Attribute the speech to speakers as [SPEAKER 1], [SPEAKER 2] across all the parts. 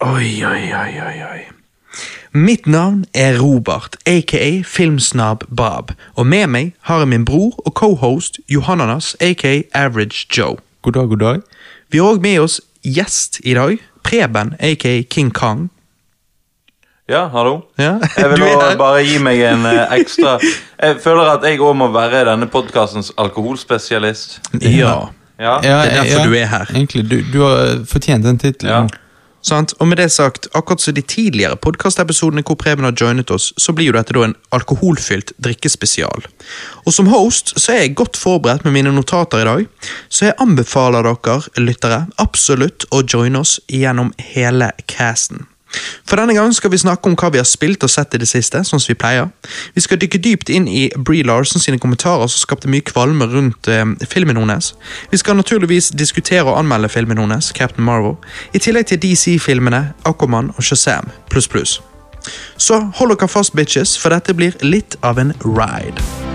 [SPEAKER 1] Oi, oi, oi, oi, oi. Mitt navn er Robert, aka Filmsnab Bob, og med meg har jeg min bror og cohost Johannanas, aka Average Joe.
[SPEAKER 2] God dag, god dag.
[SPEAKER 1] Vi har òg med oss gjest i dag, Preben, aka King Kong.
[SPEAKER 3] Ja, hallo.
[SPEAKER 1] Ja,
[SPEAKER 3] Jeg vil
[SPEAKER 1] her.
[SPEAKER 3] bare gi meg en eh, ekstra Jeg føler at jeg òg må være denne podkastens alkoholspesialist.
[SPEAKER 1] Ja,
[SPEAKER 3] Ja,
[SPEAKER 1] Det er derfor du er her.
[SPEAKER 2] Egentlig, du, du har fortjent den tittelen.
[SPEAKER 3] Ja.
[SPEAKER 1] Sant? Og med det sagt, akkurat som de tidligere podkastepisodene hvor Preben har joinet oss, så blir jo dette da en alkoholfylt drikkespesial. Og som host så er jeg godt forberedt med mine notater i dag, så jeg anbefaler dere lyttere absolutt å joine oss gjennom hele casten. For denne gang skal vi snakke om hva vi har spilt og sett i det siste, sånn som vi pleier. Vi skal dykke dypt inn i Bree Larsen sine kommentarer som skapte mye kvalme rundt eh, filmen hennes. Vi skal naturligvis diskutere og anmelde filmen hennes, Captain Marvel, i tillegg til DC-filmene Aquaman og Shazam pluss pluss. Så hold dere fast, bitches, for dette blir litt av en ride.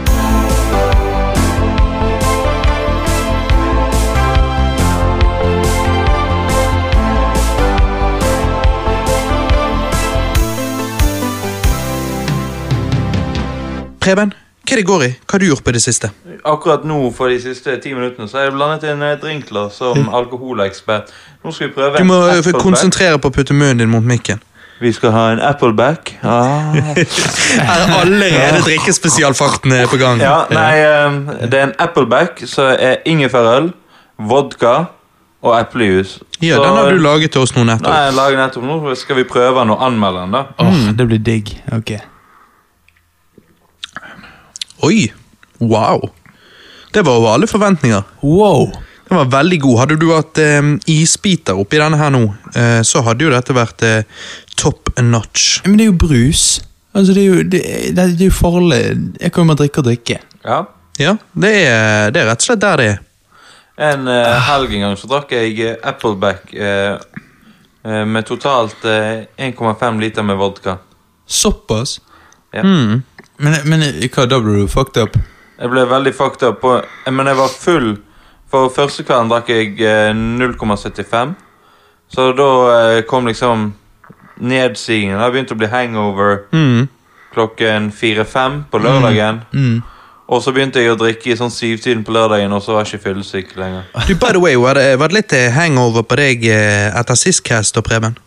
[SPEAKER 1] Preben, hva er det går i? Hva har du gjort på det siste?
[SPEAKER 3] Akkurat nå for de siste ti minuttene så har jeg blandet en drinkler som som alkoholekspert. Nå skal vi prøve
[SPEAKER 1] Du må eh, konsentrere på å putte munnen din mot mikken.
[SPEAKER 3] Vi skal ha en Appleback. Ah.
[SPEAKER 1] Er allerede drikkespesialfaktene på gang.
[SPEAKER 3] Ja, nei, eh, det er en Appleback, så er ingefærøl, vodka og eplejus.
[SPEAKER 1] Ja,
[SPEAKER 3] Så-
[SPEAKER 1] Den har du laget til oss nå nettopp.
[SPEAKER 3] Nei, jeg lager nettopp nå skal vi prøve den og anmelde den, da.
[SPEAKER 2] Åh, Det blir digg. Ok.
[SPEAKER 1] Oi! Wow. Det var over alle forventninger.
[SPEAKER 2] Wow!
[SPEAKER 1] Den var veldig god. Hadde du hatt eh, isbiter oppi denne her nå, eh, så hadde jo dette vært eh, top notch.
[SPEAKER 2] Men det er jo brus. Altså, det er jo, det, det er jo farlig. Jeg kan jo bare drikke og drikke.
[SPEAKER 3] Ja.
[SPEAKER 1] Ja, det er, det er rett og slett der det er.
[SPEAKER 3] En eh, helg en gang så drakk jeg eh, Appleback eh, eh, med totalt eh, 1,5 liter med vodka.
[SPEAKER 2] Såpass?
[SPEAKER 3] Ja.
[SPEAKER 1] Mm.
[SPEAKER 2] Men, men hva, da ble du fucked up?
[SPEAKER 3] Jeg ble veldig fucked up, på, eh, men jeg var full. For første kvelden drakk jeg eh, 0,75. Så da eh, kom liksom nedsigingen. Det begynte å bli hangover
[SPEAKER 1] Mm.
[SPEAKER 3] klokken 4-5 på lørdagen.
[SPEAKER 2] Mm.
[SPEAKER 3] Og så begynte jeg å drikke i sånn syvtiden på lørdagen, og så var jeg ikke fyllesyk lenger.
[SPEAKER 1] Du, by the way, var det, var det litt eh, hangover på deg eh, etter sist cast, Preben?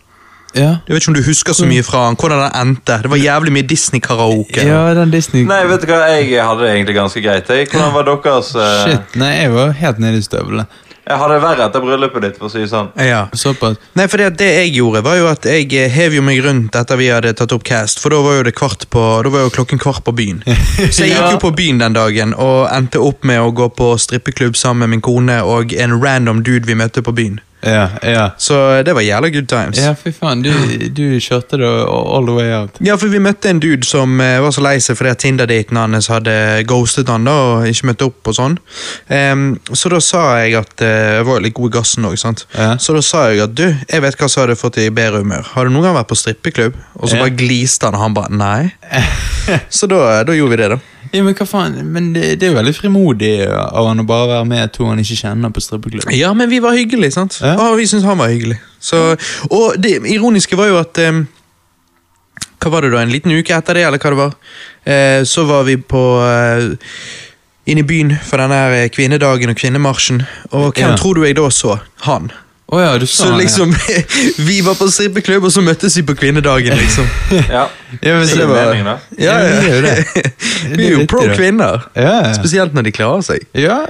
[SPEAKER 2] Ja.
[SPEAKER 1] Jeg vet ikke om du husker så mye fra han, hvordan den endte. Det var jævlig mye Disney-karaoke.
[SPEAKER 2] ja, den Disney
[SPEAKER 3] Nei, vet du hva, jeg hadde det egentlig ganske greit. Jeg. Hvordan var deres eh,
[SPEAKER 2] Shit, nei, jeg var helt nede i støvlene.
[SPEAKER 3] Jeg hadde det verre etter bryllupet ditt, for å si det sånn.
[SPEAKER 1] Ja.
[SPEAKER 2] Såpass.
[SPEAKER 1] Nei, for det, det jeg gjorde, var jo at jeg eh, hev jo meg rundt etter vi hadde tatt opp cast, for da var jo det kvart på, da var jo klokken kvart på byen. Så jeg gikk jo på byen den dagen og endte opp med å gå på strippeklubb sammen med min kone og en random dude vi møtte på byen.
[SPEAKER 2] Ja, ja.
[SPEAKER 1] Så det var jævla good times.
[SPEAKER 2] Ja, fy faen, du, du kjørte det all the way out.
[SPEAKER 1] Ja, for vi møtte en dude som eh, var så lei seg fordi Tinder-daten hans hadde ghostet han da, og ikke møtte opp og sånn. Um, så da sa jeg at eh, Jeg var litt god i gassen òg, sant.
[SPEAKER 2] Ja.
[SPEAKER 1] Så da sa jeg at du, jeg vet hva som hadde fått deg i bedre humør. Har du noen gang vært på strippeklubb? Og så bare gliste han, og han bare nei. så da, da gjorde vi det, da.
[SPEAKER 2] Ja, men hva faen, men det, det er jo veldig frimodig av han å bare være med to han ikke kjenner på strippeklubb.
[SPEAKER 1] Ja, men vi var hyggelige, sant?
[SPEAKER 2] Ja.
[SPEAKER 1] Og vi syntes han var hyggelig. Så, og det ironiske var jo at um, Hva var det da, en liten uke etter det, eller hva det var? Uh, så var vi på uh, Inne i byen for denne eh, kvinnedagen og kvinnemarsjen. Og hvem
[SPEAKER 2] Ja.
[SPEAKER 1] tror du jeg da så? Han.
[SPEAKER 2] Å ja, du
[SPEAKER 1] Så
[SPEAKER 2] sa ja.
[SPEAKER 1] liksom Vi var på strippeklubb, og så møttes vi på kvinnedagen, liksom.
[SPEAKER 3] Ja,
[SPEAKER 2] Ja, men
[SPEAKER 1] Så
[SPEAKER 2] så
[SPEAKER 1] det
[SPEAKER 2] det
[SPEAKER 1] var
[SPEAKER 3] meningen, da.
[SPEAKER 1] Ja,
[SPEAKER 2] Ja, vi er jo
[SPEAKER 1] ja.
[SPEAKER 2] det.
[SPEAKER 1] Vi er jo pro kvinner.
[SPEAKER 2] Ja, ja.
[SPEAKER 1] Spesielt når de klarer seg.
[SPEAKER 2] ja.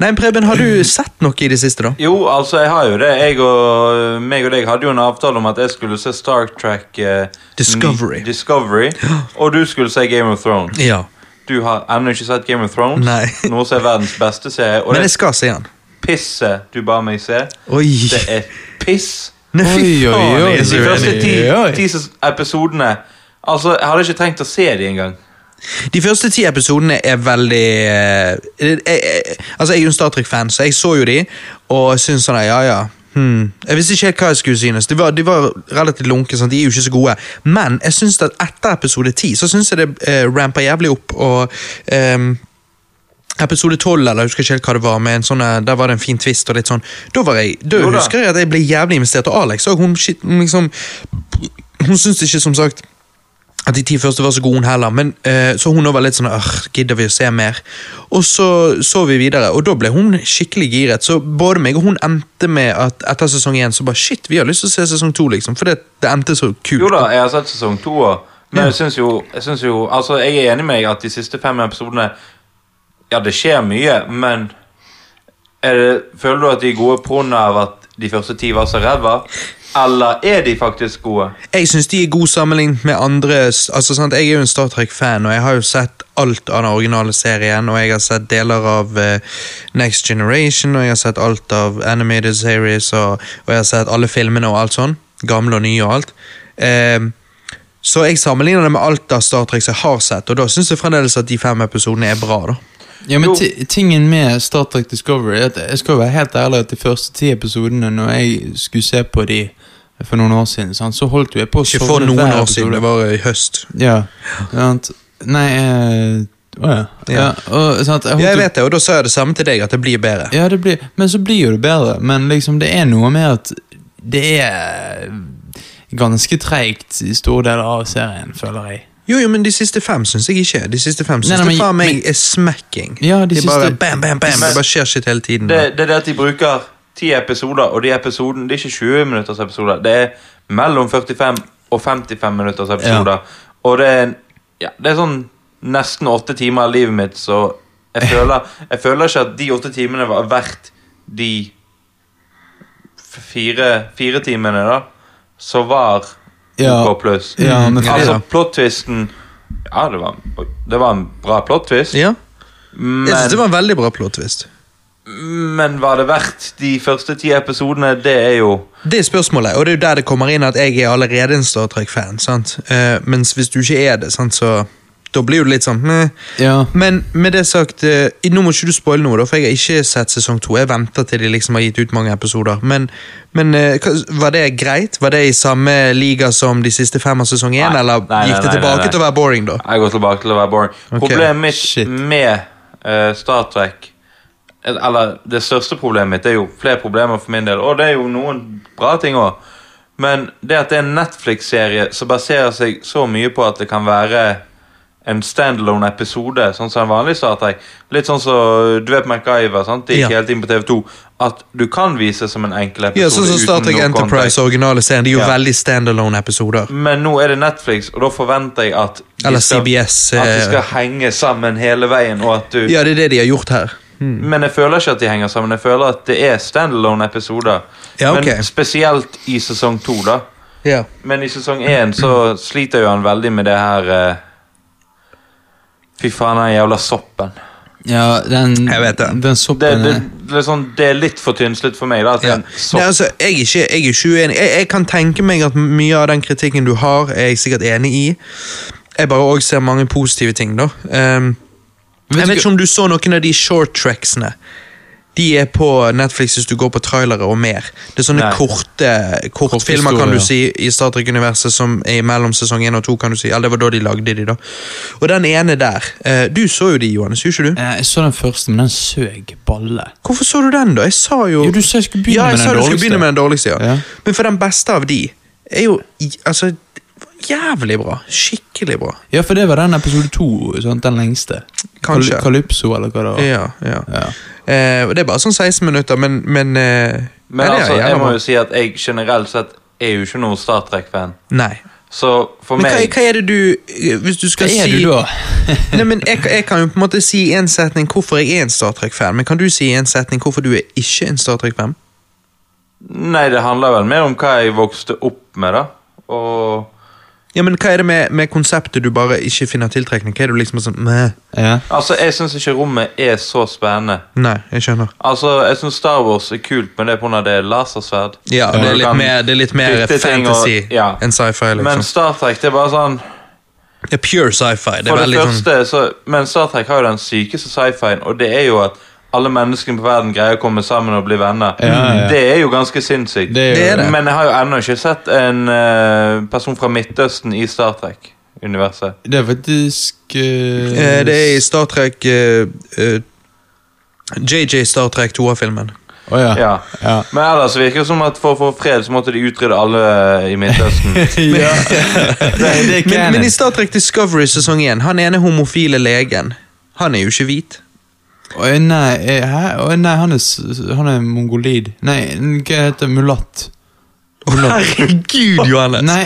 [SPEAKER 1] Nei, Preben, har du sett noe i det siste, da?
[SPEAKER 3] Jo, altså, jeg har jo det. Jeg og meg og deg hadde jo en avtale om at jeg skulle se Star Trek eh,
[SPEAKER 1] Discovery.
[SPEAKER 3] Discovery Og du skulle se Game of Thrones.
[SPEAKER 1] Ja.
[SPEAKER 3] Du har ennå ikke sett Game of Thrones.
[SPEAKER 1] Nei.
[SPEAKER 3] Noe som er verdens beste serie. Og
[SPEAKER 1] Men jeg skal se han.
[SPEAKER 3] Pisset du ba meg se,
[SPEAKER 1] Oi.
[SPEAKER 3] det er piss.
[SPEAKER 1] Nei, fy faen,
[SPEAKER 3] De første ti, ti episodene Altså, jeg hadde ikke trengt å se de engang.
[SPEAKER 1] De første ti episodene er veldig eh, jeg, jeg, Altså, jeg er jo en Star Trek-fan, så jeg så jo de, og syns sånn ja, ja. Hmm. Jeg visste ikke helt hva jeg skulle synes. De var, de var relativt lunke, sant? de er jo ikke så gode. Men jeg synes at etter episode ti så syns jeg det eh, ramper jævlig opp, og ehm, episode 12, eller jeg husker ikke helt hva det var, med en sånn, der var det en fin twist og litt sånn. Da var jeg, da husker jeg at jeg ble jævlig investert, og Alex og hun, liksom Hun syntes ikke, som sagt, at de ti første var så gode, hun heller, men eh, så hun var litt sånn Åh, gidder vi å se mer? Og så så vi videre, og da ble hun skikkelig giret. Så både meg og hun endte med at etter sesong én så bare shit, vi har lyst til å se sesong to, liksom. For det, det endte så kult.
[SPEAKER 3] Jo da, jeg har sett sesong to òg. Men jeg syns jo, jeg synes jo Altså, jeg er enig med deg at de siste fem episodene Ja, det skjer mye, men er det, Føler du at de er gode pga. at de første ti var så ræva? Eller er de faktisk gode?
[SPEAKER 1] Jeg syns de er gode sammenlignet med andre altså sant, Jeg er jo en Star Trek-fan, og jeg har jo sett alt av den originale serien. Og jeg har sett deler av uh, Next Generation, og jeg har sett alt av Animated Series, og, og jeg har sett alle filmene og alt sånn. Gamle og nye og alt. Uh, så jeg sammenligner det med alt av Star Trek som jeg har sett, og da syns jeg fremdeles at de fem episodene er bra. da.
[SPEAKER 2] Ja, men tingen med Star Trek Discovery er at Jeg skal være helt ærlig at de første ti episodene Når jeg skulle se på de for noen år siden, sant, så holdt jo jeg på å
[SPEAKER 1] Ikke for noen år siden, det var i høst.
[SPEAKER 2] Ja, sant. Nei eh, ja. ja. Og, sant, jeg
[SPEAKER 1] jeg vet det, og da sa jeg det samme til deg, at det blir bedre.
[SPEAKER 2] Ja, det blir, men så blir jo det bedre. Men liksom, det er noe med at det er ganske treigt i store deler av serien, føler jeg.
[SPEAKER 1] Jo, jo, men de siste fem syns jeg ikke. De siste fem syns
[SPEAKER 2] men-
[SPEAKER 1] faen meg er smacking.
[SPEAKER 2] Ja, de
[SPEAKER 1] de bare
[SPEAKER 2] siste-
[SPEAKER 1] bam, bam, bam.
[SPEAKER 3] Men-
[SPEAKER 1] Det bare skjer shit hele tiden.
[SPEAKER 3] Det, det er det at de bruker ti episoder, og de episoden, det er ikke 20 minutters episoder. Det er mellom 45 og 55 minutters episoder. Og det er, ja, det er sånn nesten åtte timer av livet mitt, så jeg føler, jeg føler ikke at de åtte timene var verdt de fire, fire timene, da, Så var
[SPEAKER 2] Ja.
[SPEAKER 3] OK pluss.
[SPEAKER 2] Ja, men
[SPEAKER 3] altså,
[SPEAKER 1] ja.
[SPEAKER 3] plot-twisten Ja, det var, det var en bra plot-twist,
[SPEAKER 1] Ja,
[SPEAKER 3] men
[SPEAKER 1] jeg synes det var en veldig bra plot twist.
[SPEAKER 3] men var det verdt de første ti episodene? Det er jo
[SPEAKER 1] Det er spørsmålet, og det er jo der det kommer inn at jeg er allerede en Star Trek-fan. sant? Eh, mens hvis du ikke er det, sant, så da blir det litt sånn meh.
[SPEAKER 2] Ja.
[SPEAKER 1] Men med det sagt, eh, nå må ikke du spoile noe, da, for jeg har ikke sett sesong to. Jeg venter til de liksom har gitt ut mange episoder. Men, men eh, hva- var det greit? Var det i samme liga som de siste fem av sesong én,
[SPEAKER 3] Nei.
[SPEAKER 1] eller
[SPEAKER 3] Nei, nei,
[SPEAKER 1] gikk det
[SPEAKER 3] nei,
[SPEAKER 1] tilbake
[SPEAKER 3] nei, nei.
[SPEAKER 1] til å være boring, da?
[SPEAKER 3] Jeg går tilbake til å være boring. Problemet mitt
[SPEAKER 2] shit.
[SPEAKER 3] med eh, Star Trek Eller det største problemet mitt Det er jo flere problemer for min del, og det er jo noen bra ting òg. Men det at det er en Netflix-serie som baserer seg så mye på at det kan være en standalone episode, sånn som en vanlig Star Trek. Litt sånn som du vet MacGyver, sant? det gikk
[SPEAKER 1] Ja.
[SPEAKER 3] helt inn på TV2. At du kan vise som en enkel episode
[SPEAKER 1] Ja, sånn som Star Trek Enterprise, originale serien, de er jo
[SPEAKER 3] Ja.
[SPEAKER 1] veldig standalone-episoder.
[SPEAKER 3] Men nå er det Netflix, og da forventer jeg at de
[SPEAKER 1] Eller
[SPEAKER 3] skal,
[SPEAKER 1] CBS.
[SPEAKER 3] at de
[SPEAKER 1] eh,
[SPEAKER 3] skal henge sammen hele veien, og at du
[SPEAKER 1] Ja, det er det de har gjort her.
[SPEAKER 3] Men jeg føler ikke at de henger sammen. Jeg føler at det er standalone-episoder.
[SPEAKER 1] Ja, okay.
[SPEAKER 3] Men spesielt i sesong to, da.
[SPEAKER 1] Ja.
[SPEAKER 3] Men i sesong én så sliter jo han veldig med det her eh, Fy faen, den jævla soppen.
[SPEAKER 2] ja, den,
[SPEAKER 1] Jeg vet det.
[SPEAKER 2] den soppen
[SPEAKER 3] det, det, er sånn, det er litt for tynnslitt for meg. da At
[SPEAKER 1] Ja.
[SPEAKER 3] sopp.
[SPEAKER 1] Nei, altså, jeg, er ikke, jeg er ikke uenig. Jeg, jeg kan tenke meg at mye av den kritikken du har, er jeg sikkert enig i. Jeg bare også ser mange positive ting, da. Um, jeg vet ikke om du så noen av de short tracksene. De er på Netflix hvis du går på trailere og mer. Det er sånne
[SPEAKER 3] Nei.
[SPEAKER 1] korte kortfilmer, kan du si, i Star Trek-universet som er mellom sesong 1 og 2, kan du si. Eller det var da de lagde de, da. Og den ene der eh, Du så jo de, Johannes, gjorde ikke du?
[SPEAKER 2] Eh, Jeg så den første, men den søg balle.
[SPEAKER 1] Hvorfor så du den, da? Jeg sa jo
[SPEAKER 2] Jo, du sa jeg skulle begynne
[SPEAKER 1] ja, jeg
[SPEAKER 2] med den
[SPEAKER 1] du skulle begynne med den dårligste, ja.
[SPEAKER 2] Ja.
[SPEAKER 1] Men for den beste av de er jo altså jævlig bra. Skikkelig bra.
[SPEAKER 2] Ja, for det var den episode to, den lengste.
[SPEAKER 1] Kanskje.
[SPEAKER 2] Kalypso, eller hva det var.
[SPEAKER 1] Ja, ja.
[SPEAKER 2] Ja.
[SPEAKER 1] Eh, og det er bare sånn 16 minutter, men, men eh,
[SPEAKER 3] Men
[SPEAKER 1] ja, er
[SPEAKER 3] altså, jeg må jo si at jeg generelt sett er jo ikke noen Star Trek-fan.
[SPEAKER 1] Nei.
[SPEAKER 3] Så for
[SPEAKER 1] Men hva,
[SPEAKER 3] meg
[SPEAKER 1] hva er det du Hvis du
[SPEAKER 2] Hva
[SPEAKER 1] skal
[SPEAKER 2] er
[SPEAKER 1] si
[SPEAKER 2] du da?
[SPEAKER 1] Nei, men jeg, jeg kan jo på en måte si en setning hvorfor jeg er en Star Trek-fan, men kan du si en setning hvorfor du er ikke en Star Trek-fan?
[SPEAKER 3] Nei, det handler vel mer om hva jeg vokste opp med, da. Og
[SPEAKER 1] Ja, men Hva er det med, med konseptet du bare ikke finner tiltrekning? Hva er det du liksom sånn meh?
[SPEAKER 2] Ja.
[SPEAKER 3] Altså, jeg syns ikke rommet er så spennende.
[SPEAKER 1] Nei, jeg skjønner.
[SPEAKER 3] Altså, Jeg syns Star Wars er kult, men det er pga. det er lasersverd.
[SPEAKER 1] Ja, det er litt mer, det er litt mer
[SPEAKER 3] fantasy og- ja.
[SPEAKER 1] enn sci-fi. liksom Men.
[SPEAKER 3] Star Trek det er bare sånn
[SPEAKER 1] Det er pure sci-fi. Det er
[SPEAKER 3] For det
[SPEAKER 1] sånn
[SPEAKER 3] første, så, Men Star Trek har jo den sykeste sci-fien, og det er jo at alle menneskene på verden greier å komme sammen og bli venner.
[SPEAKER 2] Ja, ja.
[SPEAKER 3] Det er jo ganske sinnssykt.
[SPEAKER 2] Det er jo
[SPEAKER 1] Det er det.
[SPEAKER 3] Men jeg har jo ennå ikke sett en uh, person fra Midtøsten i Star Trek-universet.
[SPEAKER 2] Det er faktisk
[SPEAKER 1] uh, Det er i Star Trek uh, JJ Star Trek 2-filmen.
[SPEAKER 2] Oh, ja.
[SPEAKER 3] Ja.
[SPEAKER 2] Ja.
[SPEAKER 3] Men ellers virker det som at for å få fred så måtte de utrydde alle i Midtøsten.
[SPEAKER 1] Men, men i Star Trek Discovery sesong 1, han ene homofile legen, han er jo ikke hvit.
[SPEAKER 2] Å nei, eh, hæ? Nei, han er, han er mongolid. Nei, hva heter mulatt?
[SPEAKER 1] Herregud, Johannes!
[SPEAKER 2] Nei,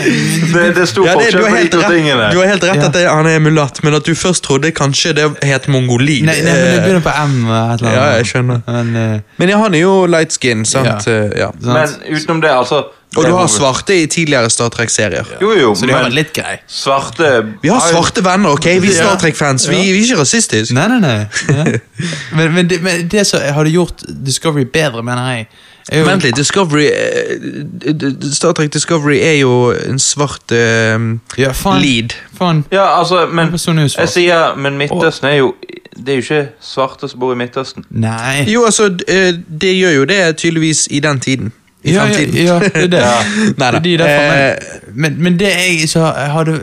[SPEAKER 3] Det, det er stor
[SPEAKER 1] Ja, det, du,
[SPEAKER 3] forskjell
[SPEAKER 1] har
[SPEAKER 3] på de
[SPEAKER 1] helt
[SPEAKER 3] to tingene.
[SPEAKER 1] du har helt rett
[SPEAKER 2] Ja.
[SPEAKER 1] at det, han er mulatt, men at du først trodde kanskje det het mongolid.
[SPEAKER 2] nei, nei, men det
[SPEAKER 1] Eh,
[SPEAKER 2] begynner på M. og Et eller annet.
[SPEAKER 1] Ja, jeg skjønner.
[SPEAKER 2] Men, uh,
[SPEAKER 1] Men ja, han er jo light skin, sant?
[SPEAKER 2] Ja.
[SPEAKER 1] Eh, Ja.
[SPEAKER 3] Men utenom det, altså
[SPEAKER 1] Og du har svarte i tidligere Star Trek-serier.
[SPEAKER 3] Jo, jo,
[SPEAKER 2] Så det har
[SPEAKER 3] men
[SPEAKER 2] vært litt grei.
[SPEAKER 3] svarte
[SPEAKER 1] Vi har svarte venner, ok? Vi er Star Trek-fans. Vi, vi er ikke rasistiske.
[SPEAKER 2] Nei, nei, nei. Ja. Men, men, det, men det som hadde gjort Discovery bedre, mener jeg jo-
[SPEAKER 1] Vent litt, Discovery eh, Star Trek Discovery er jo en svart uh,
[SPEAKER 2] Ja, faen.
[SPEAKER 1] lead.
[SPEAKER 2] Faen.
[SPEAKER 3] Ja, altså, men jeg sier Men Midtøsten er jo Det er jo ikke svarte som bor i Midtøsten.
[SPEAKER 2] Nei.
[SPEAKER 1] Jo, altså, eh, det gjør jo det tydeligvis i den tiden. I
[SPEAKER 2] ja, ja,
[SPEAKER 1] fremtiden.
[SPEAKER 2] ja, det er det.
[SPEAKER 3] Ja.
[SPEAKER 1] Nei.
[SPEAKER 2] Det er derfor,
[SPEAKER 1] Eh,
[SPEAKER 2] men, men, men det jeg så hadde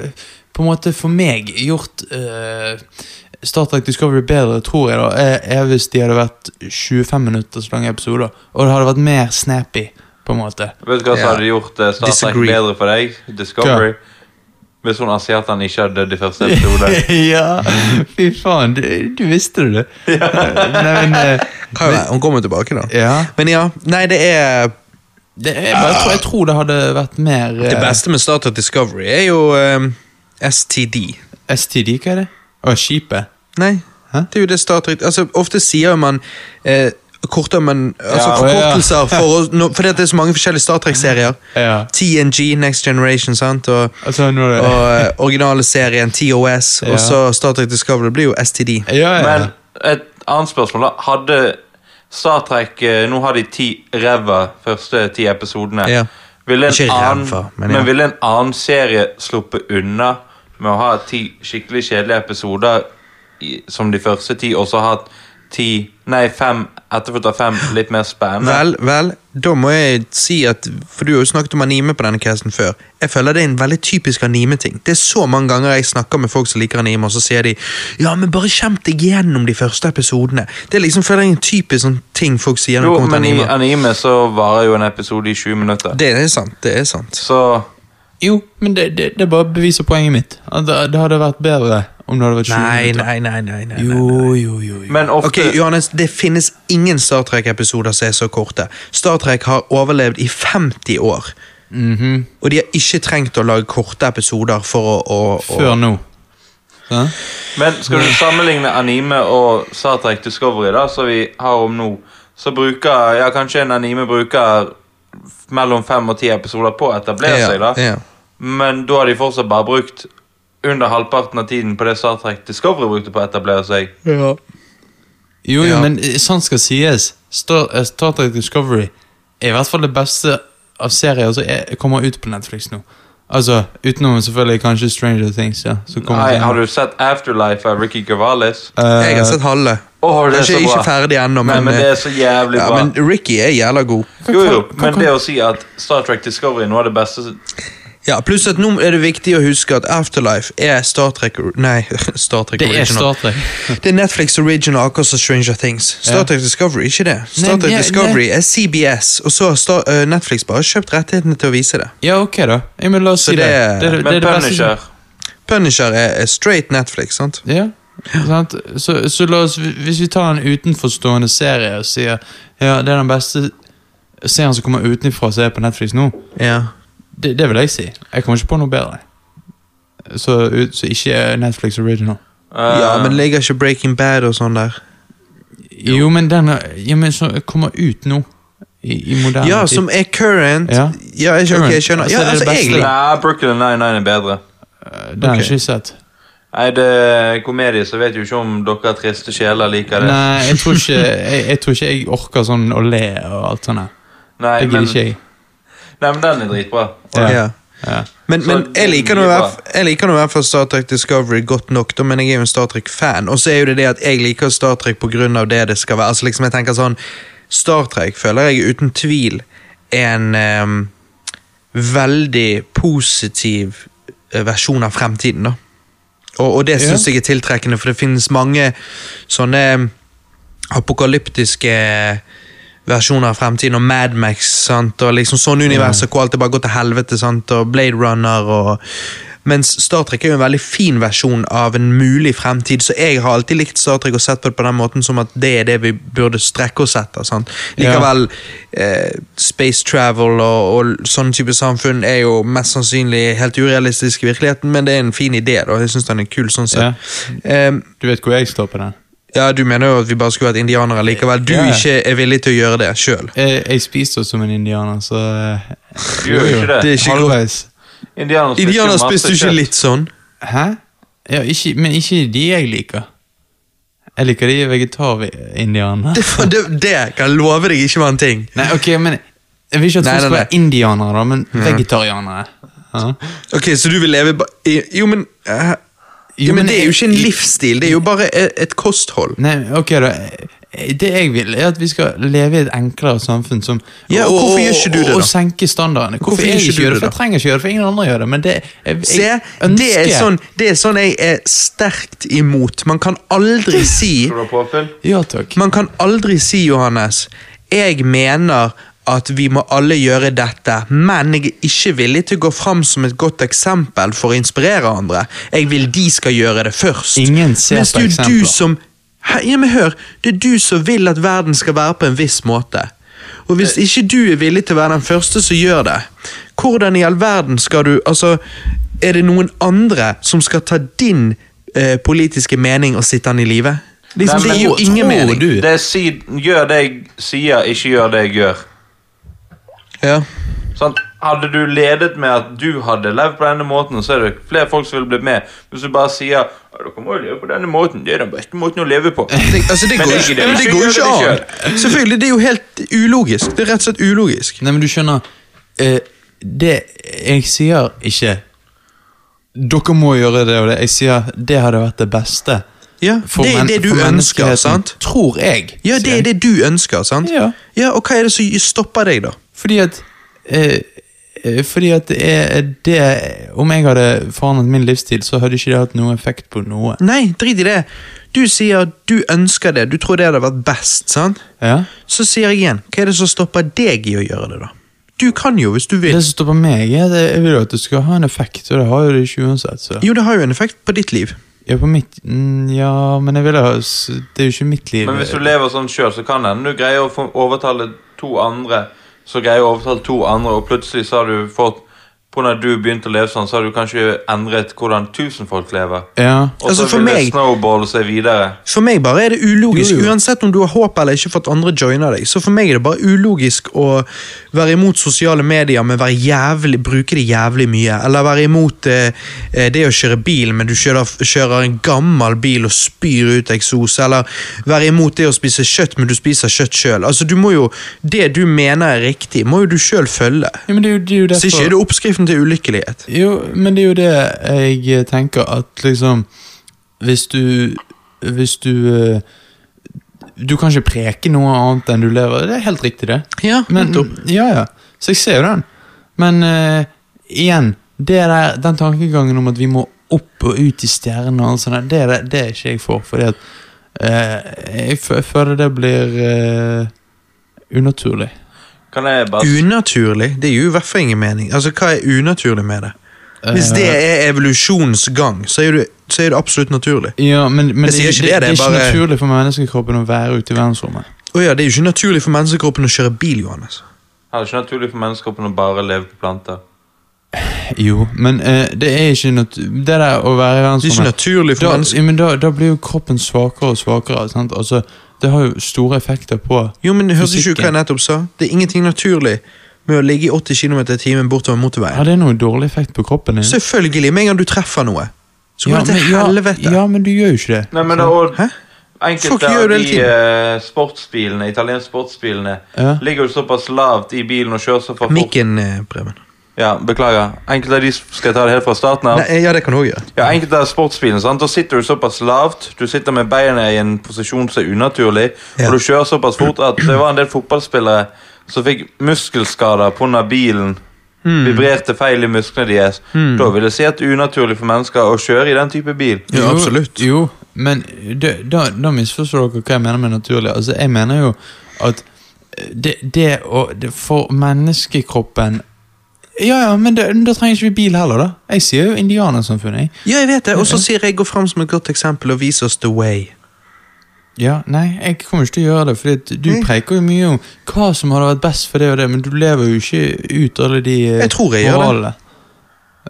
[SPEAKER 2] på en måte for meg gjort uh, Star Trek Discovery bedre, tror jeg, da, er, er hvis de hadde vært 25 minutter så lange episoder. Og det hadde vært mer snappy, på en måte.
[SPEAKER 3] Vet du hva som
[SPEAKER 1] Ja.
[SPEAKER 3] hadde gjort uh, Star Trek bedre for deg? Discovery. Hvis hun asiateren ikke hadde dødd i første episode.
[SPEAKER 2] ja, fy faen, du, du visste det. Nei, men
[SPEAKER 1] uh, Hun kommer tilbake, da.
[SPEAKER 2] Ja.
[SPEAKER 1] Men ja, nei, det er
[SPEAKER 2] Det, jeg, bare, tror, jeg tror det hadde vært mer eh,
[SPEAKER 1] Det beste med Star Trek Discovery er jo eh, STD.
[SPEAKER 2] STD, hva er det? Å, skipet.
[SPEAKER 1] Nei,
[SPEAKER 2] Hæ?
[SPEAKER 1] det er jo det Star Trek Altså, ofte sier man eh, korter men altså
[SPEAKER 3] Ja,
[SPEAKER 1] forkortelser for å no, Fordi at det er så mange forskjellige Star Trek-serier.
[SPEAKER 2] Ja.
[SPEAKER 1] TNG, Next Generation, sant? Og,
[SPEAKER 2] Altså, det
[SPEAKER 1] og uh, originale serien TOS,
[SPEAKER 2] Ja.
[SPEAKER 1] og så Star Trek Discovery. Blir jo STD.
[SPEAKER 2] Ja, ja.
[SPEAKER 3] Men et annet spørsmål, da. Hadde Star Trek eh, Nå har de ti ræva første ti episodene.
[SPEAKER 1] Ja.
[SPEAKER 3] Ville en, annen,
[SPEAKER 1] for, men
[SPEAKER 3] men ville en annen serie sluppet unna med å ha ti skikkelig kjedelige episoder i, som de første ti, og så hatt ti Nei, fem etterfulgt av fem litt mer spennende?
[SPEAKER 1] Vel, vel, da må jeg si at For du har jo snakket om anime på denne casten før. Jeg føler det er en veldig typisk anime-ting. Det er så mange ganger jeg snakker med folk som liker anime, og så sier de Ja, men bare kjemp deg gjennom de første episodene. Det er liksom føler jeg en typisk sånn ting folk sier når
[SPEAKER 3] Jo,
[SPEAKER 1] det kommer
[SPEAKER 3] men i
[SPEAKER 1] anime.
[SPEAKER 3] anime så varer jo en episode i 20 minutter.
[SPEAKER 1] Det er sant. det er sant.
[SPEAKER 3] Så
[SPEAKER 2] Jo, men det, det, det bare beviser poenget mitt. At det, det hadde vært bedre om det hadde vært 20
[SPEAKER 1] Nei,
[SPEAKER 2] minutter.
[SPEAKER 1] nei, nei. nei, nei, nei.
[SPEAKER 2] Jo, jo, jo. jo.
[SPEAKER 3] Men ofte
[SPEAKER 1] Ok, Johannes, Det finnes ingen Star Trek-episoder som er så korte. Star Trek har overlevd i 50 år.
[SPEAKER 2] Mhm.
[SPEAKER 1] Og de har ikke trengt å lage korte episoder for å, å, å
[SPEAKER 2] Før nå. Sånn?
[SPEAKER 3] Men skal du sammenligne anime og Star Trek Discovery, da, som vi har om nå, så bruker ja, kanskje en anime bruker mellom fem og ti episoder på å etablere
[SPEAKER 1] Ja,
[SPEAKER 3] seg, da.
[SPEAKER 1] ja.
[SPEAKER 3] Men da har de fortsatt bare brukt under halvparten av tiden på det Star Trek Discovery brukte på å etablere seg.
[SPEAKER 2] Jo, jo,
[SPEAKER 1] Ja.
[SPEAKER 2] men eh, sånn skal sies. Star, eh, Star Trek Discovery er i hvert fall det beste av serier som er, kommer ut på Netflix nå. Altså, Utenom selvfølgelig kanskje Stranger Things. ja
[SPEAKER 3] Nei, har du sett Afterlife av Ricky Gavales?
[SPEAKER 2] Uh,
[SPEAKER 1] Jeg har sett halve.
[SPEAKER 3] Oh, det er
[SPEAKER 1] Kanskje
[SPEAKER 3] så bra.
[SPEAKER 1] ikke ferdig ennå, men,
[SPEAKER 3] men det er så jævlig
[SPEAKER 1] ja,
[SPEAKER 3] bra.
[SPEAKER 1] men Ricky er jævla god.
[SPEAKER 3] Jo, jo, men det å si at Star Trek Discovery er noe av det beste
[SPEAKER 1] Ja, Pluss at nå er det viktig å huske at Afterlife er Star Trek Nei, Star Trek
[SPEAKER 2] det er Star Trek.
[SPEAKER 1] Det er Netflix Original, akkurat som Stranger Things. Star
[SPEAKER 2] Ja.
[SPEAKER 1] Trek Discovery, ikke det. Star
[SPEAKER 2] Nei,
[SPEAKER 1] Trek
[SPEAKER 2] nei,
[SPEAKER 1] Discovery er CBS, og så har Star, eh, Netflix bare kjøpt rettighetene til å vise det.
[SPEAKER 2] Ja, ok, da. Jeg men la oss
[SPEAKER 1] Så
[SPEAKER 2] si det.
[SPEAKER 1] det
[SPEAKER 2] det, det, det
[SPEAKER 3] Men
[SPEAKER 2] er
[SPEAKER 3] Punisher
[SPEAKER 1] Punisher er, er straight Netflix, sant?
[SPEAKER 2] Ja, sant? Så, så la oss, hvis vi tar en utenforstående serie og sier ja, det er den beste serien som kommer utenfra som er på Netflix nå,
[SPEAKER 1] Ja.
[SPEAKER 2] Det, det vil jeg si. Jeg kommer ikke på noe bedre. Så, så ikke Netflix original.
[SPEAKER 3] Uh,
[SPEAKER 1] ja, men ligger ikke Breaking Bad og sånn der?
[SPEAKER 2] Jo, men den ja, men så kommer ut nå. I, i moderne
[SPEAKER 1] Ja, som er current.
[SPEAKER 2] Ja.
[SPEAKER 1] Ja, ikke, ok,
[SPEAKER 2] Okay,
[SPEAKER 1] jeg skjønner.
[SPEAKER 2] Altså,
[SPEAKER 1] Ja, altså, egentlig.
[SPEAKER 3] Nei, Brooklyn Nine-Nine er bedre.
[SPEAKER 2] Uh, Den har jeg ikke sett.
[SPEAKER 3] Nei, det er komedie, så vet jo ikke om dere triste sjeler liker det.
[SPEAKER 2] Nei, jeg tror ikke jeg, jeg, tror ikke jeg orker sånn å le og alt sånt.
[SPEAKER 3] Nei,
[SPEAKER 2] Det gidder ikke jeg.
[SPEAKER 3] Nei, men den er dritbra.
[SPEAKER 2] Ja.
[SPEAKER 1] Ja.
[SPEAKER 2] Ja.
[SPEAKER 1] Men, men jeg
[SPEAKER 3] er
[SPEAKER 1] liker nå i hvert- fall Star Trek Discovery godt nok, da, men jeg er jo en Star Trek-fan. Og så er jo det det at jeg liker Star Trek av det det skal være. Altså liksom jeg tenker sånn, Star Trek føler jeg uten tvil en um, veldig positiv eh, versjon av fremtiden, da. Og, og det
[SPEAKER 2] Ja.
[SPEAKER 1] syns jeg er tiltrekkende, for det finnes mange sånne apokalyptiske versjoner av fremtiden, og Mad Max, sant? og liksom sånne universer hvor alt er bare gått til helvete, sant? og Blade Runner og mens Star Trek er jo en veldig fin versjon av en mulig fremtid, så jeg har alltid likt Star Trek og sett på det på den måten som at det er det vi burde strekke oss etter. sant? Likevel, eh, space travel og, og sånn type samfunn er jo mest sannsynlig helt urealistisk i virkeligheten, men det er en fin idé, da. Jeg syns den er kul sånn
[SPEAKER 2] Ja.
[SPEAKER 1] sett. Eh,
[SPEAKER 2] Du vet hvor jeg står på den?
[SPEAKER 1] Ja, du mener jo at vi bare skulle vært indianere likevel. Du
[SPEAKER 2] Ja,
[SPEAKER 1] ikke er villig til å gjøre det sjøl.
[SPEAKER 2] Jeg, jeg spiser som en indianer, så eh,
[SPEAKER 3] Du gjør jo ikke det.
[SPEAKER 1] Det er ikke.
[SPEAKER 2] Halvveis.
[SPEAKER 3] Indianer spiser
[SPEAKER 1] Indianer spiste du ikke
[SPEAKER 3] kjøtt.
[SPEAKER 1] litt sånn?
[SPEAKER 2] Hæ? Ja, ikke, men ikke de jeg liker. Jeg liker de vegetar-indianerne.
[SPEAKER 1] Det, det, det kan jeg love deg ikke var en ting.
[SPEAKER 2] Nei, ok, men Jeg vil ikke at folk skal være indianere, da, men vegetarianere. Ja.
[SPEAKER 1] Ok, Så du vil leve bare... i- Jo, men eh,
[SPEAKER 2] Jo,
[SPEAKER 1] men
[SPEAKER 2] men
[SPEAKER 1] Det er jo ikke en livsstil, det er jo bare et, kosthold.
[SPEAKER 2] Nei, ok da Det jeg vil, er at vi skal leve i et enklere samfunn som
[SPEAKER 1] Ja, og hvorfor gjør ikke du det, da?
[SPEAKER 2] og senke standardene. Hvorfor,
[SPEAKER 1] Hvorfor
[SPEAKER 2] jeg
[SPEAKER 1] ikke
[SPEAKER 2] gjør det? For jeg trenger ikke gjøre det, for ingen andre gjør det. Men det jeg, jeg
[SPEAKER 1] Se, det er, sånn, det er sånn jeg er sterkt imot. Man kan aldri si
[SPEAKER 3] Skal du ha påfyll?
[SPEAKER 2] Ja takk.
[SPEAKER 1] Man kan aldri si, Johannes, jeg mener at vi må alle gjøre dette, men jeg er ikke villig til å gå fram som et godt eksempel for å inspirere andre. Jeg vil de skal gjøre det først.
[SPEAKER 2] Ingen ser
[SPEAKER 1] Mens
[SPEAKER 2] på
[SPEAKER 1] er
[SPEAKER 2] eksempler.
[SPEAKER 1] Du som, ja, men hør, det er du som vil at verden skal være på en viss måte. Og hvis ikke du er villig til å være den første som gjør det, hvordan i all verden skal du Altså, er det noen andre som skal ta din eh, politiske mening og sitte den i live? Liksom, det gir jo ingen mening.
[SPEAKER 2] du-
[SPEAKER 3] Det gjør det jeg sier, ikke gjør det jeg gjør.
[SPEAKER 1] Ja.
[SPEAKER 3] Sånn, hadde du ledet med at du hadde levd på denne måten, så er det flere folk som ville blitt med. Hvis du bare sier «Ja, dere må jo leve på denne måten, det er den beste måten å leve på.
[SPEAKER 1] Det, altså, det går
[SPEAKER 3] det ikke
[SPEAKER 1] ikke,
[SPEAKER 3] det.
[SPEAKER 1] det går ikke an. Selvfølgelig, det er jo helt ulogisk. Det er rett og slett ulogisk.
[SPEAKER 2] Nei, men du skjønner eh, Det Jeg sier ikke Dere må gjøre det og det. Jeg sier det hadde vært det beste.
[SPEAKER 1] Ja,
[SPEAKER 2] for
[SPEAKER 1] Det er det du ønsker, sant?
[SPEAKER 2] Tror jeg.
[SPEAKER 1] Ja, det er det du ønsker, sant?
[SPEAKER 2] Ja.
[SPEAKER 1] Ja, Og hva er det som stopper deg, da?
[SPEAKER 2] Fordi at eh, eh, Fordi at det er det Om jeg hadde forandret min livsstil, så hadde ikke det hatt noen effekt på noe.
[SPEAKER 1] Nei, drit i det. Du sier du ønsker det, du tror det hadde vært best, sant?
[SPEAKER 2] Ja?
[SPEAKER 1] Så sier jeg igjen, hva er det som stopper deg i å gjøre det, da? Du kan jo, hvis du vil.
[SPEAKER 2] Det som stopper meg, er det, jeg vil jo at det skal ha en effekt, og det har jo det ikke uansett. Så.
[SPEAKER 1] Jo, det har jo en effekt på ditt liv.
[SPEAKER 2] Ja, på mitt mm, Ja, men jeg vil ha Det er jo ikke mitt liv.
[SPEAKER 3] Men hvis du lever sånn sjøl, så kan det hende du greier å overtale to andre, så greier å overtale to andre, og plutselig så har du fått At du begynte å leve sånn, så har du kanskje endret hvordan tusen folk lever.
[SPEAKER 2] Ja.
[SPEAKER 3] Og så
[SPEAKER 1] altså,
[SPEAKER 3] vil det snowballe seg videre.
[SPEAKER 1] For meg bare er det ulogisk,
[SPEAKER 2] Jo, jo.
[SPEAKER 1] uansett om du har håp eller ikke for at andre joiner deg. Så for meg er det bare ulogisk å være imot sosiale medier, men være jævlig, bruke det jævlig mye. Eller være imot eh, eh, det å kjøre bil, men du kjører, kjører en gammel bil og spyr ut eksos. Eller være imot det å spise kjøtt, men du spiser kjøtt sjøl. Altså, du må jo, det du mener er riktig, må jo du sjøl følge.
[SPEAKER 2] ja, men det er jo, det er jo
[SPEAKER 1] Så ikke er det oppskriften til ulykkelighet.
[SPEAKER 2] Jo, men det er jo det jeg tenker at liksom Hvis du Hvis du eh, Du kan ikke preke noe annet enn du lever. Det er helt riktig, det.
[SPEAKER 1] Ja,
[SPEAKER 2] Men, ja, ja. Så jeg ser jo den. Men uh, igjen, det der, den tankegangen om at vi må opp og ut i stjernene, og alt sånt, det, det, det er ikke jeg for. Fordi at uh, jeg, jeg føler det blir uh, unaturlig.
[SPEAKER 3] Kan jeg bare
[SPEAKER 1] Unaturlig? Det gir jo i hvert fall ingen mening. Altså, Hva er unaturlig med det? Hvis det
[SPEAKER 2] Eh,
[SPEAKER 1] er evolusjonens gang, så er det, så er det absolutt naturlig.
[SPEAKER 2] ja, men, men det, det, det,
[SPEAKER 1] det,
[SPEAKER 2] er
[SPEAKER 1] det er
[SPEAKER 2] ikke
[SPEAKER 1] bare-
[SPEAKER 2] naturlig for menneskekroppen å være ute i verdensrommet.
[SPEAKER 1] Oh, ja, Det er jo ikke naturlig for menneskekroppen å kjøre bil, Johannes.
[SPEAKER 3] Det Er ikke naturlig for menneskekroppen å bare leve på planter?
[SPEAKER 2] Jo, men uh, det er ikke nat Det der å være i verdensrommet
[SPEAKER 1] Det er ikke naturlig for
[SPEAKER 2] da,
[SPEAKER 1] mennesker.
[SPEAKER 2] ja, men da, da blir jo kroppen svakere og svakere. Sant? Altså, det har jo store effekter på
[SPEAKER 1] Jo, men Hørte ikke du hva jeg nettopp sa? Det er ingenting naturlig med å ligge i 80 km i timen bortover motorveien.
[SPEAKER 2] Har det noe dårlig effekt på kroppen din?
[SPEAKER 1] Selvfølgelig, med en gang du treffer noe, så går
[SPEAKER 2] Ja,
[SPEAKER 1] det til
[SPEAKER 2] ja,
[SPEAKER 1] helvete.
[SPEAKER 2] Ja, men du gjør jo ikke det.
[SPEAKER 3] Nei, men er?
[SPEAKER 1] Folk
[SPEAKER 3] Enkelte av de eh, sportsbilene, italienske sportsbilene
[SPEAKER 2] Ja.
[SPEAKER 3] ligger jo såpass lavt i bilen og kjører så for fort.
[SPEAKER 1] Mikken, eh, Preben.
[SPEAKER 3] Ja, Beklager. Enkelte av de skal jeg ta det helt fra starten av.
[SPEAKER 1] Nei, ja, det kan du også gjøre.
[SPEAKER 3] Ja, enkelte av sportsbilene, sant? Da sitter du såpass lavt, du sitter med beina i en posisjon som er unaturlig,
[SPEAKER 1] Ja.
[SPEAKER 3] og du kjører såpass fort at det var en del fotballspillere som fikk muskelskader pga. bilen.
[SPEAKER 1] Mm.
[SPEAKER 3] Vibrerte feil i musklene deres. Da vil jeg si at det er unaturlig for mennesker å kjøre i den type bil.
[SPEAKER 1] Ja, absolutt.
[SPEAKER 2] Jo, Men det, da, da misforstår dere hva jeg mener med naturlig. Altså, Jeg mener jo at det, det å det, For menneskekroppen Ja, ja, men da, da trenger ikke vi bil heller, da. Jeg sier jo indianersamfunnet. jeg.
[SPEAKER 1] Ja, jeg vet det, og så sier jeg gå fram som et godt eksempel og vis oss the way.
[SPEAKER 2] Ja, Nei, jeg kommer ikke til å gjøre det, for du
[SPEAKER 1] Nei.
[SPEAKER 2] preker jo mye om hva som hadde vært best for det og det, men du lever jo ikke ut alle de eh,
[SPEAKER 1] Jeg tror jeg gjør det.
[SPEAKER 2] moralene.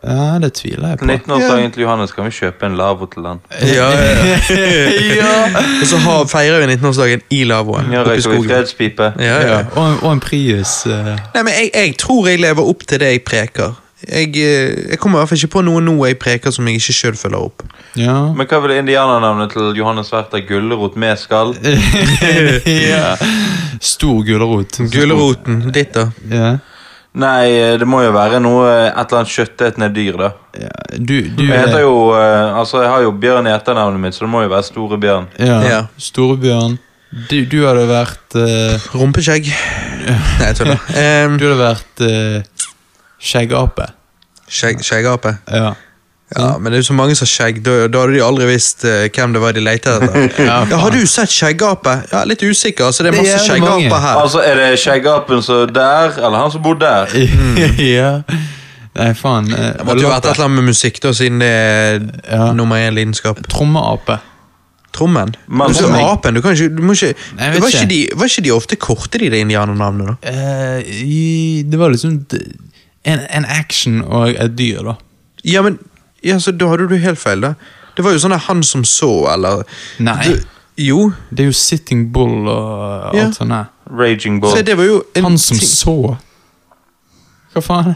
[SPEAKER 2] Ja, det tviler jeg
[SPEAKER 3] På
[SPEAKER 2] på.
[SPEAKER 3] 19-årsdagen til Johannes kan vi kjøpe en lavvo til han.
[SPEAKER 1] Ja,
[SPEAKER 2] ja.
[SPEAKER 1] Og så har, feirer vi 19-årsdagen i lavvoen
[SPEAKER 3] Ja,
[SPEAKER 1] oppe
[SPEAKER 3] vi
[SPEAKER 1] skogen.
[SPEAKER 3] fredspipe.
[SPEAKER 1] Ja, ja.
[SPEAKER 2] Og, en- og en Prius. Uh...
[SPEAKER 1] Nei, men jeg, jeg tror jeg lever opp til det jeg preker. Jeg, eh, jeg kommer i hvert fall ikke på noe nå jeg preker som jeg ikke sjøl følger opp.
[SPEAKER 2] Ja.
[SPEAKER 3] Men hva ville indianernavnet til Johannes vært? av Gulrot med skall?
[SPEAKER 2] ja. Stor gulrot.
[SPEAKER 1] Gulroten ditt, da?
[SPEAKER 2] Ja.
[SPEAKER 3] Nei, det må jo være noe Et eller annet kjøttetende dyr, da.
[SPEAKER 2] Ja, Du, du
[SPEAKER 3] Jeg heter jo eh, Altså, jeg har jo Bjørn i etternavnet mitt, så det må jo være Store Bjørn.
[SPEAKER 2] ja.
[SPEAKER 1] Ja.
[SPEAKER 2] Storebjørn. Du, du hadde vært uh...
[SPEAKER 1] Rumpeskjegg. Nei, jeg tuller. Um,
[SPEAKER 2] Du hadde vært uh, skjeggape.
[SPEAKER 1] skjeggape.
[SPEAKER 2] Ja.
[SPEAKER 1] Ja, men det er jo så mange som har skjegg. Da, da hadde de aldri visst eh, hvem det var de lette etter.
[SPEAKER 2] Ja,
[SPEAKER 1] Ja, har du sett skjeggape? Ja, Litt usikker. altså det er
[SPEAKER 2] Det er
[SPEAKER 1] masse
[SPEAKER 2] mange.
[SPEAKER 1] skjeggaper her.
[SPEAKER 3] Altså, Er det skjeggapen som der, eller han som bor der?
[SPEAKER 2] ja. Nei, faen. eh,
[SPEAKER 1] Det måtte jo vært et eller annet med musikk, da, siden det er
[SPEAKER 2] Ja.
[SPEAKER 1] nummer én lidenskap.
[SPEAKER 2] Trommeape.
[SPEAKER 1] Trommen.
[SPEAKER 3] Men-
[SPEAKER 1] Men så apen, du kan ikke, du må ikke,
[SPEAKER 2] Nei, jeg vet
[SPEAKER 1] var, ikke
[SPEAKER 2] ikke.
[SPEAKER 1] de, var ikke de ofte korte, de, de indianernavnene? da?
[SPEAKER 2] Eh, i- det var liksom d- en, en action og et dyr, da.
[SPEAKER 1] Ja, men ja, så Da hadde du helt feil, da. Det var jo sånn Han som så, eller
[SPEAKER 2] Nei.
[SPEAKER 1] Du, jo,
[SPEAKER 2] Det er jo Sitting Bull og
[SPEAKER 1] Ja.
[SPEAKER 2] alt sånt. der.
[SPEAKER 3] Raging Bull.
[SPEAKER 1] så det var jo en
[SPEAKER 2] Han som
[SPEAKER 1] ting-
[SPEAKER 2] så. Hva faen?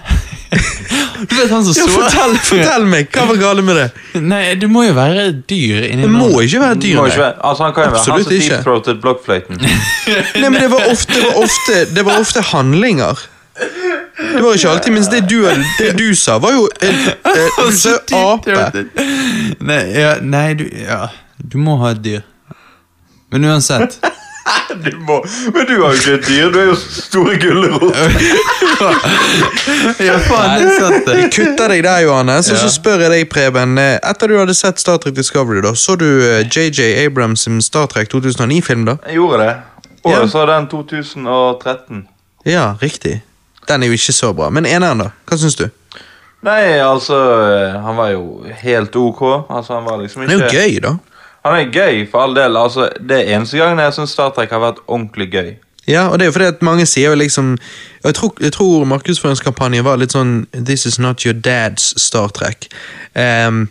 [SPEAKER 2] du vet han som
[SPEAKER 1] ja,
[SPEAKER 2] så?
[SPEAKER 1] fortell, fortell meg! Hva var galt med det?
[SPEAKER 2] Nei, det må jo være dyr inni
[SPEAKER 1] Det må ikke være dyr.
[SPEAKER 3] Ikke være, altså Han kan jo være han
[SPEAKER 1] Absolutt
[SPEAKER 3] som deep-throated blokkfløyten.
[SPEAKER 1] Nei, men det var ofte, det var ofte, det var ofte handlinger. Det var ikke alltid, mens det du, det du sa, var jo en, eh, Du sa ape.
[SPEAKER 2] Nei, ja, nei du, ja, du må ha et dyr. Men uansett
[SPEAKER 3] Du må, men du har jo ikke et dyr, du er jo store gulrot.
[SPEAKER 2] Ja, faen, det er sant det.
[SPEAKER 1] Jeg kutter deg der, Johannes, og så spør jeg deg, Preben. eh, Etter du hadde sett Star Trek Discovery, da, så du eh, JJ Abrams Star Trek 2009-film, da?
[SPEAKER 3] Jeg gjorde det. Og
[SPEAKER 1] Ja.
[SPEAKER 3] så den 2013.
[SPEAKER 1] Ja, riktig. Den er jo ikke så bra. Men eneren, da? Hva syns du?
[SPEAKER 3] Nei, altså eh, Han var jo helt ok. Altså Han var liksom ikke Han
[SPEAKER 1] er jo gøy, da.
[SPEAKER 3] Han er gøy, for all del. Altså Det er eneste gangen jeg syns Star Trek har vært ordentlig gøy.
[SPEAKER 1] Ja, og det er jo fordi at mange sier jo liksom Jeg tror, jeg tror markedsføringskampanjen var litt sånn This is not your dad's Star Trek. Um,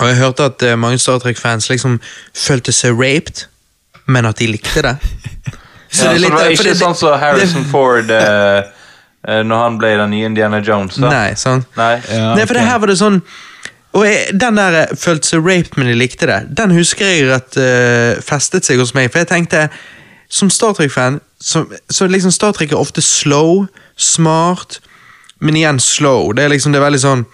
[SPEAKER 1] og jeg hørte at eh, mange Star Trek-fans liksom følte seg raped, men at de likte det.
[SPEAKER 3] Så, ja, så det var ikke
[SPEAKER 1] det-
[SPEAKER 3] sånn som Harrison Ford eh, eh, når han ble den nye Indiana Jones. da
[SPEAKER 1] Nei, sant?
[SPEAKER 3] Nei.
[SPEAKER 2] Ja,
[SPEAKER 1] Nei, for det her var det sånn Og jeg, den der eh, følte seg raped, men jeg likte det, den husker jeg at uh, festet seg hos meg. For jeg tenkte, som Star Trek-fan, så, så liksom Star Trek er ofte slow, smart, men igjen slow. Det er liksom, det er veldig sånn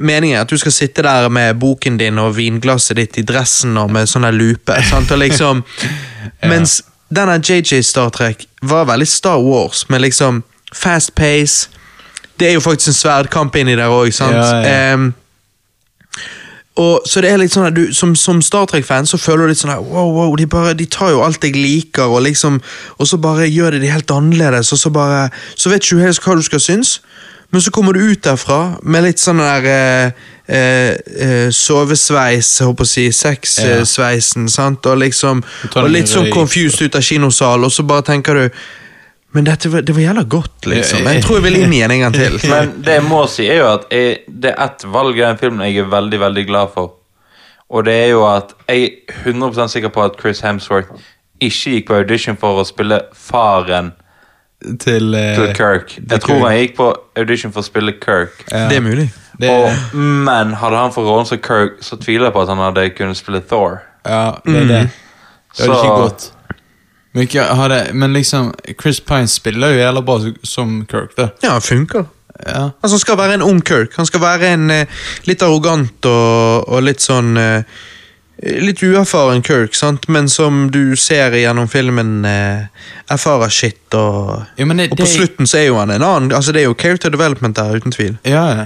[SPEAKER 1] Meningen er at du skal sitte der med boken din og vinglasset ditt i dressen og med sånn der lupe. Sant? Og liksom, Mens denne JJ Star Trek var veldig Star Wars, men liksom fast pace. Det er jo faktisk en sverdkamp inni der òg, sant?
[SPEAKER 2] Ja, ja.
[SPEAKER 1] Um, og så det er litt sånn at du, Som, som Star Trek-fan så føler du litt sånn at wow, wow, de, bare, de tar jo alt jeg liker, og liksom Og så bare gjør de det helt annerledes, og så bare Så vet ikke du helt hva du skal synes, men så kommer du ut derfra med litt sånn der eh, eh, eh, sovesveis, jeg håper å si, sexsveisen, sant, og liksom Og litt sånn confused ut av kinosalen, og så bare tenker du Men dette, var- det var jævla godt, liksom. Jeg tror jeg vil inn igjen en gang til.
[SPEAKER 3] Men det jeg må si, er jo at jeg, det er ett valg i den filmen jeg er veldig veldig glad for. Og det er jo at jeg er 100 sikker på at Chris Hemsworth ikke gikk på audition for å spille faren
[SPEAKER 2] Til, uh,
[SPEAKER 3] til Kirk. Jeg tror
[SPEAKER 2] Kirk.
[SPEAKER 3] han gikk på audition for å spille Kirk.
[SPEAKER 2] Ja.
[SPEAKER 1] Det er mulig.
[SPEAKER 2] Det,
[SPEAKER 3] Og, men hadde han fått rollen som Kirk, så tviler jeg på at han hadde kunnet spille Thor.
[SPEAKER 2] ja, det er det. Det hadde
[SPEAKER 3] Så-
[SPEAKER 2] ikke gått. Men, hadde, men liksom, Chris Pine spiller jo jævla bra som- Kirk, da.
[SPEAKER 1] Ja, han funker.
[SPEAKER 2] Ja.
[SPEAKER 1] Altså, han skal være en ung Kirk. Han skal være en eh, litt arrogant og, og litt sånn eh, Litt uerfaren Kirk, sant? men som du ser gjennom filmen, eh, erfarer shit. Og,
[SPEAKER 2] Ja, men det-
[SPEAKER 1] og på
[SPEAKER 2] det-
[SPEAKER 1] slutten så er jo han en annen. Altså, Det er jo character development der, uten tvil.
[SPEAKER 2] Ja, ja.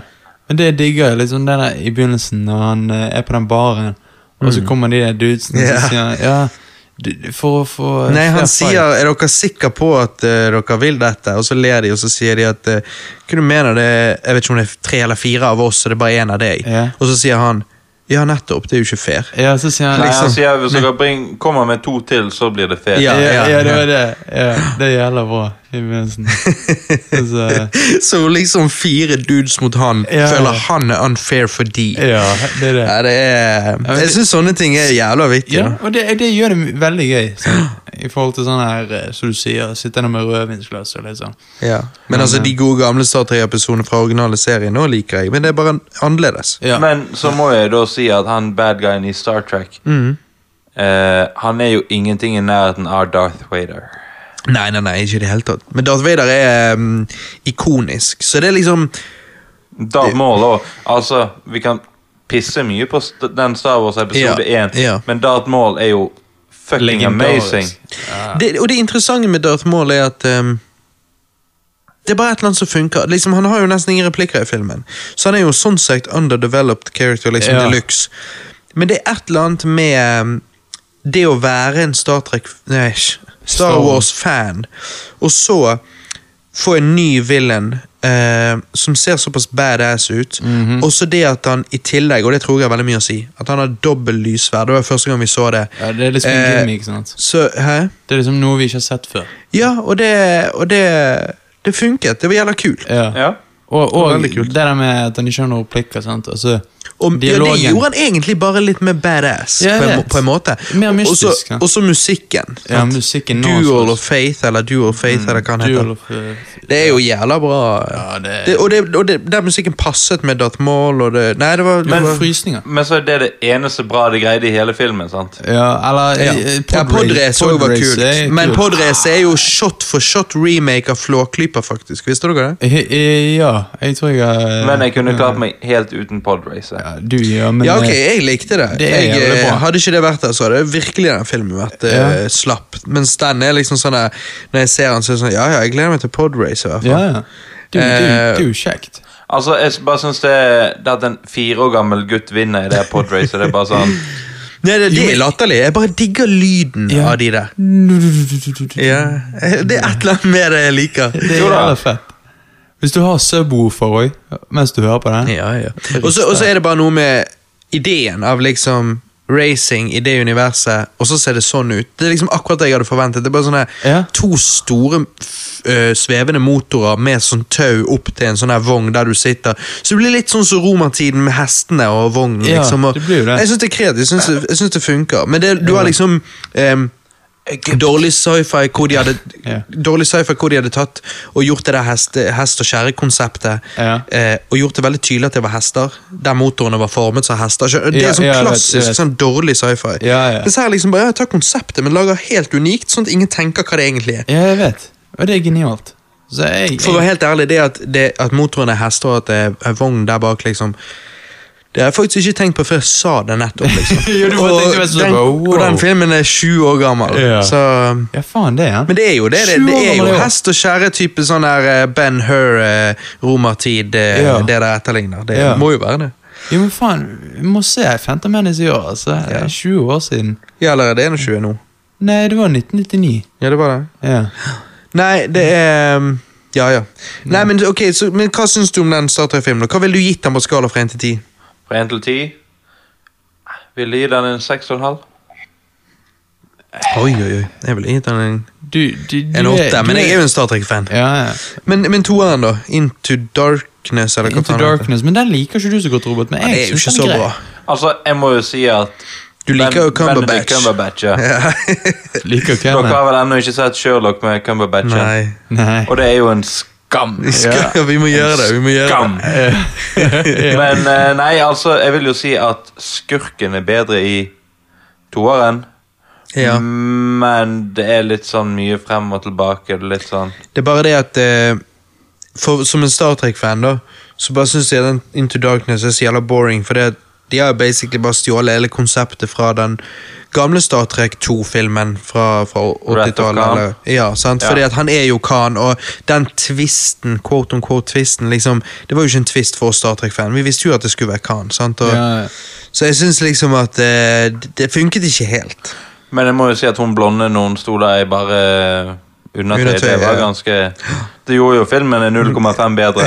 [SPEAKER 2] Men det digger jeg. Liksom den der i begynnelsen, når han er på den baren, og så kommer de der dudesene sier han ja, for å få
[SPEAKER 1] Nei, han sier 'er dere sikre på at uh, dere vil dette?' Og så ler de, og så sier de at uh, 'hva du mener det Jeg vet ikke om det er tre eller fire av oss, og det er bare én av deg'.
[SPEAKER 2] Ja.
[SPEAKER 1] Og så sier han 'ja, nettopp, det er jo ikke fair'.
[SPEAKER 2] Ja, så sier han
[SPEAKER 3] Nei,
[SPEAKER 1] liksom-
[SPEAKER 3] han sier hvis dere bring, kommer med to til, så blir det fair.
[SPEAKER 1] Ja.
[SPEAKER 2] ja, ja, det var det. Ja, det er jævla bra i begynnelsen. Så,
[SPEAKER 1] Så liksom fire dudes mot han
[SPEAKER 2] Ja.
[SPEAKER 1] føler han er unfair for de.
[SPEAKER 2] ja, det er det.
[SPEAKER 1] Ja, det er, jeg
[SPEAKER 2] det-
[SPEAKER 1] syns sånne ting er jævla viktig.
[SPEAKER 2] Ja, og det, det gjør det veldig gøy. Så, I forhold til sånn her, eh, som du sier, sittende med rødvinsglass og sånn.
[SPEAKER 1] Ja. Men altså, de gode gamle Star Trek-episodene fra originale serien nå liker jeg, men det er bare annerledes.
[SPEAKER 2] Ja.
[SPEAKER 3] Men så må jeg da si at han bad guyen i Star Trek
[SPEAKER 1] Mm.
[SPEAKER 3] eh, Han er jo ingenting i nærheten av Darth Vader.
[SPEAKER 1] Nei, nei, nei, ikke i det hele tatt. Men Darth Vader er um, ikonisk, så det er liksom
[SPEAKER 3] Darth Maul òg. Altså, vi kan pisse mye på st den Star Wars episode
[SPEAKER 1] Ja,
[SPEAKER 3] 1,
[SPEAKER 1] ja.
[SPEAKER 3] men Darth Maul er jo fucking
[SPEAKER 2] Legendarisk.
[SPEAKER 3] amazing.
[SPEAKER 1] det, Og det interessante med Darth Maul er at um, det er bare et eller annet som funker. Liksom, han har jo nesten ingen replikker i filmen, så han er jo sånn sett underdeveloped character liksom
[SPEAKER 2] Ja.
[SPEAKER 1] deluxe. Men det er et eller annet med um, det å være en Star Trek Nei, Star
[SPEAKER 2] Star Wars.
[SPEAKER 1] Wars-fan, og så få en ny villain eh, som ser såpass badass ut,
[SPEAKER 2] Mhm.
[SPEAKER 1] og så det at han i tillegg, og det tror jeg har veldig mye å si, at han har dobbelt lysverd. Det var første gang vi så det.
[SPEAKER 2] Ja, det er liksom en
[SPEAKER 1] Eh,
[SPEAKER 2] gimmick, sant?
[SPEAKER 1] Så, hæ?
[SPEAKER 2] Det er liksom noe vi ikke har sett før.
[SPEAKER 1] Ja, og det, og det, det funket. Det var jævla kult.
[SPEAKER 2] Ja.
[SPEAKER 3] Ja.
[SPEAKER 2] Og, og det
[SPEAKER 1] kult.
[SPEAKER 2] der med at han ikke har noen replikker, sant? Altså,
[SPEAKER 1] Og ja, det gjorde han egentlig bare litt mer badass,
[SPEAKER 2] Ja,
[SPEAKER 1] på, en, på en måte.
[SPEAKER 2] Mer mystisk,
[SPEAKER 1] Og så- Og så musikken.
[SPEAKER 2] Ja, musikken nå,
[SPEAKER 1] Dual
[SPEAKER 2] så-
[SPEAKER 1] of Faith, eller Dual Faith, eller hva han heter.
[SPEAKER 2] of, eh,
[SPEAKER 1] Det er jo jævla bra.
[SPEAKER 2] Ja, det-
[SPEAKER 1] det, og det, og det, der musikken passet med Darth Maul, og det Nei, det var, det
[SPEAKER 2] Men
[SPEAKER 1] var
[SPEAKER 2] frysninger.
[SPEAKER 3] Men så er det det eneste bra de greide i hele filmen. sant?
[SPEAKER 2] Ja, eller
[SPEAKER 1] ja.
[SPEAKER 2] eh,
[SPEAKER 1] ja, Podrace pod var
[SPEAKER 2] Podrace
[SPEAKER 1] kult.
[SPEAKER 2] er
[SPEAKER 1] Men. Podrace er jo shot for shot remake av Flåklypa, faktisk. Visste dere det?
[SPEAKER 2] Eh, eh, Ja, jeg tror jeg uh,
[SPEAKER 3] Men jeg kunne klart meg helt uten podracer.
[SPEAKER 2] ja, Du gjør, men
[SPEAKER 1] Ja, ok,
[SPEAKER 2] eh,
[SPEAKER 1] jeg likte det.
[SPEAKER 2] det
[SPEAKER 1] jeg, eh, hadde ikke det vært der, så hadde virkelig den filmen vært
[SPEAKER 2] ja.
[SPEAKER 1] uh, slapp. Mens den er liksom sånn der, Når jeg ser den, så er det sånn Ja, ja, jeg gleder meg til Podrace, i hvert fall.
[SPEAKER 2] Ja, ja. Det, det,
[SPEAKER 1] Eh,
[SPEAKER 2] det er jo kjekt.
[SPEAKER 3] Altså, Jeg bare syns det, det at en fire år gammel gutt vinner i det podracet, det er bare sånn
[SPEAKER 1] Nei, det, det er latterlig. Jeg bare digger lyden
[SPEAKER 2] Ja.
[SPEAKER 1] av de der. Ja, Det er et eller annet med det jeg liker.
[SPEAKER 2] Det er
[SPEAKER 3] Jo da.
[SPEAKER 2] jævla fett. Hvis du har subwoofer òg, mens du hører på den
[SPEAKER 1] Ja, ja. Og så er det bare noe med ideen av liksom racing i det universet, og så ser det sånn ut. Det er liksom akkurat det jeg hadde forventet. Det er bare sånne
[SPEAKER 2] Ja.
[SPEAKER 1] to store øh, svevende motorer med sånn tau opp til en sånn her vogn der du sitter. Så det blir litt sånn som romertiden med hestene og vognen.
[SPEAKER 2] Ja,
[SPEAKER 1] liksom. Og
[SPEAKER 2] det blir det.
[SPEAKER 1] Jeg syns det er kreativt, jeg syns det, det funker. Men det, du har liksom ehm, Dårlig sci-fi hvor de hadde
[SPEAKER 2] Ja.
[SPEAKER 1] Dårlig sci-fi hvor de hadde tatt og gjort det der hest, hest og kjerre-konseptet.
[SPEAKER 2] Yeah.
[SPEAKER 1] Eh, og gjort det veldig tydelig at det var hester, der motorene var formet som hester. Det er sånn
[SPEAKER 2] yeah, jeg
[SPEAKER 1] klassisk
[SPEAKER 2] jeg
[SPEAKER 1] sånn dårlig sci-fi. Mens her liksom bare, ja, ta konseptet, men lager helt unikt, sånn at ingen tenker hva det egentlig er.
[SPEAKER 2] Ja, jeg vet. Og det er genialt. Så jeg,
[SPEAKER 1] For å være helt ærlig, det at, det, at motoren er hester og at det er vogn der bak, liksom Det har jeg faktisk ikke tenkt på før jeg sa det nettopp. liksom.
[SPEAKER 2] Jo,
[SPEAKER 1] og, den,
[SPEAKER 2] wow.
[SPEAKER 1] og den filmen er sju år gammel,
[SPEAKER 2] Ja.
[SPEAKER 1] så
[SPEAKER 2] Ja, faen, det ja.
[SPEAKER 1] Men det er jo det. Det, det er jo hest og kjerre-type sånn der eh, Ben Hur, eh, romertid, eh,
[SPEAKER 2] Ja.
[SPEAKER 1] det der etterligner. Det
[SPEAKER 2] Ja.
[SPEAKER 1] må jo være det.
[SPEAKER 2] Jo, men faen, vi må se Phantom Menace i år. altså. Det
[SPEAKER 1] Ja.
[SPEAKER 2] er 20 år siden.
[SPEAKER 1] Ja, eller er det 21 nå?
[SPEAKER 2] Nei, det var 1999.
[SPEAKER 1] Ja, det var det.
[SPEAKER 2] Ja.
[SPEAKER 1] Nei, det er um, Ja, ja. Nei, men ok, så, men Hva syns du om den Star Trek-filmen? Hva ville du gitt den på skala fra 1 til 10?
[SPEAKER 3] Fra én til ti vil du gi den en 6,5.
[SPEAKER 1] Oi, oi, oi. Jeg vil gi den en,
[SPEAKER 2] Du, du, du
[SPEAKER 1] en 8,
[SPEAKER 2] du
[SPEAKER 1] men jeg er jo en Star Trek-fan.
[SPEAKER 2] Ja, ja.
[SPEAKER 1] Men, men toeren, da? Into Darkness, eller hva
[SPEAKER 2] Into? Darkness, men den liker ikke du så godt, Robert. Men
[SPEAKER 1] Ja, det er jo ikke så bra.
[SPEAKER 3] Altså, jeg må jo si at
[SPEAKER 1] Du liker jo Cumberbatch.
[SPEAKER 3] Cumberbatch ja.
[SPEAKER 1] Ja.
[SPEAKER 2] Liker
[SPEAKER 3] Dere har vel ennå ikke sett Sherlock med Cumberbatch?
[SPEAKER 1] Nei.
[SPEAKER 2] Nei.
[SPEAKER 3] Og det er jo en skam.
[SPEAKER 1] Vi, vi må gjøre det. vi må gjøre
[SPEAKER 3] Skam.
[SPEAKER 1] det.
[SPEAKER 3] Men eh, nei, altså, jeg vil jo si at skurken er bedre i toeren.
[SPEAKER 1] Ja.
[SPEAKER 3] Men det er litt sånn mye frem og tilbake. Litt sånn
[SPEAKER 1] Det er bare det at eh, for, Som en Star Trek-fan, da, så bare syns jeg den Into Darkness er så jævla boring. For det, at de har basically bare stjålet hele konseptet fra den gamle Star Trek 2-filmen fra, fra 80-tallet. Ja, sant?
[SPEAKER 3] Ja.
[SPEAKER 1] Fordi at han er jo Khan, og den tvisten, quote on quote tvisten, liksom, det var jo ikke en tvist for oss Star Trek-fan. Vi visste jo at det skulle være Khan. sant? Og,
[SPEAKER 2] Ja,
[SPEAKER 1] Så jeg syns liksom at eh, det funket ikke helt.
[SPEAKER 3] Men jeg må jo si at hun blonde når hun sto der i bare undertøy, det var ganske Det gjorde jo filmen 0,5 bedre.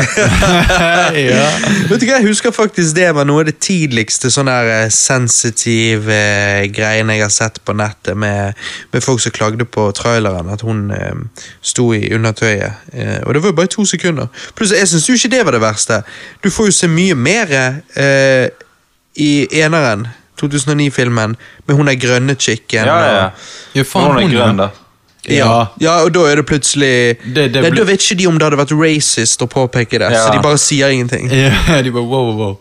[SPEAKER 2] ja.
[SPEAKER 1] Vet du hva, Jeg husker faktisk det var noe av det tidligste sånn der eh, sensitive eh, greiene jeg har sett på nettet, med, med folk som klagde på traileren, at hun eh, sto i undertøyet. Eh, og det var jo bare to sekunder. Pluss, jeg syns jo ikke det var det verste. Du får jo se mye mer eh, i eneren, 2009-filmen, med hun der grønne chicken.
[SPEAKER 3] Ja, ja.
[SPEAKER 1] og-
[SPEAKER 2] ja, faen,
[SPEAKER 3] Hun er grønn, da.
[SPEAKER 1] Ja. ja, og da er det plutselig
[SPEAKER 2] Det- det ble-
[SPEAKER 1] Da vet ikke de om det hadde vært racist å påpeke det,
[SPEAKER 3] Ja.
[SPEAKER 1] så de bare sier ingenting.
[SPEAKER 2] Ja, de bare wow, wow.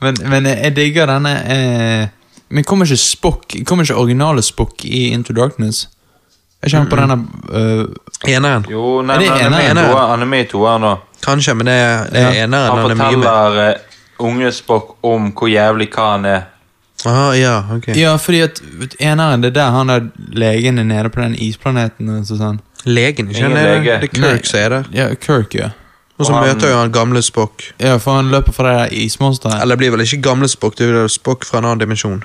[SPEAKER 2] Men, men jeg digger denne eh, Men kommer ikke Spock Kommer ikke originale Spock i Into Darkness? Jeg kjenner på denne uh...
[SPEAKER 1] Eneren.
[SPEAKER 3] Jo, nei,
[SPEAKER 2] Er det
[SPEAKER 3] men han er med
[SPEAKER 1] eneren?
[SPEAKER 3] han er med i toeren nå.
[SPEAKER 1] Kanskje, men det er, det er
[SPEAKER 2] Ja.
[SPEAKER 1] eneren.
[SPEAKER 3] Han
[SPEAKER 1] Han er
[SPEAKER 3] forteller eh, unge Spock om hvor jævlig hva han er.
[SPEAKER 1] Aha, ja, ok.
[SPEAKER 2] Ja, fordi at eneren, det er der han der legen er nede på den isplaneten. og så sånn.
[SPEAKER 1] Legen, ikke
[SPEAKER 3] Ingen lege.
[SPEAKER 1] Det er Kirk som er der.
[SPEAKER 2] Ja, Kirk, ja.
[SPEAKER 1] Og så
[SPEAKER 3] Og han-
[SPEAKER 1] møter jo han gamle Spock.
[SPEAKER 2] Ja, For han løper fra det der ismonsteret.
[SPEAKER 1] Eller det blir vel ikke gamle Spock, det blir Spock fra en annen dimensjon.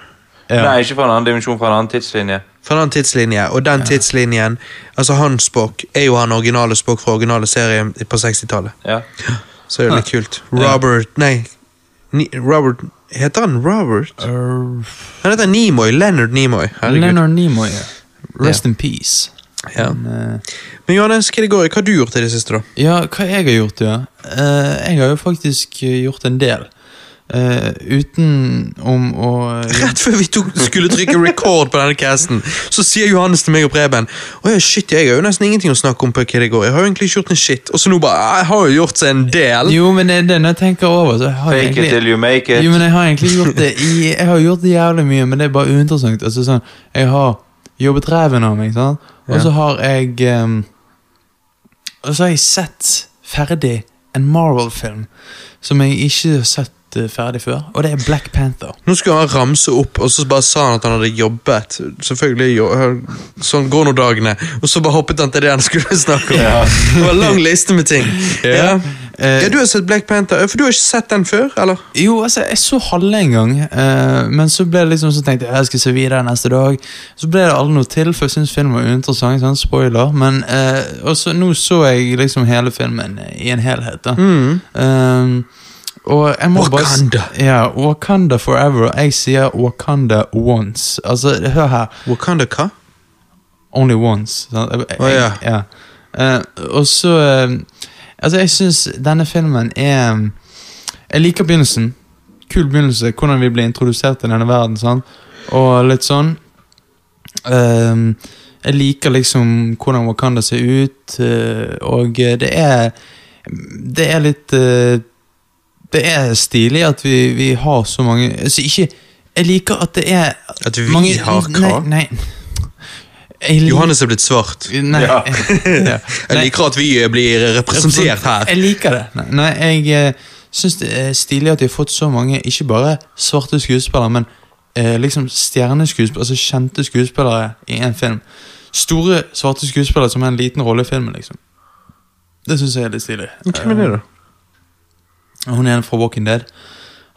[SPEAKER 2] Ja.
[SPEAKER 3] Nei, ikke fra en annen dimensjon, fra en annen tidslinje.
[SPEAKER 1] Fra en annen tidslinje, og den tidslinjen Altså han Spock er jo han originale Spock fra originale serien på 60-tallet.
[SPEAKER 3] Ja.
[SPEAKER 1] Så det er litt kult. Robert Nei, Ni, Robert Heter han Robert?
[SPEAKER 2] Uh,
[SPEAKER 1] Han heter Nimoy. Leonard Nimoy. Herregud.
[SPEAKER 2] Leonard Nimoy. ja. Rest in peace.
[SPEAKER 1] Ja.
[SPEAKER 2] Men, uh,
[SPEAKER 1] Men Johannes, hva det går? Hva har du gjort i det siste, da?
[SPEAKER 2] Ja, hva jeg har gjort, ja. Uh, jeg har jo faktisk eh, gjort en del. Eh, uten om å
[SPEAKER 1] Rett før vi tok, skulle trykke record på denne casten, så sier Johannes til meg og Preben Å ja, shit, jeg har jo nesten ingenting å snakke om på hva det går. Jeg har jo egentlig ikke gjort en shit. Og så nå bare Jeg har jo gjort seg en del.
[SPEAKER 2] Jo, men det, det, når jeg tenker over, så har Fake
[SPEAKER 3] Fake it till you make it.
[SPEAKER 2] Jo, men jeg har egentlig gjort det i, Jeg har gjort det jævlig mye, men det er bare uinteressant. Altså sånn, Jeg har jobbet ræven av meg, sant? og så har jeg um, Og så har jeg sett ferdig en Marvel-film som jeg ikke har sett eh, ferdig før, og det er Black Panther.
[SPEAKER 1] Nå skulle han ramse opp, og så bare sa han at han hadde jobbet. Selvfølgelig, jo, Sånn går nå dagene. Og så bare hoppet han til det han skulle snakke om. Det var en lang liste med ting. Ja.
[SPEAKER 2] Eh,
[SPEAKER 1] ja, Du har sett Black Panther, for du har ikke sett den før? eller?
[SPEAKER 2] Jo, altså, jeg så halve en gang, eh, men så ble det liksom så tenkte jeg jeg skal se videre neste dag. Så ble det aldri noe til, for jeg syns filmen var uinteressant. Sånn, spoiler. Men eh, og så, nå så jeg liksom hele filmen i en helhet. da. Eh, og jeg må
[SPEAKER 1] Wakanda.
[SPEAKER 2] Bare, ja, Wakanda forever. Jeg sier Wakanda once. Altså, hør her.
[SPEAKER 1] Wakanda hva?
[SPEAKER 2] Only once. Å Jeg- jeg-
[SPEAKER 1] ja.
[SPEAKER 2] ja. Uh, og så uh, Altså, jeg syns denne filmen er Jeg liker begynnelsen. Kul begynnelse. Hvordan vi blir introdusert til denne verden. sant? Og litt sånn eh, Jeg liker liksom hvordan Wakanda ser ut, og det er Det er litt Det er stilig at vi, vi har så mange Altså, ikke Jeg liker at det er
[SPEAKER 1] At vi
[SPEAKER 2] mange,
[SPEAKER 1] har hva?
[SPEAKER 2] Nei, nei. Jeg
[SPEAKER 1] Johannes er blitt svart.
[SPEAKER 2] Nei.
[SPEAKER 3] Ja.
[SPEAKER 2] ja.
[SPEAKER 1] Jeg liker at vi blir representert her.
[SPEAKER 2] Jeg liker det. Nei, nei jeg eh, syns det er stilig at vi har fått så mange, ikke bare svarte skuespillere, men eh, liksom stjerneskuespillere, altså kjente skuespillere i en film. Store svarte skuespillere som har en liten rolle i filmen, liksom. Det syns jeg er litt stilig.
[SPEAKER 1] Hvem er det, da?
[SPEAKER 2] Eh, Hun er en fra Walking Dead.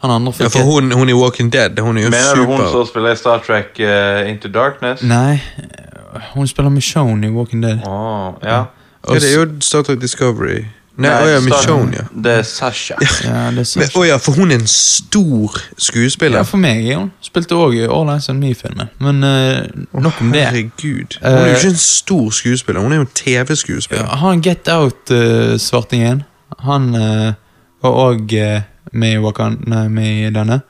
[SPEAKER 2] Han andre
[SPEAKER 1] Ja, for hun, hun i Walking Dead, hun er jo
[SPEAKER 3] Mener du hun som spiller i Star Trek uh, Into Darkness?
[SPEAKER 2] Nei, eh, hun spiller Michonne i Walking Dead.
[SPEAKER 3] Åh, ja.
[SPEAKER 1] Ja, det er jo Star Trek Discovery. Nei, å ja, Michonne, ja.
[SPEAKER 3] Det er Sasha.
[SPEAKER 2] Ja, det er Sasha.
[SPEAKER 1] Men, å ja, for hun er en stor skuespiller.
[SPEAKER 2] Ja, for meg er hun. Spilte òg i All Eyes on Me-filmen. Men eh, nok om det.
[SPEAKER 1] Herregud. Hun er jo
[SPEAKER 2] Eh,
[SPEAKER 1] ikke en stor skuespiller, hun er jo en TV-skuespiller.
[SPEAKER 2] Ja, han Get Out-svartingen, han eh, var òg med, i Wakan- nei, med i denne.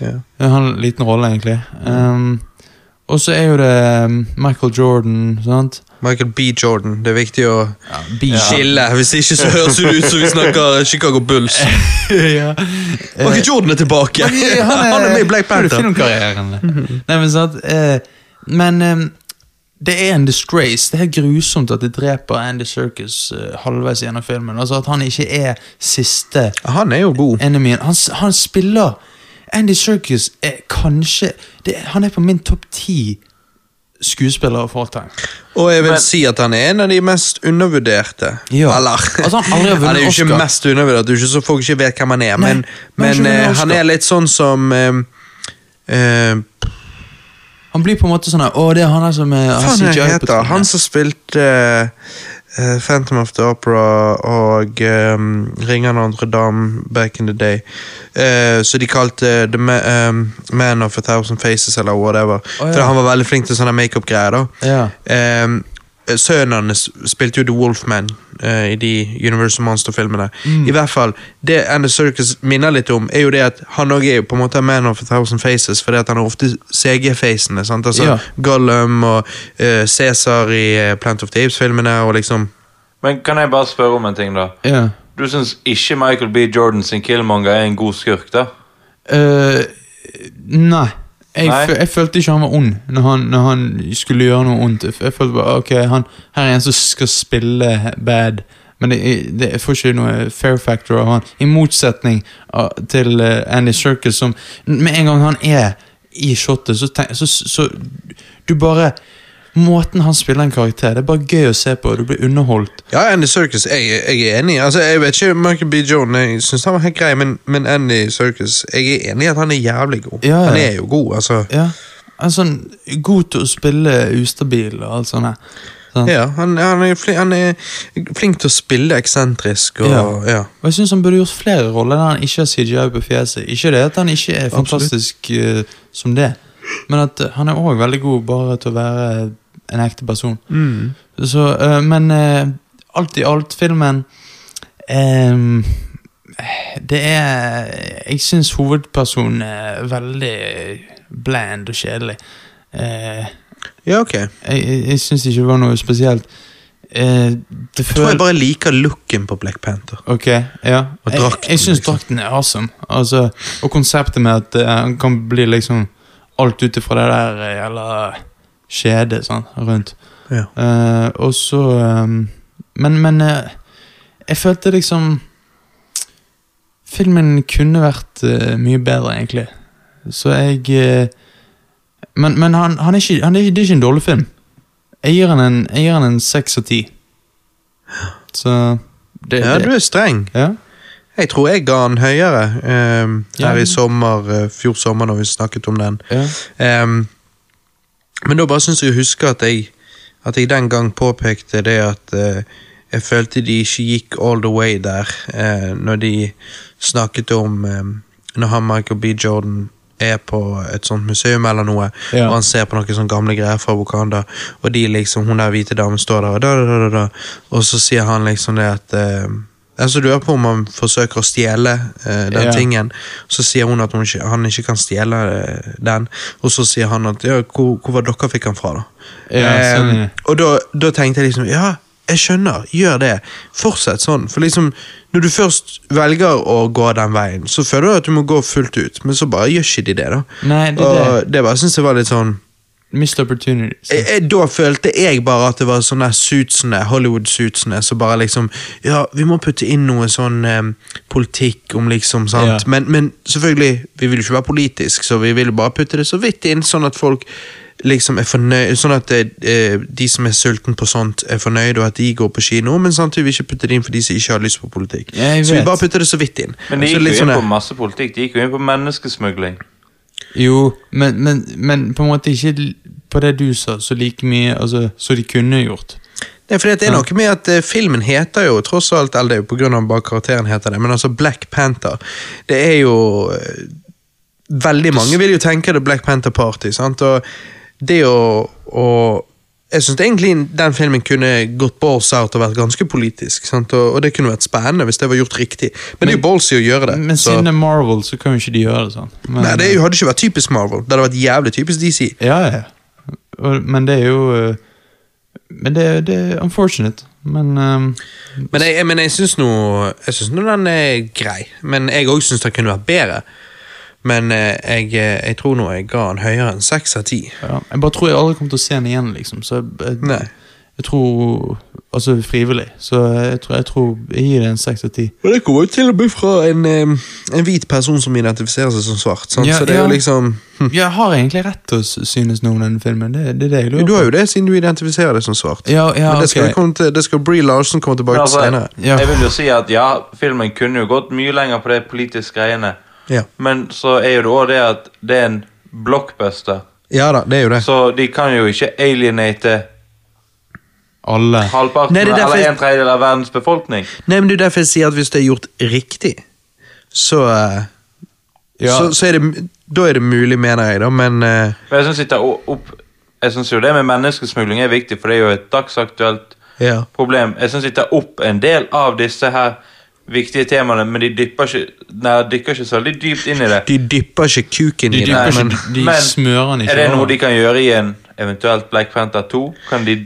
[SPEAKER 1] Ja.
[SPEAKER 2] Ja, Han har en liten rolle, egentlig. Um, og så er jo det um, Michael Jordan, sant?
[SPEAKER 1] Michael B. Jordan. Det er viktig å
[SPEAKER 2] B.
[SPEAKER 1] skille, hvis ikke så høres det ut som vi snakker Chicago Bulls.
[SPEAKER 2] ja.
[SPEAKER 1] Michael Jordan er tilbake! Han er med i Black
[SPEAKER 2] Han er
[SPEAKER 1] Mm
[SPEAKER 2] -hmm. Nei, men sant eh, Men eh, det er en disgrace. Det er helt grusomt at de dreper Andy Circus uh, halvveis gjennom filmen. Altså At han ikke er siste
[SPEAKER 1] Han er jo god.
[SPEAKER 2] Han, han spiller Andy Circus er kanskje det, Han er på min topp ti skuespillere for all time.
[SPEAKER 1] Og jeg vil
[SPEAKER 3] Men-
[SPEAKER 1] si at han er en av de mest undervurderte.
[SPEAKER 2] Ja.
[SPEAKER 1] Eller
[SPEAKER 2] Altså, han aldri har vunnet
[SPEAKER 1] Han er jo ikke
[SPEAKER 2] Oscar.
[SPEAKER 1] mest undervurdert, du er ikke så folk ikke vet hvem han er,
[SPEAKER 2] Nei,
[SPEAKER 1] men,
[SPEAKER 2] men han
[SPEAKER 1] men eh, han er litt sånn som uh, eh,
[SPEAKER 2] Han blir på en måte sånn her, Å, det er han der som er har CGI på trynet.
[SPEAKER 1] han som spilte eh, Phantom of the Opera og um, Ringene Andre Dame back in the day. Uh, så de kalte The Ma um, Man of a Thousand Faces eller whatever.
[SPEAKER 2] Oh, ja.
[SPEAKER 1] For han var veldig flink til sånne makeup-greier. da
[SPEAKER 2] Ja.
[SPEAKER 1] Um, Sønnen hans spilte jo The Wolfman uh, i de Universal Monster-filmene.
[SPEAKER 2] Mm.
[SPEAKER 1] I hvert fall, Det Andy Circus minner litt om, er jo det at han også er jo på en måte man of a thousand faces, fordi at han er ofte CG-facene. sant? Altså
[SPEAKER 2] Ja.
[SPEAKER 1] Gollum og uh, Cæsar i eh, Plant of the Apes-filmene og liksom
[SPEAKER 3] Men kan jeg bare spørre om en ting, da?
[SPEAKER 2] Ja.
[SPEAKER 3] Du syns ikke Michael B. Jordan sin Killmonger er en god skurk, da?
[SPEAKER 2] Uh, nei. Jeg, jeg følte ikke han var ond når han, når han skulle gjøre noe ondt. Jeg, jeg følte bare, ok, han, Her er en som skal spille bad, men det, det, jeg får ikke noe fair factor av han. I motsetning til eh, Andy Circus, som med en gang han er i shotet, så, tenk, så, så Du bare Måten han spiller en karakter Det er bare gøy å se på, du blir underholdt.
[SPEAKER 1] Ja, Andy Circus, jeg, jeg er enig. Altså, Jeg vet ikke Michael B. Jordan, jeg syns han var helt grei, men, men Andy Circus Jeg er enig i at han er jævlig god.
[SPEAKER 2] Ja.
[SPEAKER 1] Han er jo god, altså.
[SPEAKER 2] Ja, sånn god til å spille ustabil og alt sånt. Sånn.
[SPEAKER 1] Ja, han, han, er flink, han er flink til å spille eksentrisk og
[SPEAKER 2] Ja.
[SPEAKER 1] ja.
[SPEAKER 2] Og jeg syns han burde gjort flere roller der han ikke har CGI på fjeset. Ikke det at han ikke er fantastisk uh, som det, men at han er òg veldig god bare til å være en ekte person. Så, uh, men uh, alt i alt, filmen um, Det er Jeg syns hovedpersonen er veldig bland og kjedelig. Uh,
[SPEAKER 1] Ja, ok.
[SPEAKER 2] jeg jeg, syns ikke det var noe spesielt. Uh, det
[SPEAKER 1] Jeg tror jeg bare liker looken på Black Panther.
[SPEAKER 2] Ok, ja.
[SPEAKER 1] Og
[SPEAKER 2] Jeg,
[SPEAKER 1] drakten,
[SPEAKER 2] jeg syns
[SPEAKER 1] liksom.
[SPEAKER 2] drakten er awesome. Altså, og konseptet med at eh, han kan bli liksom alt ut ifra det der Eller jævla skjedet sånn, rundt.
[SPEAKER 1] Ja.
[SPEAKER 2] Uh, og så um, Men, men uh, jeg følte liksom Filmen kunne vært uh, mye bedre, egentlig. Så jeg Men, men han, han, er ikke, han er ikke, det er ikke en dårlig film. Jeg gir han en, jeg gir han en seks av ti. Så det,
[SPEAKER 1] ja,
[SPEAKER 2] det
[SPEAKER 1] du er streng.
[SPEAKER 2] ja.
[SPEAKER 1] Jeg tror jeg ga den høyere
[SPEAKER 2] Ja.
[SPEAKER 1] her i sommer, fjor sommer, når vi snakket om den.
[SPEAKER 2] ja.
[SPEAKER 1] Ehm, men da bare syns jeg å huske at jeg, at jeg den gang påpekte det at eh, jeg følte de ikke gikk all the way der, eh, når de snakket om eh, Når han Michael B. Jordan er på et sånt museum eller noe,
[SPEAKER 2] Ja.
[SPEAKER 1] og han ser på noen sånne gamle greier fra Wakanda, og de liksom, hun der hvite damen står der, og, da, da, da, og så sier han liksom det at eh, Altså Du hører på om han forsøker å stjele uh, den
[SPEAKER 2] Ja.
[SPEAKER 1] tingen. Så sier hun at hun ikke, han ikke kan stjele uh, den. Og så sier han at ja, hvor, hvor var dere fikk han fra, da?
[SPEAKER 2] Ja, sånn, ja.
[SPEAKER 1] og da, da tenkte jeg liksom ja, jeg skjønner, gjør det. Fortsett sånn. For liksom, når du først velger å gå den veien, så føler du at du må gå fullt ut, men så bare gjør ikke de det, da.
[SPEAKER 2] Nei, det er
[SPEAKER 1] og det bare synes jeg var litt sånn
[SPEAKER 2] Missed opportunities.
[SPEAKER 1] Da følte jeg bare at det var sånne suitsene, Hollywood-suitsene, som bare liksom Ja, vi må putte inn noe sånn eh, politikk om liksom, sant.
[SPEAKER 2] Ja.
[SPEAKER 1] Men, men selvfølgelig, vi vil jo ikke være politisk, så vi vil bare putte det så vidt inn, sånn at folk liksom er fornøyd Sånn at eh, de som er sulten på sånt, er fornøyd, og at de går på kino, men samtidig vil vi ikke putte det inn for de som ikke har lyst på politikk.
[SPEAKER 2] Ja,
[SPEAKER 1] så vi bare putter det så vidt inn.
[SPEAKER 3] Men de gikk jo inn
[SPEAKER 1] sånn,
[SPEAKER 3] på masse politikk. De gikk jo inn på menneskesmugling.
[SPEAKER 2] Jo, men, men, men på en måte ikke på det du sa, så like mye altså, som de kunne gjort.
[SPEAKER 1] Fordi at det er noe med at eh, filmen heter jo tross alt, eller det er jo på grunn av bare karakteren heter det, men altså Black Panther, det er jo eh, Veldig mange vil jo tenke det Black Panther Party, sant, og det å, å jeg synes egentlig den filmen kunne gått balls out og vært ganske politisk. Sant? Og, og det kunne vært spennende hvis det var gjort riktig. Men, det er jo ballsy å gjøre det.
[SPEAKER 2] Men
[SPEAKER 1] så-
[SPEAKER 2] siden det er Marvel, så kan jo ikke de gjøre det sånn. Men,
[SPEAKER 1] Nei, det hadde ikke vært typisk Marvel. Det hadde vært jævlig typisk DC.
[SPEAKER 2] Ja, ja. Og, men det er jo eh, Men det, det er unfortunate. Men um,
[SPEAKER 1] Men jeg, jeg, jeg syns nå den er grei. Men jeg òg syns den kunne vært bedre. Men eh, jeg, eh, jeg tror nå jeg ga den høyere enn seks av ti.
[SPEAKER 2] ja, Jeg bare tror jeg aldri kommer til å se den igjen, liksom. Så jeg,
[SPEAKER 1] Nei.
[SPEAKER 2] Jeg tror Altså frivillig. Så jeg tror jeg, tror jeg gir det en seks av ti.
[SPEAKER 1] Og det kommer jo til å bli fra en, eh, en hvit person som identifiserer seg som svart. Sant?
[SPEAKER 2] Ja,
[SPEAKER 1] så det er
[SPEAKER 2] ja.
[SPEAKER 1] jo liksom hm.
[SPEAKER 2] Jeg har egentlig rett til å synes noe om denne filmen. Det, det er det jeg lurer
[SPEAKER 1] Du har jo det siden du identifiserer deg som svart.
[SPEAKER 2] Ja, ja,
[SPEAKER 1] Men det skal, okay. komme til, det skal Brie Larsen komme tilbake til
[SPEAKER 3] altså,
[SPEAKER 1] senere.
[SPEAKER 2] Ja.
[SPEAKER 3] Jeg vil jo si at ja, filmen kunne jo gått mye lenger på de politiske greiene.
[SPEAKER 1] Ja.
[SPEAKER 3] Men så er jo det òg det at det er en blockbuster.
[SPEAKER 1] ja da, det er jo det.
[SPEAKER 3] Så de kan jo ikke alienate
[SPEAKER 2] Alle.
[SPEAKER 3] halvparten
[SPEAKER 1] Nei, det er derfor
[SPEAKER 3] eller en tredjedel av verdens befolkning.
[SPEAKER 1] Nei, men det er derfor jeg sier at hvis det er gjort riktig, så, eh,
[SPEAKER 2] Ja.
[SPEAKER 1] så, så er det Da er det mulig, mener jeg, da, men eh,
[SPEAKER 3] Men jeg synes ikke opp Jeg synes jo det med menneskesmugling er viktig, for det er jo et dagsaktuelt
[SPEAKER 1] ja.
[SPEAKER 3] problem. Jeg syns de tar opp en del av disse her viktige temaene, men de dypper ikke, nei, dykker ikke så veldig dypt inn i det.
[SPEAKER 1] De dypper ikke kuken
[SPEAKER 2] De
[SPEAKER 1] i det, men
[SPEAKER 2] De
[SPEAKER 3] Men
[SPEAKER 2] smører den ikke.
[SPEAKER 3] Er det noe de kan gjøre i en eventuelt Black Panther 2? Kan de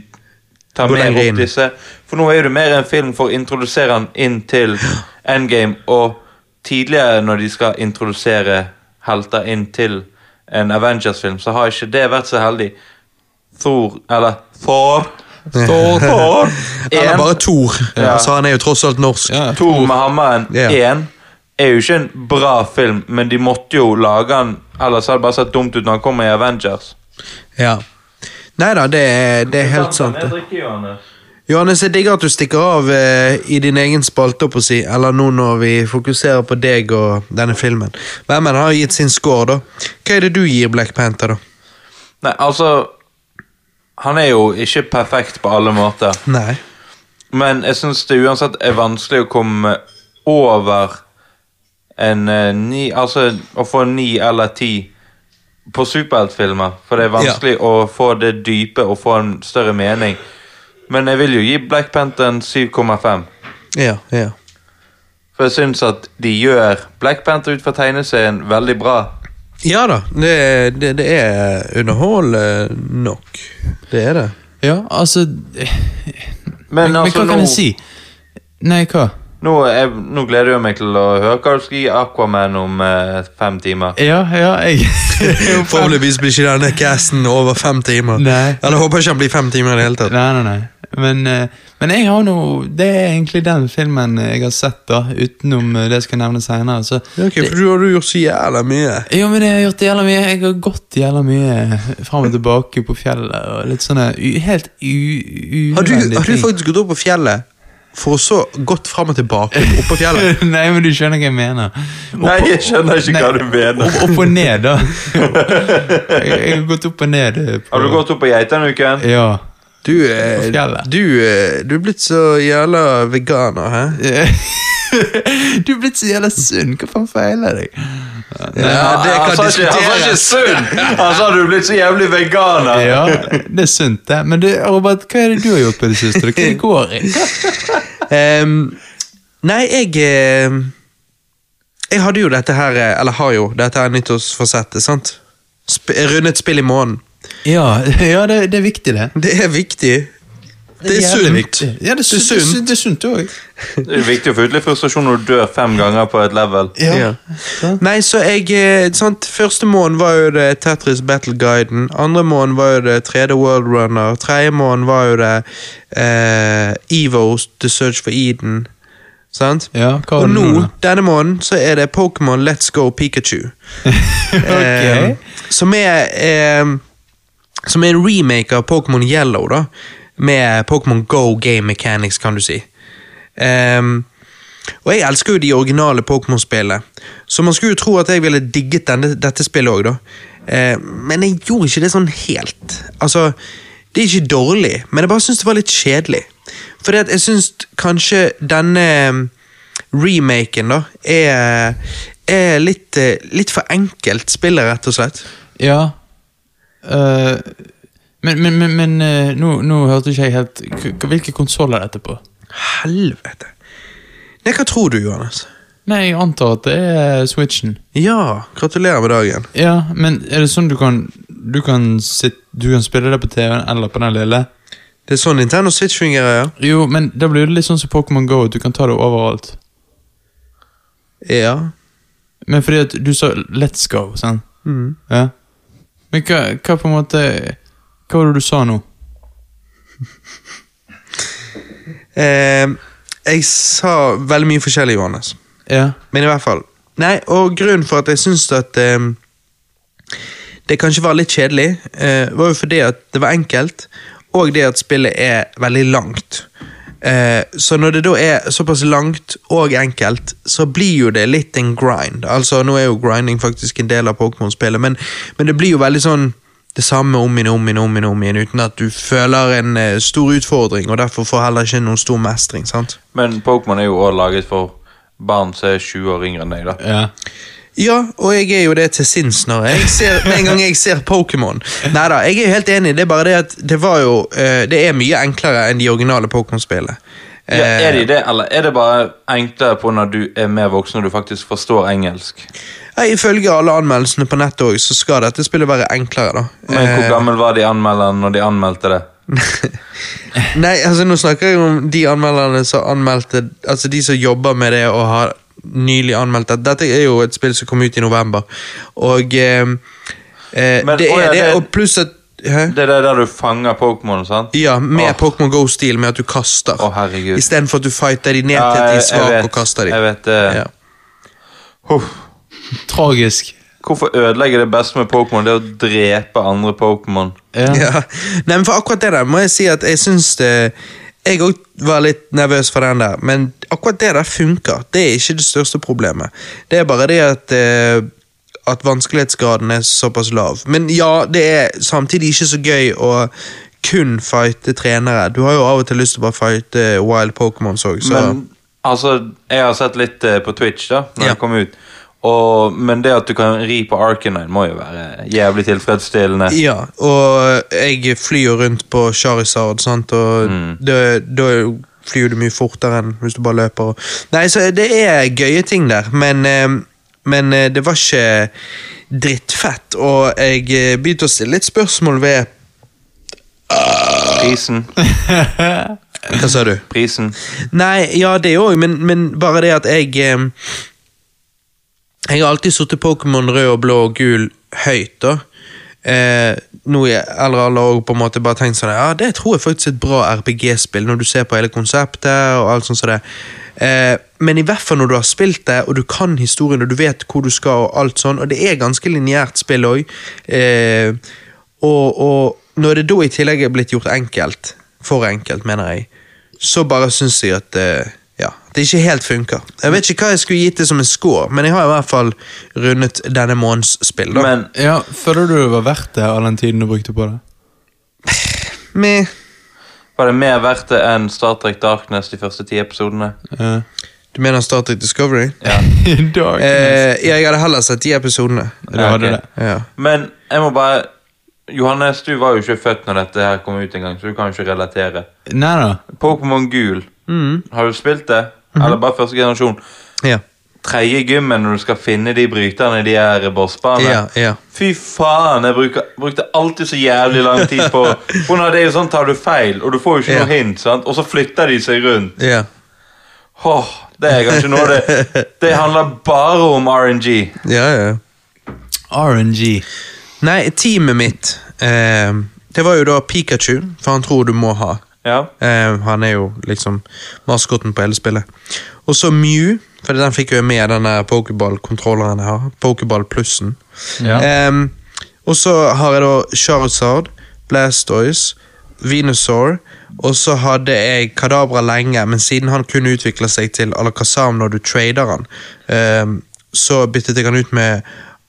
[SPEAKER 3] ta
[SPEAKER 1] Hvor
[SPEAKER 3] mer opp
[SPEAKER 1] inn.
[SPEAKER 3] disse? For nå er det mer en film for å introdusere den inn til endgame, og tidligere når de skal introdusere helter inn til en Avengers-film, så har ikke det vært så heldig. Thor, eller Thor Thor, Thor
[SPEAKER 1] Eller
[SPEAKER 3] en-
[SPEAKER 1] bare Thor.
[SPEAKER 3] Ja.
[SPEAKER 1] Altså, han er jo tross alt norsk.
[SPEAKER 2] Ja,
[SPEAKER 3] Thor med hammeren
[SPEAKER 1] Ja.
[SPEAKER 3] 1 er jo ikke en bra film, men de måtte jo lage den, ellers hadde det bare sett dumt ut når han kommer i Avengers.
[SPEAKER 1] Ja. Nei da, det det er helt sant. det. Johannes, jeg digger at du stikker av eh, i din egen spalte, opp å si, eller nå når vi fokuserer på deg og denne filmen. Hvem har gitt sin score, da? Hva er det du gir Black Panther, da?
[SPEAKER 3] Nei, altså Han er jo ikke perfekt på alle måter,
[SPEAKER 1] Nei.
[SPEAKER 3] men jeg syns det uansett er vanskelig å komme over en eh, ni Altså å få en ni eller ti på superheltfilmer, for det er vanskelig å få det dype og få en større mening. Men jeg vil jo gi Black Panther en 7,5.
[SPEAKER 1] Ja, ja.
[SPEAKER 3] For jeg syns at de gjør Black Panther ut fra tegneserien veldig bra.
[SPEAKER 1] Ja da, det, det, det er underholdende nok. Det er det.
[SPEAKER 2] Ja, altså
[SPEAKER 3] Men,
[SPEAKER 2] Men,
[SPEAKER 3] altså,
[SPEAKER 2] hva kan
[SPEAKER 3] nå,
[SPEAKER 2] jeg si? Nei, hva?
[SPEAKER 3] nå, jeg, nå gleder jeg meg til å høre hva du skal gi Aquaman om eh, fem timer.
[SPEAKER 2] Ja, ja, jeg
[SPEAKER 1] Forhåpentligvis blir ikke denne casten over fem timer.
[SPEAKER 2] Nei.
[SPEAKER 1] Eller håper ikke han blir fem timer i det hele tatt.
[SPEAKER 2] Nei, nei, nei. Men, eh, men jeg har noe Det er egentlig den filmen jeg har sett, da, utenom eh, det jeg skal nevne seinere. Så
[SPEAKER 1] Ja, Ok, for du har du gjort så jævla mye.
[SPEAKER 2] Jo, men jeg har gjort jævla mye Jeg har gått jævla mye fram og tilbake på fjellet. Og litt sånne helt u
[SPEAKER 1] Har du, har du faktisk gått opp på fjellet for å så gått fram og tilbake opp på fjellet?
[SPEAKER 2] Nei, men du skjønner hva jeg mener. Opp-
[SPEAKER 3] Nei, jeg skjønner ikke
[SPEAKER 2] Nei,
[SPEAKER 3] hva du mener.
[SPEAKER 2] Opp, opp og ned, da. Jeg, jeg har gått opp og ned. eh, På,
[SPEAKER 3] Har du gått opp på Geitanuken?
[SPEAKER 2] Ja.
[SPEAKER 1] Du, eh, du, eh, du er blitt så jævla veganer, hæ?
[SPEAKER 2] Du er blitt så jævla sunn. Hva faen feiler deg?
[SPEAKER 1] Ja, det kan
[SPEAKER 3] han, sa ikke, han sa ikke sunn! Han sa du er blitt så jævlig veganer.
[SPEAKER 2] Ja, det er sunt, det. Men du, Robert, hva er det du har gjort på det siste? Hva det går i?
[SPEAKER 1] um, nei, jeg eh, Jeg hadde jo dette her Eller har jo dette her nyttårsforsettet, sant? Sp rundet spill i måneden.
[SPEAKER 2] Ja, ja det, det er viktig, det.
[SPEAKER 1] Det er viktig. Det er
[SPEAKER 2] jævlig
[SPEAKER 1] sunt.
[SPEAKER 2] viktig. Ja, det er sunt.
[SPEAKER 1] Det er sunt.
[SPEAKER 2] Det er sunt òg.
[SPEAKER 3] Det er viktig å få ut litt frustrasjon når du dør fem ganger på et level.
[SPEAKER 1] Ja. Nei, så jeg eh, sant, Første måned var jo det Tetris Battle Guiden. Andre måned var jo det 3D World Runner. Tredje måned var jo det eh, Evo The Search for Eden. Sant?
[SPEAKER 2] Ja, hva
[SPEAKER 1] Og
[SPEAKER 2] det
[SPEAKER 1] nå, denne måneden, så er det Pokémon Let's Go Pikachu. Eh, som er eh, Som er en remake av Pokémon Yellow, da. Med Pokémon Go game mechanics, kan du si. Um, og jeg elsker jo de originale Pokémon-spillene, så man skulle jo tro at jeg ville digget denne, dette spillet òg, da. Uh, men jeg gjorde ikke det sånn helt. Altså, det er ikke dårlig, men jeg bare syns det var litt kjedelig. For jeg syns kanskje denne eh, remaken da er, er litt, eh, litt for enkelt spillet, rett og slett.
[SPEAKER 2] Ja. Eh, men men, men, men uh, nå, nå hørte ikke jeg helt Hvilke konsoller er dette på?
[SPEAKER 1] Helvete. Nei, hva tror du, Johannes?
[SPEAKER 2] Nei, jeg antar at det er Switchen.
[SPEAKER 1] Ja, gratulerer med dagen.
[SPEAKER 2] Ja, men er det sånn du kan Du kan, sitt, du kan spille det på TV-en eller på den lille?
[SPEAKER 1] Det er sånn Nintendo Switch fungerer, ja?
[SPEAKER 2] Jo, men da blir det litt sånn som Pokémon Go, du kan ta det overalt.
[SPEAKER 1] Ja.
[SPEAKER 2] Men fordi at du sa Let's Go, sant?
[SPEAKER 1] Mm.
[SPEAKER 2] Ja. Men hva, hva på en måte Hva var det du sa nå?
[SPEAKER 1] Eh, jeg sa veldig mye forskjellig, Johannes.
[SPEAKER 2] Ja.
[SPEAKER 1] Men i hvert fall. Nei, og grunnen for at jeg syns at eh, det kanskje var litt kjedelig, eh, var jo fordi at det var enkelt, og det at spillet er veldig langt. Eh, så når det da er såpass langt og enkelt, så blir jo det litt en grind. Altså, Nå er jo grinding faktisk en del av Pokémon-spillet, men, men det blir jo veldig sånn det samme om igjen, om igjen, om igjen, om igjen, uten at du føler en eh, stor utfordring, og derfor får heller ikke noen stor mestring. sant?
[SPEAKER 3] Men Pokémon er jo også laget for barn som er 20 år yngre enn deg. da.
[SPEAKER 2] ja.
[SPEAKER 1] Ja, og jeg er jo det til sinns når jeg ser, med en gang jeg ser Pokémon. Neida, jeg er jo helt enig. Det er bare det at det var jo eh, Det er mye enklere enn de originale Pokémon-spillene.
[SPEAKER 3] Ja, er de det, eller er det bare enklere på når du er mer voksen og du faktisk forstår engelsk?
[SPEAKER 1] Ja, ifølge alle anmeldelsene på nettet også, så skal dette spillet være enklere, da.
[SPEAKER 3] Men hvor
[SPEAKER 1] Eh,
[SPEAKER 3] gammel var de anmelderne når de anmeldte det?
[SPEAKER 1] Nei, altså nå snakker jeg om de anmelderne som anmeldte Altså de som jobber med det og har nylig anmeldt det. Dette er jo et spill som kom ut i november, og eh, eh,
[SPEAKER 3] Men-
[SPEAKER 1] Det
[SPEAKER 3] å
[SPEAKER 1] er
[SPEAKER 3] ja,
[SPEAKER 1] det,
[SPEAKER 3] det-
[SPEAKER 1] og pluss at Hæ?
[SPEAKER 3] Det er det der du fanger Pokémon, sant?
[SPEAKER 1] Ja, med
[SPEAKER 3] oh.
[SPEAKER 1] Pokémon Go-stil, med at du kaster.
[SPEAKER 3] Oh.
[SPEAKER 1] Istedenfor at du fighter de ned
[SPEAKER 3] Ja,
[SPEAKER 1] til de er svake og kaster de.
[SPEAKER 3] Jeg vet det.
[SPEAKER 1] Ja.
[SPEAKER 3] Huff.
[SPEAKER 2] Tragisk.
[SPEAKER 3] Hvorfor ødelegge det beste med Pokémon? Det er å drepe andre Pokémon.
[SPEAKER 2] Ja.
[SPEAKER 1] Ja. Nei, men for akkurat det der må jeg si at jeg syns det Jeg òg var litt nervøs for den der, men akkurat det der funker. Det er ikke det største problemet. Det er bare det at eh, at vanskelighetsgraden er såpass lav. Men ja, det er samtidig ikke så gøy å kun fighte trenere. Du har jo av og til lyst til å bare fighte wild Pokémons òg, så
[SPEAKER 3] Men altså, jeg har sett litt eh, på Twitch da Når
[SPEAKER 1] Ja.
[SPEAKER 3] det kom ut. Og, men det at du kan ri på Arcanine, må jo være jævlig tilfredsstillende.
[SPEAKER 1] Ja, og jeg flyr jo rundt på Charizard, sant, og da- da flyr du mye fortere enn hvis du bare løper. Nei, så det er gøye ting der, men, eh, men eh, det var ikke drittfett, og jeg eh, begynte å stille litt spørsmål ved
[SPEAKER 3] Prisen.
[SPEAKER 1] Hva sa du?
[SPEAKER 3] Prisen.
[SPEAKER 1] Nei, ja, det òg, men, men bare det at jeg Jeg har alltid sittet Pokémon rød og blå og gul høyt, da. Eh, nå eldre alder og på en måte bare tenkt sånn Ja, det tror jeg faktisk er et bra RPG-spill, når du ser på hele konseptet og alt sånt som. Eh, men i hvert fall når du har spilt det, og du kan historien, og du vet hvor du skal, og alt sånn, og det er ganske lineært spill òg. Eh, og, og når det da i tillegg er blitt gjort enkelt, for enkelt, mener jeg, så bare syns jeg at eh, det ikke helt funker. Jeg vet ikke hva jeg skulle gitt det som en score, men jeg har i hvert fall rundet denne månedens spill. da.
[SPEAKER 3] Men
[SPEAKER 2] Ja, Føler du det var verdt det, all den tiden du brukte på det?
[SPEAKER 1] Meh.
[SPEAKER 3] var det mer verdt det enn Star Trek Darkness de første ti episodene?
[SPEAKER 2] Ja.
[SPEAKER 1] Du mener Star Trek Discovery?
[SPEAKER 3] Ja.
[SPEAKER 1] Eh, ja, jeg hadde heller sett de episodene.
[SPEAKER 2] du hadde
[SPEAKER 3] ok.
[SPEAKER 2] det.
[SPEAKER 1] Ja.
[SPEAKER 3] Men jeg må bare Johannes, du var jo ikke født når dette her kom ut engang, så du kan jo ikke relatere.
[SPEAKER 2] Nei da.
[SPEAKER 3] Pokémon Gul,
[SPEAKER 1] Mm.
[SPEAKER 3] har du spilt det? Eller bare første generasjon?
[SPEAKER 1] Ja.
[SPEAKER 3] Tredje gymmen når du skal finne de bryterne i de her bossbanene.
[SPEAKER 1] Ja, ja.
[SPEAKER 3] Fy faen, jeg bruker, brukte alltid så jævlig lang tid på For når det er jo sånn, tar du feil, og du får jo ikke
[SPEAKER 1] Ja.
[SPEAKER 3] noe hint, sant? og så flytter de seg rundt.
[SPEAKER 1] ja.
[SPEAKER 3] Åh, det er kanskje noe det Det handler bare om RNG.
[SPEAKER 1] ja, ja.
[SPEAKER 2] RNG.
[SPEAKER 1] Nei, teamet mitt eh, Det var jo da Pikachu, for han tror du må ha.
[SPEAKER 3] Ja.
[SPEAKER 1] Eh, han er jo liksom maskotten på hele spillet. Og så Mew, for den fikk jo jeg med denne Pokéball-kontrolleren jeg har. Pokéball-plussen.
[SPEAKER 2] Ja.
[SPEAKER 1] Eh, og så har jeg da Charizard, Blastoise, Venusaur, og så hadde jeg Kadabra lenge, men siden han kunne utvikle seg til Alakazam når du trader han, eh, så byttet jeg han ut med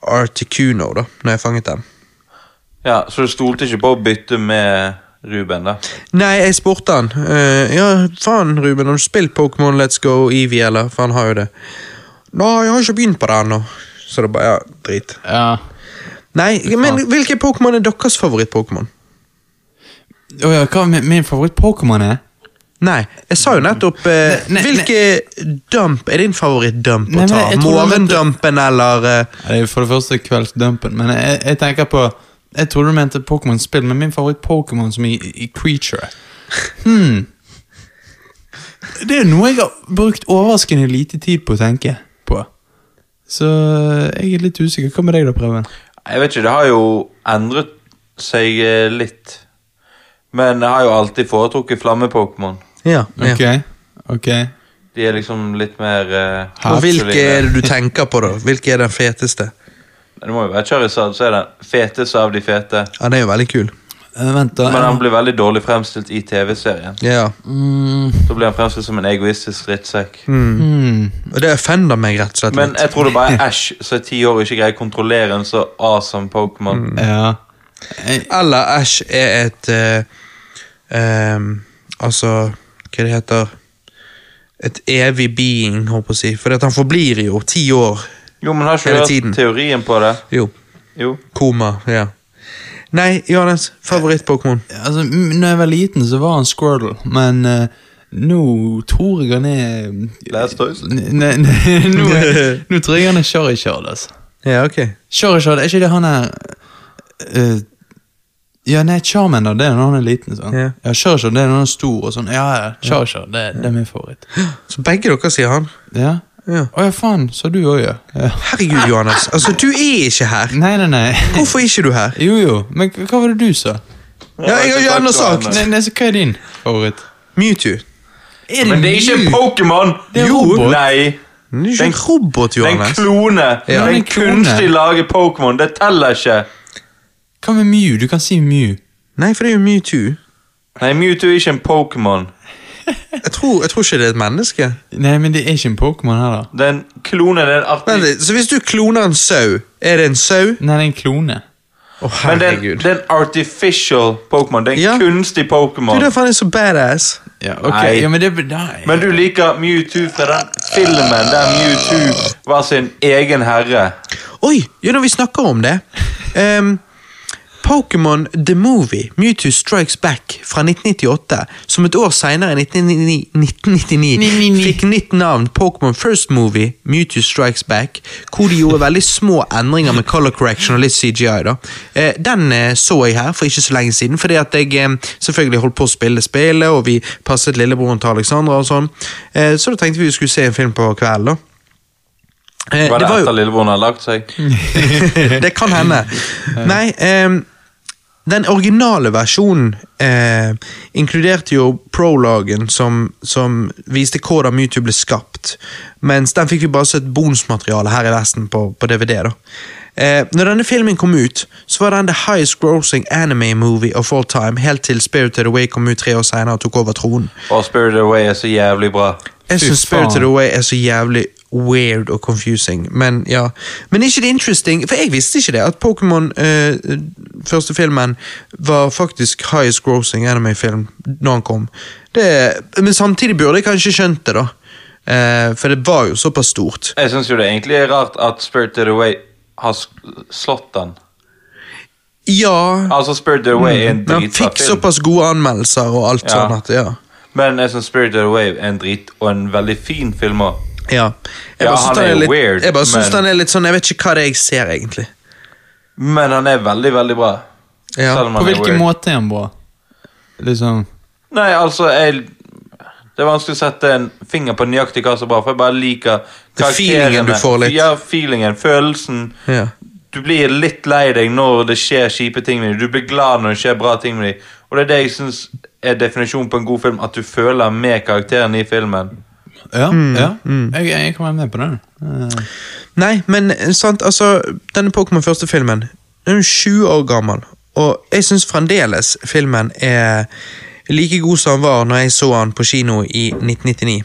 [SPEAKER 1] Articuno da, når jeg fanget den.
[SPEAKER 3] ja, Så du stolte ikke på å bytte med Ruben, da?
[SPEAKER 1] Nei, jeg spurte han. Uh, ja, faen, Ruben, har du spilt Pokémon Let's Go Eevee, eller? For han har jo det. Nei, jeg har ikke begynt på det ennå. Så det bare, ja, drit.
[SPEAKER 2] Ja.
[SPEAKER 1] Nei, men hvilke Pokémon er deres favoritt-Pokémon?
[SPEAKER 2] Å ja, hva min, min favoritt-Pokémon er?
[SPEAKER 1] Nei, jeg sa jo nettopp eh,
[SPEAKER 2] ne, ne,
[SPEAKER 1] Hvilke dump er din favoritt-dump å ta? Morgendumpen eller eh,
[SPEAKER 2] Det er jo for det første kveldsdumpen, men jeg, jeg tenker på Jeg tror du mente Pokémon-spill, men min favoritt-Pokémon som i, i Creature Hmm. Det er noe jeg har brukt overraskende lite tid på å tenke på. Så jeg er litt usikker. Hva med deg, da, Preben?
[SPEAKER 3] Jeg vet ikke, det har jo endret seg eh, litt. Men jeg har jo alltid foretrukket flamme-Pokémon.
[SPEAKER 1] Ja, ja.
[SPEAKER 2] Ok, ok.
[SPEAKER 3] De er liksom litt mer uh,
[SPEAKER 1] Og hvilke er det du tenker på, da? Hvilke er den feteste?
[SPEAKER 3] Det må jo være Charizard, så er den feteste av de fete.
[SPEAKER 1] Ja, det er jo veldig kul.
[SPEAKER 2] Eh, vent, da.
[SPEAKER 3] Men han blir veldig dårlig fremstilt i TV-serien.
[SPEAKER 1] Ja.
[SPEAKER 2] Mm,
[SPEAKER 3] Så blir han fremstilt som en egoistisk drittsekk.
[SPEAKER 2] mm.
[SPEAKER 1] Og det offender meg rett og slett
[SPEAKER 3] Men
[SPEAKER 1] litt.
[SPEAKER 3] jeg tror det bare er Ash som er ti år og ikke greier å kontrollere en så awesome Pokémon.
[SPEAKER 2] Ja. Eh,
[SPEAKER 1] Eller Ash er et eh, ehm, Altså, hva det heter Et evig being, håper jeg å si. For han forblir jo ti år.
[SPEAKER 3] Jo, men har ikke
[SPEAKER 1] Hele tiden.
[SPEAKER 3] teorien på det?
[SPEAKER 1] Jo.
[SPEAKER 3] Jo.
[SPEAKER 1] Koma. Ja. Nei, Johannes. Favoritt-Pokémon?
[SPEAKER 2] Altså, når jeg var liten, så var han Squirtle, men uh, nå tror jeg han er
[SPEAKER 3] Blastoise?
[SPEAKER 2] Nei, nei, nå, nå tror jeg han er Charizard, altså.
[SPEAKER 1] Ja, ok.
[SPEAKER 2] Charizard, er ikke det han er uh, Ja, nei, Charmander, det er når han er liten. sånn
[SPEAKER 1] Ja.
[SPEAKER 2] Ja, Charizard, det er når han er stor og sånn. Ja, ja, Charizard, det, det er min favoritt.
[SPEAKER 1] Så begge dere sier han?
[SPEAKER 2] Ja.
[SPEAKER 1] Ja.
[SPEAKER 2] Å ja, faen, så du òg, ja. ja.
[SPEAKER 1] Herregud, Johannes. Altså, du er ikke her.
[SPEAKER 2] Nei, nei, nei.
[SPEAKER 1] Hvorfor er ikke du her?
[SPEAKER 2] Jo, jo, men hva var det du sa?
[SPEAKER 1] Ja, jeg har gjerne sagt
[SPEAKER 2] Nei, nei, så Hva er din favoritt?
[SPEAKER 1] Mewtwo.
[SPEAKER 2] Er
[SPEAKER 3] Men det er ikke en Pokémon!
[SPEAKER 2] Det er
[SPEAKER 1] Jo.
[SPEAKER 2] robot.
[SPEAKER 3] Nei!
[SPEAKER 1] Det er ikke en robot, Johannes.
[SPEAKER 3] Det er en klone.
[SPEAKER 1] Ja.
[SPEAKER 3] Det er
[SPEAKER 2] en
[SPEAKER 3] en kunstig laget Pokémon. Det teller ikke.
[SPEAKER 2] Hva med Mew? Du kan si Mew.
[SPEAKER 1] Nei, for det er jo Mewtwo.
[SPEAKER 3] Nei, Mewtwo er ikke en Pokémon.
[SPEAKER 1] Jeg tror, jeg tror ikke det er et menneske.
[SPEAKER 2] Nei, men det er ikke en Pokémon heller.
[SPEAKER 3] Det er en klone. Det er en artig
[SPEAKER 1] Vent Så hvis du kloner en sau, er det en sau?
[SPEAKER 2] Nei, det er en klone.
[SPEAKER 1] Å,
[SPEAKER 3] Men det er, det er en artificial Pokémon. Det er en
[SPEAKER 1] Ja.
[SPEAKER 3] kunstig
[SPEAKER 1] Du,
[SPEAKER 3] Pokémon.
[SPEAKER 1] det faen er så badass.
[SPEAKER 2] Ja,
[SPEAKER 3] okay.
[SPEAKER 2] Ja, men det.
[SPEAKER 3] Men du liker Mewtwo fra den filmen der Mewtwo var sin egen herre.
[SPEAKER 1] Oi, Ja, når vi snakker om det um, Pokémon The Movie, Mewtwo Strikes Back fra 1998, som et år senere, i 1999, 1999 fikk nytt navn Pokémon First Movie, Mewtwo Strikes Back, hvor de gjorde veldig små endringer med color correction og litt CGI. da. Eh, den eh, så jeg her for ikke så lenge siden, fordi at jeg eh, selvfølgelig holdt på å spille spillet, og vi passet lillebroren til Alexandra og sånn, eh, så da tenkte vi vi skulle se en film på kvelden. da. Eh,
[SPEAKER 3] Var det,
[SPEAKER 1] var jo-
[SPEAKER 3] etter lillebroren hadde lagt seg?
[SPEAKER 1] det kan hende. Nei, ehm, den originale versjonen eh, inkluderte jo prologen som, som viste hvordan Mewtwo ble skapt, mens den fikk vi bare sett bonusmateriale her i Vesten på, på DVD. da. Eh, når denne filmen kom ut, så var den the highest grossing anime movie of all time, helt til Spirited Away kom ut tre år senere og tok over tronen.
[SPEAKER 3] Og Spirited Away er så jævlig bra.
[SPEAKER 1] Jeg syns Spirited. Away er så jævlig weird og confusing, men ja. Men ikke det interesting, for jeg visste ikke det, at Pokémon, eh, første filmen, var faktisk highest grossing anime-film når han kom. Det, men samtidig burde jeg kanskje skjønt det, da. Eh, for det var jo såpass stort.
[SPEAKER 3] Jeg syns jo det egentlig er rart at Spirited Away har slått den.
[SPEAKER 1] Ja,
[SPEAKER 3] Altså, Spirited Away er en
[SPEAKER 1] men han fikk såpass gode anmeldelser og alt
[SPEAKER 3] Ja.
[SPEAKER 1] sånn at, ja.
[SPEAKER 3] Men jeg syns Spirited Away er en drit og en veldig fin film òg.
[SPEAKER 1] Ja, jeg bare synes
[SPEAKER 3] han
[SPEAKER 1] den
[SPEAKER 3] er jo
[SPEAKER 1] litt,
[SPEAKER 3] weird,
[SPEAKER 1] Jeg bare synes
[SPEAKER 3] men-
[SPEAKER 1] den er litt sånn, jeg vet ikke hva det er jeg ser, egentlig.
[SPEAKER 3] Men han er veldig, veldig bra.
[SPEAKER 1] Ja.
[SPEAKER 2] På
[SPEAKER 3] er
[SPEAKER 2] hvilken måte er han bra? Liksom
[SPEAKER 3] Nei, altså, jeg Det er vanskelig å sette en finger på nøyaktig hva som er bra, for jeg bare liker
[SPEAKER 1] er feelingen du får litt.
[SPEAKER 3] Ja, feelingen, følelsen.
[SPEAKER 1] Ja.
[SPEAKER 3] Du blir litt lei deg når det skjer kjipe ting med deg. Du blir glad når det skjer bra ting med deg. Og det er det jeg syns er definisjonen på en god film, at du føler med karakteren i filmen.
[SPEAKER 2] Ja, ja. Jeg, jeg kan være med på den. Uh.
[SPEAKER 1] Nei, men eh, sant, altså Denne Pokémon første filmen Den er jo sju år gammel Og jeg synes fremdeles filmen er Like god som han var Når jeg så han på kino i 1999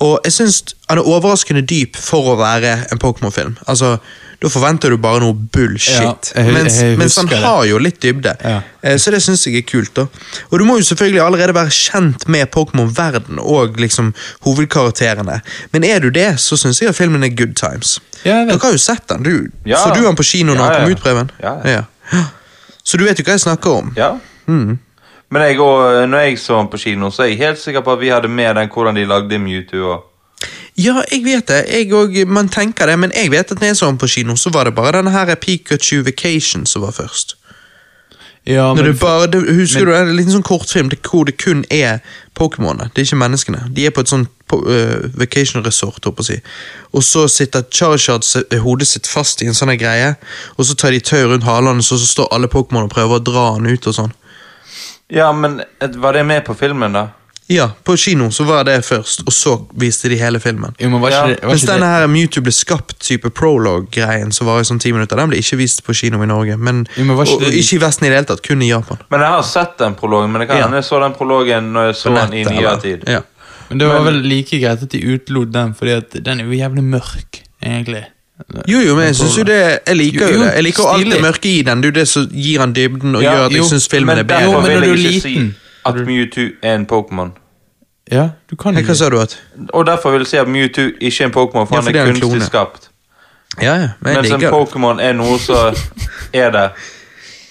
[SPEAKER 1] Og jeg synes han er overraskende dyp For å være en Pokémon-film Altså, da forventer du bare noe bullshit
[SPEAKER 2] Ja, jeg-
[SPEAKER 1] mens,
[SPEAKER 2] jeg
[SPEAKER 1] mens han
[SPEAKER 2] det.
[SPEAKER 1] har jo litt dybde
[SPEAKER 2] Ja.
[SPEAKER 1] Eh, Så det synes jeg er kult da Og du må jo selvfølgelig allerede være kjent med Pokémon-verden Og liksom hovedkarakterene Men er du det, så synes jeg at filmen er good times
[SPEAKER 2] Ja.
[SPEAKER 1] Dere har jo sett den, du.
[SPEAKER 3] Ja.
[SPEAKER 1] Så du han på kino når
[SPEAKER 3] Ja,
[SPEAKER 1] han kom ut, Preben?
[SPEAKER 3] Ja, ja.
[SPEAKER 1] Så du vet jo hva jeg snakker om?
[SPEAKER 3] Ja. Men jeg, og, når jeg så den på kino, så er jeg helt sikker på at vi hadde med den hvordan de lagde Mewtwo. Og.
[SPEAKER 1] Ja, jeg vet det. Jeg og, man tenker det, men jeg vet at når jeg så den på kino, så var det bare denne her Pikachu Vacation som var først.
[SPEAKER 2] Ja, men
[SPEAKER 1] det bare, det, husker
[SPEAKER 2] men-
[SPEAKER 1] du, det en liten sånn kortfilm hvor det kun er Pokémonene, det er ikke menneskene. De er på et sånt øh, vacation resort, håper jeg. Og så sitter Charizard hodet sitt fast i en sånn greie, og så tar de tau rundt halen, så, så står alle Pokémon og prøver å dra han ut og sånn.
[SPEAKER 3] Ja, men var det med på filmen, da?
[SPEAKER 1] Ja, på kino så var det først, og så viste de hele filmen.
[SPEAKER 2] Jo, men var ikke
[SPEAKER 3] Ja,
[SPEAKER 2] det, var
[SPEAKER 1] Mens
[SPEAKER 2] ikke
[SPEAKER 1] denne
[SPEAKER 2] det
[SPEAKER 1] her Mewtwo ble skapt, type prologue-greien, som var i sånn ti minutter, den ble ikke vist på kino i Norge. Men,
[SPEAKER 2] Jo, men var ikke
[SPEAKER 1] og,
[SPEAKER 2] det-
[SPEAKER 1] ikke i Vesten i det hele tatt, kun i Japan.
[SPEAKER 3] Men jeg har sett den prologen, men det kan
[SPEAKER 1] Ja.
[SPEAKER 3] hende jeg så den prologen når jeg så den i
[SPEAKER 1] nettet,
[SPEAKER 3] nyere
[SPEAKER 1] eller?
[SPEAKER 3] tid.
[SPEAKER 1] Ja.
[SPEAKER 2] Men det var
[SPEAKER 3] Men-
[SPEAKER 2] vel like greit at de utelot den, fordi at den er jo jævlig mørk, egentlig.
[SPEAKER 1] Jo, jo, men jeg synes jo det Jeg liker
[SPEAKER 2] Jo,
[SPEAKER 1] jo
[SPEAKER 2] jo,
[SPEAKER 1] det. Jeg liker jo alt det
[SPEAKER 2] stilig.
[SPEAKER 1] mørke i den. Det er jo det som gir han dybden og
[SPEAKER 3] Ja,
[SPEAKER 1] gjør at jeg
[SPEAKER 2] jo,
[SPEAKER 1] syns filmen
[SPEAKER 3] men
[SPEAKER 1] er bedre.
[SPEAKER 2] Jo, men når
[SPEAKER 3] jeg
[SPEAKER 2] du er
[SPEAKER 3] ikke
[SPEAKER 2] liten-
[SPEAKER 3] si at Mewtwo er en Pokémon.
[SPEAKER 2] Ja, du kan
[SPEAKER 1] Hva sa du? at?
[SPEAKER 3] Og derfor vil jeg si at Mewtwo ikke er en Pokémon, for
[SPEAKER 1] Ja, for
[SPEAKER 3] han er
[SPEAKER 1] er
[SPEAKER 3] kunstig
[SPEAKER 1] klone.
[SPEAKER 3] skapt.
[SPEAKER 1] Ja, ja, men
[SPEAKER 3] Mens en. Pokémon er noe som er der.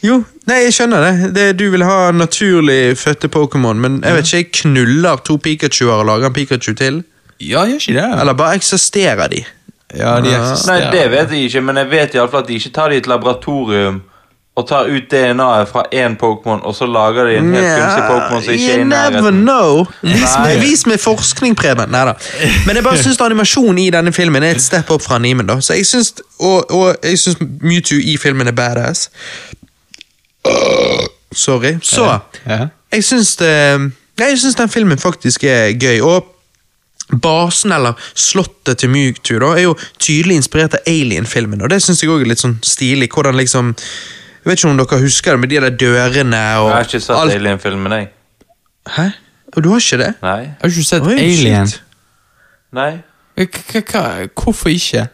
[SPEAKER 1] Jo, nei, jeg skjønner det. det. Du vil ha naturlig fødte Pokémon, men jeg vet ikke, jeg knuller to Pikachuer og lager en Pikachu til.
[SPEAKER 2] Ja, gjør ikke det?
[SPEAKER 1] Eller bare eksisterer de?
[SPEAKER 2] Ja, de
[SPEAKER 1] eksisterer.
[SPEAKER 3] Nei, det vet jeg ikke, men jeg vet i alle fall at de ikke tar det i et laboratorium og tar ut DNA-et fra én Pokémon, og så lager de en helt kunstig Pokémon som ikke er i
[SPEAKER 1] you never
[SPEAKER 3] nærheten.
[SPEAKER 1] know. Vis meg, vis meg forskning, Preben. Neida. Men jeg bare syns animasjonen i denne filmen er et step up fra animen. da Så jeg synes, Og, og jeg syns Mewtwo i filmen er badass. Sorry. Så jeg syns det Jeg syns den filmen faktisk er gøy. Og basen, eller slottet til Mewtwo, da, er jo tydelig inspirert av Alien-filmen. Og det syns jeg òg er litt sånn stilig. Hvordan liksom Jeg vet ikke om dere husker det, med de der dørene og
[SPEAKER 3] Jeg har ikke sett
[SPEAKER 1] alt-
[SPEAKER 3] Alien-filmen, jeg.
[SPEAKER 1] Hæ? Og du har ikke det?
[SPEAKER 3] Nei.
[SPEAKER 2] Har du ikke sett
[SPEAKER 1] Oi,
[SPEAKER 2] Alien?
[SPEAKER 1] shit.
[SPEAKER 3] Nei.
[SPEAKER 2] K -k -k Hvorfor ikke?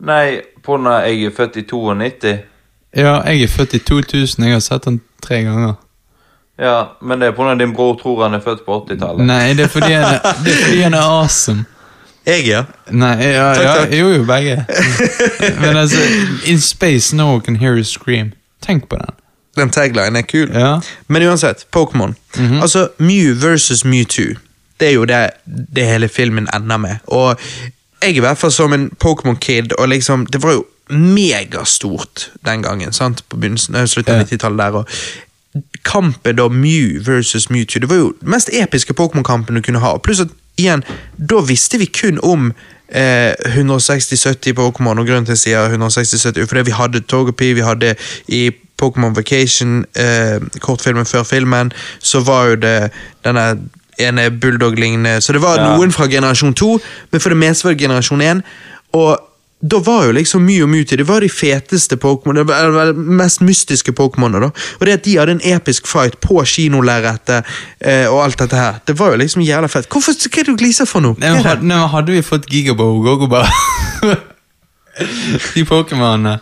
[SPEAKER 3] Nei, på når jeg er født i 92.
[SPEAKER 2] Ja, jeg er født i 2000, jeg har sett den tre ganger.
[SPEAKER 3] Ja, men det er på når din bror tror han er født på 80-tallet.
[SPEAKER 2] Nei, det er fordi han er, det er, fordi han er awesome.
[SPEAKER 1] Jeg, ja.
[SPEAKER 2] Nei, ja,
[SPEAKER 1] Takk,
[SPEAKER 2] ja,
[SPEAKER 1] takk.
[SPEAKER 2] jo jo, begge. Men altså, In space no one can hear you scream. Tenk på den.
[SPEAKER 1] Den taglinen er kul.
[SPEAKER 2] Ja.
[SPEAKER 1] Men uansett, Pokémon. Altså, Mew versus Mewtwo. Det er jo det, det hele filmen ender med. Og jeg i hvert fall som en Pokémon-kid, og liksom Det var jo megastort den gangen, sant? På eh, slutten av
[SPEAKER 2] Ja.
[SPEAKER 1] 90-tallet der. og Kampen da Mew versus Mewtwo, det var jo den mest episke Pokémon-kampen du kunne ha. Pluss at igjen, da visste vi kun om eh, 160-70 Pokémon, og grunnen til at jeg sier 160-70 er fordi vi hadde Togepi, vi hadde i Pokémon Vacation, eh, kortfilmen før filmen, så var jo det denne ene bulldog-lignende Så det var
[SPEAKER 3] Ja.
[SPEAKER 1] noen fra generasjon 2, men for det meste var det generasjon 1. Og da var jo liksom Mew og Mewtwo det var de feteste Pokémon, eller mest mystiske Pokémonene. da. Og det at de hadde en episk fight på kinolerretet eh, og alt dette her, det var jo liksom jævla fett. Hvorfor, Hva er det du gliser for nå?
[SPEAKER 2] Nei, men, had, nei, men hadde vi fått Gigabo og Gogoba De Pokémonene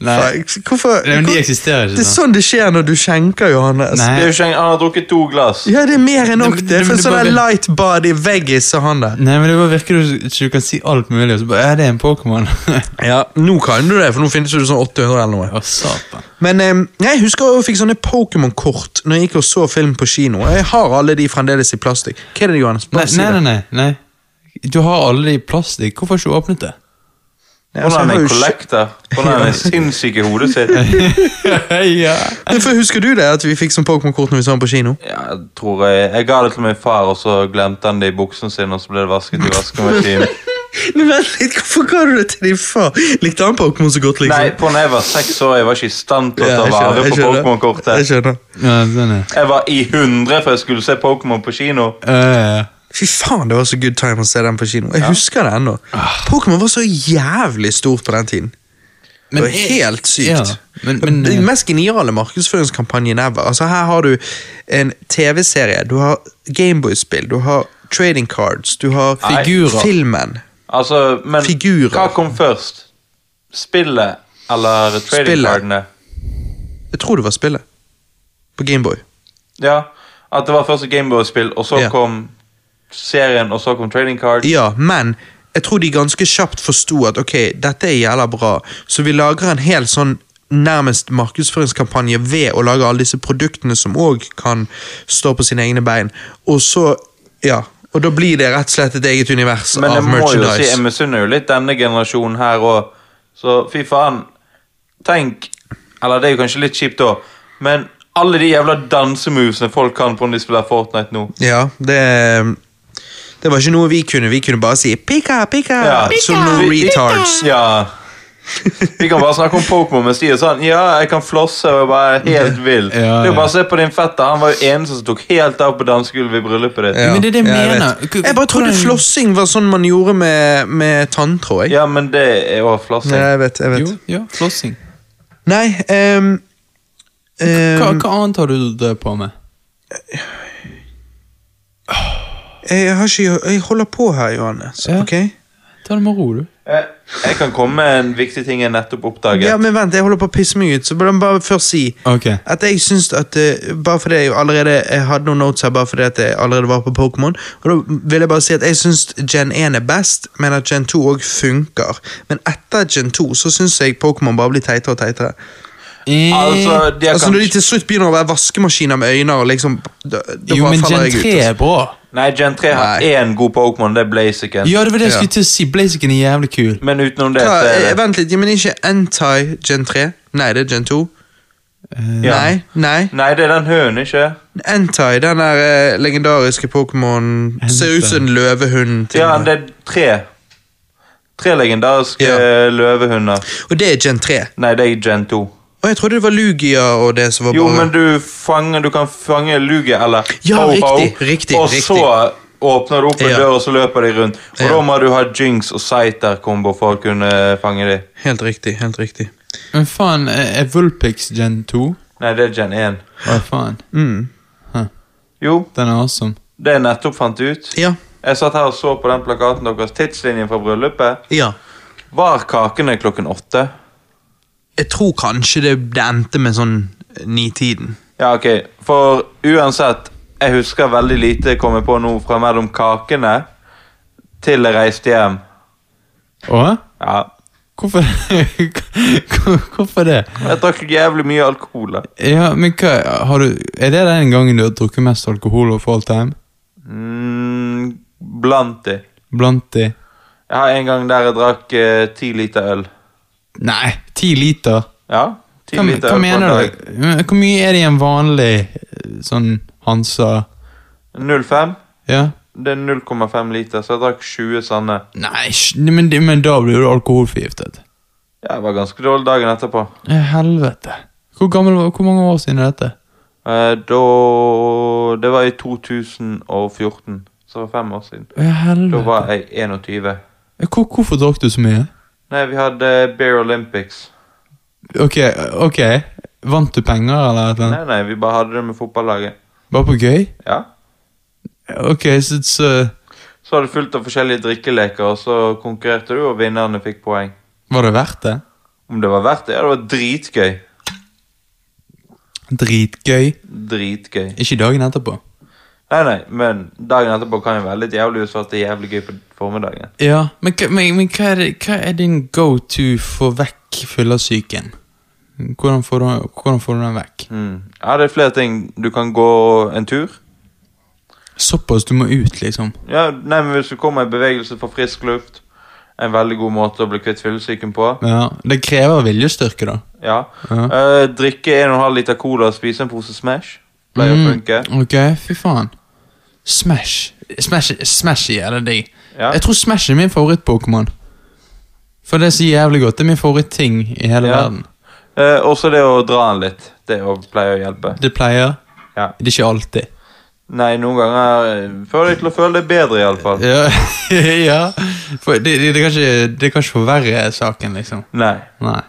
[SPEAKER 1] Hvorfor?
[SPEAKER 2] nei, men de eksisterer ikke.
[SPEAKER 1] det er
[SPEAKER 2] sånn.
[SPEAKER 1] sånn det skjer når du skjenker, Johannes.
[SPEAKER 2] Nei.
[SPEAKER 3] Det er jo ikke, han har drukket to glass.
[SPEAKER 1] Ja, det er mer enn nok, det.
[SPEAKER 2] er
[SPEAKER 1] For sånn
[SPEAKER 2] bare-
[SPEAKER 1] light body veggis og han der.
[SPEAKER 2] Nei, men det bare virker som du kan si alt mulig, og så bare Ja, det er en Pokémon.
[SPEAKER 1] Ja, nå kan du det, for nå finnes det sånn 800 eller noe.
[SPEAKER 2] Å, satan.
[SPEAKER 1] Men eh, jeg husker jeg fikk sånne Pokémon-kort når jeg gikk og så film på kino. Jeg har alle de fremdeles i plastikk. Hva er det, Johannes?
[SPEAKER 2] Nei,
[SPEAKER 1] si
[SPEAKER 2] nei,
[SPEAKER 1] det.
[SPEAKER 2] nei, nei, nei. Du har alle de i plastikk. Hvorfor har du ikke åpnet det?
[SPEAKER 1] Jeg
[SPEAKER 3] er en
[SPEAKER 1] jo
[SPEAKER 3] Hun er en sinnssyk i hodet sitt?
[SPEAKER 2] ja.
[SPEAKER 1] Men for Husker du det, at vi fikk sånn Pokémon-kort når vi så den på kino?
[SPEAKER 3] Ja, jeg tror jeg Jeg ga det til min far, og så glemte han det i buksen sin, og så ble det vasket i vaskemaskinen.
[SPEAKER 1] Men vent litt, Hvorfor ga du det til din far? Likte han Pokémon så godt? liksom?
[SPEAKER 3] Nei, på når jeg var seks år, jeg var ikke i stand til å ta vare på
[SPEAKER 1] skjønner. Jeg
[SPEAKER 3] Pokémon-kortet.
[SPEAKER 1] skjønner.
[SPEAKER 2] ja.
[SPEAKER 3] Jeg var i 100 for jeg skulle se Pokémon på kino.
[SPEAKER 2] Ja, ja, ja.
[SPEAKER 1] Fy faen, det var så good time å se den på kino. Jeg husker det ennå. Pokémon var så jævlig stort på den tiden. Det var helt sykt.
[SPEAKER 2] Ja, men, men
[SPEAKER 1] Den mest geniale markedsføringskampanjen ever. Altså Her har du en TV-serie, du har Gameboy-spill, du har trading cards, du har
[SPEAKER 3] Nei.
[SPEAKER 2] Figurer.
[SPEAKER 1] filmen.
[SPEAKER 3] Altså, men
[SPEAKER 1] Figurer.
[SPEAKER 3] hva kom først? Spillet eller trading
[SPEAKER 1] Spillet.
[SPEAKER 3] cardene?
[SPEAKER 1] Jeg tror det var spillet. På Gameboy.
[SPEAKER 3] Ja, at det var først et Gameboy-spill, og så
[SPEAKER 1] Ja.
[SPEAKER 3] kom serien, og så kom trading card.
[SPEAKER 1] Ja, men jeg tror de ganske kjapt forsto at ok, dette er jævla bra, så vi lager en helt sånn nærmest markedsføringskampanje ved å lage alle disse produktene som òg kan stå på sine egne bein. Og så, ja Og da blir det rett og slett et eget univers
[SPEAKER 3] Men jeg
[SPEAKER 1] av
[SPEAKER 3] må jo si,
[SPEAKER 1] merchandise.
[SPEAKER 3] jeg misunner jo litt denne generasjonen her òg. Så fy faen. Tenk Eller det er jo kanskje litt kjipt da, men alle de jævla dansemovesene folk kan på når de spiller Fortnite nå.
[SPEAKER 1] Ja, det Det var ikke noe vi kunne. Vi kunne bare si 'pika, pika',
[SPEAKER 3] Ja.
[SPEAKER 1] som noen retards.
[SPEAKER 3] Ja. Vi kan bare snakke om Pokémon mens de er sånn Ja, jeg kan flosse og være helt vill.
[SPEAKER 2] Ja,
[SPEAKER 3] ja,
[SPEAKER 2] ja.
[SPEAKER 3] bare se på din fetter. Han var jo eneste som tok helt av på dansegulvet i bryllupet ditt.
[SPEAKER 2] Men det er det jeg
[SPEAKER 1] jeg
[SPEAKER 2] mener. Jeg,
[SPEAKER 1] Jeg bare trodde flossing var sånn man gjorde med, med tanntråd.
[SPEAKER 3] Ja, men det er jo flossing.
[SPEAKER 1] Nei, jeg vet, jeg vet.
[SPEAKER 2] Jo, ja, flossing.
[SPEAKER 1] Nei, ehm,
[SPEAKER 2] Hva,
[SPEAKER 1] ehm,
[SPEAKER 2] hva annet har du det på med?
[SPEAKER 1] Jeg, har ikke, jeg holder på her, Johanne.
[SPEAKER 2] Ja.
[SPEAKER 1] ok?
[SPEAKER 2] Ta det med ro, du.
[SPEAKER 3] Jeg, Jeg kan komme med en viktig ting jeg nettopp oppdaget.
[SPEAKER 1] Ja, men vent, jeg holder på å pisse meg ut, så la meg bare først si
[SPEAKER 2] okay.
[SPEAKER 1] at jeg syns at uh, Bare fordi jeg allerede Jeg hadde noen notes her bare fordi at jeg allerede var på Pokémon. Og da vil jeg bare si at jeg syns Gen 1 er best, men at Gen 2 òg funker. Men etter Gen 2 så syns jeg Pokémon bare blir teitere og teitere.
[SPEAKER 3] Altså, de har
[SPEAKER 1] Altså. Når de til slutt begynner å være vaskemaskiner med øyne og liksom Da, da
[SPEAKER 2] jo, men Gen 3
[SPEAKER 1] altså.
[SPEAKER 2] er bra.
[SPEAKER 3] Nei, Gen 3 har
[SPEAKER 1] Nei.
[SPEAKER 3] én god Pokémon, det er Blaziken.
[SPEAKER 2] Ja, det var det jeg skulle til å si. Blaziken er jævlig kul.
[SPEAKER 3] Men utenom det,
[SPEAKER 1] Hva,
[SPEAKER 3] så er
[SPEAKER 1] eh,
[SPEAKER 3] det
[SPEAKER 1] vent litt, men ikke anti-Gen 3? Nei, det er Gen 2.
[SPEAKER 3] Ja.
[SPEAKER 1] Nei, nei.
[SPEAKER 3] Nei, det er den hønen, ikke?
[SPEAKER 1] Entai, den der eh, legendariske Pokémon Ser ut som en løvehund. til
[SPEAKER 3] Ja,
[SPEAKER 1] og
[SPEAKER 3] det er tre. Tre legendariske
[SPEAKER 1] Ja.
[SPEAKER 3] løvehunder.
[SPEAKER 1] Og det er Gen 3.
[SPEAKER 3] Nei, det er Gen 2.
[SPEAKER 1] Og jeg trodde det var Lugia og det som var
[SPEAKER 3] Jo,
[SPEAKER 1] bare
[SPEAKER 3] men du, fanger, du kan fange Lugia eller
[SPEAKER 1] Ja,
[SPEAKER 3] Ho-Ho,
[SPEAKER 1] riktig, riktig,
[SPEAKER 3] Og
[SPEAKER 1] riktig.
[SPEAKER 3] så åpner du opp en
[SPEAKER 1] Ja.
[SPEAKER 3] dør, og så løper de rundt. Og
[SPEAKER 1] Ja.
[SPEAKER 3] da må du ha Jinx og Scyther-kombo for å kunne fange de.
[SPEAKER 1] Helt riktig. helt riktig.
[SPEAKER 2] Men faen, er Vulpix Gen 2?
[SPEAKER 3] Nei, det er Gen 1.
[SPEAKER 2] Hva faen?
[SPEAKER 1] Mm.
[SPEAKER 3] Jo,
[SPEAKER 2] Den er awesome.
[SPEAKER 3] det jeg nettopp fant ut.
[SPEAKER 1] Ja.
[SPEAKER 3] Jeg satt her og så på den plakaten deres. Tidslinjen fra bryllupet.
[SPEAKER 1] ja.
[SPEAKER 3] Var kakene klokken åtte?
[SPEAKER 1] Jeg tror kanskje det, det endte med sånn nitiden.
[SPEAKER 3] Ja, ok. For uansett, jeg husker veldig lite jeg kommer på nå fra mellom kakene til jeg reiste hjem.
[SPEAKER 2] Å?
[SPEAKER 3] Ja.
[SPEAKER 2] Hvorfor Hvorfor det?
[SPEAKER 3] Jeg drakk jævlig mye alkohol. da.
[SPEAKER 2] Ja, men hva har du Er det den gangen du har drukket mest alkohol of all time?
[SPEAKER 3] Mm, blant de.
[SPEAKER 2] Blant de
[SPEAKER 3] Jeg har en gang der jeg drakk eh, ti liter øl.
[SPEAKER 2] Nei, ti liter?
[SPEAKER 3] Ja, ti
[SPEAKER 2] Hva,
[SPEAKER 3] liter
[SPEAKER 2] hva mener du? Hvor mye er det i en vanlig eh, sånn Hansa
[SPEAKER 3] 0,5.
[SPEAKER 2] Ja?
[SPEAKER 3] Det er 0,5 liter, så jeg drakk 20 sanne.
[SPEAKER 2] Nei, men, men da blir du alkoholforgiftet.
[SPEAKER 3] Ja, Jeg var ganske dårlig dagen etterpå.
[SPEAKER 2] Helvete. Hvor, gammel, hvor mange år siden er dette?
[SPEAKER 3] Eh, da Det var i 2014, så det var fem år siden.
[SPEAKER 2] Helvete.
[SPEAKER 3] Da var jeg 21.
[SPEAKER 2] Eh, Hvor, hvorfor drakk du så mye?
[SPEAKER 3] Nei, vi hadde Beer Olympics.
[SPEAKER 2] Ok, ok. Vant du penger, eller?
[SPEAKER 3] Nei, nei, vi bare hadde det med fotballaget.
[SPEAKER 2] Bare på gøy?
[SPEAKER 3] Ja.
[SPEAKER 2] Ok, så, så
[SPEAKER 3] Så var det fullt av forskjellige drikkeleker, og så konkurrerte du, og vinnerne fikk poeng.
[SPEAKER 2] var det verdt det?
[SPEAKER 3] Om det var verdt det? Ja, det var dritgøy.
[SPEAKER 2] Dritgøy.
[SPEAKER 3] Dritgøy.
[SPEAKER 2] Ikke dagen etterpå.
[SPEAKER 3] Nei, nei, men dagen etterpå kan jo være litt jævlig hvis det er jævlig gøy på formiddagen.
[SPEAKER 2] Ja, men, men, men hva, er hva er din go to for vekk fyllesyken? Hvordan får, du, hvordan får du den vekk?
[SPEAKER 3] Mm. Ja, det er flere ting. Du kan gå en tur.
[SPEAKER 2] Såpass du må ut, liksom.
[SPEAKER 3] Ja, nei, men Hvis du kommer i bevegelse for frisk luft, en veldig god måte å bli kvitt fyllesyken på.
[SPEAKER 2] Ja, Det krever viljestyrke, da.
[SPEAKER 3] Ja.
[SPEAKER 2] Ja.
[SPEAKER 3] Uh, drikke 1,5 liter cola og spise en pose Smash. Pleier å funke.
[SPEAKER 2] Mm, ok, fy faen. Smash. Smash, Smashy, eller de.
[SPEAKER 3] Ja.
[SPEAKER 2] Jeg tror Smash er min favoritt-Pokémon. For det er så jævlig godt. Det er min favorittting i hele
[SPEAKER 3] Ja.
[SPEAKER 2] verden.
[SPEAKER 3] Eh, også det å dra den litt. Det å pleier å hjelpe.
[SPEAKER 2] Det pleier.
[SPEAKER 3] Ja.
[SPEAKER 2] Det er ikke alltid.
[SPEAKER 3] Nei, noen ganger eh, får jeg til å føle det bedre, iallfall.
[SPEAKER 2] Ja, ja. For det, det, det, kan ikke, det kan ikke forverre saken, liksom.
[SPEAKER 3] Nei.
[SPEAKER 2] Nei.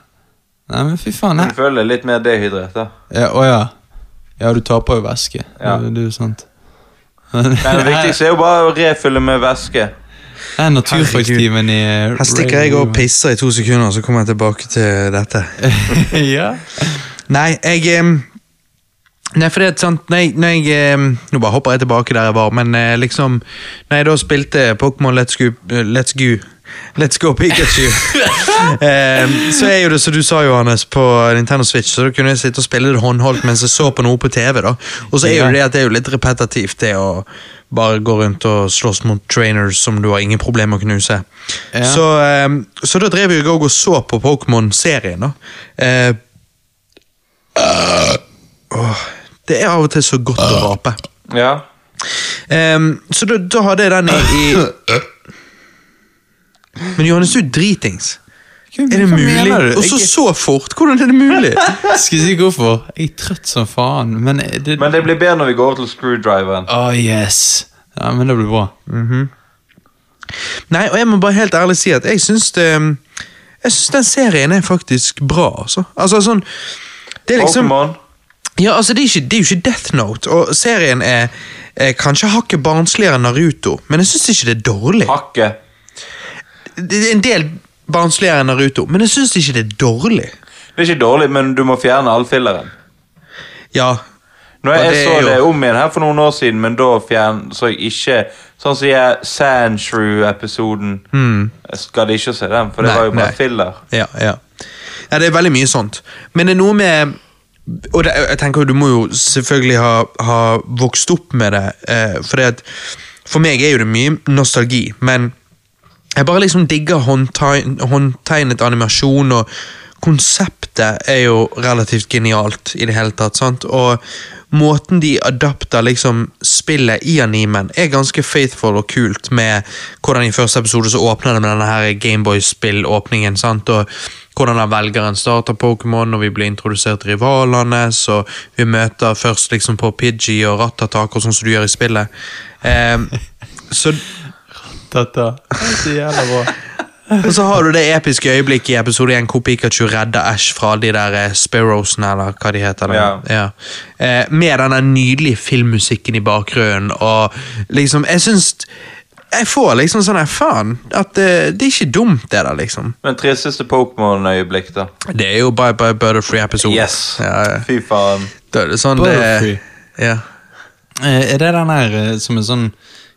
[SPEAKER 2] Nei, men fy faen. Nei.
[SPEAKER 3] føler litt mer dehydrert. da
[SPEAKER 2] Ja, å ja. Ja, du taper jo væske.
[SPEAKER 3] Ja.
[SPEAKER 2] Det, det er jo sant.
[SPEAKER 3] Det viktigste er jo bare å refylle med væske.
[SPEAKER 2] Det er naturfagstimen i eh,
[SPEAKER 1] Her stikker jeg og pisser i to sekunder, så kommer jeg tilbake til dette.
[SPEAKER 2] ja.
[SPEAKER 1] Nei, jeg Nei, for det er sant nei, nei, Nå bare hopper jeg tilbake der jeg var, men eh, liksom Når jeg da spilte Pokémon Let's Go Let's Go Let's Go Pikachu um, Så er jo det som du sa, Johannes, på Nintendo Switch, så da kunne jeg sitte og spille det håndholdt mens jeg så på noe på TV. da Og så er jo det at det er jo litt repetitivt, det å bare gå rundt og slåss mot trainers som du har ingen problemer med å knuse.
[SPEAKER 2] Ja.
[SPEAKER 1] Så, um, så da drev jeg òg og så på Pokémon-serien. da Uh, oh, det er av og til så godt å rape.
[SPEAKER 3] Ja.
[SPEAKER 1] Um, så da, da hadde jeg den i, i Men Johannes, du er dritings.
[SPEAKER 2] Hva-
[SPEAKER 1] Er det mulig? Og så så fort! Hvordan er det mulig?
[SPEAKER 2] Skal si hvorfor? Jeg er trøtt som faen, men det
[SPEAKER 3] Men det blir bedre når vi går over til screwdriveren.
[SPEAKER 2] Oh, yes. Ja, men det blir bra.
[SPEAKER 1] Nei, og jeg må bare helt ærlig si at jeg syns det Jeg syns den serien er faktisk bra, altså. Altså sånn Det er liksom
[SPEAKER 3] Pokémon.
[SPEAKER 1] Ja, altså det er, ikke, det er jo ikke Death Note, og serien er, er kanskje hakket barnsligere enn Naruto, men jeg syns ikke det er dårlig.
[SPEAKER 3] Hakket.
[SPEAKER 1] Det er en del barnsligere enn Naruto, men jeg syns ikke det er dårlig.
[SPEAKER 3] Det er ikke dårlig, men du må fjerne all filleren.
[SPEAKER 1] Ja,
[SPEAKER 3] Når
[SPEAKER 1] Og
[SPEAKER 3] jeg
[SPEAKER 1] det er
[SPEAKER 3] så
[SPEAKER 1] jo-
[SPEAKER 3] det om igjen her for noen år siden, men da fjern, så jeg ikke Sånn som jeg Sandshrew-episoden. Jeg skal ikke se den, for det.
[SPEAKER 1] Nei,
[SPEAKER 3] var jo bare
[SPEAKER 1] nei.
[SPEAKER 3] filler.
[SPEAKER 1] Ja, ja. ja, det er veldig mye sånt. Men det er noe med Og det, jeg tenker du må jo selvfølgelig ha, ha vokst opp med det. Eh, for, det at, for meg er jo det mye nostalgi, men jeg bare liksom digger håndtegn, håndtegnet animasjon, og konseptet er jo relativt genialt i det hele tatt. sant? Og måten de adapter liksom spillet i animen, er ganske faithful og kult, med hvordan i første episode så åpner det med denne her Gameboy-spill-åpningen. sant? Og hvordan han velger en starter Pokémon, og vi blir introdusert til rivalene, så vi møter først liksom på Pidgey og Rattatak, og sånn som du gjør i spillet. Eh, så
[SPEAKER 2] Tata. Det er så jævla bra.
[SPEAKER 1] og så har du det episke øyeblikket i episode 1 hvor Pikachu redder Ash fra de der eh, Sparrowsene, eller hva de heter.
[SPEAKER 3] Ja.
[SPEAKER 1] Ja. Eh, med den nydelige filmmusikken i bakgrunnen, og liksom Jeg syns Jeg får liksom sånn faen at det, det er ikke dumt, det der, liksom.
[SPEAKER 3] Men tristeste Pokémon-øyeblikk, da.
[SPEAKER 1] Det er jo Bye Bye Butterfree-episoden.
[SPEAKER 3] Yes!
[SPEAKER 1] Ja, ja.
[SPEAKER 3] Fy faen.
[SPEAKER 1] Da er det sånn
[SPEAKER 2] Butterfree.
[SPEAKER 1] det Ja.
[SPEAKER 2] Eh, Er det den her eh, som er sånn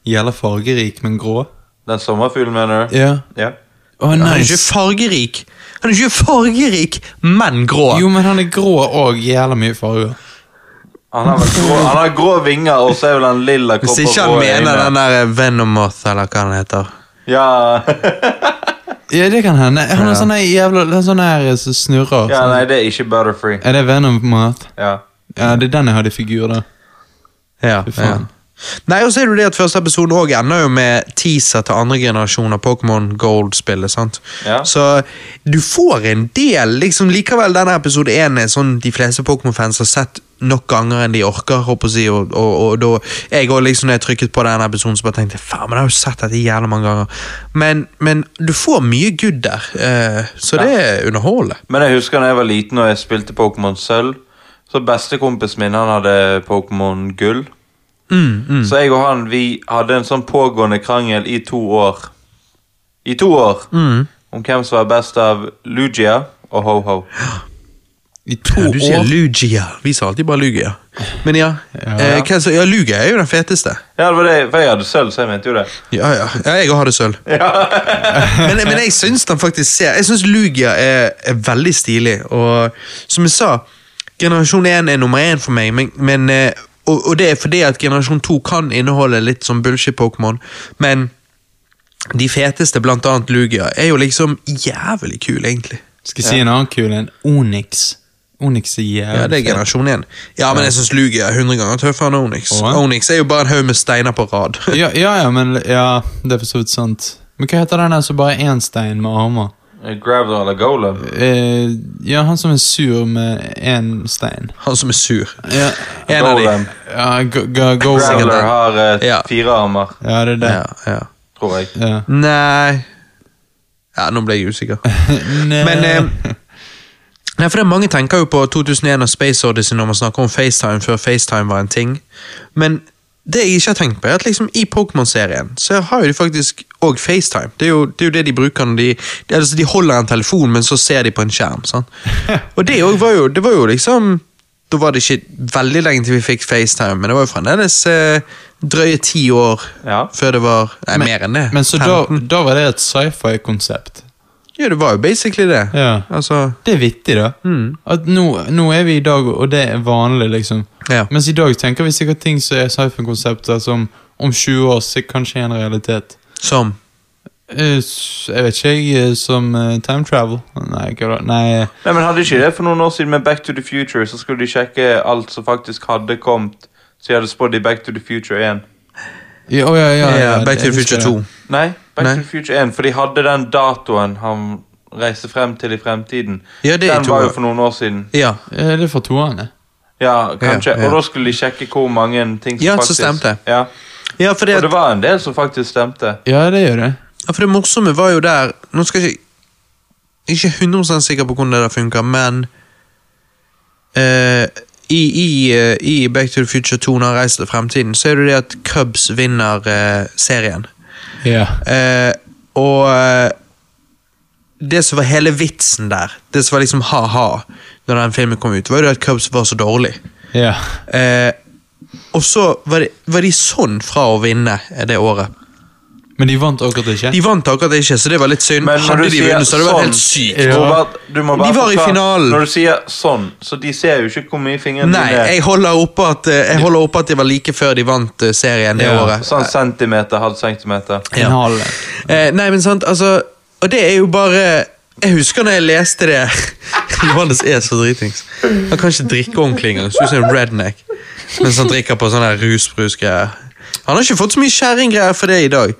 [SPEAKER 2] gjelder fargerik, men grå?
[SPEAKER 3] Den sommerfuglen, mener du?
[SPEAKER 2] Ja.
[SPEAKER 3] Ja.
[SPEAKER 2] Å,
[SPEAKER 1] Han er ikke fargerik, Han er ikke fargerik, men grå.
[SPEAKER 2] Jo, men han er grå og jævla mye farger.
[SPEAKER 3] Han har, grå, han har grå vinger, og så er vel han lilla kropp
[SPEAKER 1] Hvis ikke han mener
[SPEAKER 3] øyne.
[SPEAKER 1] den der Venomoth, eller hva den heter.
[SPEAKER 3] Ja.
[SPEAKER 2] Ja, det kan hende. Han har sånne jævla er sånne her eh, som snurrer.
[SPEAKER 3] ja, nei, det er ikke Butterfree.
[SPEAKER 2] Er det Venom-mat?
[SPEAKER 3] Ja.
[SPEAKER 2] Ja, det er den jeg hadde i figur, da.
[SPEAKER 1] Ja,
[SPEAKER 2] Fy faen.
[SPEAKER 1] Nei, og så er det det at første episode også ender jo med teaser til andre generasjon av Pokémon Gold-spillet. sant?
[SPEAKER 3] Ja.
[SPEAKER 1] Så du får en del liksom Likevel, denne episode 1 er sånn de fleste Pokémon-fans har sett nok ganger enn de orker. håper å si, og, og, og da, Jeg også liksom når jeg trykket på denne episoden, så bare tenkte jeg, faen, men jeg har jo sett dette jævlig mange ganger. Men, men du får mye good der, eh, så det er underholdende.
[SPEAKER 3] Men jeg husker da jeg var liten og jeg spilte Pokémon Sølv. Så bestekompisen min han hadde Pokémon Gull.
[SPEAKER 1] Mm,
[SPEAKER 3] Så jeg og han vi hadde en sånn pågående krangel i to år. I to år!
[SPEAKER 1] mm.
[SPEAKER 3] Om hvem som var best av Lugia og Ho-Ho.
[SPEAKER 2] I to
[SPEAKER 1] Ja, du sier. Lugia. Vi sa alltid bare Lugia. Men ja,
[SPEAKER 2] Ja.
[SPEAKER 1] Eh, så- ja Lugia er jo den feteste.
[SPEAKER 3] Ja, det var det, for jeg hadde sølv, så jeg mente jo det.
[SPEAKER 1] Ja, ja. ja jeg òg hadde sølv. men, men jeg syns den faktisk ser Jeg syns Lugia er, er veldig stilig. Og som jeg sa, generasjon 1 er nummer 1 for meg, men, men eh, og, og det er fordi at generasjon 2 kan inneholde litt sånn bullshit-Pokémon, men de feteste, blant annet Lugia, er jo liksom jævlig kule, egentlig.
[SPEAKER 2] Skal jeg si en annen kul en? Onyx. Onyx er jævlig
[SPEAKER 1] Ja, det er generasjon 1. Ja, men jeg syns Lugia er 100 ganger tøffere enn Onyx.
[SPEAKER 2] Åh.
[SPEAKER 1] Onyx er jo bare en haug med steiner på rad.
[SPEAKER 2] Ja, ja, ja, men ja, det er for så vidt sant. Men hva heter den der som bare er én stein med armer?
[SPEAKER 3] Graveler eller Golem.
[SPEAKER 2] Eh, ja, han som er sur med én stein.
[SPEAKER 1] Han som er sur.
[SPEAKER 2] Ja,
[SPEAKER 1] En av de.
[SPEAKER 3] Golem.
[SPEAKER 2] ja go, go, Golem.
[SPEAKER 1] Sikkert
[SPEAKER 3] har eh,
[SPEAKER 1] Ja.
[SPEAKER 3] fire armer,
[SPEAKER 2] ja det er det.
[SPEAKER 1] Ja, ja.
[SPEAKER 3] tror jeg.
[SPEAKER 2] Ja.
[SPEAKER 1] Nei Ja, nå ble jeg usikker. Men eh, Nei, for det Mange tenker jo på 2001 og Space Odyssey når man snakker om FaceTime før FaceTime var en ting. Men det jeg ikke har tenkt på, er at liksom i Pokémon-serien så har jo de faktisk òg FaceTime. Det er, jo, det er jo det de bruker når de altså, de holder en telefon, men så ser de på en skjerm. sant? Og det òg var jo Det var jo liksom Da var det ikke veldig lenge til vi fikk FaceTime, men det var jo fremdeles eh, drøye ti år
[SPEAKER 3] Ja.
[SPEAKER 1] før det var Nei, mer enn det.
[SPEAKER 2] Men så da, da var det et sci-fi-konsept.
[SPEAKER 1] Ja, det var jo basically det.
[SPEAKER 2] Ja.
[SPEAKER 1] Altså
[SPEAKER 2] Det er vittig, da.
[SPEAKER 1] Mm.
[SPEAKER 2] At nå, nå er vi i dag, og det er vanlig, liksom.
[SPEAKER 1] Ja.
[SPEAKER 2] Mens i dag tenker vi sikkert ting som er sci-fi-konsepter som om 20 år så kanskje er en realitet.
[SPEAKER 1] Som
[SPEAKER 2] Eh, s- Jeg vet ikke, jeg, eh, som eh, time travel. Nei, da? Nei,
[SPEAKER 3] Nei, men Hadde ikke det for noen år siden med Back to the Future, så skulle de sjekke alt som faktisk hadde kommet. Så de hadde spådd i Back to the Future 1.
[SPEAKER 2] ja, ja, ja,
[SPEAKER 1] ja, Back to the Future 2.
[SPEAKER 3] Nei, Back
[SPEAKER 1] Nei.
[SPEAKER 3] to the Future 1, for de hadde den datoen han reiste frem til i fremtiden.
[SPEAKER 1] Ja, det er
[SPEAKER 3] Den var jo for noen år siden.
[SPEAKER 1] Ja,
[SPEAKER 2] ja det for toerne?
[SPEAKER 3] Ja, kanskje.
[SPEAKER 1] Ja, ja.
[SPEAKER 3] Og da skulle de sjekke hvor mange ting som
[SPEAKER 1] Ja, som
[SPEAKER 3] så
[SPEAKER 1] stemte.
[SPEAKER 3] Ja.
[SPEAKER 1] ja for, det,
[SPEAKER 3] Og det var en del som faktisk stemte.
[SPEAKER 2] Ja, det gjør det.
[SPEAKER 1] ja, for det morsomme var jo der Nå skal jeg ikke Ikke 100 sikker på hvordan det der funker, men eh, i, i, eh, I Back to the Future 2, når han reiser til fremtiden, så er det det at Cubs vinner eh, serien.
[SPEAKER 2] Ja.
[SPEAKER 1] Eh, og eh, det som var hele vitsen der, det som var liksom ha-ha når den filmen kom ut, var jo at Cubs var så dårlig.
[SPEAKER 2] Ja.
[SPEAKER 1] Eh, og så var de, var de sånn fra å vinne eh, det året.
[SPEAKER 2] Men de vant akkurat ikke.
[SPEAKER 1] De vant akkurat ikke, så det var litt synd.
[SPEAKER 3] Men
[SPEAKER 1] Hadde de vunnet, så hadde det vært
[SPEAKER 3] sånn-
[SPEAKER 1] helt sykt.
[SPEAKER 2] Ja.
[SPEAKER 3] Robert, du må bare
[SPEAKER 1] De var i finalen.
[SPEAKER 3] Når du sier sånn, så de ser jo ikke hvor mye fingrene
[SPEAKER 1] Nei,
[SPEAKER 3] dine er.
[SPEAKER 1] jeg holder oppe at, eh, jeg holder oppe at de var like før de vant eh, serien det
[SPEAKER 2] Ja.
[SPEAKER 1] året.
[SPEAKER 3] Sånn centimeter, halv centimeter.
[SPEAKER 1] Ja.
[SPEAKER 2] En.
[SPEAKER 1] Eh, nei, men sant, altså Og det er jo bare Jeg husker når jeg leste det Johannes er så dritings. Han kan ikke drikke ordentlig engang. Ser ut som en redneck. Mens han drikker på sånne rusbrusgreier. Han har ikke fått så mye kjerringgreier for det i dag.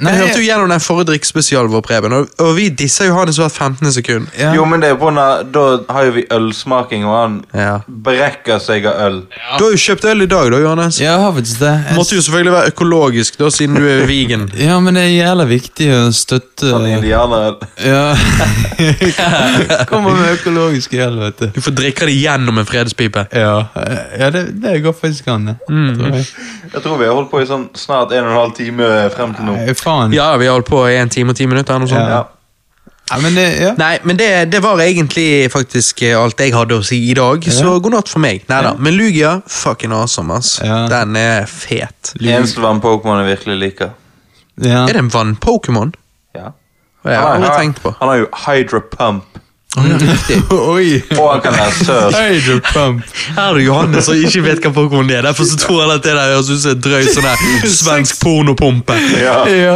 [SPEAKER 2] Nei,
[SPEAKER 1] jeg hørte jo gjennom den forrige drikkespesialen vår, Preben, og, og vi disser Johannes hvert 15. sekund.
[SPEAKER 2] Ja.
[SPEAKER 3] Jo, men det er på grunn Da har jo vi ølsmaking, og han
[SPEAKER 1] Ja.
[SPEAKER 3] brekker seg av øl.
[SPEAKER 1] Du har jo kjøpt øl i dag, da, Johannes.
[SPEAKER 2] Ja, jeg har faktisk det. Jeg-
[SPEAKER 1] Måtte jo selvfølgelig være økologisk, da, siden du er vegan.
[SPEAKER 2] Ja, men det er jævla viktig å støtte
[SPEAKER 3] Sånn indianerøl.
[SPEAKER 2] Ja. Kommer med økologisk øl, vet du.
[SPEAKER 1] Du får drikke det gjennom en fredspipe.
[SPEAKER 2] Ja, ja det, det går faktisk an, det. Tror jeg.
[SPEAKER 3] Jeg tror vi har holdt på i sånn snart en og en halv time frem til nå.
[SPEAKER 2] Faen.
[SPEAKER 1] Ja, vi har holdt på i en time og ti minutter. Noe sånt.
[SPEAKER 2] Ja.
[SPEAKER 3] Ja.
[SPEAKER 2] Men det, ja.
[SPEAKER 1] Nei, men det, det var egentlig faktisk eh, alt jeg hadde å si i dag, så god natt for meg. Neida, Men Lugia, fucking awesome, ass.
[SPEAKER 2] Ja.
[SPEAKER 1] Den er fet.
[SPEAKER 3] Eneste vann-Pokémon jeg virkelig liker.
[SPEAKER 2] ja.
[SPEAKER 1] Er det en vann-Pokémon?
[SPEAKER 3] Ja.
[SPEAKER 1] Det har jeg aldri tenkt på.
[SPEAKER 3] han har jo Hydra Pump,
[SPEAKER 2] Oi!
[SPEAKER 3] og han kan være.
[SPEAKER 1] Her er det Johannes som ikke vet hva Pokémon er. Derfor så tror han at det der høres ut som en drøy sånn her svensk pornopumpe.
[SPEAKER 3] Ja.
[SPEAKER 2] Ja.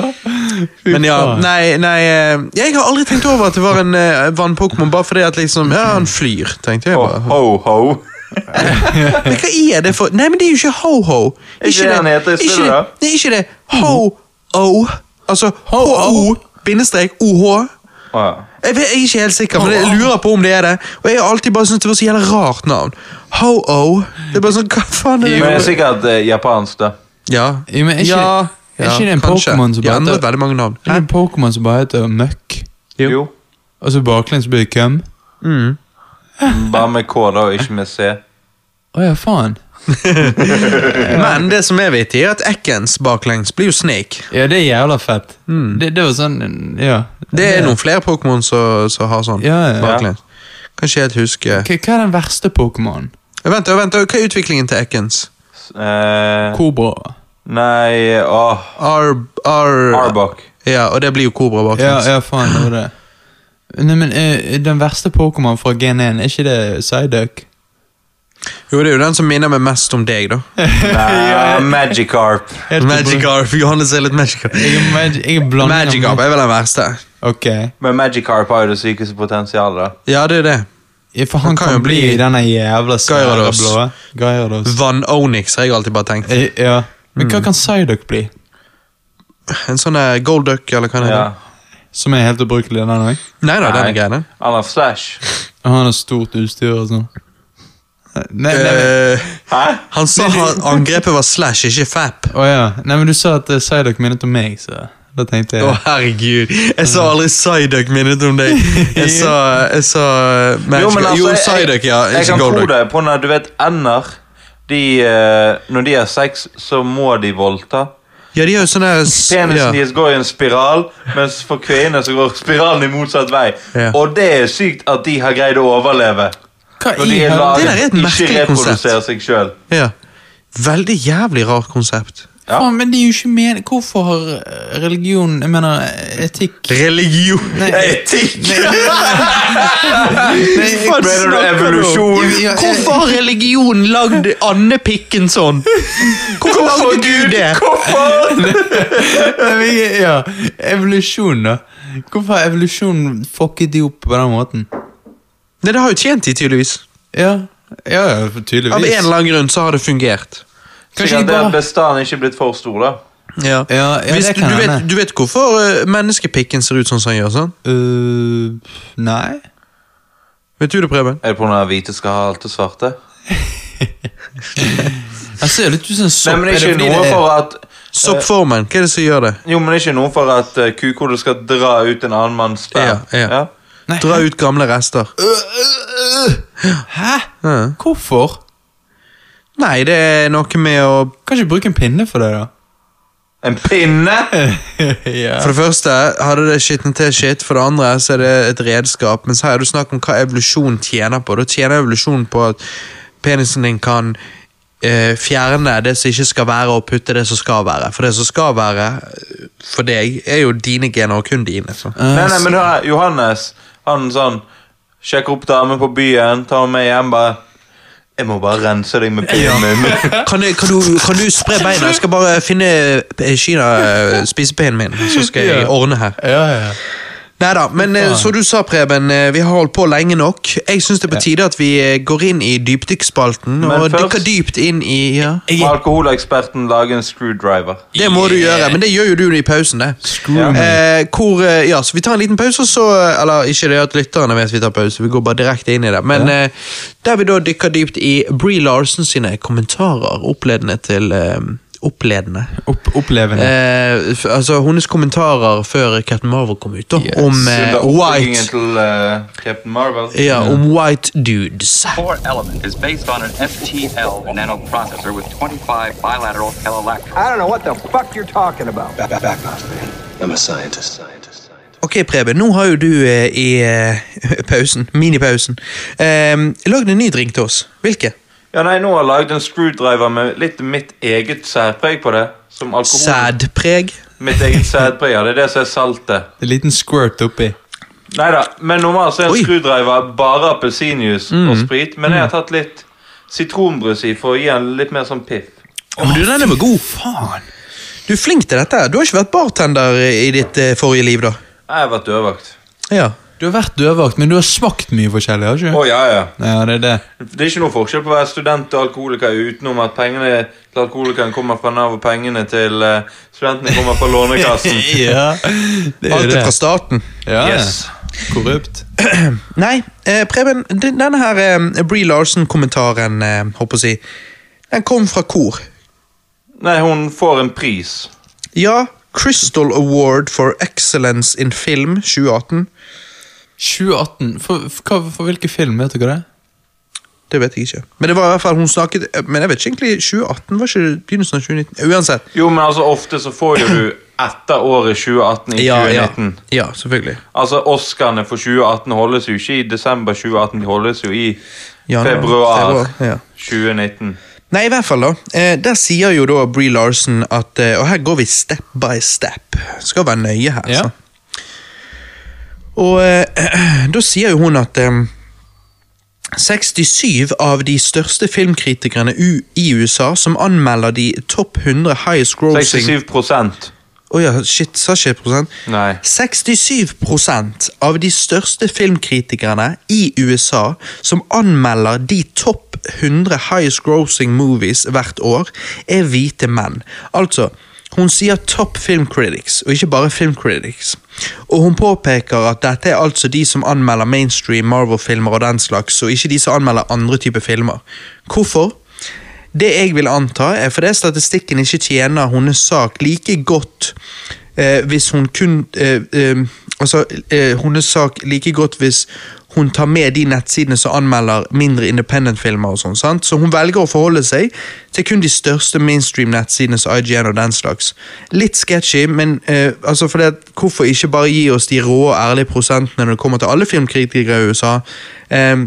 [SPEAKER 1] Men ja, nei, nei eh, Jeg har aldri tenkt over at det var en eh, vann-Pokémon, bare fordi at liksom Ja, han flyr, tenkte jeg bare.
[SPEAKER 3] ho-ho.
[SPEAKER 1] Men hva er det for Nei, men det er jo ikke ho-ho.
[SPEAKER 3] Ikke det han heter i
[SPEAKER 1] stedet,
[SPEAKER 3] spillet, da?
[SPEAKER 1] det- Nei, ikke det. Ho-o. Altså ho-o, bindestrek, oh.
[SPEAKER 3] Ja.
[SPEAKER 1] Jeg, vet, jeg er ikke helt sikker, men jeg lurer på om det er det. Og jeg har alltid bare syntes det var så jævla rart navn. Ho-o. Det er bare sånn, hva faen er det?
[SPEAKER 3] Men det er sikkert eh, japansk, da.
[SPEAKER 1] Ja.
[SPEAKER 2] Jo, men er ikke,
[SPEAKER 1] Ja,
[SPEAKER 2] er ikke det en. Pokémon som bare heter
[SPEAKER 1] veldig mange navn.
[SPEAKER 2] Er det en Pokémon som bare heter Møkk?
[SPEAKER 1] Jo.
[SPEAKER 3] Jo.
[SPEAKER 2] Og så baklengs blir det Køm?
[SPEAKER 1] Mm.
[SPEAKER 3] Bare med K, da, og ikke med C.
[SPEAKER 2] Å ja, faen.
[SPEAKER 1] Men det som er vittig, er at Ekans baklengs blir jo Snake.
[SPEAKER 2] Ja, det er jævla fett. Det, det var sånn Ja.
[SPEAKER 1] Det er noen flere Pokémon som som har sånn
[SPEAKER 2] Ja, ja.
[SPEAKER 1] baklengs. Kan ikke helt huske
[SPEAKER 2] Hva, hva er den verste Pokémonen?
[SPEAKER 1] Vent, vent, hva er utviklingen til Ekans?
[SPEAKER 3] Uh,
[SPEAKER 2] Kobra.
[SPEAKER 3] nei Åh,
[SPEAKER 1] Ar... Ar...
[SPEAKER 3] Arbok.
[SPEAKER 1] Ja, og det blir jo Kobra baklengs.
[SPEAKER 2] ja, faen, det var det. Nei, men eh, Den verste Pokémon fra Gen 1, er ikke det Psyduck?
[SPEAKER 1] Jo, det er jo den som minner meg mest om deg, da.
[SPEAKER 3] Nei, Magikarp.
[SPEAKER 1] Magikarp. Johannes er litt Magicarp.
[SPEAKER 2] Jeg er, mag jeg er
[SPEAKER 1] Magikarp er vel den verste.
[SPEAKER 2] Ok.
[SPEAKER 3] Men Magikarp har jo det sykeste potensialet. da.
[SPEAKER 1] Ja, det er det.
[SPEAKER 2] Ja, for han,
[SPEAKER 1] Han kan
[SPEAKER 2] kan,
[SPEAKER 1] jo
[SPEAKER 2] bli
[SPEAKER 1] bli
[SPEAKER 2] denne jævla
[SPEAKER 1] Gyarados.
[SPEAKER 2] Gyarados.
[SPEAKER 1] Vann-Onyx har jeg alltid bare tenkt.
[SPEAKER 2] Eh, Ja. Men
[SPEAKER 1] Mm.
[SPEAKER 2] hva kan Psyduck bli?
[SPEAKER 1] En sånn der Gold Duck, eller hva det
[SPEAKER 3] Ja.
[SPEAKER 1] er.
[SPEAKER 2] Som er helt ubrukelig, den òg?
[SPEAKER 1] Nei da, den er grei, den.
[SPEAKER 3] Han har Flash.
[SPEAKER 2] Han har stort utstyr og sånn. Nei, nei, men-
[SPEAKER 1] Eh,
[SPEAKER 3] Hæ?
[SPEAKER 1] han sa at angrepet var slash, ikke fap.
[SPEAKER 2] Oh, ja. Nei, men du sa at uh, Psyduck minnet om meg, så da tenkte jeg
[SPEAKER 1] Å, herregud. Jeg sa aldri Psyduck minnet om deg. Jeg sa, jeg sa Magic.
[SPEAKER 3] Jo, men altså,
[SPEAKER 1] jo, Psyduck, ja.
[SPEAKER 3] Jeg
[SPEAKER 1] Ikke
[SPEAKER 3] kan tro det på når du vet ender de, eh, Når de har sex, så må de voldta.
[SPEAKER 1] Ja, de har jo sånn der s-
[SPEAKER 3] Penisen
[SPEAKER 1] ja.
[SPEAKER 3] deres går i en spiral, mens for kvinner så går spiralen i motsatt vei.
[SPEAKER 1] Ja.
[SPEAKER 3] Og det er sykt at de har greid å overleve.
[SPEAKER 2] Hva
[SPEAKER 3] Når de er
[SPEAKER 2] laget,
[SPEAKER 1] Det der er et
[SPEAKER 3] ikke
[SPEAKER 1] merkelig konsept.
[SPEAKER 3] seg sjøl.
[SPEAKER 1] ja. Veldig jævlig rart konsept.
[SPEAKER 3] Ja.
[SPEAKER 2] Faen, men det er jo ikke men... Hvorfor har eh, religion Jeg mener etikk
[SPEAKER 1] Religion.
[SPEAKER 2] Nei,
[SPEAKER 3] Etikk!
[SPEAKER 2] Nei,
[SPEAKER 3] Hva mener du evolusjon?
[SPEAKER 2] Ja,
[SPEAKER 1] Hvorfor har religion lagd andepikken sånn? Hvorfor lagde Gud det?
[SPEAKER 2] Nei, ja, evolusjon, da. Hvorfor har evolusjonen fucket de opp på den måten?
[SPEAKER 1] Nei, Det har jo tjent de, tydeligvis.
[SPEAKER 2] Ja, ja, ja tydeligvis.
[SPEAKER 1] Av en eller annen grunn så har det fungert.
[SPEAKER 2] Kanskje
[SPEAKER 3] Sikkert
[SPEAKER 2] de
[SPEAKER 3] det at
[SPEAKER 2] bare
[SPEAKER 3] bestanden ikke er blitt for stor, da.
[SPEAKER 1] Ja.
[SPEAKER 2] Ja, ja,
[SPEAKER 1] Hvis
[SPEAKER 2] det
[SPEAKER 1] du,
[SPEAKER 2] kan
[SPEAKER 1] du, vet, du vet hvorfor eh, menneskepikken ser ut sånn som han gjør? sånn?
[SPEAKER 2] Uh, nei.
[SPEAKER 1] Vet du det, Preben?
[SPEAKER 3] Er det pga. hvite skal ha alt det svarte?
[SPEAKER 2] Han ser litt ut som en sopp.
[SPEAKER 3] Nei, men
[SPEAKER 2] Er det
[SPEAKER 3] ikke
[SPEAKER 2] fordi
[SPEAKER 3] noe
[SPEAKER 2] det er-
[SPEAKER 3] for at
[SPEAKER 1] Soppformen, hva er det som gjør det?
[SPEAKER 3] Jo, men ikke noe for at uh, skal dra ut en annen manns sperm.
[SPEAKER 1] Ja, ja.
[SPEAKER 2] Nei,
[SPEAKER 1] Dra ut gamle rester.
[SPEAKER 2] Hæ?
[SPEAKER 1] Ja.
[SPEAKER 2] Hvorfor?
[SPEAKER 1] Nei, det er noe med å
[SPEAKER 2] Kan ikke bruke en pinne for det, da?
[SPEAKER 3] En pinne!
[SPEAKER 2] ja.
[SPEAKER 1] For det første hadde det skitnet til skitt, for det andre så er det et redskap. Mens her er det snakk om hva evolusjon tjener på. Da tjener evolusjonen på at penisen din kan eh, fjerne det som ikke skal være, og putte det som skal være. For det som skal være eh, for deg, er jo dine gener, og kun dine. Så.
[SPEAKER 3] Nei, nei, men hør Johannes, han sånn Sjekker opp damen på byen, tar henne med hjem, bare Jeg må bare rense deg med pinnen min.
[SPEAKER 1] Kan, du- kan, du, kan du spre beina? Jeg skal bare finne eh, Kina eh, min, så skal jeg ordne her.
[SPEAKER 2] Ja, ja.
[SPEAKER 1] Neida, men eh, som du sa, Preben, eh, vi har holdt på lenge nok. Jeg syns det er på tide at vi eh, går inn i dypdykkspalten
[SPEAKER 3] Men
[SPEAKER 1] og
[SPEAKER 3] først-
[SPEAKER 1] dykker dypt inn i ja.
[SPEAKER 3] Må alkoholeksperten lage en screwdriver?
[SPEAKER 1] Det må du gjøre, men det gjør jo du i pausen. det
[SPEAKER 3] Ja.
[SPEAKER 1] eh, hvor, eh, ja, så Vi tar en liten pause, og så Eller ikke det at lytterne vet vi tar pause, vi går bare direkte inn i det. Men eh, der vi da dykker dypt i Bree Larsen sine kommentarer, oppledende til eh, Oppledende.
[SPEAKER 2] Opp, opplevende.
[SPEAKER 1] Eh, altså Hennes kommentarer før Captain Marvel kom ut, da,
[SPEAKER 2] Yes.
[SPEAKER 1] om eh, white
[SPEAKER 3] til uh, Captain Marvel.
[SPEAKER 1] Ja, om white dudes.
[SPEAKER 4] Core element is based on an FTL nanoprocessor with 25 bilateral electrons.
[SPEAKER 5] I don't know what the fuck you're talking about.
[SPEAKER 6] Back, back, back off, man. I'm a scientist, scientist, scientist.
[SPEAKER 1] Ok, Preben, nå har jo du eh, i eh, pausen, minipausen, eh, lagd en ny drink til oss. Hvilke?
[SPEAKER 3] Ja, nei, Nå har jeg lagd en screwdriver med litt mitt eget særpreg på det. Som alkohol.
[SPEAKER 1] Sædpreg?
[SPEAKER 3] Mitt eget sædpreg, ja. Det er det som er saltet.
[SPEAKER 2] En liten squirt oppi.
[SPEAKER 3] Neida, men normalt så er en
[SPEAKER 1] Oi. Mm.
[SPEAKER 3] screwdriver bare appelsinjuice og sprit. Men jeg har tatt litt sitronbrus i for å gi den litt mer sånn piff.
[SPEAKER 1] Ja, men du, denne var god.
[SPEAKER 2] Faen.
[SPEAKER 1] Du er flink til dette. Du har ikke vært bartender i ditt eh, forrige liv, da?
[SPEAKER 3] Jeg har vært dørvakt.
[SPEAKER 1] Ja.
[SPEAKER 2] Du har vært dørvakt, men du har smakt mye forskjellig, har du
[SPEAKER 3] Å, ja, ja.
[SPEAKER 2] Ja, det er det.
[SPEAKER 3] Det er ikke noe forskjell på å være student og alkoholiker utenom at pengene til alkoholikeren kommer fra Nav, og pengene til uh, studentene kommer fra Lånekassen.
[SPEAKER 2] ja, det er
[SPEAKER 1] Alt er fra starten.
[SPEAKER 2] Ja,
[SPEAKER 3] Yes.
[SPEAKER 2] Korrupt.
[SPEAKER 1] Nei, eh, Preben, denne her eh, Bree Larsen-kommentaren, eh, håper jeg å si, den kom fra kor.
[SPEAKER 3] Nei, hun får en pris.
[SPEAKER 1] Ja, Crystal Award for Excellence in Film 2018.
[SPEAKER 2] 2018. For, for, for hvilken film, vet dere det?
[SPEAKER 1] Det vet jeg ikke. Men det var i hvert fall hun snakket Men jeg vet ikke egentlig 2018, var ikke begynnelsen av 2019? Uansett.
[SPEAKER 3] Jo, men altså ofte så får jo du etter året 2018 i
[SPEAKER 1] Ja, ja.
[SPEAKER 3] 2019.
[SPEAKER 1] ja, selvfølgelig.
[SPEAKER 3] Altså, Oscarene for 2018 holdes jo ikke i desember 2018, de holdes jo i
[SPEAKER 1] Januar,
[SPEAKER 3] februar,
[SPEAKER 1] februar, ja.
[SPEAKER 3] 2019.
[SPEAKER 1] Nei, i hvert fall da. Eh, der sier jo da Bree Larsen at eh, Og her går vi step by step. Skal være nøye her.
[SPEAKER 2] Ja.
[SPEAKER 1] Så. Og eh, da sier jo hun at eh, 67 av de største filmkritikerne i USA som anmelder de topp 100 highest grossing
[SPEAKER 3] 67
[SPEAKER 1] Å ja, shit, sa ikke prosent?
[SPEAKER 3] Nei.
[SPEAKER 1] 67% av de største filmkritikerne i USA som anmelder de topp 100 highest grossing movies hvert år, er hvite menn. Altså, hun sier top film critics, og ikke bare film critics. Og hun påpeker at dette er altså de som anmelder mainstream Marvel-filmer og den slags, og ikke de som anmelder andre typer filmer. Hvorfor? Det jeg vil anta, er fordi statistikken ikke tjener hennes sak like godt eh, hvis hun kun eh, eh, Altså, eh, hennes sak like godt hvis hun tar med de nettsidene som anmelder mindre independent-filmer og sånn, sant? Så hun velger å forholde seg til kun de største mainstream-nettsidene som IGN og den slags. Litt sketchy, men eh, altså for det, hvorfor ikke bare gi oss de rå og ærlige prosentene når det kommer til alle filmkritikere i USA? Eh,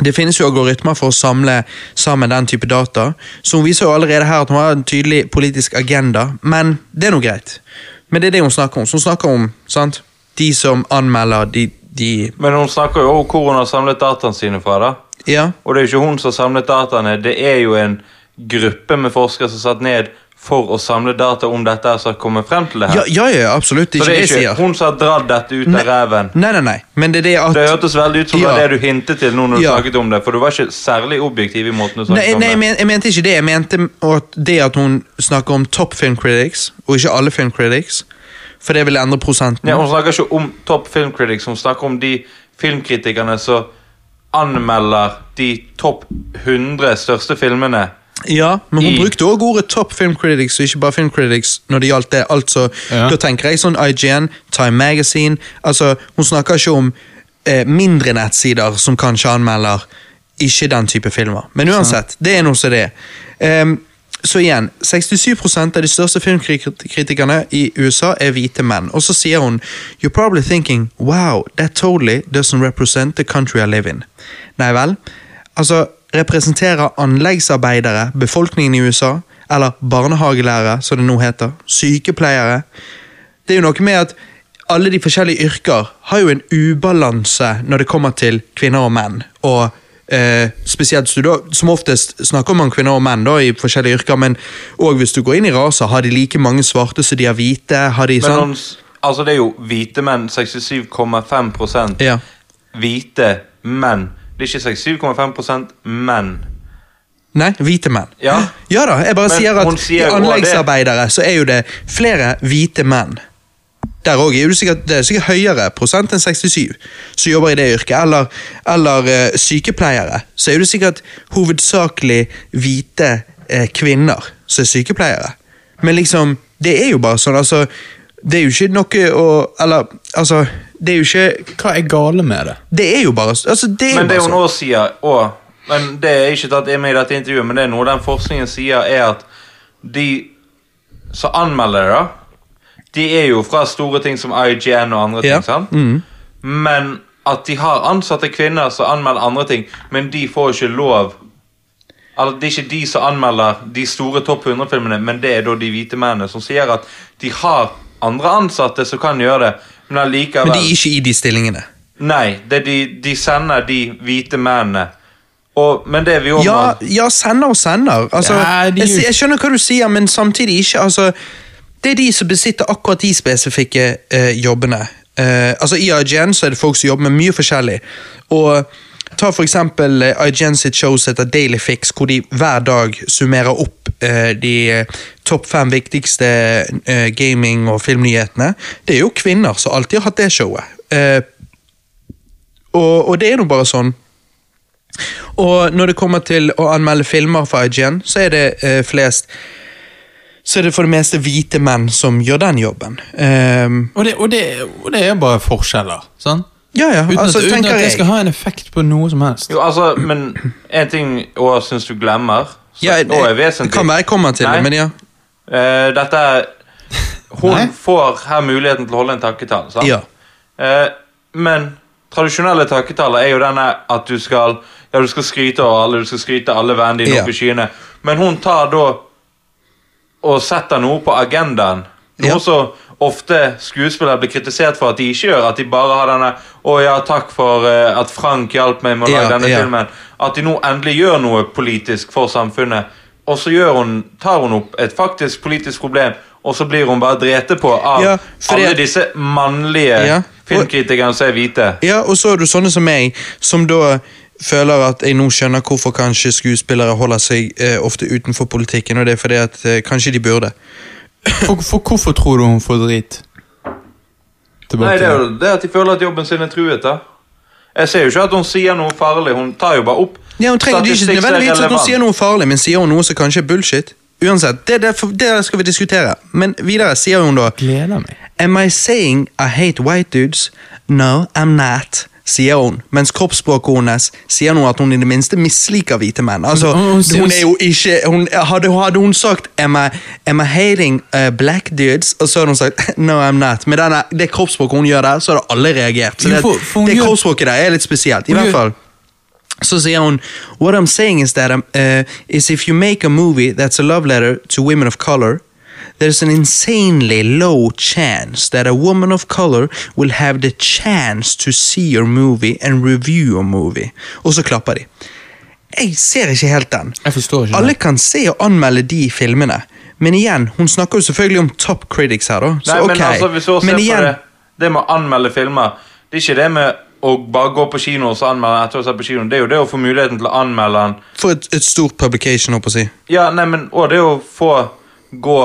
[SPEAKER 1] det finnes jo algoritmer for å samle sammen den type data, så hun viser jo allerede her at hun har en tydelig politisk agenda, men det er nå greit. Men det er det hun snakker om. Så hun snakker om sant? de som anmelder de, de
[SPEAKER 3] Men hun snakker jo om hvor hun har samlet dataene sine fra. da.
[SPEAKER 1] Ja,
[SPEAKER 3] Og det er jo ikke hun som har samlet dataene, det er jo en gruppe med forskere som satt ned for å samle data om dette som har kommet frem til det her.
[SPEAKER 1] Ja, ja, ja absolutt. Det
[SPEAKER 3] Så
[SPEAKER 1] er
[SPEAKER 3] det
[SPEAKER 1] ikke
[SPEAKER 3] er
[SPEAKER 1] det jeg
[SPEAKER 3] ikke
[SPEAKER 1] sier.
[SPEAKER 3] hun som har dratt dette ut av ræven.
[SPEAKER 1] Nei, nei, nei. Men det er det at
[SPEAKER 3] Det hørtes veldig ut som det
[SPEAKER 1] Ja.
[SPEAKER 3] det du hintet til nå når du
[SPEAKER 1] Ja.
[SPEAKER 3] snakket om det, for du var ikke særlig objektiv i måten du snakket
[SPEAKER 1] Nei,
[SPEAKER 3] om
[SPEAKER 1] nei
[SPEAKER 3] det.
[SPEAKER 1] Nei, jeg mente ikke det. Jeg mente at det at hun snakker om top film critics, og ikke alle film critics. For det vil endre prosenten.
[SPEAKER 3] Ja, hun snakker ikke om top film hun snakker om de filmkritikerne som anmelder de topp 100 største filmene.
[SPEAKER 1] Ja, men hun
[SPEAKER 3] I-
[SPEAKER 1] brukte også ordet top film critics, og ikke bare film critics, når det gjaldt det. Altså,
[SPEAKER 2] Ja.
[SPEAKER 1] Da tenker jeg sånn IGN, Time Magazine altså, Hun snakker ikke om eh, mindre nettsider som kanskje anmelder ikke den type filmer. Men uansett, det er noe som det er. Ehm, så igjen, 67% av de største filmkritikerne i USA er hvite menn. Og så sier hun You're probably thinking Wow, that totally doesn't represent the country I live in. Nei vel. Altså, representerer anleggsarbeidere befolkningen i USA? Eller barnehagelærere, som det nå heter? Sykepleiere? Det er jo noe med at alle de forskjellige yrker har jo en ubalanse når det kommer til kvinner og menn. Og eh, spesielt hvis du da, Som oftest snakker man kvinner og menn da i forskjellige yrker, men òg hvis du går inn i raser, har de like mange svarte som de har hvite? Har de sånn?
[SPEAKER 3] Hans, altså det er jo hvite menn, 67,5
[SPEAKER 1] Ja.
[SPEAKER 3] hvite menn. Det er ikke 67,5 menn.
[SPEAKER 1] Nei, hvite menn.
[SPEAKER 3] Ja.
[SPEAKER 1] ja da, jeg bare
[SPEAKER 3] Men
[SPEAKER 1] sier at
[SPEAKER 3] sier
[SPEAKER 1] i anleggsarbeidere så er jo det flere hvite menn. Der òg er det sikkert, det er sikkert høyere prosent enn 67 som jobber i det yrket. Eller, eller uh, sykepleiere. Så er det sikkert hovedsakelig hvite uh, kvinner som er sykepleiere. Men liksom, det er jo bare sånn, altså Det er jo ikke noe å Eller, altså Det er jo ikke
[SPEAKER 2] Hva er gale med det?
[SPEAKER 1] Det er jo bare altså, det er
[SPEAKER 3] Men
[SPEAKER 1] jo
[SPEAKER 3] det
[SPEAKER 1] bare
[SPEAKER 3] hun
[SPEAKER 1] sånn.
[SPEAKER 3] også sier, og, men det er ikke tatt med i dette intervjuet, men det er noe den forskningen sier, er at de som anmelder det, da, de er jo fra store ting som IGN og andre ting, sant?
[SPEAKER 1] Mm.
[SPEAKER 3] Men at de har ansatte kvinner som anmelder andre ting, men de får ikke lov Altså, Det er ikke de som anmelder de store topp 100-filmene, men det er da de hvite mennene som sier at de har andre ansatte som kan gjøre det, men allikevel
[SPEAKER 1] Men de er ikke i de stillingene.
[SPEAKER 3] Nei, det de, de sender de hvite mennene. Og, men det er vi jo
[SPEAKER 1] Ja, ja, sender og sender. Altså,
[SPEAKER 2] Ja, de-
[SPEAKER 1] jeg, jeg skjønner hva du sier, men samtidig ikke. Altså, det er de som besitter akkurat de spesifikke eh, jobbene. Eh, altså I IGN så er det folk som jobber med mye forskjellig. Og Ta for eksempel eh, IGN sitt show som heter Daily Fix, hvor de hver dag summerer opp eh, de eh, topp fem viktigste eh, gaming- og filmnyhetene. Det er jo kvinner som alltid har hatt det showet. Og, og det er nå bare sånn. Og når det kommer til å anmelde filmer for IGN, så er det flest Så er det for det meste hvite menn som gjør den jobben. Um,
[SPEAKER 2] Og det, og det, og det er bare forskjeller. sant?
[SPEAKER 1] ja, ja,
[SPEAKER 2] Uten,
[SPEAKER 1] altså,
[SPEAKER 2] at, uten at det
[SPEAKER 1] jeg.
[SPEAKER 2] skal ha en effekt på noe som helst.
[SPEAKER 3] Jo, altså, men en ting jeg syns du glemmer, som
[SPEAKER 1] Ja,
[SPEAKER 3] også er vesentlig
[SPEAKER 1] kan være jeg kommer til
[SPEAKER 3] Nei.
[SPEAKER 1] det, men ja.
[SPEAKER 3] Uh, dette er Hun
[SPEAKER 2] Nei.
[SPEAKER 3] får her muligheten til å holde en takketall, sant?
[SPEAKER 1] ja.
[SPEAKER 3] Uh, men tradisjonelle takketaler er jo denne at du skal Ja, du skal skryte av alle, du skal skryte av alle vennene dine
[SPEAKER 1] Ja.
[SPEAKER 3] opp i skyene. Men hun tar da og setter noe på agendaen. Noe
[SPEAKER 1] Ja.
[SPEAKER 3] som ofte skuespillere blir kritisert for at de ikke gjør. At de bare har denne 'Å ja, takk for eh, at Frank hjalp meg med å lage
[SPEAKER 1] Ja,
[SPEAKER 3] denne
[SPEAKER 1] ja.
[SPEAKER 3] filmen'. At de nå endelig gjør noe politisk for samfunnet. Og så hun, tar hun opp et faktisk politisk problem, og så blir hun bare drete på av
[SPEAKER 1] Ja,
[SPEAKER 3] alle
[SPEAKER 1] jeg...
[SPEAKER 3] disse mannlige
[SPEAKER 1] Ja,
[SPEAKER 3] filmkritikerne som er hvite.
[SPEAKER 1] ja, og så er du sånne som meg, som da føler at jeg nå skjønner hvorfor kanskje skuespillere holder seg eh, ofte utenfor politikken, og det er fordi at eh, kanskje de burde.
[SPEAKER 2] For, for hvorfor tror du hun får drit? Tilbake
[SPEAKER 3] Nei, det er jo det at de føler at jobben sin er truet. da. Jeg ser jo ikke at hun sier noe farlig. Hun tar jo bare opp
[SPEAKER 1] Ja, Hun trenger ikke
[SPEAKER 3] er
[SPEAKER 1] nødvendigvis at hun sier noe farlig, men sier hun noe som kanskje er bullshit. Uansett, det, det, det skal vi diskutere. Men videre sier hun da
[SPEAKER 2] Gleder meg.
[SPEAKER 1] Am I saying I hate white dudes? No, I'm not, sier hun. Mens kroppsspråket hennes sier noe at hun i det minste misliker hvite menn. Altså,
[SPEAKER 2] Hun-
[SPEAKER 1] er jo ikke hun, hadde, hadde hun sagt am I, am I hating uh, black dudes? Og så hadde hun sagt no, I'm not. Med denne, det kroppsspråket hun gjør der, så hadde alle reagert. Så det, det kroppsspråket der er litt spesielt. I hvert fall. Så sier hun What I'm saying is that uh, is if you make a movie that's a love letter to women of color, there's an insanely low chance that a woman of color will have the chance to see your movie and review your movie. Og så klapper de. Jeg ser ikke helt den.
[SPEAKER 2] Jeg forstår ikke
[SPEAKER 1] Alle
[SPEAKER 2] det.
[SPEAKER 1] kan se og anmelde de filmene, men igjen, hun snakker jo selvfølgelig om top critics her, da. Så
[SPEAKER 3] Nei,
[SPEAKER 1] men,
[SPEAKER 3] men altså, hvis vi også
[SPEAKER 1] men
[SPEAKER 3] ser
[SPEAKER 1] igjen,
[SPEAKER 3] på det, det med å anmelde filmer Det er ikke det med å bare gå på kino og så anmelde den etter å ha sett på kino. Det er jo det å få muligheten til å anmelde den
[SPEAKER 1] for et, et stort publication, holdt på å si.
[SPEAKER 3] Ja, nei, men Og det å få gå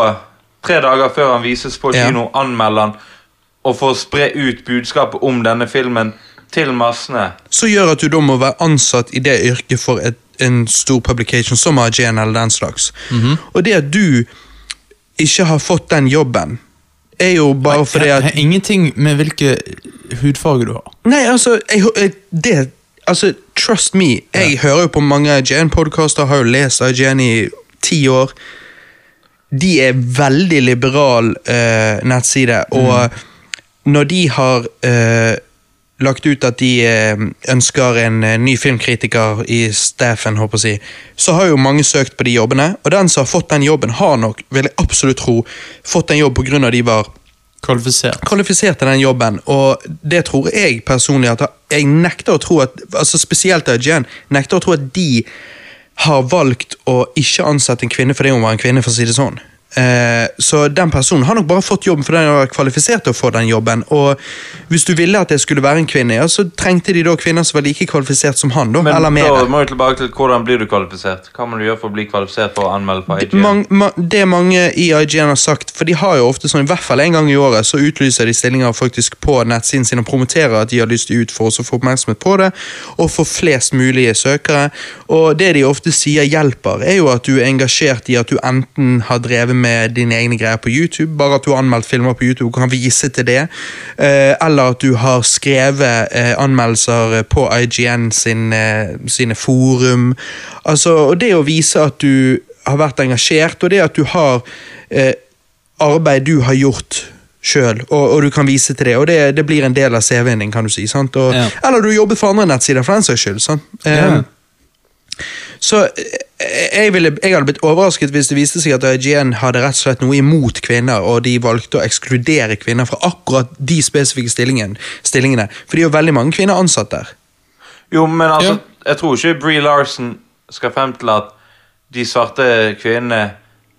[SPEAKER 3] tre dager før han vises på
[SPEAKER 1] Ja.
[SPEAKER 3] kino, anmelde den, og får spre ut budskapet om denne filmen til massene.
[SPEAKER 1] Så gjør at du da må være ansatt i det yrket for et, en stor publication som AGN eller den slags.
[SPEAKER 2] Mhm.
[SPEAKER 1] Og det at du ikke har fått den jobben, er jo bare fordi
[SPEAKER 2] Det
[SPEAKER 1] at
[SPEAKER 2] ingenting med hvilke hudfarge du har.
[SPEAKER 1] Nei, altså, jeg, det, altså Trust me, jeg hører jo på mange IGN-podkaster, har jo lest IGN i ti år. De er veldig liberal eh, nettside, og når de har eh, lagt ut at de eh, ønsker en eh, ny filmkritiker i Steffen, håper jeg så har jo mange søkt på de jobbene, og den som har fått den jobben, har nok, vil jeg absolutt tro, fått en jobb på grunn av de var
[SPEAKER 2] Kvalifisert.
[SPEAKER 1] kvalifisert til den jobben, og det tror jeg personlig at jeg nekter å tro at, altså spesielt IGN, nekter å tro at de har valgt å ikke ansette en kvinne fordi hun var en kvinne, for å si det sånn. Eh, så den personen har nok bare fått jobben fordi han var kvalifisert til å få den jobben. Og hvis du ville at det skulle være en kvinne, ja, så trengte de da kvinner som var like kvalifisert som han. da,
[SPEAKER 3] Men
[SPEAKER 1] eller mer.
[SPEAKER 3] da må jeg tilbake til hvordan blir du kvalifisert. Hva må du gjøre for å bli kvalifisert for å anmelde på IGN?
[SPEAKER 1] Mang, ma, det mange i IGN har sagt, for de har jo ofte sånn, i hvert fall en gang i året, så utlyser de stillinger faktisk på nettsiden sin og promoterer at de har lyst ut for å få oppmerksomhet på det, og få flest mulige søkere. Og det de ofte sier hjelper, er jo at du er engasjert i at du enten har drevet med dine egne greier på YouTube, bare at du har anmeldt filmer på YouTube og kan vise til det, eh, eller at du har skrevet eh, anmeldelser på IGN sin, eh, sine forum. Altså, og det å vise at du har vært engasjert, og det at du har eh, arbeid du har gjort sjøl, og, og du kan vise til det. Og det, det blir en del av CV-en din, kan du si. sant? Og,
[SPEAKER 2] Ja.
[SPEAKER 1] Eller du jobbet for andre nettsider, for den saks skyld. sant?
[SPEAKER 2] Ja.
[SPEAKER 1] Så eh, jeg, ville, jeg hadde blitt overrasket hvis det viste seg at IGN hadde rett og slett noe imot kvinner, og de valgte å ekskludere kvinner fra akkurat de spesifikke stillingen, stillingene. For det er jo veldig mange kvinner ansatt der.
[SPEAKER 3] Jo, men altså,
[SPEAKER 2] Ja.
[SPEAKER 3] jeg tror ikke Bree Larson skal frem til at de svarte kvinnene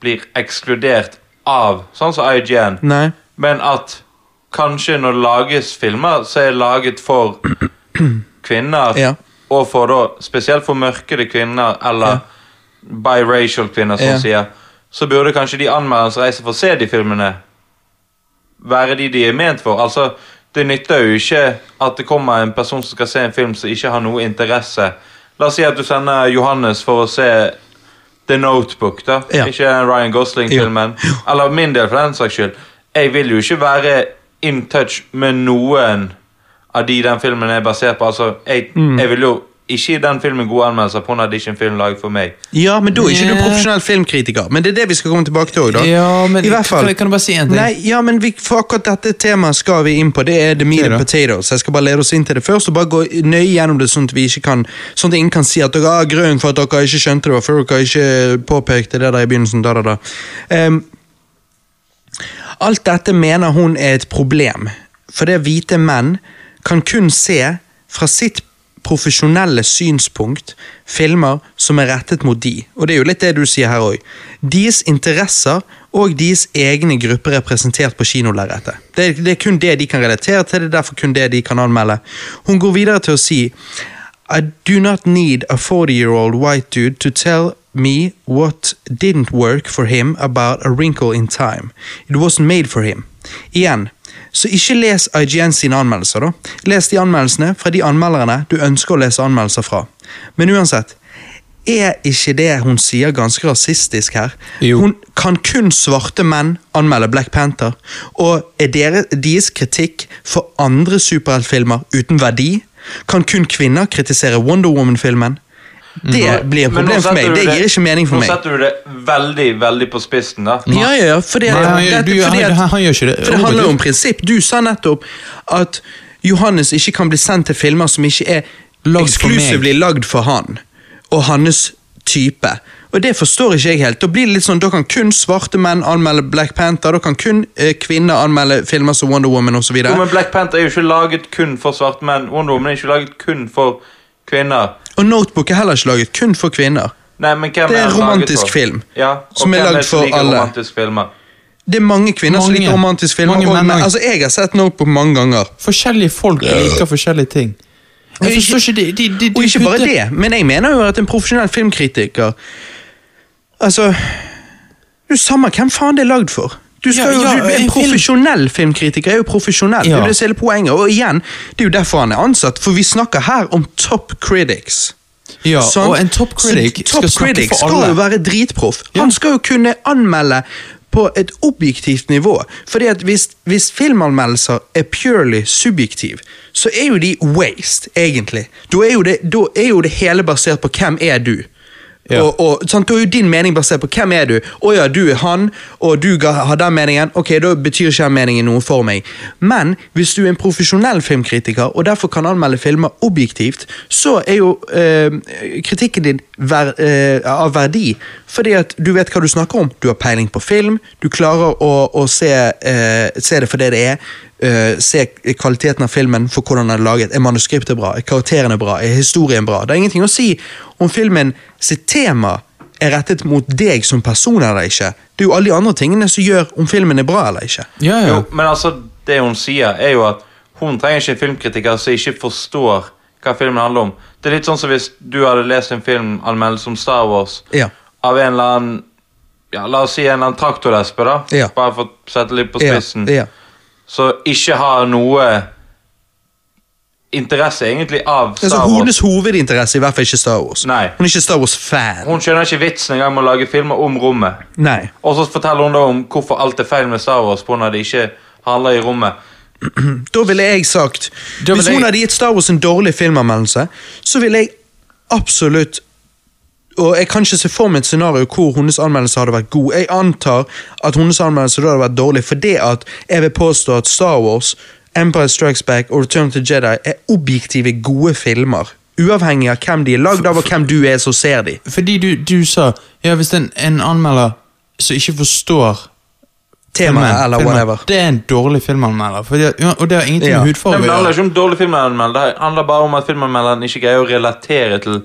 [SPEAKER 3] blir ekskludert av, sånn som IGN,
[SPEAKER 1] Nei.
[SPEAKER 3] men at kanskje når det lages filmer, så er det laget for kvinner,
[SPEAKER 1] Ja.
[SPEAKER 3] Og for da, spesielt for mørkede kvinner, eller biracial kvinner, som sier, så burde kanskje de anmelderens reise for å se de filmene, være de de er ment for. Altså, det nytter jo ikke at det kommer en person som skal se en film som ikke har noe interesse. La oss si at du sender Johannes for å se The Notebook, da.
[SPEAKER 1] Ja.
[SPEAKER 3] Ikke den Ryan Gosling-filmen. Eller min del, for den saks skyld. Jeg vil jo ikke være in touch med noen av de den filmen er basert på. Altså, jeg,
[SPEAKER 1] Mm.
[SPEAKER 3] jeg vil jo ikke gi den filmen gode anmeldelser på en film laget for meg.
[SPEAKER 1] Ja, men da er ikke du
[SPEAKER 2] Nja.
[SPEAKER 1] profesjonell filmkritiker. Men det er det vi skal komme tilbake til òg, da.
[SPEAKER 2] Ja, men
[SPEAKER 1] I hvert fall.
[SPEAKER 2] kan, kan du bare si en ting?
[SPEAKER 1] Nei, ja, men vi, for akkurat dette temaet skal vi inn på. Det er the meat and potatoes. Jeg skal bare lede oss inn til det først og bare gå nøye gjennom det, sånn at vi ikke kan Sånn at ingen kan si at dere har grunn for at dere ikke skjønte det, var for dere ikke påpekte det der i begynnelsen. Da, da, da. Um, alt dette mener hun er et problem, for det er hvite menn kan kun se fra sitt profesjonelle synspunkt filmer som er rettet mot de. Og det er jo litt det du sier her òg. Deres interesser og deres egne grupper er representert på kinolerretet. Det, det er kun det de kan relatere til, det er derfor kun det de kan anmelde. Hun går videre til å si I do not need a 40-year-old white dude to tell me what didn't work for him about a wrinkle in time. It wasn't made for him. Igjen, så ikke les IGN sine anmeldelser, da. Les de anmeldelsene fra de anmelderne du ønsker å lese anmeldelser fra. Men uansett, er ikke det hun sier ganske rasistisk her?
[SPEAKER 2] Jo.
[SPEAKER 1] Hun kan kun svarte menn anmelde Black Panther, og er dere, deres kritikk for andre superheltfilmer uten verdi? Kan kun kvinner kritisere Wonder Woman-filmen? Det blir et problem for meg.
[SPEAKER 3] Det,
[SPEAKER 1] Det gir ikke mening for
[SPEAKER 3] Nå
[SPEAKER 1] meg.
[SPEAKER 3] setter du det veldig, veldig på spissen, da.
[SPEAKER 1] Ja, ja, ja, for det handler jo om prinsipp. Du sa nettopp at Johannes ikke kan bli sendt til filmer som ikke er eksklusivt lagd for han og hans type. Og det forstår ikke jeg helt. Da blir det litt sånn, da kan kun svarte menn anmelde Black Panther, da kan kun eh, kvinner anmelde filmer som Wonder Woman osv.
[SPEAKER 3] Men Black Panther er jo ikke laget kun for svarte menn. Wonder Woman er ikke laget kun for kvinner.
[SPEAKER 1] Og Notebook er heller ikke laget kun for kvinner.
[SPEAKER 3] Nei, men hvem
[SPEAKER 1] Det er
[SPEAKER 3] en laget
[SPEAKER 1] romantisk
[SPEAKER 3] for?
[SPEAKER 1] film,
[SPEAKER 3] Ja,
[SPEAKER 1] som er lagd for alle. Det er mange kvinner som liker romantisk filmer.
[SPEAKER 2] Mange mange,
[SPEAKER 1] men, altså, jeg har sett Notebook mange ganger.
[SPEAKER 2] Forskjellige folk liker forskjellige ting. Jeg forstår ikke de, de, de, de
[SPEAKER 1] Og ikke bare det, men jeg mener jo at en profesjonell filmkritiker Altså Det er jo samme hvem faen det er lagd for. Du skal
[SPEAKER 2] Ja,
[SPEAKER 1] jo,
[SPEAKER 2] ja,
[SPEAKER 1] du,
[SPEAKER 2] en
[SPEAKER 1] profesjonell filmkritiker er jo profesjonell. Det er jo hele poenget. Og igjen, det er jo derfor han er ansatt, for vi snakker her om top critics.
[SPEAKER 2] Ja,
[SPEAKER 1] sånn?
[SPEAKER 2] og en top critic
[SPEAKER 1] Så
[SPEAKER 2] skal
[SPEAKER 1] top
[SPEAKER 2] snakke
[SPEAKER 1] critic
[SPEAKER 2] for
[SPEAKER 1] skal jo være dritproff.
[SPEAKER 2] Ja.
[SPEAKER 1] Han skal jo kunne anmelde på et objektivt nivå. Fordi at hvis, hvis filmanmeldelser er purely subjektiv, så er jo de waste, egentlig. Da er jo det, er jo det hele basert på hvem er du.
[SPEAKER 2] Ja.
[SPEAKER 1] Og, og, sant? Da er jo din mening basert på hvem er du. Å ja, du er han, og du har den meningen. Ok, Da betyr ikke den meningen noe for meg. Men hvis du er en profesjonell filmkritiker, og derfor kan anmelde filmer objektivt, så er jo øh, kritikken din ver, øh, av verdi. Fordi at du vet hva du snakker om. Du har peiling på film, du klarer å, å se, eh, se det for det det er. eh, se kvaliteten av filmen for hvordan den er laget. Er manuskriptet bra? Er karakterene bra? Er historien bra? Det er ingenting å si om filmen sitt tema er rettet mot deg som person eller ikke. Det er jo alle de andre tingene som gjør om filmen er bra eller ikke.
[SPEAKER 2] Ja, ja.
[SPEAKER 3] Jo, men altså, det hun sier, er jo at hun trenger ikke en filmkritiker som ikke forstår hva filmen handler om. Det er litt sånn som hvis du hadde lest en filmanmeldelse om Star Wars
[SPEAKER 1] Ja.
[SPEAKER 3] Av en eller annen ja, La oss si en eller annen traktorlesbe, da.
[SPEAKER 1] Ja.
[SPEAKER 3] Bare for å sette litt på spissen.
[SPEAKER 1] ja.
[SPEAKER 3] Så ikke har noe interesse egentlig av Star
[SPEAKER 1] Altså,
[SPEAKER 3] Wars.
[SPEAKER 1] Hennes hovedinteresse er i hvert fall ikke Star Wars.
[SPEAKER 3] Nei.
[SPEAKER 1] Hun er ikke Star Wars-fan.
[SPEAKER 3] Hun skjønner ikke vitsen engang med å lage filmer om rommet.
[SPEAKER 1] Nei.
[SPEAKER 3] Og så forteller hun da om hvorfor alt er feil med Star Wars på når det ikke handler i rommet.
[SPEAKER 1] Da ville jeg sagt
[SPEAKER 2] ville
[SPEAKER 1] Hvis hun
[SPEAKER 2] jeg-
[SPEAKER 1] hadde gitt Star Wars en dårlig filmanmeldelse, så ville jeg absolutt Og jeg kan ikke se for meg et scenario hvor hennes anmeldelse hadde vært god. Jeg antar at hennes anmeldelse da hadde vært dårlig fordi at jeg vil påstå at Star Wars, Empire Strikes Back og Return to Jedi er objektive, gode filmer. Uavhengig av hvem de er lagd av, og hvem du er som ser de.
[SPEAKER 2] Fordi du, du sa Ja, hvis en, en anmelder som ikke forstår
[SPEAKER 1] Temaet eller
[SPEAKER 2] filmen,
[SPEAKER 1] whatever.
[SPEAKER 2] Det er en dårlig filmanmelder. For det, og det har ingenting
[SPEAKER 1] Ja.
[SPEAKER 2] med hudfarge å gjøre.
[SPEAKER 3] det handler ikke om dårlig filmanmelder, det handler bare om at filmanmelderen ikke greier å relatere til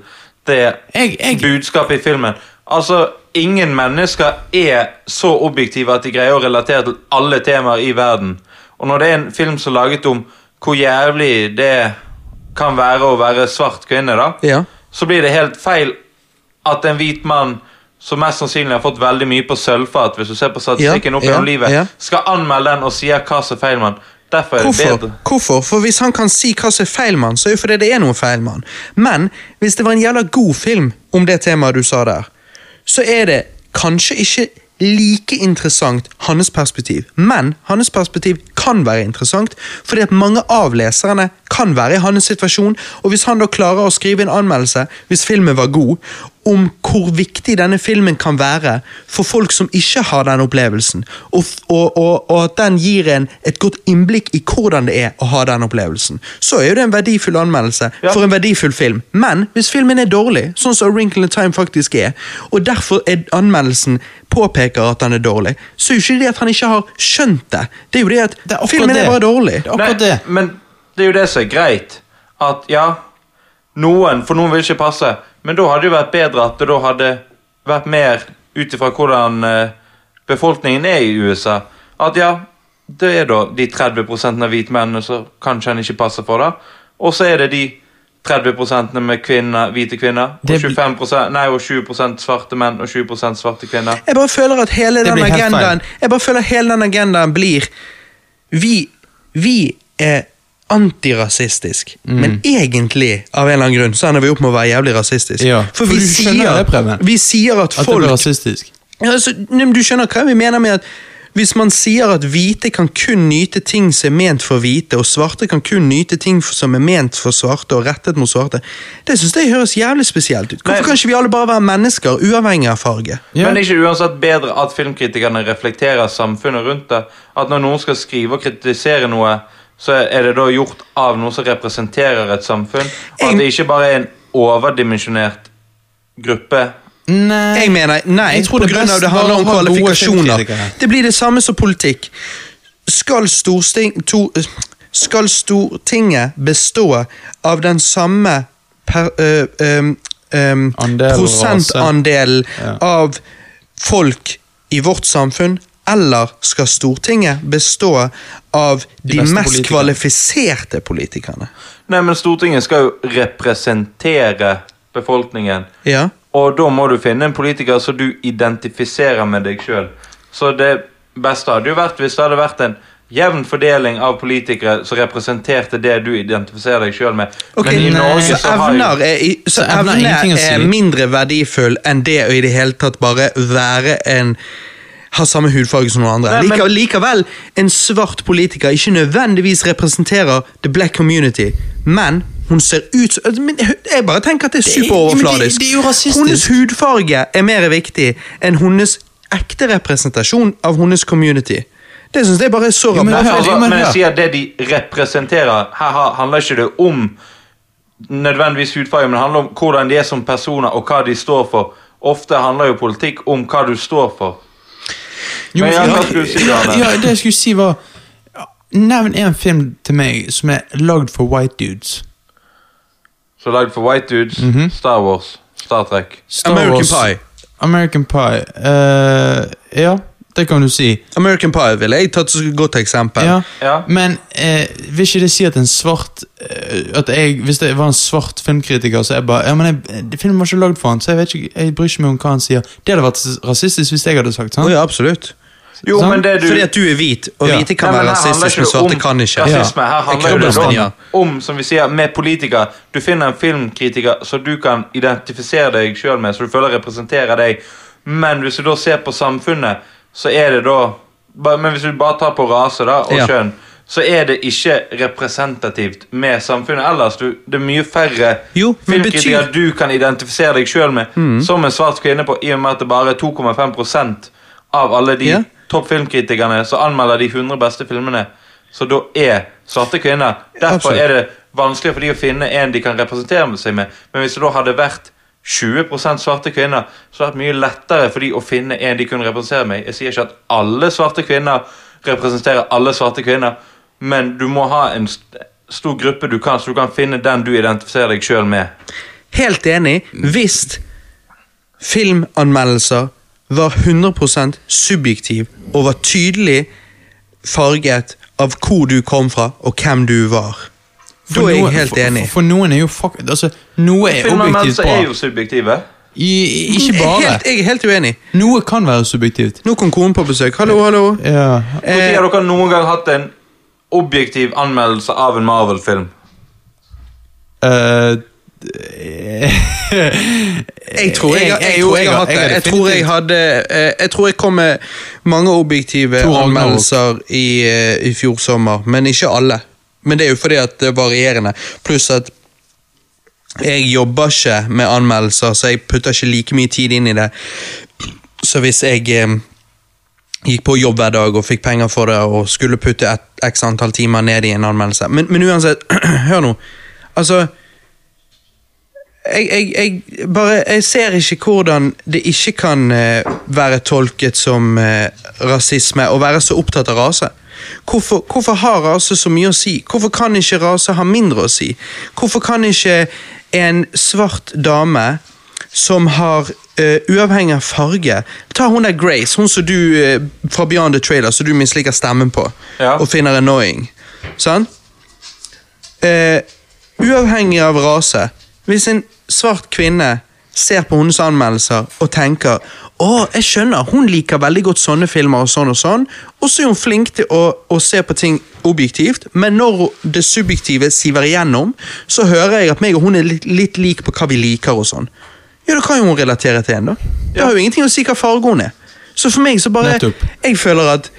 [SPEAKER 3] det
[SPEAKER 2] Jeg- jeg-
[SPEAKER 3] budskapet i filmen. Altså, ingen mennesker er så objektive at de greier å relatere til alle temaer i verden. Og når det er en film som er laget om hvor jævlig det kan være å være svart kvinne, da,
[SPEAKER 1] Ja.
[SPEAKER 3] så blir det helt feil at en hvit mann som mest sannsynlig har fått veldig mye på sølvfat, hvis du ser på statistikken
[SPEAKER 1] Ja,
[SPEAKER 3] opp gjennom
[SPEAKER 1] ja,
[SPEAKER 3] livet, skal anmelde den og sier hva som er feil med den. Derfor er det
[SPEAKER 1] Hvorfor?
[SPEAKER 3] bedre.
[SPEAKER 1] Hvorfor? For hvis han kan si hva som er feil med han, så er jo fordi det er noe feil med han. Men hvis det var en jævla god film om det temaet du sa der, så er det kanskje ikke like interessant hans perspektiv. Men hans perspektiv kan være interessant, fordi at mange av leserne kan være i hans situasjon, og hvis han da klarer å skrive en anmeldelse, hvis filmen var god, om hvor viktig denne filmen kan være for folk som ikke har den opplevelsen, og, og, og, og at den gir en et godt innblikk i hvordan det er å ha den opplevelsen, så er jo det en verdifull anmeldelse
[SPEAKER 3] Ja.
[SPEAKER 1] for en verdifull film. Men hvis filmen er dårlig, sånn som Wrinkle in Time faktisk er, og derfor er anmeldelsen påpeker at den er dårlig, så er jo ikke det at han ikke har skjønt det. Det er jo det at
[SPEAKER 2] Det er
[SPEAKER 1] filmen
[SPEAKER 2] det.
[SPEAKER 1] er bare dårlig.
[SPEAKER 2] Det er
[SPEAKER 3] Nei,
[SPEAKER 2] det.
[SPEAKER 3] Men det er jo det som er greit. At ja, noen, for noen vil ikke passe, men da hadde det vært bedre at det da hadde vært mer ut ifra hvordan eh, befolkningen er i USA. At ja, det er da de 30 av hvite mennene som kanskje han ikke passer for, da. Og så er det de 30 med kvinner, hvite kvinner, og, 25 nei, og 20% svarte menn og 20 svarte kvinner.
[SPEAKER 1] Jeg bare føler at hele den agendaen Jeg bare føler at hele den agendaen blir Vi, vi er antirasistisk,
[SPEAKER 2] Mm.
[SPEAKER 1] men egentlig, av en eller annen grunn, så ender vi opp med å være jævlig rasistisk.
[SPEAKER 2] Ja,
[SPEAKER 1] for vi
[SPEAKER 2] For
[SPEAKER 1] sier,
[SPEAKER 2] det,
[SPEAKER 1] vi sier at
[SPEAKER 2] At det
[SPEAKER 1] er
[SPEAKER 2] blir rasistisk.
[SPEAKER 1] altså, Du skjønner hva vi mener med at hvis man sier at hvite kan kun nyte ting som er ment for hvite, og svarte kan kun nyte ting som er ment for svarte og rettet mot svarte, det synes jeg høres jævlig spesielt ut. Hvorfor kan ikke vi alle bare være mennesker, uavhengig av farge?
[SPEAKER 2] Ja.
[SPEAKER 3] Men er ikke uansett bedre at filmkritikerne reflekterer samfunnet rundt det? At når noen skal skrive og kritisere noe, så er det da gjort av noe som representerer et samfunn? Og at det ikke bare er en overdimensjonert gruppe?
[SPEAKER 2] Nei.
[SPEAKER 1] Jeg mener, nei,
[SPEAKER 2] Jeg tror det
[SPEAKER 1] grunn av
[SPEAKER 2] best
[SPEAKER 1] det handler om kvalifikasjoner. Det blir det samme som politikk. Skal, to, skal Stortinget bestå av den samme per, eh, um, um, prosentandelen
[SPEAKER 2] Ja.
[SPEAKER 1] av folk i vårt samfunn, eller skal Stortinget bestå av de,
[SPEAKER 2] de
[SPEAKER 1] mest
[SPEAKER 2] politikerne.
[SPEAKER 1] kvalifiserte politikerne?
[SPEAKER 3] Nei, men Stortinget skal jo representere befolkningen.
[SPEAKER 1] Ja.
[SPEAKER 3] Og da må du finne en politiker som du identifiserer med deg sjøl. Så det beste hadde jo vært hvis det hadde vært en jevn fordeling av politikere som representerte det du identifiserer deg sjøl med.
[SPEAKER 1] Okay,
[SPEAKER 3] Men i Norge
[SPEAKER 1] så
[SPEAKER 3] så har
[SPEAKER 1] evner
[SPEAKER 3] jo
[SPEAKER 1] er, så
[SPEAKER 2] Så evner evner er, si.
[SPEAKER 1] mindre verdifull enn det å i det hele tatt bare være en ha samme hudfarge som noen andre.
[SPEAKER 3] Nei, men-
[SPEAKER 1] Likevel, likevel, en svart politiker ikke nødvendigvis representerer the black community, men hun ser ut som Jeg bare tenker at det er
[SPEAKER 2] Det er-
[SPEAKER 1] superoverfladisk.
[SPEAKER 2] det- det er jo rasistisk.
[SPEAKER 1] Hennes hudfarge er mer viktig enn hennes ekte representasjon av hennes community. Det syns jeg bare er så
[SPEAKER 2] men
[SPEAKER 1] rabatt.
[SPEAKER 3] Altså,
[SPEAKER 2] men
[SPEAKER 3] jeg sier det de representerer Her handler ikke det om nødvendigvis hudfarge, men det handler om hvordan de er som personer, og hva de står for. Ofte handler jo politikk om hva du står for.
[SPEAKER 2] Jo,
[SPEAKER 3] Men ja,
[SPEAKER 2] ja, det jeg skulle si var Nevn en film til meg som er lagd for white dudes.
[SPEAKER 3] Så lagd for white dudes,
[SPEAKER 2] Mhm.
[SPEAKER 3] Star Wars, Star Trek.
[SPEAKER 2] Star
[SPEAKER 1] American
[SPEAKER 2] Wars-
[SPEAKER 1] Pie.
[SPEAKER 2] American Pie. Uh, ja, det kan du si.
[SPEAKER 1] American Pie ville jeg tatt som et godt eksempel.
[SPEAKER 2] Ja.
[SPEAKER 3] Ja.
[SPEAKER 2] Men uh, vil ikke det si at en svart uh, At jeg, Hvis det var en svart filmkritiker, så er jeg bare Ja, men jeg, Filmen var ikke lagd for han, så jeg vet ikke, jeg bryr ikke meg om hva han sier. Det hadde vært rasistisk hvis jeg hadde sagt sånn.
[SPEAKER 1] ja, absolutt.
[SPEAKER 3] Jo,
[SPEAKER 2] sånn?
[SPEAKER 3] men det du
[SPEAKER 1] Fordi at du er hvit, og
[SPEAKER 2] Ja.
[SPEAKER 1] hvite kan
[SPEAKER 3] Nei,
[SPEAKER 1] være
[SPEAKER 3] ikke
[SPEAKER 1] men svarte kan ikke.
[SPEAKER 3] Rasisme. Her handler det om,
[SPEAKER 1] ja.
[SPEAKER 3] om, som vi sier, med politikere. Du finner en filmkritiker som du kan identifisere deg sjøl med, så du føler representerer deg. Men hvis du da ser på samfunnet, så er det da Men hvis du bare tar på rase da, og
[SPEAKER 1] Ja.
[SPEAKER 3] kjønn, så er det ikke representativt med samfunnet ellers. Du, det er mye færre
[SPEAKER 1] Jo,
[SPEAKER 3] filmkritikere
[SPEAKER 1] betyr-
[SPEAKER 3] du kan identifisere deg sjøl med,
[SPEAKER 1] Mm.
[SPEAKER 3] som en svart kvinne på, i og med at det bare er 2,5% av alle de
[SPEAKER 1] Ja.
[SPEAKER 3] toppfilmkritikerne som anmelder de 100 beste filmene, så da er svarte kvinner. Derfor er det vanskelig for de å finne en de kan representere seg med. Men hvis det da hadde vært 20% svarte kvinner, så hadde det vært mye lettere for de å finne en de kunne representere med. Jeg sier ikke at alle svarte kvinner representerer alle svarte kvinner, men du må ha en stor gruppe du kan, så du kan finne den du identifiserer deg sjøl med.
[SPEAKER 1] Helt enig. Hvis filmanmeldelser var 100% subjektiv og var tydelig farget av hvor du kom fra og hvem du var. Da er jeg helt
[SPEAKER 2] for,
[SPEAKER 1] enig.
[SPEAKER 2] For, for noen er jo fuck, altså, Noe er objektivt bra.
[SPEAKER 3] er jo subjektive.
[SPEAKER 2] I, ikke bare.
[SPEAKER 1] helt, jeg er helt uenig.
[SPEAKER 2] Noe kan være subjektivt.
[SPEAKER 1] Nå kom konen på besøk. Hallo, hallo.
[SPEAKER 2] Ja.
[SPEAKER 1] Eh,
[SPEAKER 3] har dere noen gang hatt en objektiv anmeldelse av en Marvel-film?
[SPEAKER 2] Eh,
[SPEAKER 1] Jeg tror jeg, jeg, jeg, tror jeg, hadde eh, Jeg tror jeg kom med mange objektive anmeldelser i, eh, i fjor sommer, men ikke alle. Men det er jo fordi at det er varierende. Pluss at jeg jobber ikke med anmeldelser, så jeg putter ikke like mye tid inn i det. Så hvis jeg eh, gikk på jobb hver dag og fikk penger for det og skulle putte et x antall timer ned i en anmeldelse Men, men uansett, hør nå. Altså jeg, jeg, jeg, bare, jeg ser ikke hvordan det ikke kan eh, være tolket som eh, rasisme å være så opptatt av rase. Hvorfor, hvorfor har rase så mye å si? Hvorfor kan ikke rase ha mindre å si? Hvorfor kan ikke en svart dame som har uh, uavhengig av farge Ta hun der Grace, hun som du uh, fra Beyond the Trailer, som du misliker stemmen på
[SPEAKER 3] Ja.
[SPEAKER 1] og finner annoying. Sant? Uh, uavhengig av rase, hvis en svart kvinne ser på hennes anmeldelser og tenker å, jeg skjønner, hun liker veldig godt sånne filmer og sånn og sånn, og så er hun flink til å, å se på ting objektivt, men når det subjektive siver igjennom, så hører jeg at meg og hun er litt, litt lik på hva vi liker og sånn. Ja, da kan jo hun relatere til en, da. Det har jo ingenting å si hva farge hun er. Så for meg så bare
[SPEAKER 2] Nettopp.
[SPEAKER 1] Jeg føler at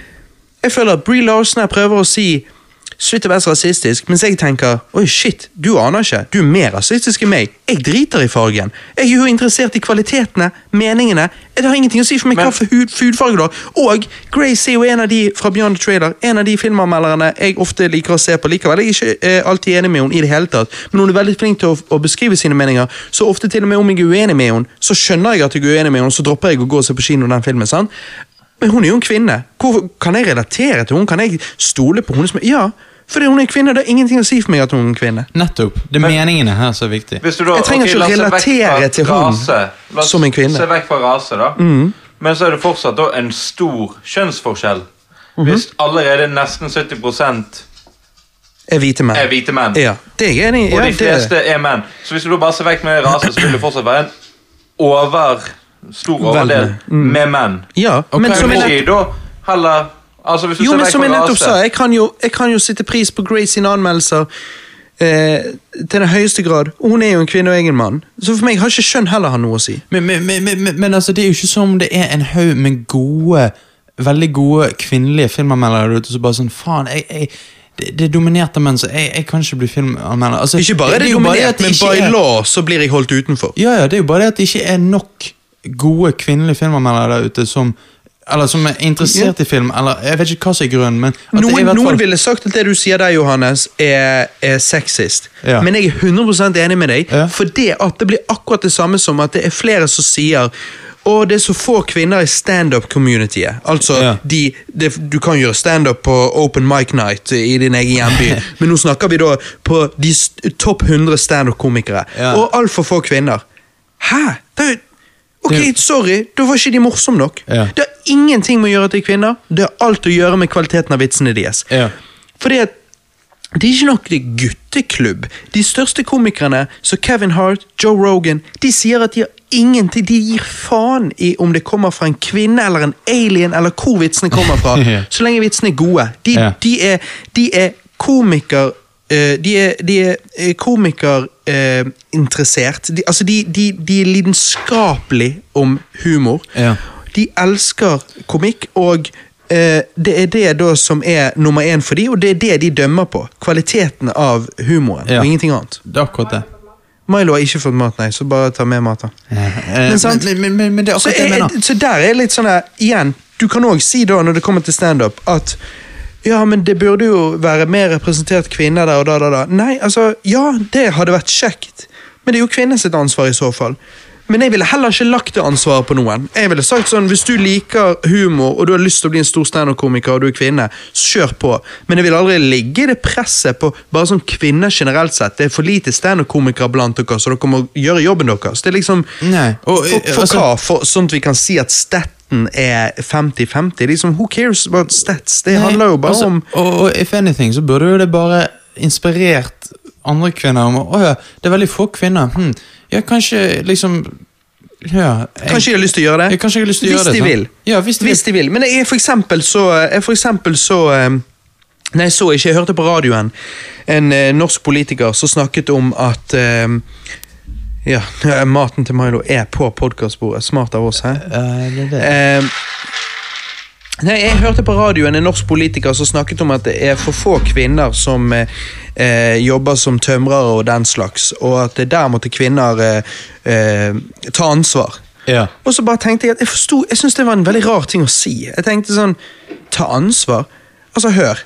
[SPEAKER 1] jeg føler at Bree Larsen her prøver å si Slutt å være så rasistisk, mens jeg tenker oi shit, du aner ikke, du er mer rasistisk enn meg. Jeg driter i fargen. Jeg er jo interessert i kvalitetene, meningene. Det har ingenting å si for meg hva for hud, hudfarge du har. Og Grace er jo en av de fra Beyond the Trailer, en av de filmanmelderne jeg ofte liker å se på likevel. Jeg er ikke eh, alltid enig med henne i det hele tatt, men hun er veldig flink til å, å beskrive sine meninger, så ofte til og med om jeg er uenig med henne, så skjønner jeg at jeg er uenig med henne, så dropper jeg å gå og se på kino den filmen. sant? Men hun er jo en kvinne. Hvor, kan jeg relatere til henne? Kan jeg stole på henne? som- Ja, Fordi hun er kvinne, det er ingenting å si for meg at hun er en kvinne.
[SPEAKER 2] Nettopp. Det er meningene her som er viktig.
[SPEAKER 3] Hvis du da,
[SPEAKER 1] Jeg trenger
[SPEAKER 3] okay,
[SPEAKER 1] ikke å relatere til
[SPEAKER 3] henne oss
[SPEAKER 1] som en kvinne. Mm.
[SPEAKER 3] Se vekk fra rase, da. Men så er det fortsatt da en stor kjønnsforskjell.
[SPEAKER 1] Mhm.
[SPEAKER 3] Hvis allerede nesten 70%
[SPEAKER 1] Er hvite menn.
[SPEAKER 3] er hvite menn,
[SPEAKER 1] Ja, det er jeg enig i.
[SPEAKER 3] og de
[SPEAKER 1] det-
[SPEAKER 3] fleste er menn. Så hvis du da bare ser vekk med rase, så vil det fortsatt være en over stor overdel
[SPEAKER 1] Mm.
[SPEAKER 3] med menn.
[SPEAKER 1] Ja,
[SPEAKER 2] okay.
[SPEAKER 1] men som jeg,
[SPEAKER 3] da heller Altså hvis du
[SPEAKER 1] jo,
[SPEAKER 3] ser
[SPEAKER 1] men som jeg nettopp sa, jeg kan, jo, jeg kan jo sitte pris på Grace sine anmeldelser eh, til den høyeste grad. Hun er jo en kvinne og jeg er mann. Så for meg har ikke skjønn heller han noe å si.
[SPEAKER 2] Men, men, men, men, men altså, det er jo ikke som om det er en haug med gode Veldig gode kvinnelige filmanmeldere der ute som bare sånn Faen, jeg, jeg det, det er dominert av menn, så jeg, jeg kan ikke bli filmanmelder. Altså,
[SPEAKER 1] Ikke bare er det
[SPEAKER 2] det bare
[SPEAKER 1] dominert,
[SPEAKER 2] det
[SPEAKER 1] men by
[SPEAKER 2] er-
[SPEAKER 1] law så blir jeg holdt utenfor.
[SPEAKER 2] Ja, ja, det er jo bare det at det ikke er nok gode kvinnelige filmanmeldere der ute som Eller som er interessert i film, eller jeg vet ikke hva som er grunnen, men er
[SPEAKER 1] Noen,
[SPEAKER 2] hvert
[SPEAKER 1] noen ville sagt at det du sier der, Johannes, er, er sexist.
[SPEAKER 2] Ja.
[SPEAKER 1] Men jeg er 100 enig med deg,
[SPEAKER 2] Ja.
[SPEAKER 1] for det at det blir akkurat det samme som at det er flere som sier og det er så få kvinner i standup-communityet. Altså,
[SPEAKER 2] Ja.
[SPEAKER 1] de, de, Du kan gjøre standup på Open Mic Night i din egen hjemby, men nå snakker vi da på de topp 100 standup-komikere.
[SPEAKER 2] Ja.
[SPEAKER 1] Og altfor få kvinner. Hæ? Det er, jo- ok, sorry, da var ikke de morsomme nok.
[SPEAKER 2] Ja.
[SPEAKER 1] Det har ingenting med å gjøre til kvinner, det har alt å gjøre med kvaliteten av vitsene deres.
[SPEAKER 2] Ja.
[SPEAKER 1] Fordi at det er ikke nok det er gutteklubb. De største komikerne, som Kevin Hart, Joe Rogan, de sier at de har ingenting De gir faen i om det kommer fra en kvinne eller en alien, eller hvor vitsene kommer fra, så lenge vitsene er gode. De,
[SPEAKER 2] Ja.
[SPEAKER 1] de er, de er komiker... eh, de er, de er eh, komikerinteressert. de, altså, de, de, de er lidenskapelige om humor.
[SPEAKER 2] Ja.
[SPEAKER 1] De elsker komikk, og eh, det er det da som er nummer én for dem, og det er det de dømmer på. Kvaliteten av humoren,
[SPEAKER 2] Ja.
[SPEAKER 1] og ingenting annet.
[SPEAKER 2] Det er akkurat det.
[SPEAKER 1] Milo har ikke fått mat, nei, så bare ta med mat.
[SPEAKER 2] Eh,
[SPEAKER 1] Men sant?
[SPEAKER 2] men, men, men, det er
[SPEAKER 1] Så,
[SPEAKER 2] akkurat det jeg
[SPEAKER 1] er,
[SPEAKER 2] mener.
[SPEAKER 1] så der er litt sånn der, igjen, du kan òg si da, når det kommer til standup, at ja, men det burde jo være mer representert kvinner der og da, da, da. Nei, altså, ja, det hadde vært kjekt, men det er jo kvinnens ansvar i så fall. Men jeg ville heller ikke lagt det ansvaret på noen. Jeg ville sagt sånn, Hvis du liker humor og du har lyst til å bli en stor standup-komiker og du er kvinne, så kjør på. Men jeg vil aldri ligge i det presset på bare sånn kvinner generelt sett. Det er for lite standup-komikere blant dere, så dere må gjøre jobben deres. Det er liksom
[SPEAKER 2] Nei, og,
[SPEAKER 1] for, for
[SPEAKER 2] altså-
[SPEAKER 1] hva? For, sånn at vi kan si at staten er 50-50? Liksom, Who cares about stats? Det
[SPEAKER 2] Nei,
[SPEAKER 1] handler jo bare
[SPEAKER 2] altså,
[SPEAKER 1] om
[SPEAKER 2] og, og if anything, så burde jo det bare inspirert andre kvinner om Å ja, det er veldig få kvinner. Hm, ja, kanskje liksom Ja. jeg-
[SPEAKER 1] Kanskje de har lyst til å gjøre det?
[SPEAKER 2] Jeg, kanskje jeg har lyst til å
[SPEAKER 1] hvis
[SPEAKER 2] gjøre det.
[SPEAKER 1] de.
[SPEAKER 2] Ja, hvis de
[SPEAKER 1] Hvis de vil. Men jeg er for eksempel så, jeg for eksempel så eh, Nei, så ikke. Jeg hørte på radioen en eh, norsk politiker som snakket om at eh, Ja, maten til Milo er på podkastbordet. Smart av oss, hæ?
[SPEAKER 2] Eh, det det.
[SPEAKER 1] Eh, nei, Jeg hørte på radioen en norsk politiker som snakket om at det er for få kvinner som eh, eh, jobber som tømrere og den slags, og at det der måtte kvinner eh, eh, ta ansvar.
[SPEAKER 2] Ja.
[SPEAKER 1] Og så bare tenkte jeg at jeg forsto Jeg syns det var en veldig rar ting å si. Jeg tenkte sånn Ta ansvar? Altså, hør.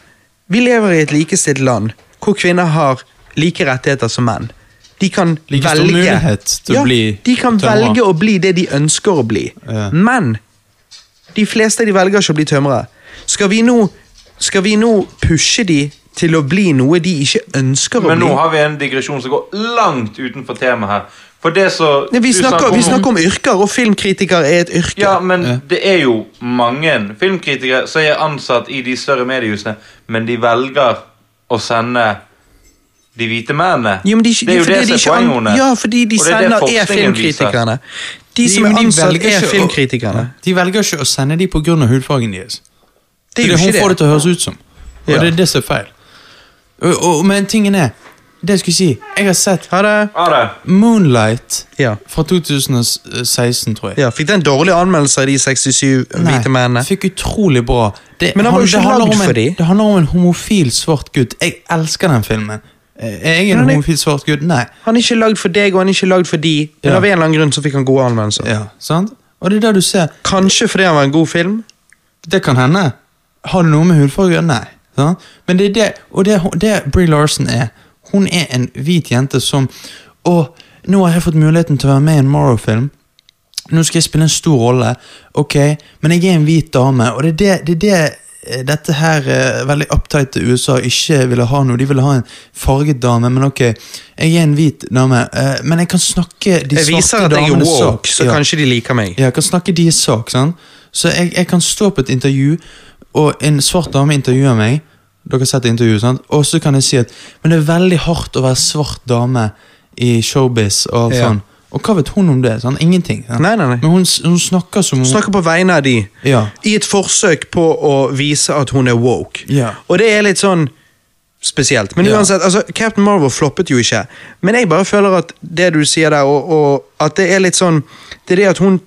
[SPEAKER 1] Vi lever i et likestilt land hvor kvinner har like rettigheter som menn. De kan
[SPEAKER 2] Like
[SPEAKER 1] velge ja,
[SPEAKER 2] bli
[SPEAKER 1] De kan
[SPEAKER 2] tømrer.
[SPEAKER 1] velge å bli det de ønsker å bli.
[SPEAKER 2] Ja.
[SPEAKER 1] Men de fleste de velger ikke å bli tømrere. Skal vi nå Skal vi nå pushe de til å bli noe de ikke ønsker å bli?
[SPEAKER 3] Men nå har vi en digresjon som går langt utenfor temaet her. For det så
[SPEAKER 1] Nei, vi,
[SPEAKER 3] snakker,
[SPEAKER 1] snakker, vi snakker om yrker, og filmkritiker er et yrke.
[SPEAKER 3] Ja, men
[SPEAKER 2] Ja.
[SPEAKER 3] det er jo mange filmkritikere som er ansatt i de større mediehusene, men de velger å sende de hvite mennene.
[SPEAKER 1] Jo, men de,
[SPEAKER 3] det er jo det
[SPEAKER 1] de
[SPEAKER 3] som er
[SPEAKER 1] ikke an- Ja, fordi de
[SPEAKER 3] det er det
[SPEAKER 1] sender er filmkritikerne. De som er ansatt, er filmkritikerne.
[SPEAKER 2] De velger ikke å sende dem av hudfargen deres.
[SPEAKER 1] Det er jo ikke det.
[SPEAKER 2] hun får det
[SPEAKER 1] det.
[SPEAKER 2] til å høres ut som. Og
[SPEAKER 1] Ja.
[SPEAKER 2] det er det som er feil. Og, og, men tingen er Det jeg skulle si Jeg har sett
[SPEAKER 1] Ha det.
[SPEAKER 3] Ha det.
[SPEAKER 2] Moonlight
[SPEAKER 1] Ja.
[SPEAKER 2] fra 2016, tror jeg.
[SPEAKER 1] ja. Fikk den dårlige anmeldelse av de 67 hvite mennene?
[SPEAKER 2] fikk utrolig bra. Det,
[SPEAKER 1] Men han var jo
[SPEAKER 2] det
[SPEAKER 1] ikke
[SPEAKER 2] handler
[SPEAKER 1] lagd
[SPEAKER 2] om en-
[SPEAKER 1] for de.
[SPEAKER 2] Det handler om en homofil svart gutt. Jeg elsker den filmen. Eh, Er jeg en homofil svart gutt? Nei.
[SPEAKER 1] Han er ikke lagd for deg, og han er ikke lagd for de. Men
[SPEAKER 2] Ja.
[SPEAKER 1] av en eller annen grunn så fikk han gode anvendelser.
[SPEAKER 2] Ja, sant? Og det er der du ser
[SPEAKER 1] Kanskje fordi han var en god film?
[SPEAKER 2] Det kan hende. Har det noe med hudfarge å gjøre? Nei. Sant? Men det er det, og det, det Brie Larson er. Hun er en hvit jente som Å, nå har jeg fått muligheten til å være med i en Morrow-film. Nå skal jeg spille en stor rolle. Ok, men jeg er en hvit dame, og det er det, det, er det dette her eh, veldig uptight til USA ikke ville ha noe. De ville ha en farget dame, men ok, jeg er en hvit dame. eh, men jeg kan snakke de
[SPEAKER 1] Jeg viser
[SPEAKER 2] svarte
[SPEAKER 1] at jeg er
[SPEAKER 2] damenes sak.
[SPEAKER 1] woke, så
[SPEAKER 2] Ja.
[SPEAKER 1] kanskje de liker meg.
[SPEAKER 2] Ja, jeg kan snakke deres sak, sant? Så jeg, jeg kan stå på et intervju, og en svart dame intervjuer meg. Dere har sett intervjuet, sant? Og så kan jeg si at Men det er veldig hardt å være svart dame i showbiz og
[SPEAKER 1] Ja.
[SPEAKER 2] Og hva vet hun om det? Sånn, Ingenting. Sant?
[SPEAKER 1] Nei, nei, nei.
[SPEAKER 2] Men hun, hun snakker som hun
[SPEAKER 1] Snakker på vegne av de,
[SPEAKER 2] Ja.
[SPEAKER 1] i et forsøk på å vise at hun er woke.
[SPEAKER 2] Ja.
[SPEAKER 1] Og det er litt sånn spesielt. Men
[SPEAKER 2] Ja.
[SPEAKER 1] uansett, altså, Captain Marvel floppet jo ikke. Men jeg bare føler at det du sier der, og, og at det er litt sånn Det er det at hun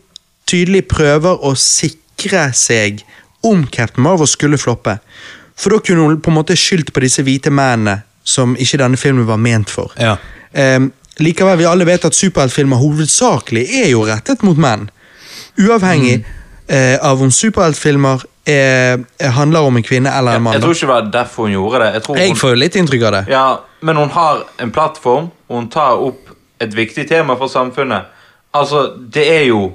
[SPEAKER 1] tydelig prøver å sikre seg om Captain Marvel skulle floppe. For da kunne hun på en måte skyldt på disse hvite mennene som ikke denne filmen var ment for.
[SPEAKER 2] Ja.
[SPEAKER 1] Ehm, likevel, vi alle vet at superheltfilmer hovedsakelig er jo rettet mot menn. Uavhengig eh, av om superheltfilmer eh, handler om en kvinne eller en mann.
[SPEAKER 3] Jeg tror ikke det var derfor hun gjorde det. Jeg tror
[SPEAKER 1] Jeg
[SPEAKER 3] hun,
[SPEAKER 1] får jo litt inntrykk av det.
[SPEAKER 3] ja, men hun har en plattform, og hun tar opp et viktig tema for samfunnet. Altså, det er jo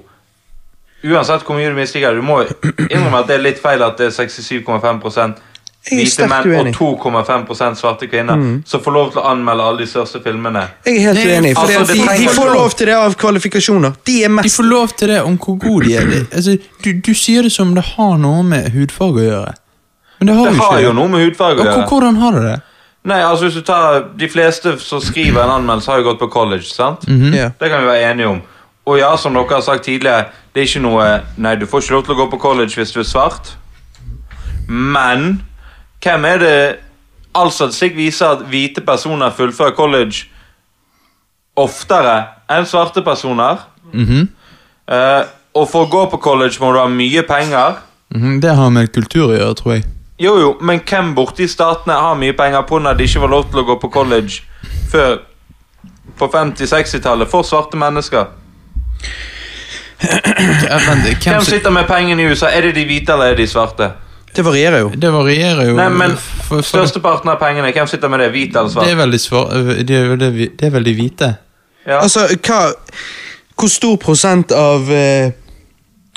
[SPEAKER 3] Uansett hvor mye du misliker det, du må innrømme at det er litt feil at det er 67,5
[SPEAKER 1] Jeg er
[SPEAKER 3] hvite menn
[SPEAKER 1] uenig.
[SPEAKER 3] og 2,5% svarte kvinner som får lov til å anmelde alle de største filmene.
[SPEAKER 1] Jeg er helt uenig, for
[SPEAKER 3] altså,
[SPEAKER 1] de, de får lov til det av kvalifikasjoner. De er
[SPEAKER 2] De får lov til det om hvor gode de er. Altså, du, du sier det som det har noe med hudfarge å gjøre. Men det har
[SPEAKER 3] Det har jo noe med hudfarge å
[SPEAKER 2] Og
[SPEAKER 3] gjøre.
[SPEAKER 2] Hvordan har det det?
[SPEAKER 3] Nei, altså hvis du tar De fleste som skriver en anmeldelse, har jo gått på college, sant?
[SPEAKER 1] ja.
[SPEAKER 3] Det kan vi være enige om. Og ja, som dere har sagt tidligere, det er ikke noe Nei, du får ikke lov til å gå på college hvis du er svart. Men hvem er det All statistikk viser at hvite personer fullfører college oftere enn svarte personer. Eh, og for å gå på college må du ha mye penger.
[SPEAKER 2] Mhm, Det har med kultur å gjøre, tror jeg.
[SPEAKER 3] Jo, jo, men hvem borte i statene har mye penger på når de ikke var lov til å gå på college før på 50-60-tallet for svarte mennesker?
[SPEAKER 2] Hvem
[SPEAKER 3] sitter med pengene i USA? Er det de hvite eller er det de svarte?
[SPEAKER 1] Det varierer jo.
[SPEAKER 2] Det varierer jo.
[SPEAKER 3] Nei, men
[SPEAKER 2] for, for,
[SPEAKER 3] Størsteparten av pengene, hvem sitter med det? Hvite eller
[SPEAKER 2] det er veldig svar, det, er, vel det, det er veldig hvite.
[SPEAKER 3] Ja.
[SPEAKER 1] Altså, hva Hvor stor prosent av eh,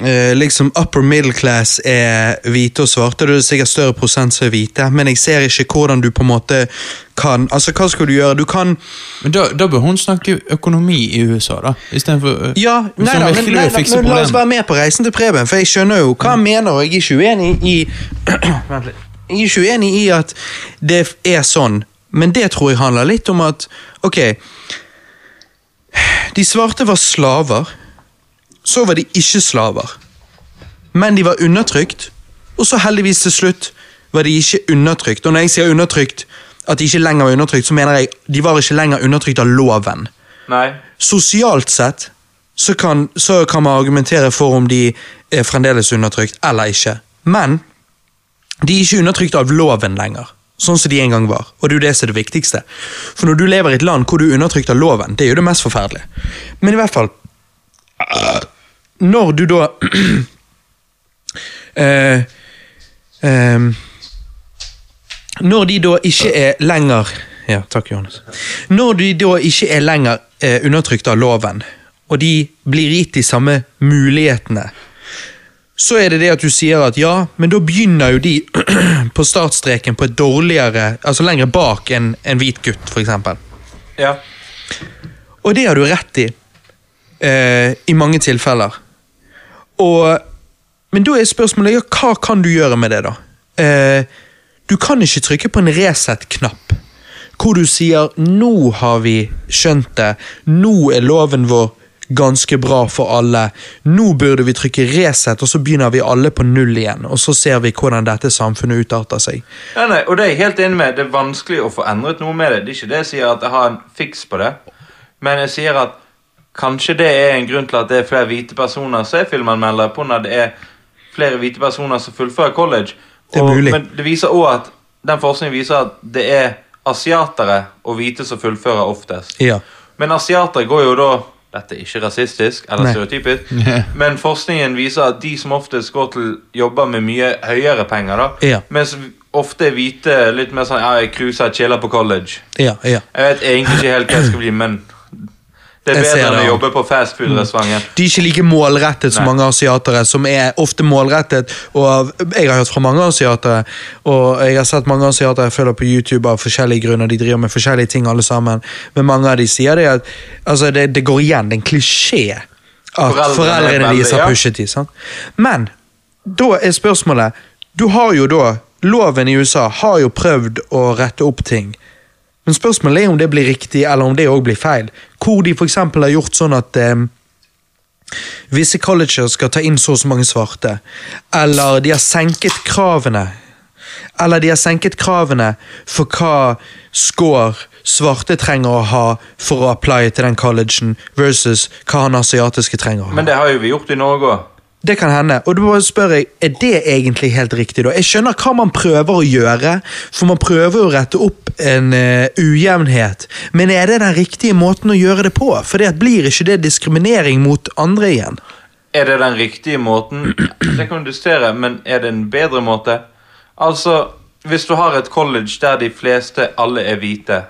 [SPEAKER 1] eh, liksom upper middle class er hvite og svarte? Det er sikkert større prosent som er hvite, men jeg ser ikke hvordan du på en måte kan Altså, hva skal du gjøre? Du kan
[SPEAKER 2] Men da, da bør hun snakke økonomi i USA, da. Istedenfor
[SPEAKER 1] Ja,
[SPEAKER 2] Hvis
[SPEAKER 1] nei da, men, nei, da, men la oss være med på reisen til Preben, for jeg skjønner jo hva han mener, og jeg er ikke uenig i Jeg er ikke uenig i at det er sånn, men det tror jeg handler litt om at Ok, de svarte var slaver, så var de ikke slaver. Men de var undertrykt, og så heldigvis til slutt var de ikke undertrykt. Og når jeg sier undertrykt, at de ikke lenger var undertrykt, så mener jeg de var ikke lenger undertrykt av loven
[SPEAKER 3] Nei.
[SPEAKER 1] sosialt sett så kan, så kan man argumentere for om de er fremdeles undertrykt eller ikke. Men de er ikke undertrykt av loven lenger, sånn som de en gang var. Og det er jo det som er det viktigste. For når du lever i et land hvor du er undertrykt av loven, det er jo det mest forferdelige. Men i hvert fall Når du da eh, eh, når de da ikke er lenger Ja, takk, Johannes. Når de da ikke er lenger eh, undertrykt av loven, og de blir gitt de samme mulighetene, så er det det at du sier at ja, men da begynner jo de på startstreken på et dårligere Altså lenger bak en, en hvit gutt, for eksempel.
[SPEAKER 3] Ja.
[SPEAKER 1] Og det har du rett i. Eh, I mange tilfeller. Og, men da er spørsmålet ja, hva kan du gjøre med det, da? Eh, du kan ikke trykke på en Resett-knapp hvor du sier 'nå har vi skjønt det', 'nå er loven vår ganske bra for alle', 'nå burde vi trykke Resett', og så begynner vi alle på null igjen, og så ser vi hvordan dette samfunnet utarter seg.
[SPEAKER 3] Ja, nei, og det er jeg helt enig med. Det er vanskelig å få endret noe med det. Det er ikke det jeg sier at jeg har en fiks på det. Men jeg sier at kanskje det er en grunn til at det er flere hvite personer som er filmanmeldere, på når det er flere hvite personer som fullfører college.
[SPEAKER 1] Det er
[SPEAKER 3] Og-
[SPEAKER 1] mulig.
[SPEAKER 3] Men det viser også at den forskningen viser at det er asiatere og hvite som fullfører oftest.
[SPEAKER 1] Ja.
[SPEAKER 3] Men asiater går jo da Dette er ikke rasistisk eller
[SPEAKER 1] Nei.
[SPEAKER 3] stereotypisk, men forskningen viser at de som oftest går til jobber med mye høyere penger, da,
[SPEAKER 1] Ja.
[SPEAKER 3] mens ofte er hvite litt mer sånn Ja, jeg cruiser, chiller på college.
[SPEAKER 1] Ja, ja.
[SPEAKER 3] Jeg vet egentlig ikke helt hva jeg skal bli, men Det er bedre enn å jobbe på fastfood-restauranten.
[SPEAKER 1] De er ikke like målrettet som
[SPEAKER 3] Nei.
[SPEAKER 1] mange asiatere, som er ofte målrettet. Og jeg har hørt fra mange asiatere, og jeg har sett mange asiatere jeg følger på YouTube av forskjellige grunner. De driver med forskjellige ting, alle sammen. Men mange av de sier det at altså det, det går igjen. Det er en klisjé at
[SPEAKER 3] Foreldrene
[SPEAKER 1] foreldrene,
[SPEAKER 3] er
[SPEAKER 1] deres har pushet de. Sant? Men da er spørsmålet Du har jo da Loven i USA har jo prøvd å rette opp ting. Men spørsmålet er om det blir riktig, eller om det òg blir feil. Hvor de f.eks. har gjort sånn at eh, visse colleger skal ta inn så og så mange svarte. Eller de har senket kravene. Eller de har senket kravene for hva score svarte trenger å ha for å applye til den collegen, versus hva han asiatiske trenger å ha.
[SPEAKER 3] Men det har jo vi gjort i Norge òg.
[SPEAKER 1] Det kan hende, og da bare spør jeg, er det egentlig helt riktig da? Jeg skjønner hva man prøver å gjøre, for man prøver å rette opp en uh, ujevnhet, men er det den riktige måten å gjøre det på? For det blir ikke det diskriminering mot andre igjen?
[SPEAKER 3] Er det den riktige måten? Det kan du diskutere, men er det en bedre måte? Altså, hvis du har et college der de fleste alle er hvite,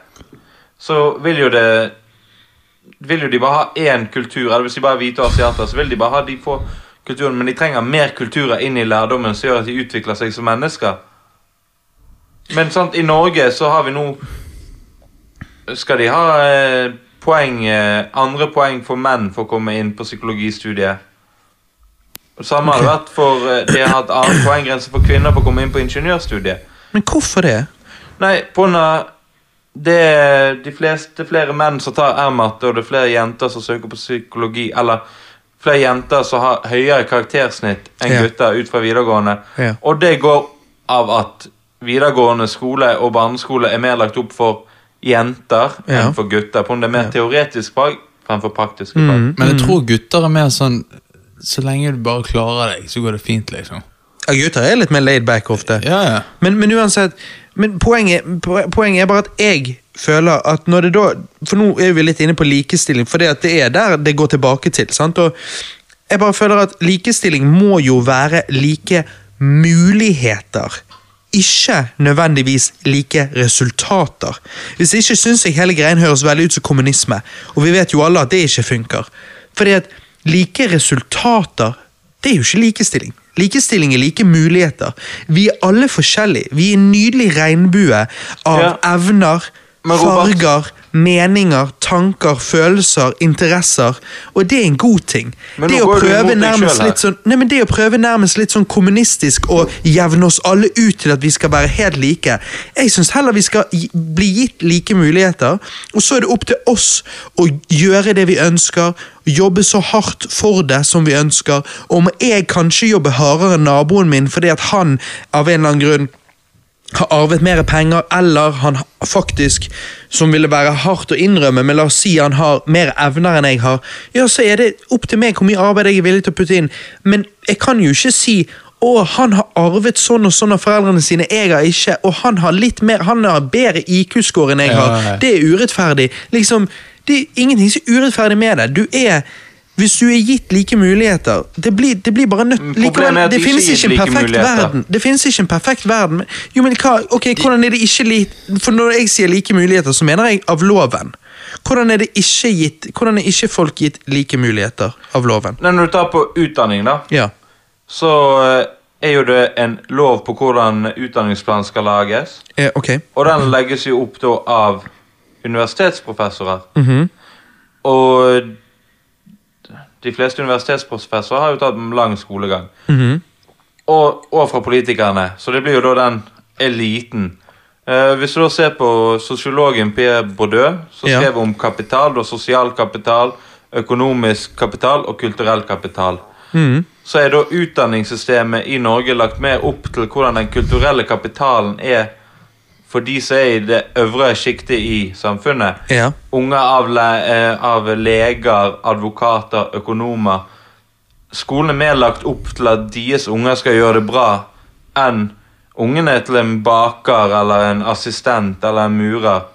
[SPEAKER 3] så vil jo det Vil jo de bare ha én kultur, eller hvis de bare er hvite og asiater, så vil de bare ha de få kulturene, men de trenger mer kulturer inn i lærdommen som gjør at de utvikler seg som mennesker. Men sant, i Norge så har vi nå Skal de ha eh, poeng, eh, andre poeng for menn for å komme inn på psykologistudiet? Og Samme har det vært for eh, De har hatt annen poenggrense for kvinner for å komme inn på ingeniørstudiet.
[SPEAKER 1] Men hvorfor det?
[SPEAKER 3] Nei, av det er de fleste flere menn som tar R-matte, og det er flere jenter som søker på psykologi. Eller flere jenter som har høyere karaktersnitt enn
[SPEAKER 1] Ja.
[SPEAKER 3] gutter ut fra videregående.
[SPEAKER 1] Ja.
[SPEAKER 3] Og det går av at videregående skole og barneskole er mer lagt opp for jenter
[SPEAKER 1] Ja.
[SPEAKER 3] enn for gutter. På om det er mer teoretisk fag fremfor praktiske fag.
[SPEAKER 1] Mm.
[SPEAKER 2] Men jeg tror gutter er mer sånn Så lenge du bare klarer deg, så går det fint, liksom.
[SPEAKER 1] Ja, gutter er litt mer laid back ofte.
[SPEAKER 2] Ja, ja.
[SPEAKER 1] Men, men uansett, men poenget, poenget er bare at jeg føler at når det da For nå er vi litt inne på likestilling, for det, at det er der det går tilbake til. sant? Og jeg bare føler at likestilling må jo være like muligheter. Ikke nødvendigvis like resultater. Hvis ikke syns jeg hele greien høres veldig ut som kommunisme, og vi vet jo alle at det ikke funker. Fordi at like resultater, det er jo ikke likestilling. Likestilling er like muligheter. Vi er alle forskjellige. Vi er en nydelig regnbue av
[SPEAKER 3] Ja.
[SPEAKER 1] evner, farger, meninger, tanker, følelser, interesser. Og det er en god ting. Det å sånn Nei, men det å prøve nærmest litt sånn kommunistisk og jevne oss alle ut til at vi skal være helt like. Jeg syns heller vi skal bli gitt like muligheter, og så er det opp til oss å gjøre det vi ønsker, jobbe så hardt for det som vi ønsker. Om jeg kanskje jobber hardere enn naboen min fordi at han av en eller annen grunn har arvet mer penger, eller han ha- faktisk, som ville være hardt å innrømme, men la oss si han har mer evner enn jeg har, ja, så er det opp til meg hvor mye arbeid jeg er villig til å putte inn. Men jeg kan jo ikke si å, han har arvet sånn og sånn av foreldrene sine, jeg har ikke, og han har litt mer, han har bedre IQ-score enn jeg har. Det er urettferdig. Liksom, det er ingenting som er urettferdig med det. Du er hvis du er gitt like muligheter Det blir, det blir bare nødt
[SPEAKER 3] Likevel, er at
[SPEAKER 1] Det finnes
[SPEAKER 3] ikke
[SPEAKER 1] ikke en
[SPEAKER 3] like
[SPEAKER 1] perfekt
[SPEAKER 3] muligheter.
[SPEAKER 1] verden. Det finnes ikke en perfekt verden. Jo, men hva, ok, Hvordan er det ikke likt For når jeg sier like muligheter, så mener jeg av loven. Hvordan er det ikke gitt Hvordan er ikke folk gitt like muligheter av loven?
[SPEAKER 3] Når du tar på utdanning, da,
[SPEAKER 1] Ja.
[SPEAKER 3] så eh, er jo det en lov på hvordan utdanningsplanen skal lages.
[SPEAKER 1] Eh, ok.
[SPEAKER 3] Og den legges jo opp da av universitetsprofessorer.
[SPEAKER 1] Mhm.
[SPEAKER 3] Og de fleste universitetsprofessorer har jo tatt lang skolegang.
[SPEAKER 1] Mhm.
[SPEAKER 3] og, og fra politikerne. Så det blir jo da den eliten. Eh, hvis du da ser på sosiologen Pierre Bourdieu,
[SPEAKER 1] Ja.
[SPEAKER 3] skrev om kapital, da sosial kapital, økonomisk kapital og kulturell kapital,
[SPEAKER 1] Mhm.
[SPEAKER 3] så er da utdanningssystemet i Norge lagt mer opp til hvordan den kulturelle kapitalen er for de som er i det øvre sjiktet i samfunnet.
[SPEAKER 1] Ja.
[SPEAKER 3] Unger av, le eh, av leger, advokater, økonomer. Skolen er mer lagt opp til at deres unger skal gjøre det bra, enn ungene til en baker eller en assistent eller en murer.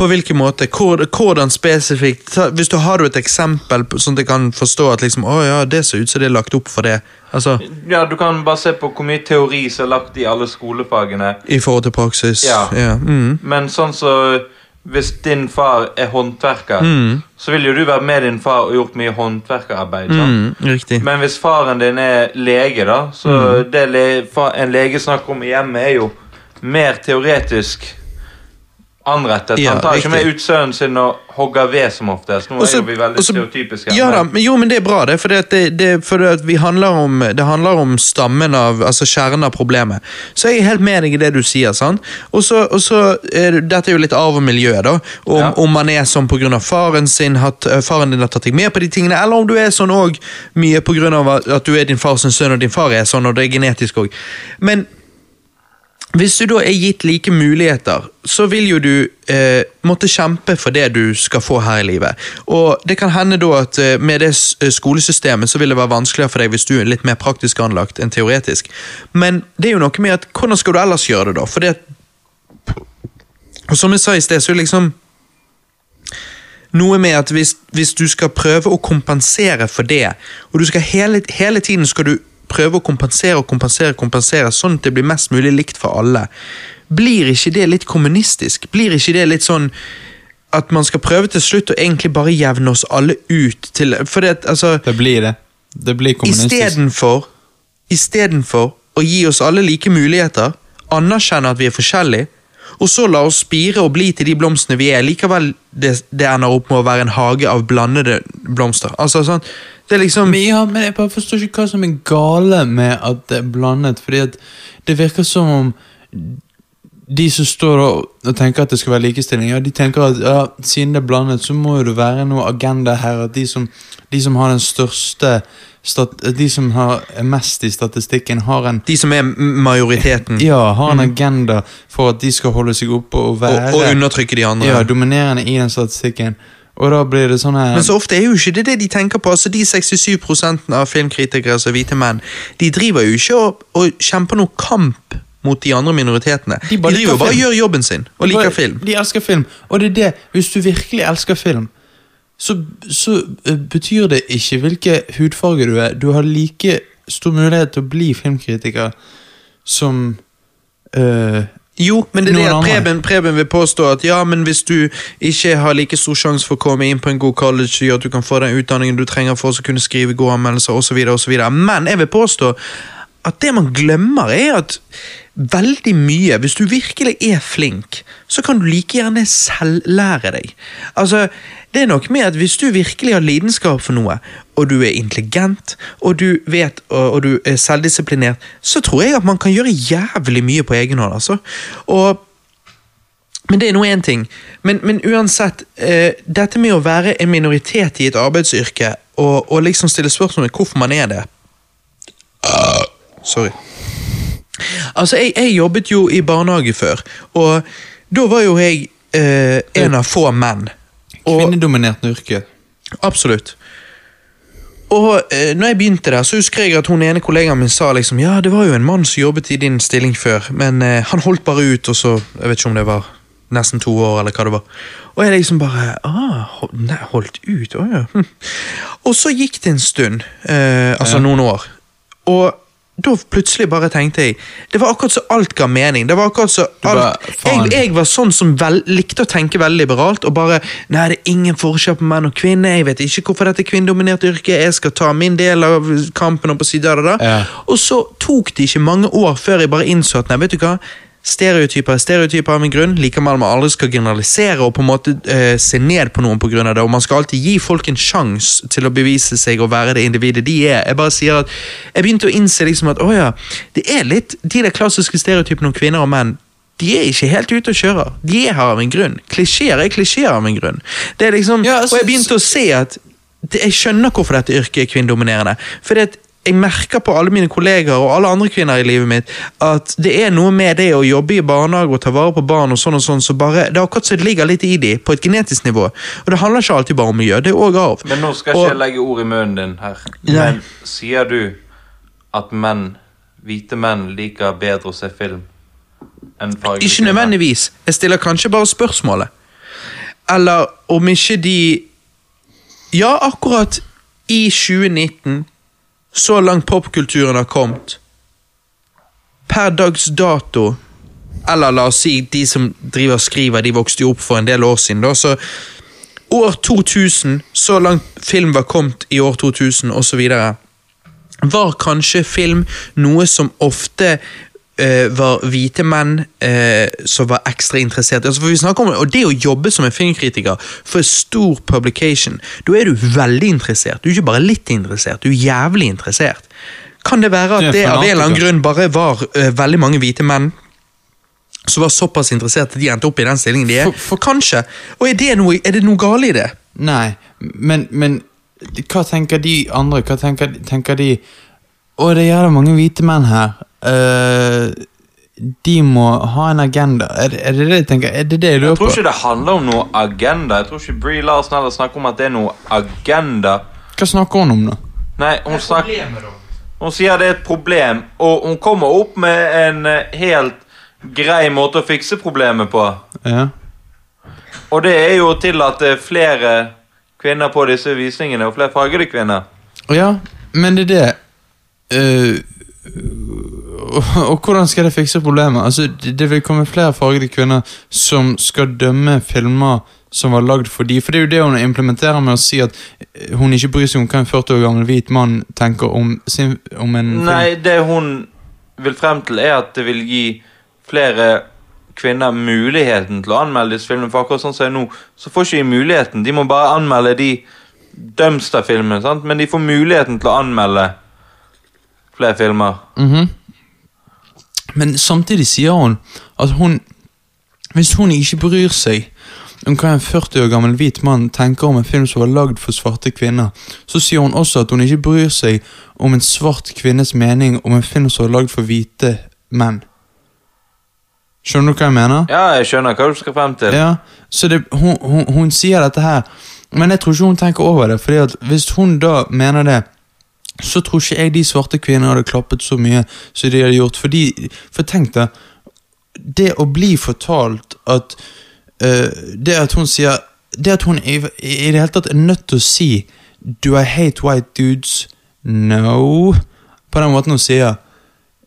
[SPEAKER 1] På hvilken måte? Hvor, hvordan spesifikt? Hvis du Har du et eksempel, sånn at jeg kan forstå at liksom, å ja, det ser ut som det er lagt opp for det? Altså,
[SPEAKER 3] Ja, Du kan bare se på hvor mye teori som er lagt i alle skolefagene.
[SPEAKER 1] I forhold til praksis?
[SPEAKER 3] Ja.
[SPEAKER 1] ja. Mm.
[SPEAKER 3] Men sånn så Hvis din far er håndverker,
[SPEAKER 1] Mm.
[SPEAKER 3] så vil jo du være med din far og gjort mye håndverkerarbeid.
[SPEAKER 1] Mm.
[SPEAKER 3] Men hvis faren din er lege, da, så
[SPEAKER 1] Mm.
[SPEAKER 3] det le en lege snakker om i hjemmet, er jo mer teoretisk anrettet.
[SPEAKER 1] Ja,
[SPEAKER 3] Han tar ikke med ut sønnen sin og hogger ved som oftest. Nå
[SPEAKER 1] også,
[SPEAKER 3] er vi veldig
[SPEAKER 1] også,
[SPEAKER 3] stereotypiske.
[SPEAKER 1] Ja da,
[SPEAKER 3] men-
[SPEAKER 1] jo, men det er bra, det. For det, det, det, for vi handler om, det handler om stammen av Altså kjernen av problemet. Så jeg er helt med deg i det du sier. sant? Og så, Dette er jo litt arv og miljø, da. Om,
[SPEAKER 3] Ja.
[SPEAKER 1] om man er sånn pga. faren sin, at øh, faren din har tatt deg med på de tingene, eller om du er sånn òg mye pga. At du er din fars sønn, og din far er sånn, og det er genetisk òg. Men hvis du da er gitt like muligheter, så vil jo du eh, måtte kjempe for det du skal få her i livet. Og det kan hende da at eh, med det eh, skolesystemet så vil det være vanskeligere for deg hvis du er litt mer praktisk anlagt enn teoretisk. Men det er jo noe med at hvordan skal du ellers gjøre det da? For det Og som jeg sa i sted, så er det liksom noe med at hvis, hvis du skal prøve å kompensere for det, og du skal hele, hele tiden skal du prøve å kompensere og kompensere, kompensere, sånn at det blir mest mulig likt for alle, blir ikke det litt kommunistisk? Blir ikke det litt sånn at man skal prøve til slutt å egentlig bare jevne oss alle ut til For det, altså,
[SPEAKER 2] Det blir det. Det blir kommunistisk.
[SPEAKER 1] Istedenfor Istedenfor å gi oss alle like muligheter, anerkjenne at vi er forskjellige, og så la oss spire og bli til de blomstene vi er. Likevel det, det ender opp med å være en hage av blandede blomster. Altså sånn, Det er liksom
[SPEAKER 2] Men, ja, men jeg bare forstår ikke hva som er gale med at det er blandet. Fordi at det virker som om de som står og, og tenker at det skal være likestilling, ja, de tenker at ja, siden det er blandet, så må jo det være noe agenda her. At de som, de som har den største stat, De som har mest i statistikken, har en
[SPEAKER 1] De som er majoriteten.
[SPEAKER 2] ja, har en agenda for at de skal holde seg oppe og
[SPEAKER 1] og,
[SPEAKER 2] være
[SPEAKER 1] og undertrykke de andre.
[SPEAKER 2] ja, dominerende i den statistikken. Og da blir det sånn her
[SPEAKER 1] Men så ofte er jo ikke det det de tenker på. altså De 67 av filmkritikere som er hvite menn, de driver jo ikke og, og kjemper noe kamp mot de andre minoritetene.
[SPEAKER 2] De bare de
[SPEAKER 1] driver bare og gjør jobben sin, og liker
[SPEAKER 2] Bare-
[SPEAKER 1] film.
[SPEAKER 2] De elsker film. Og det er det, hvis du virkelig elsker film, så, så eh, betyr det ikke hvilke hudfarge du er. Du har like stor mulighet til å bli filmkritiker som eh,
[SPEAKER 1] Jo, men det er det at. Preben, Preben vil påstå at ja, men hvis du ikke har like stor sjanse for å komme inn på en god college, så gjør at du kan få den utdanningen du trenger for å kunne skrive gode anmeldelser osv. Men jeg vil påstå at det man glemmer, er at veldig mye Hvis du virkelig er flink, så kan du like gjerne selvlære deg. Altså, det er nok med at Hvis du virkelig har lidenskap for noe, og du er intelligent, og du vet, og du er selvdisiplinert, så tror jeg at man kan gjøre jævlig mye på egen hånd. altså. Og men det er nå én ting. Men, men uansett, eh, dette med å være en minoritet i et arbeidsyrke, og, og liksom stille spørsmål om hvorfor man er det Sorry. Altså, jeg, jeg jobbet jo i barnehage før, og da var jo jeg eh, en av få menn. Og,
[SPEAKER 2] kvinnedominert yrke.
[SPEAKER 1] Absolutt. Og eh, når jeg begynte der, så husker jeg at hun ene kollegaen min sa liksom Ja, det var jo en mann som jobbet i din stilling før, men eh, han holdt bare ut, og så Jeg vet ikke om det var nesten to år, eller hva det var. Og jeg liksom bare ah, hold, nei, Holdt ut? Å ja. Hm. Og så gikk det en stund, eh, altså
[SPEAKER 2] Ja.
[SPEAKER 1] noen år, og da plutselig bare tenkte jeg Det var akkurat så alt ga mening. Det var akkurat så alt.
[SPEAKER 2] bare,
[SPEAKER 1] jeg, jeg var sånn som vel, likte å tenke veldig liberalt, og bare Nei, det er ingen forskjell på menn og kvinner, jeg vet ikke hvorfor dette er kvinnedominert yrke, jeg skal ta min del av kampen og på siden av det.
[SPEAKER 2] Ja.
[SPEAKER 1] Og så tok det ikke mange år før jeg bare innså at nei, vet du hva, stereotyper er stereotyper av en grunn, like man aldri skal generalisere og på en måte uh, se ned på noen av det, og man skal alltid gi folk en sjanse til å bevise seg og være det individet de er. Jeg bare sier at, jeg begynte å innse liksom at, oh ja, det er litt de der klassiske stereotypene om kvinner og menn, de er ikke helt ute og kjører. De er her av en grunn. Klisjeer er klisjeer av en grunn. Det er liksom,
[SPEAKER 2] Ja, altså,
[SPEAKER 1] og jeg begynte å se at det, jeg skjønner hvorfor dette yrket er kvinnedominerende. For det, jeg merker på alle mine kollegaer og alle andre kvinner i livet mitt at det er noe med det å jobbe i barnehage og ta vare på barn og sånn og sånn, så bare, det er akkurat som det ligger litt i de, på et genetisk nivå. Og det handler ikke alltid bare om miljø, det er òg arv.
[SPEAKER 3] Men nå skal
[SPEAKER 1] Og-
[SPEAKER 3] ikke jeg legge ord i munnen din her.
[SPEAKER 1] Nei.
[SPEAKER 3] Men sier du at menn, hvite menn, liker bedre å se film enn fargelige
[SPEAKER 1] Ikke nødvendigvis. Jeg stiller kanskje bare spørsmålet. Eller om ikke de Ja, akkurat i 2019, så langt popkulturen har kommet Per dags dato, eller la oss si de som driver og skriver, de vokste jo opp for en del år siden. da, så År 2000, så langt film var kommet i år 2000 osv., var kanskje film noe som ofte eh, var hvite menn uh, som var ekstra interessert. Altså, for vi snakker om, og Det å jobbe som en filmkritiker for en stor publication, da er du veldig interessert. Du er ikke bare litt interessert, du er jævlig interessert. Kan det være at det av en eller annen grunn bare var uh, veldig mange hvite menn som var såpass interessert at de endte opp i den stillingen de er?
[SPEAKER 2] For- for-
[SPEAKER 1] Kanskje. Og er det noe, er det noe galt i det?
[SPEAKER 2] Nei, men, men hva tenker de andre? Hva tenker, tenker de Å, det er jævla mange hvite menn her. Eh, de må ha en agenda. Er, det- er det det jeg tenker? Er det det jeg
[SPEAKER 3] Jeg tror
[SPEAKER 2] på?
[SPEAKER 3] ikke det handler om noe agenda. Jeg tror ikke Brie Larsen heller snakker om at det er noe agenda.
[SPEAKER 2] Hva snakker hun om, da?
[SPEAKER 3] Nei, hun snakker Hun sier det er et problem, og hun kommer opp med en eh, helt grei måte å fikse problemet på.
[SPEAKER 2] Ja.
[SPEAKER 3] Og det er jo til at det er flere kvinner på disse visningene, og flere fargede kvinner.
[SPEAKER 2] Ja, men det er det Eh, og, og hvordan skal det fikse problemet? Altså, det, vil komme flere fargede kvinner som skal dømme filmer som var lagd for de For det er jo det hun implementerer med å si at eh, hun ikke bryr seg om hva en 40 år gammel hvit mann tenker om, sin, om en
[SPEAKER 3] Nei, det hun vil frem til, er at det vil gi flere kvinner muligheten til å anmelde disse filmene. For akkurat sånn som er nå, så får ikke de muligheten. De må bare anmelde de Dumpster-filmene, sant? men de får muligheten til å anmelde flere filmer.
[SPEAKER 2] Mhm. Men samtidig sier hun at hun Hvis hun ikke bryr seg om hva en 40 år gammel hvit mann tenker om en film som var lagd for svarte kvinner, så sier hun også at hun ikke bryr seg om en svart kvinnes mening om en film som var lagd for hvite menn. Skjønner du hva jeg mener?
[SPEAKER 3] Ja, jeg skjønner hva du skal frem til.
[SPEAKER 2] Ja, så det, hun, hun, hun sier dette her, men jeg tror ikke hun tenker over det. fordi at hvis hun da mener det, så tror ikke jeg de svarte kvinnene hadde klappet så mye som de hadde gjort. Fordi, for tenk deg, det å bli fortalt at uh, Det at hun sier Det at hun i, i det hele tatt er nødt til å si Do I hate white dudes? No. På den måten hun sier.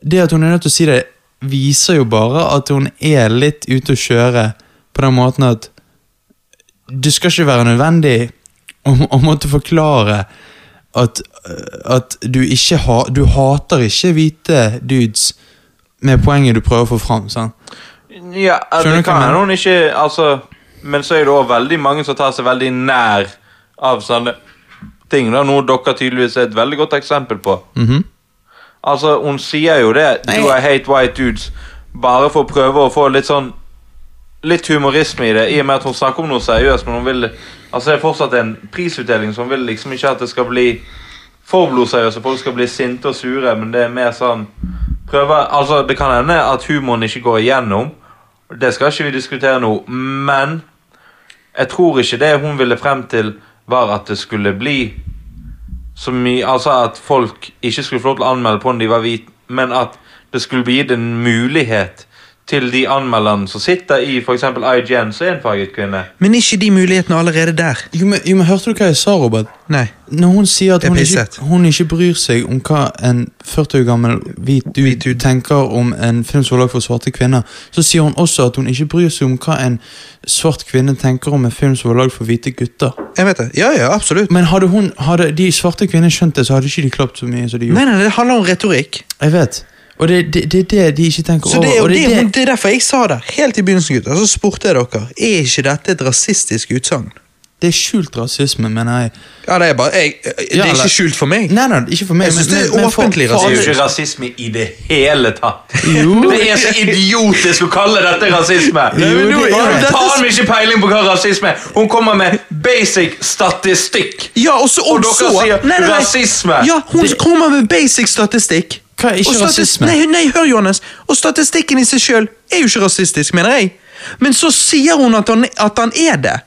[SPEAKER 2] Det at hun er nødt til å si det, viser jo bare at hun er litt ute å kjøre. På den måten at det skal ikke være nødvendig å, å måtte forklare at, at du ikke ha, du hater ikke hvite dudes med poenget du prøver å få fram. sant?
[SPEAKER 3] Ja,
[SPEAKER 2] Skjønner
[SPEAKER 3] det kan hende hun ikke altså, Men så er det også veldig mange som tar seg veldig nær av sånne ting. Da, noe dere tydeligvis er et veldig godt eksempel på.
[SPEAKER 2] Mhm.
[SPEAKER 3] Altså, Hun sier jo det. Do I hate white dudes? Bare for å prøve å få litt sånn Litt humorisme i det, i og med at hun snakker om noe seriøst. Men hun vil Altså det er fortsatt en prisutdeling, som vil liksom ikke at det skal bli for og folk skal bli sinte og sure, men det er mer sånn prøve, altså Det kan hende at humoren ikke går igjennom. Det skal ikke vi diskutere nå, men jeg tror ikke det hun ville frem til, var at det skulle bli så mye Altså at folk ikke skulle få lov til å anmelde på om de var hvite, men at det skulle bli gitt en mulighet til de anmelderne som sitter i f.eks. IGN, som er en farget kvinne.
[SPEAKER 1] Men er ikke de mulighetene allerede der?
[SPEAKER 2] Jo, men, jo, men Hørte du hva jeg sa, Robert?
[SPEAKER 1] Nei.
[SPEAKER 2] Når hun sier at hun ikke, hun ikke bryr seg om hva en 40 år gammel hvit dude tenker om en film som er lagd for svarte kvinner, så sier hun også at hun ikke bryr seg om hva en svart kvinne tenker om en film som var lagd for hvite gutter.
[SPEAKER 1] Jeg vet det. Ja, ja, absolutt.
[SPEAKER 2] Men hadde, hun, hadde de svarte kvinnene skjønt det, så hadde ikke de klappet så mye som de gjorde.
[SPEAKER 1] Nei, nei, det handler om retorikk.
[SPEAKER 2] Jeg vet. Og det er det, det, er det de ikke tenker
[SPEAKER 1] Så det er,
[SPEAKER 2] over. Og
[SPEAKER 1] det,
[SPEAKER 2] det, er det,
[SPEAKER 1] det er derfor jeg sa det. Helt i begynnelsen, gutter. Så spurte jeg dere er ikke dette et rasistisk utsagn.
[SPEAKER 2] det er skjult rasisme, mener jeg.
[SPEAKER 1] Ja, det er bare jeg, Det er ikke skjult for meg.
[SPEAKER 2] Nei, nei, ikke for meg.
[SPEAKER 1] Jeg synes
[SPEAKER 2] men-
[SPEAKER 1] det er offentlig
[SPEAKER 2] for
[SPEAKER 3] Det er jo ikke rasisme i det hele tatt.
[SPEAKER 2] Jo.
[SPEAKER 3] Det er så idiotisk å kalle dette rasisme.
[SPEAKER 2] Jo, det er det.
[SPEAKER 3] faen ikke peiling på hva rasisme er. Hun kommer med basic statistikk.
[SPEAKER 1] Ja, også,
[SPEAKER 3] Og
[SPEAKER 1] og
[SPEAKER 3] dere
[SPEAKER 1] så-
[SPEAKER 3] sier
[SPEAKER 1] Nei, nei, nei.
[SPEAKER 3] rasisme.
[SPEAKER 1] Ja, hun kommer med basic statistikk.
[SPEAKER 2] Hva er ikke rasisme?
[SPEAKER 1] Nei, nei, hør, Johannes. Og statistikken i seg sjøl er jo ikke rasistisk, mener jeg. Men så sier hun at han, at han er det.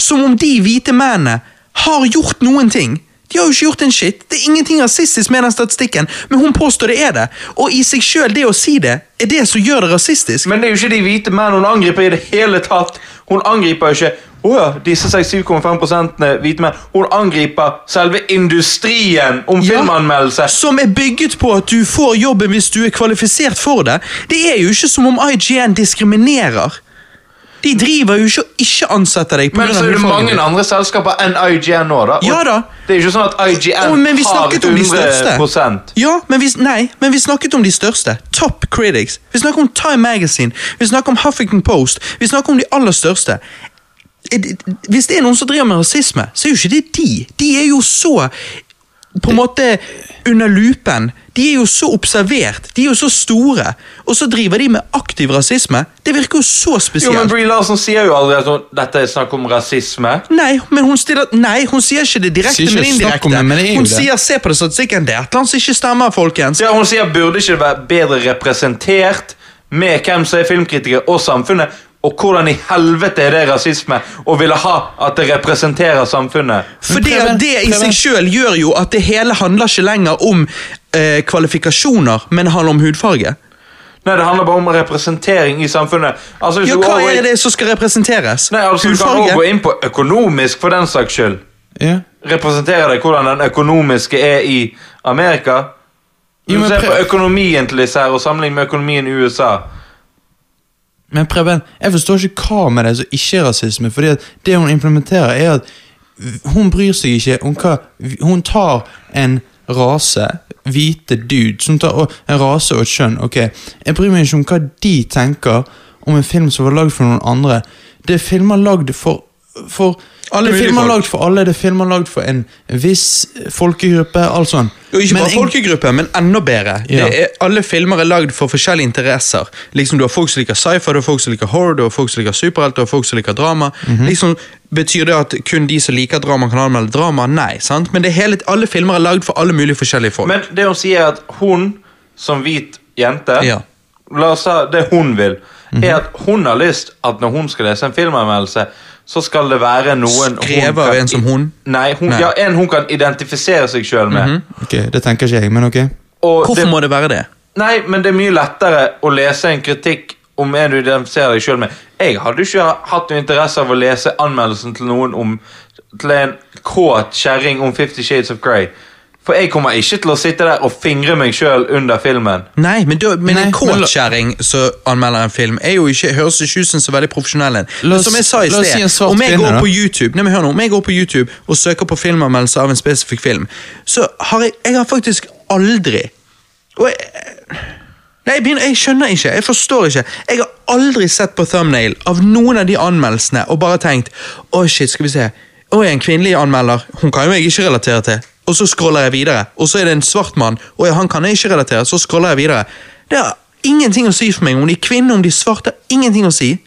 [SPEAKER 1] Som om de hvite mennene har gjort noen ting. De har jo ikke gjort en shit. Det er ingenting rasistisk med den statistikken, men hun påstår det er det. Og i seg sjøl, det å si det, er det som gjør det rasistisk.
[SPEAKER 3] Men det er jo ikke de hvite mennene hun angriper i det hele tatt. Hun angriper jo ikke Å ja, disse 67,5 hvite menn. Hun angriper selve industrien om
[SPEAKER 1] Ja.
[SPEAKER 3] filmanmeldelse.
[SPEAKER 1] Som er bygget på at du får jobben hvis du er kvalifisert for det. Det er jo ikke som om IGN diskriminerer. De driver jo ikke og ikke ansetter deg. på
[SPEAKER 3] Men så er det mange andre selskaper enn IGN nå, da. Og
[SPEAKER 1] Ja da.
[SPEAKER 3] Det er ikke sånn at IGN
[SPEAKER 1] oh, men vi
[SPEAKER 3] har
[SPEAKER 1] snakket om de
[SPEAKER 3] 100
[SPEAKER 1] Ja, men vi, nei, men vi snakket om de største. Top critics. Vi snakker om Time Magazine. Vi snakker om Huffington Post. Vi snakker om de aller største. Hvis det er noen som driver med rasisme, så er jo ikke det de. De er jo så på en måte under lupen. De er jo så observert. De er jo så store. Og så driver de med aktiv rasisme. Det virker jo så spesielt.
[SPEAKER 3] Jo, men. Brie Larson sier jo aldri at dette er snakk om rasisme.
[SPEAKER 1] Nei, men hun, stiller, nei, hun sier ikke det direkte,
[SPEAKER 2] ikke
[SPEAKER 1] men
[SPEAKER 2] om
[SPEAKER 1] indirekte.
[SPEAKER 2] det, men det
[SPEAKER 1] hun
[SPEAKER 2] det.
[SPEAKER 1] sier 'se på det statistikken'. Det er et eller annet som ikke stemmer, folkens.
[SPEAKER 3] Ja, Hun sier burde ikke det være bedre representert med hvem som er filmkritiker og samfunnet, og hvordan i helvete er det rasisme å ville ha at det representerer samfunnet?
[SPEAKER 1] Fordi
[SPEAKER 2] det
[SPEAKER 1] at det i seg sjøl gjør jo at det hele handler ikke lenger om eh, kvalifikasjoner, men handler om hudfarge.
[SPEAKER 3] Nei, det handler bare om representering i samfunnet. Altså, hvis
[SPEAKER 1] Ja, Hva er det som skal representeres?
[SPEAKER 3] Nei, altså, Du kan også gå inn på økonomisk, for den saks skyld.
[SPEAKER 2] Ja.
[SPEAKER 3] Representerer det hvordan den økonomiske er i Amerika? Du ser på økonomien til disse her, og sammenlign med økonomien i USA.
[SPEAKER 2] Men Preben, jeg forstår ikke hva med det som ikke er rasisme. Fordi det hun implementerer, er at hun bryr seg ikke om hva Hun tar en rase, hvite dude, som tar en rase og et kjønn. ok Jeg bryr meg ikke om hva de tenker om en film som var lagd for noen andre. Det er filmer lagd for, for
[SPEAKER 1] Alle
[SPEAKER 2] det er filmer lagd for alle. Det er filmer lagd for en viss folkegruppe. alt sånn.
[SPEAKER 1] Jo, ikke
[SPEAKER 2] Men
[SPEAKER 1] bare folkegruppe, men enda bedre.
[SPEAKER 2] Ja.
[SPEAKER 1] Det er, alle filmer er lagd for forskjellige interesser. Liksom Du har folk som liker sci-fi, du har folk som liker horror, du har folk som liker superhelt, du har folk som liker drama.
[SPEAKER 2] Mhm.
[SPEAKER 1] liksom, Betyr det at kun de som liker drama, kan anmelde drama? Nei. sant? Men det er hele, alle filmer er lagd for alle mulige forskjellige folk.
[SPEAKER 3] Men det hun sier, er at hun som hvit jente
[SPEAKER 1] Ja.
[SPEAKER 3] La oss ta det hun vil. Er at hun har lyst at når hun skal lese en filmanmeldelse, så skal det være noen
[SPEAKER 1] Skrevet av en som hun?
[SPEAKER 3] Nei, hun,
[SPEAKER 1] Nei.
[SPEAKER 3] Ja, en hun kan identifisere seg sjøl med.
[SPEAKER 2] Ok, Det tenker ikke jeg, men ok.
[SPEAKER 3] Og
[SPEAKER 1] Hvorfor
[SPEAKER 3] det,
[SPEAKER 1] må det være det?
[SPEAKER 3] Nei, men det er mye lettere å lese en kritikk om en du identifiserer deg sjøl med. Jeg hadde ikke hatt noe interesse av å lese anmeldelsen til noen om Til en kåt kjerring om Fifty Shades of Grey. For jeg kommer ikke til å sitte der og fingre meg sjøl under filmen.
[SPEAKER 1] Nei, men, du, men
[SPEAKER 2] Nei,
[SPEAKER 1] en kåtkjerring som anmelder en film, er jo ikke, høres ikke ut som så veldig profesjonell Men Som jeg sa i sted,
[SPEAKER 2] si
[SPEAKER 1] om jeg går på YouTube Nei, hør nå, om jeg går på YouTube og søker på filmanmeldelse av en spesifikk film, så har jeg, jeg har faktisk aldri og jeg, Nei, jeg, begynner, jeg skjønner ikke. Jeg forstår ikke. Jeg har aldri sett på thumbnail av noen av de anmeldelsene og bare tenkt Å, shit, skal vi se. Å, en kvinnelig anmelder. Hun kan jo jeg ikke relatere til. Og så scroller jeg videre. Og så er det en svart mann. og han kan jeg ikke relatere. Så scroller jeg videre. Det har ingenting å si for meg om de er kvinner, om de er svarte. Ingenting å si.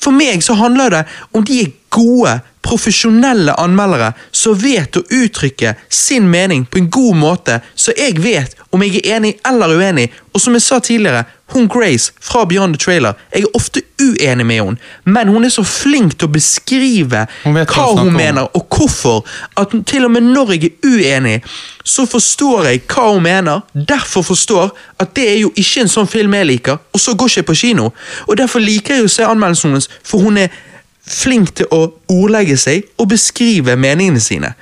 [SPEAKER 1] For meg så handler det om de er gode, profesjonelle anmeldere som vet å uttrykke sin mening på en god måte, så jeg vet om jeg er enig eller uenig. Og som jeg sa tidligere, hun Grace fra Beyond the Trailer, jeg er ofte uenig med henne, men hun er så flink til å beskrive
[SPEAKER 2] Hun hva hun
[SPEAKER 1] mener, og hvorfor. At til og med når jeg er uenig, så forstår jeg hva hun mener, derfor forstår at det er jo ikke en sånn film jeg liker, og så går ikke jeg på kino. Og derfor liker jeg å se anmeldelsen hennes, for hun er flink til å ordlegge seg og beskrive meningene sine.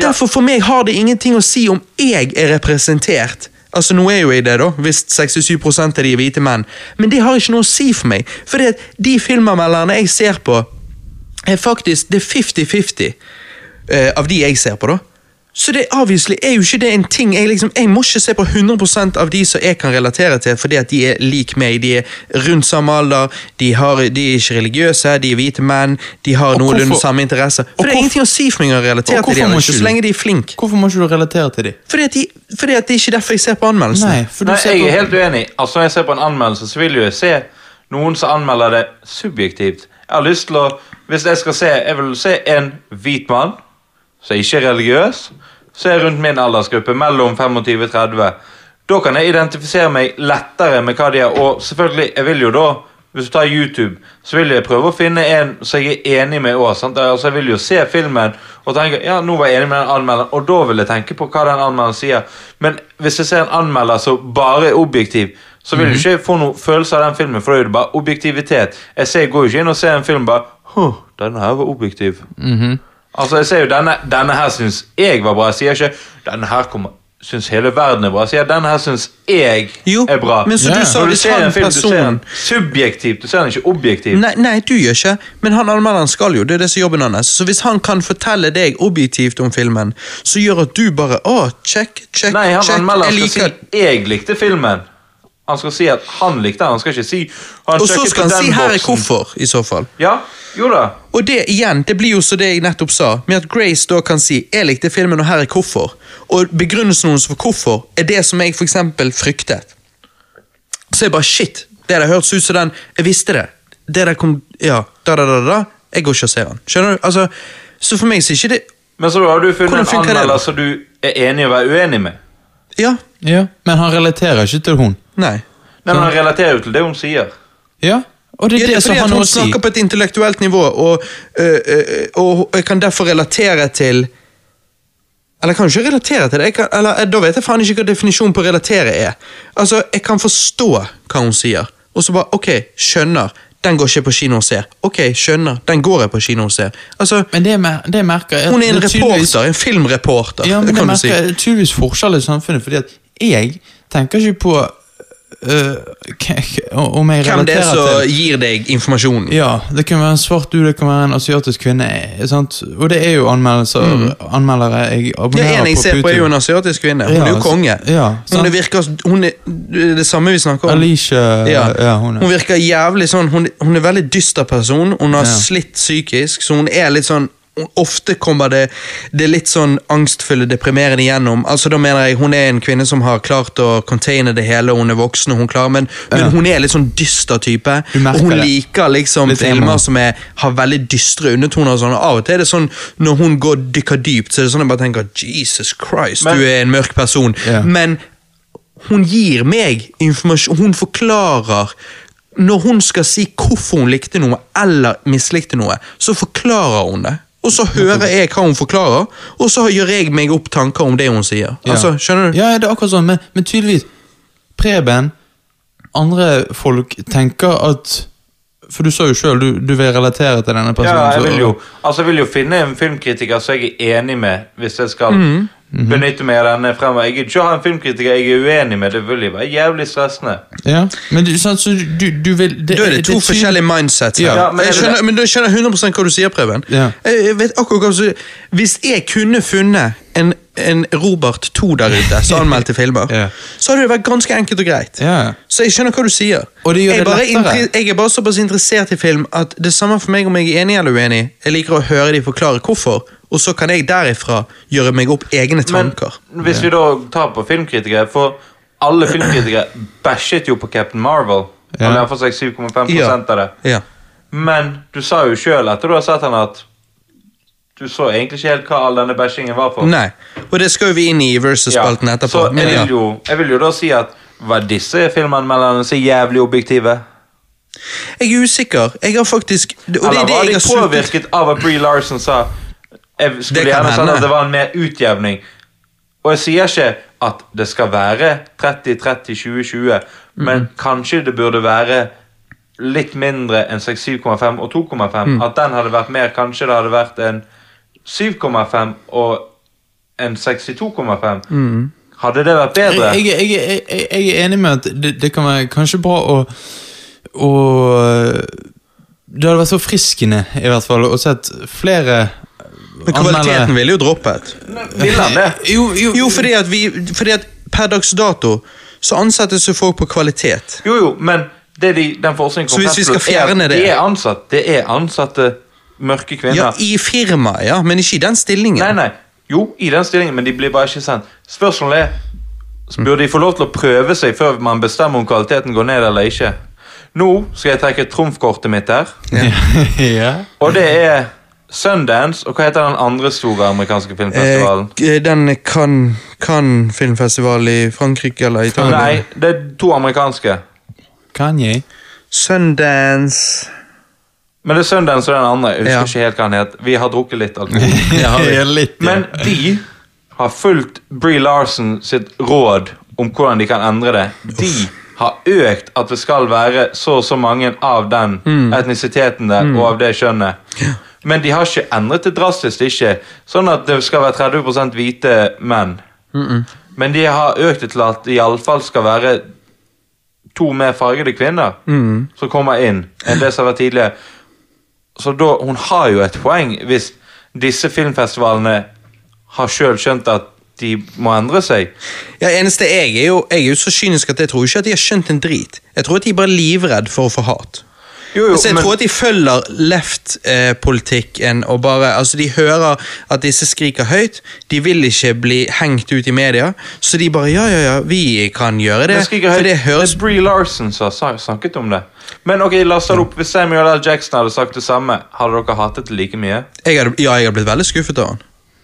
[SPEAKER 1] Derfor for meg har det ingenting å si om jeg er representert. Altså Nå er jo jeg det, da, hvis 67 av de er hvite menn. Men det har ikke noe å si for meg. For de filmanmelderne jeg ser på, er faktisk det er 50-50 uh, av de jeg ser på. da. Så det obviously er jo ikke det en ting Jeg liksom, jeg må ikke se på 100% av de som jeg kan relatere til, fordi at de er lik meg. De er rundt samme alder, de, har, de er ikke religiøse, de er hvite menn, de har noenlunde samme interesser. For det er ingenting å si for meg å relatere til
[SPEAKER 2] dem,
[SPEAKER 1] så lenge de er flinke.
[SPEAKER 2] Hvorfor må ikke du relatere til dem?
[SPEAKER 1] Fordi at, de, fordi at det er ikke derfor jeg ser på anmeldelsene.
[SPEAKER 2] Nei, for du
[SPEAKER 3] Nei,
[SPEAKER 2] ser
[SPEAKER 3] jeg
[SPEAKER 2] på
[SPEAKER 3] er helt uenig. Altså Når jeg ser på en anmeldelse, så vil jo jeg se noen som anmelder det subjektivt. Jeg har lyst til å Hvis jeg skal se Jeg vil se en hvit mann som ikke er religiøs, som er rundt min aldersgruppe, mellom 25 og 30. Da kan jeg identifisere meg lettere med hva de er. Og selvfølgelig, jeg vil jo da hvis du tar YouTube, så vil jeg prøve å finne en som jeg er enig med òg. Altså, jeg vil jo se filmen og tenke ja, nå var jeg enig med den anmelderen, og da vil jeg tenke på hva den anmelderen sier. Men hvis jeg ser en anmelder som bare er objektiv, så vil jeg ikke få noen følelse av den filmen, for da er det bare objektivitet. Jeg ser, går jo ikke inn og ser en film bare Huh, den her var objektiv. Altså, jeg ser jo denne, denne her syns jeg var bra. Jeg sier ikke denne her kommer syns hele verden er bra. Sier denne her syns jeg
[SPEAKER 1] Jo,
[SPEAKER 3] er bra.
[SPEAKER 1] men så
[SPEAKER 2] Ja.
[SPEAKER 1] du sa
[SPEAKER 3] Når du ser en film, du ser den subjektivt, du ser den ikke objektivt.
[SPEAKER 1] Nei, nei, du gjør ikke, men han anmelderen skal jo. Det er det som er jobben hans. Så hvis han kan fortelle deg objektivt om filmen, så gjør at du bare Å, check, check,
[SPEAKER 3] Nei, han
[SPEAKER 1] check.
[SPEAKER 3] anmelderen skal si 'jeg likte filmen'. Han skal si at han likte den. Han skal ikke si han
[SPEAKER 1] Og så skal han si 'her er
[SPEAKER 3] boksen».
[SPEAKER 1] hvorfor', i så fall.
[SPEAKER 3] Ja, jo da.
[SPEAKER 1] Og det igjen, det blir jo så det jeg nettopp sa, med at Grace da kan si 'jeg likte filmen, og her er hvorfor'. Og begrunnelsen hennes for hvorfor er det som jeg for eksempel fryktet. Så jeg bare shit, det der hørtes ut som den Jeg visste det. Det der kom Ja, da, da, da, da. Jeg går ikke og ser den. Skjønner du? Altså, så for meg så er ikke det
[SPEAKER 3] Men så har du funnet en anmelder som du er enig å være uenig med.
[SPEAKER 1] Ja.
[SPEAKER 2] Ja, Men han relaterer ikke til hun.
[SPEAKER 1] Nei.
[SPEAKER 3] Nei, men Han relaterer jo til det hun sier.
[SPEAKER 2] Ja, og det
[SPEAKER 1] Ja,
[SPEAKER 2] er
[SPEAKER 1] det er
[SPEAKER 2] det som har noe
[SPEAKER 1] hun
[SPEAKER 2] å si.
[SPEAKER 1] snakker på et intellektuelt nivå, og, øh, øh, og jeg kan derfor relatere til Eller jeg kan jo ikke relatere til det. Jeg kan, eller, da vet jeg faen ikke hva definisjonen på relatere er. Altså, Jeg kan forstå hva hun sier, og så bare ok, skjønner. Den går ikke på kino og ser. Ok, skjønner. Den går jeg på kino og ser. Altså,
[SPEAKER 2] Men det, mer- det merker jeg
[SPEAKER 1] Hun er en reporter, en filmreporter,
[SPEAKER 2] Ja, men det
[SPEAKER 1] kan du
[SPEAKER 2] merker
[SPEAKER 1] si.
[SPEAKER 2] jeg tydeligvis forskjell i samfunnet, fordi at jeg tenker ikke på k- om jeg
[SPEAKER 1] Hvem det er som gir deg informasjonen.
[SPEAKER 2] Ja, det kan være en svart du, det kan være en asiatisk kvinne. eh, Sant? Og det er jo anmeldelser, anmeldere jeg abonnerer
[SPEAKER 1] på. Det
[SPEAKER 2] ene jeg
[SPEAKER 1] ser på, er jo en asiatisk kvinne. Hun
[SPEAKER 2] Ja,
[SPEAKER 1] er jo konge.
[SPEAKER 2] ja,
[SPEAKER 1] hun er virker, hun er det samme vi snakker om.
[SPEAKER 2] Alicia
[SPEAKER 1] Ja.
[SPEAKER 2] hun.
[SPEAKER 1] Hun virker jævlig sånn Hun, hun er veldig dyster person. Hun har slitt psykisk, så hun er litt sånn Ofte kommer det, det litt sånn angstfulle, deprimerende igjennom. Altså da mener jeg Hun er en kvinne som har klart å containe det hele, hun er voksen, hun klarer men, men
[SPEAKER 2] Ja.
[SPEAKER 1] hun er litt sånn dyster type. Og hun
[SPEAKER 2] det.
[SPEAKER 1] liker liksom
[SPEAKER 2] Litt
[SPEAKER 1] filmer som er, har veldig dystre undertoner. og sånn, Av og til er det sånn når hun går dykker dypt, så er det sånn jeg bare tenker Jesus Christ,
[SPEAKER 3] Men-
[SPEAKER 1] du er en mørk person.
[SPEAKER 2] Ja.
[SPEAKER 1] Men hun gir meg informasjon, hun forklarer Når hun skal si hvorfor hun likte noe eller mislikte noe, så forklarer hun det. Og så hører jeg hva hun forklarer, og så gjør jeg meg opp tanker om det hun sier.
[SPEAKER 2] Ja.
[SPEAKER 1] Altså, skjønner du?
[SPEAKER 2] Ja, det er akkurat sånn, men, men tydeligvis Preben, andre folk tenker at For du sa jo sjøl, du, du vil relatere til denne personen.
[SPEAKER 3] Ja, jeg vil jo, altså jeg vil jo finne en filmkritiker som jeg er enig med, hvis jeg skal
[SPEAKER 1] Mhm.
[SPEAKER 3] benytte meg av denne fremover. Jeg vil ikke ha en filmkritiker jeg er uenig med, det vil jo være jævlig stressende.
[SPEAKER 2] Ja, men du, sant, så du, du vil
[SPEAKER 1] Da er det to
[SPEAKER 2] det
[SPEAKER 1] forskjellige mindsets her.
[SPEAKER 2] Ja,
[SPEAKER 3] men
[SPEAKER 1] jeg
[SPEAKER 3] er det
[SPEAKER 1] skjønner, men jeg skjønner 100 hva du sier, Preben.
[SPEAKER 2] Ja.
[SPEAKER 1] Jeg jeg vet akkurat hva du sier. Hvis jeg kunne funnet en, en Robert 2 der ute som anmeldte filmer,
[SPEAKER 2] yeah.
[SPEAKER 1] så hadde det vært ganske enkelt og greit.
[SPEAKER 2] Yeah.
[SPEAKER 1] Så jeg skjønner hva du sier.
[SPEAKER 2] Og det gjør
[SPEAKER 1] jeg,
[SPEAKER 2] det
[SPEAKER 1] bare jeg er bare såpass interessert i film at det er samme for meg om jeg er enig eller uenig. Jeg liker å høre de forklare hvorfor, og så kan jeg derifra gjøre meg opp egne
[SPEAKER 3] Men
[SPEAKER 1] tanker.
[SPEAKER 3] hvis vi da tar på filmkritikere, for alle filmkritikere bæsjet jo på Captain Marvel.
[SPEAKER 2] Ja.
[SPEAKER 3] fått seg 7,5
[SPEAKER 1] Ja.
[SPEAKER 3] av det.
[SPEAKER 1] Ja.
[SPEAKER 3] Men du sa jo sjøl etter du har sett den at du så egentlig ikke helt hva all denne bæsjingen var for.
[SPEAKER 1] Nei, og det skal jo vi inn i versus-spalten etterpå.
[SPEAKER 3] Så jeg vil, jo, jeg vil jo da si at var disse filmanmelderne så jævlig objektive?
[SPEAKER 1] Jeg er usikker. Jeg har faktisk det er
[SPEAKER 3] Eller
[SPEAKER 1] det
[SPEAKER 3] var
[SPEAKER 1] jeg
[SPEAKER 3] de påvirket av at Brie Larson sa Jeg skulle gjerne sagt at det var en mer utjevning. Og jeg sier ikke at det skal være 30-30-20-20, men
[SPEAKER 1] Mm.
[SPEAKER 3] kanskje det burde være litt mindre enn 7,5 og 2,5.
[SPEAKER 1] Mm.
[SPEAKER 3] At den hadde vært mer. Kanskje det hadde vært en 7,5 og en 62,5.
[SPEAKER 1] Mm.
[SPEAKER 3] Hadde det vært bedre?
[SPEAKER 2] Jeg, jeg, jeg, jeg, jeg er enig med at det, det kan være kanskje bra å, å Det hadde vært så friskende, i hvert fall, å sett flere
[SPEAKER 1] Men kvaliteten ville jo droppet.
[SPEAKER 3] Ville han det?
[SPEAKER 2] Jo, jo,
[SPEAKER 1] Jo, fordi at, vi, fordi at per dags dato så ansettes jo folk på kvalitet.
[SPEAKER 3] Jo, jo, men det de, den forskningen kom frem til, er,
[SPEAKER 1] det-
[SPEAKER 3] Det er ansatt, det er ansatte mørke kvinner.
[SPEAKER 1] Ja, I firmaet, ja, men ikke i den stillingen.
[SPEAKER 3] Nei, nei. Jo, i den stillingen, men de blir bare ikke sendt. Spørsmålet er Burde de få lov til å prøve seg før man bestemmer om kvaliteten går ned eller ikke? Nå skal jeg trekke trumfkortet mitt her,
[SPEAKER 2] ja.
[SPEAKER 3] og det er Sundance, og hva heter den andre store amerikanske filmfestivalen?
[SPEAKER 1] Eh, den Cannes kan filmfestival i Frankrike eller Italia.
[SPEAKER 3] Nei, det er to amerikanske.
[SPEAKER 2] Kanye.
[SPEAKER 1] Sundance
[SPEAKER 3] Men det er Sundance og den andre. Jeg husker
[SPEAKER 1] Ja.
[SPEAKER 3] ikke helt hva han het. Vi har drukket litt alkohol.
[SPEAKER 2] Ja, litt, ja.
[SPEAKER 3] Men de har fulgt Bree Larsen sitt råd om hvordan de kan endre det. De har økt at det skal være så og så mange av den etnisiteten der, og av det kjønnet. Men de har ikke endret det drastisk, ikke sånn at det skal være 30% hvite menn. Men de har økt det til at det iallfall skal være to mer fargede kvinner som kommer inn, enn det som har vært tidligere. Så da, hun har jo et poeng hvis disse filmfestivalene har sjøl skjønt at de må endre seg.
[SPEAKER 1] Ja, eneste jeg er jo, jeg er jo så kynisk at jeg tror ikke at de har skjønt en drit. Jeg tror at de er bare livredd for å få hat.
[SPEAKER 3] Jo, jo,
[SPEAKER 1] altså, jeg
[SPEAKER 3] men-
[SPEAKER 1] tror at de følger left-politikken og bare Altså, de hører at disse skriker høyt. De vil ikke bli hengt ut i media, så de bare Ja, ja, ja, vi kan gjøre det.
[SPEAKER 3] Jeg skriker høyt.
[SPEAKER 1] det høres
[SPEAKER 3] Det er Brie Larson som har sa- snakket om det. Men ok, la oss ta det opp. Hvis Samuel L. Jackson hadde sagt det samme, hadde dere hatet det like mye?
[SPEAKER 1] jeg hadde, Ja, jeg hadde blitt veldig skuffet av han.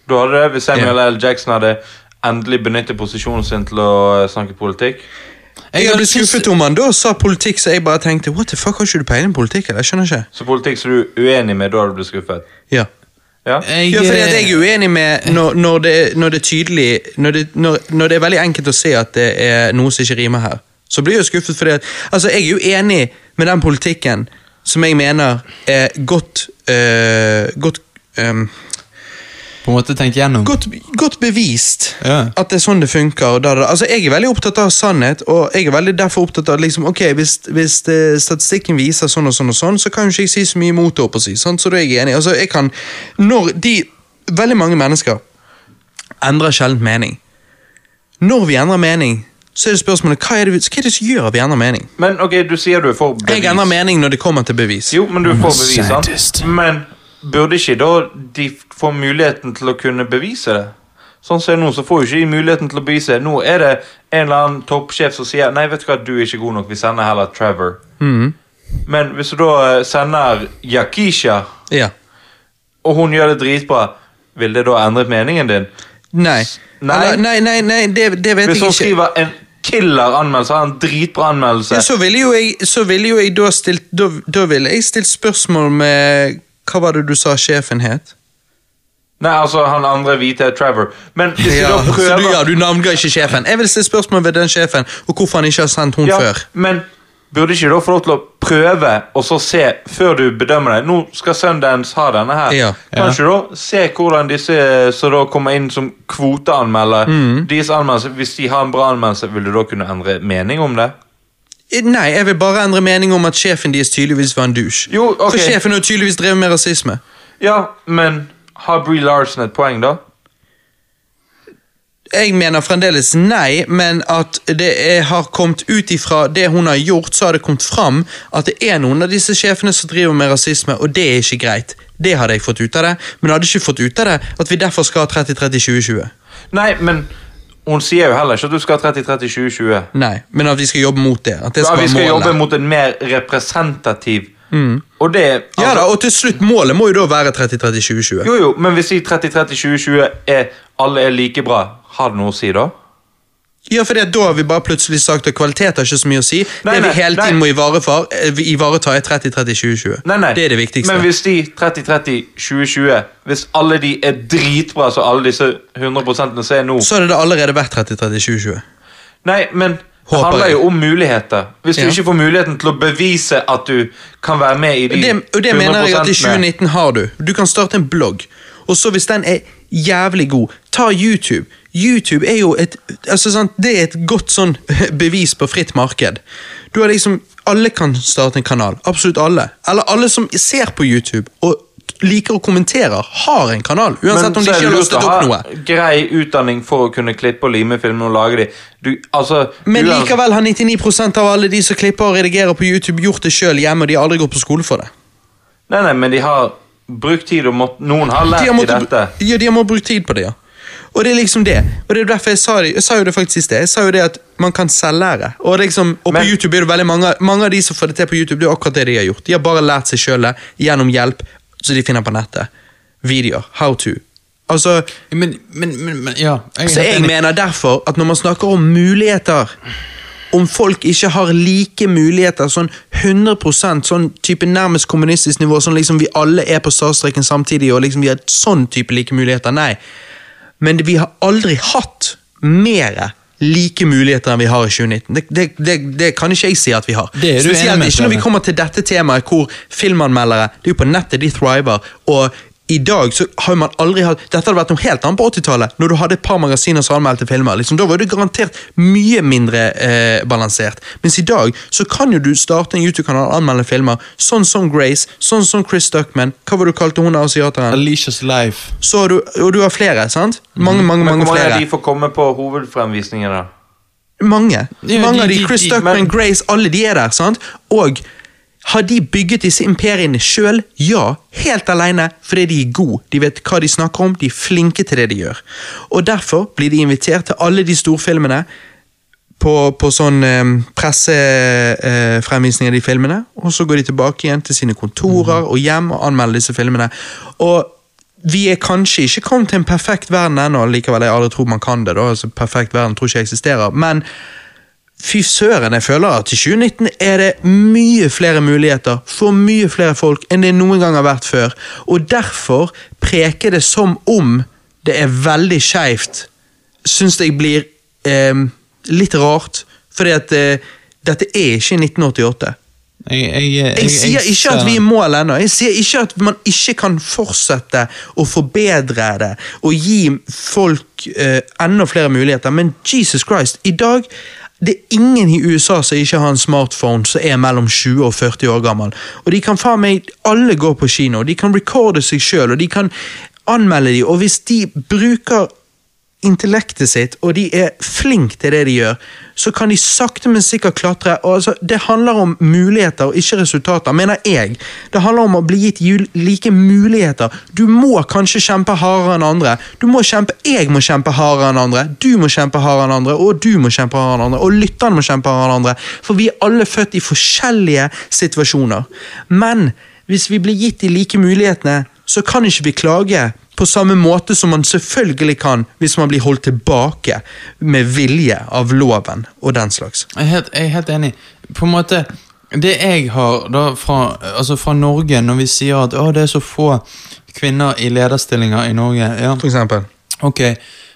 [SPEAKER 3] Da hadde det, Hvis Samuel L. Jackson hadde endelig benyttet posisjonen sin til å eh, snakke politikk?
[SPEAKER 1] Jeg hadde blitt skuffet om han da sa politikk, så jeg bare tenkte What the fuck, har ikke du peiling på politikk? eller? Jeg skjønner ikke.
[SPEAKER 3] Så politikk som du er uenig med, da hadde du blitt skuffet?
[SPEAKER 1] Ja.
[SPEAKER 3] Ja?
[SPEAKER 2] Jeg,
[SPEAKER 1] Ja, fordi at
[SPEAKER 2] eh,
[SPEAKER 1] jeg er uenig med når, når, det, når det er tydelig når det, når, når det er veldig enkelt å se at det er noe som ikke rimer her, så blir jeg jo skuffet fordi at Altså, jeg er jo enig med den politikken som jeg mener er godt øh, Godt um,
[SPEAKER 2] på en måte tenkt gjennom.
[SPEAKER 1] godt, godt bevist
[SPEAKER 2] Ja.
[SPEAKER 1] at det er sånn det funker. Da, da. Altså, jeg er veldig opptatt av sannhet, og jeg er veldig derfor opptatt av liksom, ok, hvis, hvis det, statistikken viser sånn og sånn, og sånn, så kan jo ikke jeg si så mye imot det. opp og si, sant? Så da er jeg enig. Altså, jeg kan, når de, Veldig mange mennesker endrer sjelden mening. Når vi endrer mening, så er det spørsmålet hva er det, hva er det som gjør at vi endrer mening?
[SPEAKER 3] Men ok, du sier du får bevis.
[SPEAKER 1] Jeg endrer mening når det kommer til bevis.
[SPEAKER 3] Jo, men du får bevis, sant? Men burde ikke da de få muligheten til å kunne bevise det? Sånn som det er nå, så får jo ikke de muligheten til å bevise det. Nå er det en eller annen toppsjef som sier Nei, vet du hva, du er ikke god nok, vi sender heller Trevor. Men hvis du da eh, sender Yakisha,
[SPEAKER 1] Ja.
[SPEAKER 3] og hun gjør det dritbra, vil det da endre meningen din?
[SPEAKER 1] Nei.
[SPEAKER 3] Nei.
[SPEAKER 1] Eller, nei, nei, nei, det, det vet
[SPEAKER 3] Hvis
[SPEAKER 1] ikke
[SPEAKER 3] hun
[SPEAKER 1] ikke.
[SPEAKER 3] skriver en killer anmeldelse, har en dritbra anmeldelse
[SPEAKER 1] Ja, så ville jo jeg, så ville jo jeg da stilt Da, da ville jeg stilt spørsmål med Hva var det du sa sjefen het?
[SPEAKER 3] Nei, altså han andre hvite er Trevor. Men hvis
[SPEAKER 1] Ja,
[SPEAKER 3] du da prøver
[SPEAKER 1] du, ja, du navnga ikke sjefen. Jeg vil stille spørsmål ved den sjefen, og hvorfor han ikke har sendt hun
[SPEAKER 3] Ja,
[SPEAKER 1] før.
[SPEAKER 3] Men burde ikke du da få lov til å prøve, og så se, før du bedømmer deg? Nå skal Sundance ha denne her.
[SPEAKER 1] Ja.
[SPEAKER 3] Kanskje da se hvordan disse som da kommer inn som kvoteanmelder
[SPEAKER 1] Mm.
[SPEAKER 3] Deres anmeldelse, Hvis de har en bra anmeldelse, vil du da kunne endre mening om det?
[SPEAKER 1] Nei, jeg vil bare endre mening om at sjefen deres tydeligvis var en douche.
[SPEAKER 3] Jo, okay.
[SPEAKER 1] For sjefen har tydeligvis drevet med rasisme.
[SPEAKER 3] Ja, men har Brie Larson et poeng, da?
[SPEAKER 1] Jeg mener fremdeles nei, men at det er, har kommet ut ifra det hun har gjort, så har det kommet fram at det er noen av disse sjefene som driver med rasisme, og det er ikke greit. Det hadde jeg fått ut av det, men hadde ikke fått ut av det at vi derfor skal ha 30-30-2020.
[SPEAKER 3] Nei, men hun sier jo heller ikke at du skal ha 30-30-2020.
[SPEAKER 1] Nei, men at vi skal jobbe mot det. At det
[SPEAKER 3] Ja, vi skal
[SPEAKER 1] målet.
[SPEAKER 3] jobbe mot en mer representativ Og det
[SPEAKER 1] Ja
[SPEAKER 3] altså-
[SPEAKER 1] da, og til slutt, målet må jo da være 30-30-2020.
[SPEAKER 3] Jo, jo, men hvis de 30-30-2020 er alle er like bra, har det noe å si da?
[SPEAKER 1] Ja, for da har vi bare plutselig sagt at kvalitet har ikke så mye å si.
[SPEAKER 3] Nei,
[SPEAKER 1] det vi hele tiden
[SPEAKER 3] nei.
[SPEAKER 1] må ivareta, eh, er 30-30-2020.
[SPEAKER 3] Nei, nei.
[SPEAKER 1] Det er det viktigste.
[SPEAKER 3] Men hvis de 30-30-2020 Hvis alle de er dritbra, så alle disse 100 som er nå
[SPEAKER 1] Så hadde det allerede vært 30-30-2020.
[SPEAKER 3] Nei, men det handler jo om muligheter. Hvis du
[SPEAKER 1] Ja.
[SPEAKER 3] ikke får muligheten til å bevise at du kan være med i de
[SPEAKER 1] det, og det mener jeg at i 2019 har du. Du kan starte en blogg. Og så hvis den er jævlig god, ta YouTube. YouTube er jo et altså sant, Det er et godt sånn bevis på fritt marked. Du har liksom, Alle kan starte en kanal. Absolutt alle. Eller alle som ser på YouTube og liker og kommenterer, har en kanal. Uansett om de ikke har
[SPEAKER 3] å
[SPEAKER 1] opp noe.
[SPEAKER 3] Grei utdanning for å kunne klippe og lime filmer og lage de. Du, altså,
[SPEAKER 1] Men likevel har 99% av alle de som klipper og redigerer på YouTube, gjort det sjøl hjemme, og de har aldri gått på skole for det.
[SPEAKER 3] Nei, nei, men de har brukt tid og mått, Noen har
[SPEAKER 1] De
[SPEAKER 3] lært
[SPEAKER 1] måttet,
[SPEAKER 3] i dette.
[SPEAKER 1] ja, de har måttet bruke tid på det, ja. Og det er liksom det. Og det er derfor jeg sa det. Jeg sa jo det faktisk i sted. Jeg sa jo det at man kan selvlære. Og, liksom, og på
[SPEAKER 3] Men-
[SPEAKER 1] YouTube er det veldig mange, mange av de som får det til på YouTube, det er akkurat det de har gjort. De har bare lært seg sjøl gjennom hjelp som de finner på nettet. Videoer. How to. Altså,
[SPEAKER 2] Men, men, men, ja. Jeg
[SPEAKER 1] så jeg
[SPEAKER 2] enig.
[SPEAKER 1] mener derfor at når man snakker om muligheter om folk ikke har like muligheter, sånn 100% sånn type nærmest kommunistisk nivå, sånn liksom vi alle er på startstreken samtidig, og liksom vi har sånn type like muligheter, nei. Men vi har aldri hatt mer like muligheter enn vi har i 2019. Det, det, det, det kan ikke jeg si at vi har.
[SPEAKER 2] Det du enig
[SPEAKER 1] Spesielt ikke når vi kommer til dette temaet hvor filmanmeldere Det er jo på nettet de thriver. og i dag så har man aldri hatt Dette hadde vært noe helt annet på 80-tallet, når du hadde et par magasiner som anmeldte filmer. Liksom, da var det garantert mye mindre eh, balansert. Mens i dag så kan jo du starte en YouTube-kanal og anmelde filmer, sånn som Grace, sånn som Chris Duckman. Hva var det du kalte hun asiateren?
[SPEAKER 2] Alicia's Life.
[SPEAKER 1] Så har du, og du har flere, sant? Mange, mange, mange flere.
[SPEAKER 3] Men hvor mange
[SPEAKER 1] flere.
[SPEAKER 3] av de får komme på hovedfremvisningen, da?
[SPEAKER 1] Mange.
[SPEAKER 2] Ja,
[SPEAKER 1] mange
[SPEAKER 2] de-
[SPEAKER 1] av de- Chris
[SPEAKER 2] de-
[SPEAKER 1] Duckman,
[SPEAKER 3] men-
[SPEAKER 1] Grace, alle de er der. sant? Og har de bygget disse imperiene sjøl? Ja, helt alene, fordi de er gode. De vet hva de snakker om, de er flinke til det de gjør. Og Derfor blir de invitert til alle de storfilmene på, på sånn eh, pressefremvisning av de filmene, og så går de tilbake igjen til sine kontorer og hjem og anmelder disse filmene. Og vi er kanskje ikke kommet til en perfekt verden ennå, likevel jeg aldri tror man kan det. da, altså Perfekt verden tror ikke jeg eksisterer. Men fy søren, jeg føler at i 2019 er det mye flere muligheter for mye flere folk enn det noen gang har vært før. Og derfor preker det som om det er veldig skeivt, syns jeg blir eh, litt rart. Fordi at eh, dette er ikke 1988.
[SPEAKER 2] Jeg, jeg, jeg,
[SPEAKER 1] Jeg sier ikke at vi er i mål ennå. Jeg sier ikke at man ikke kan fortsette å forbedre det og gi folk eh, enda flere muligheter, men Jesus Christ, i dag det er ingen i USA som ikke har en smartphone som er mellom 20 og 40 år gammel. Og de kan faen meg Alle går på kino, de kan recorde seg sjøl, og de kan anmelde de, og hvis de bruker intellektet sitt, og de er flinke til det de gjør, så kan de sakte, men sikkert klatre. Og altså, det handler om muligheter og ikke resultater, mener jeg. Det handler om å bli gitt like muligheter. Du må kanskje kjempe hardere enn andre. Du må kjempe, Jeg må kjempe hardere enn andre, du må kjempe hardere enn andre, og du må kjempe hardere enn andre, og lytterne må kjempe hardere enn andre. For vi er alle født i forskjellige situasjoner. Men hvis vi blir gitt de like mulighetene, så kan ikke vi klage på samme måte som man selvfølgelig kan hvis man blir holdt tilbake med vilje av loven og den slags.
[SPEAKER 2] Jeg er helt, jeg er helt enig. På en måte Det jeg har da fra, altså fra Norge, når vi sier at å, det er så få kvinner i lederstillinger i Norge ja,
[SPEAKER 1] For eksempel.
[SPEAKER 2] Ok,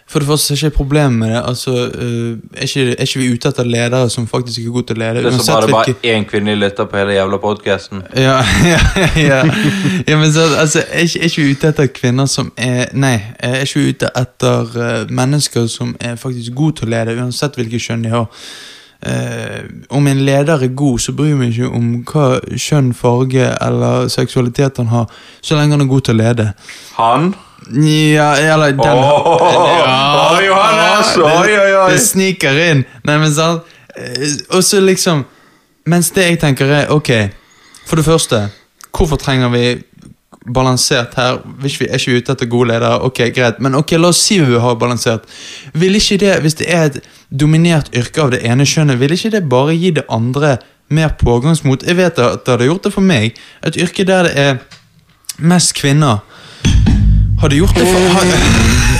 [SPEAKER 2] for det første er ikke problemet med det. Altså, øh, er, ikke, er ikke vi ute etter ledere som faktisk er gode til å lede?
[SPEAKER 3] Det er som
[SPEAKER 2] bare
[SPEAKER 3] bare, bare
[SPEAKER 2] hvilke-
[SPEAKER 3] én kvinnelig lytter på hele jævla podkasten.
[SPEAKER 2] ja, ja, ja. ja, men så, altså, er ikke, er ikke vi ute etter kvinner som er Nei, er ikke vi ute etter øh, mennesker som er faktisk gode til å lede, uansett hvilket kjønn de har. Uh, om en leder er god, så bryr vi ikke om hva kjønn, farge eller seksualitet han har, så lenge han er god til å lede.
[SPEAKER 3] Han
[SPEAKER 2] Ja, eller den
[SPEAKER 3] åh, Johannes, oi, oi, oi.
[SPEAKER 2] Det sniker inn. Nei, men sant Eh, Og så liksom Mens det jeg tenker er, ok For det første, hvorfor trenger vi balansert her? Hvis vi er ikke ute etter gode ledere, ok, greit. Men ok, la oss si vi har balansert. Vil ikke det, hvis det er et dominert yrke av det ene kjønnet, vil ikke det bare gi det andre mer pågangsmot? Jeg vet at det hadde gjort det for meg. Et yrke der det er mest kvinner hadde gjort det for ha-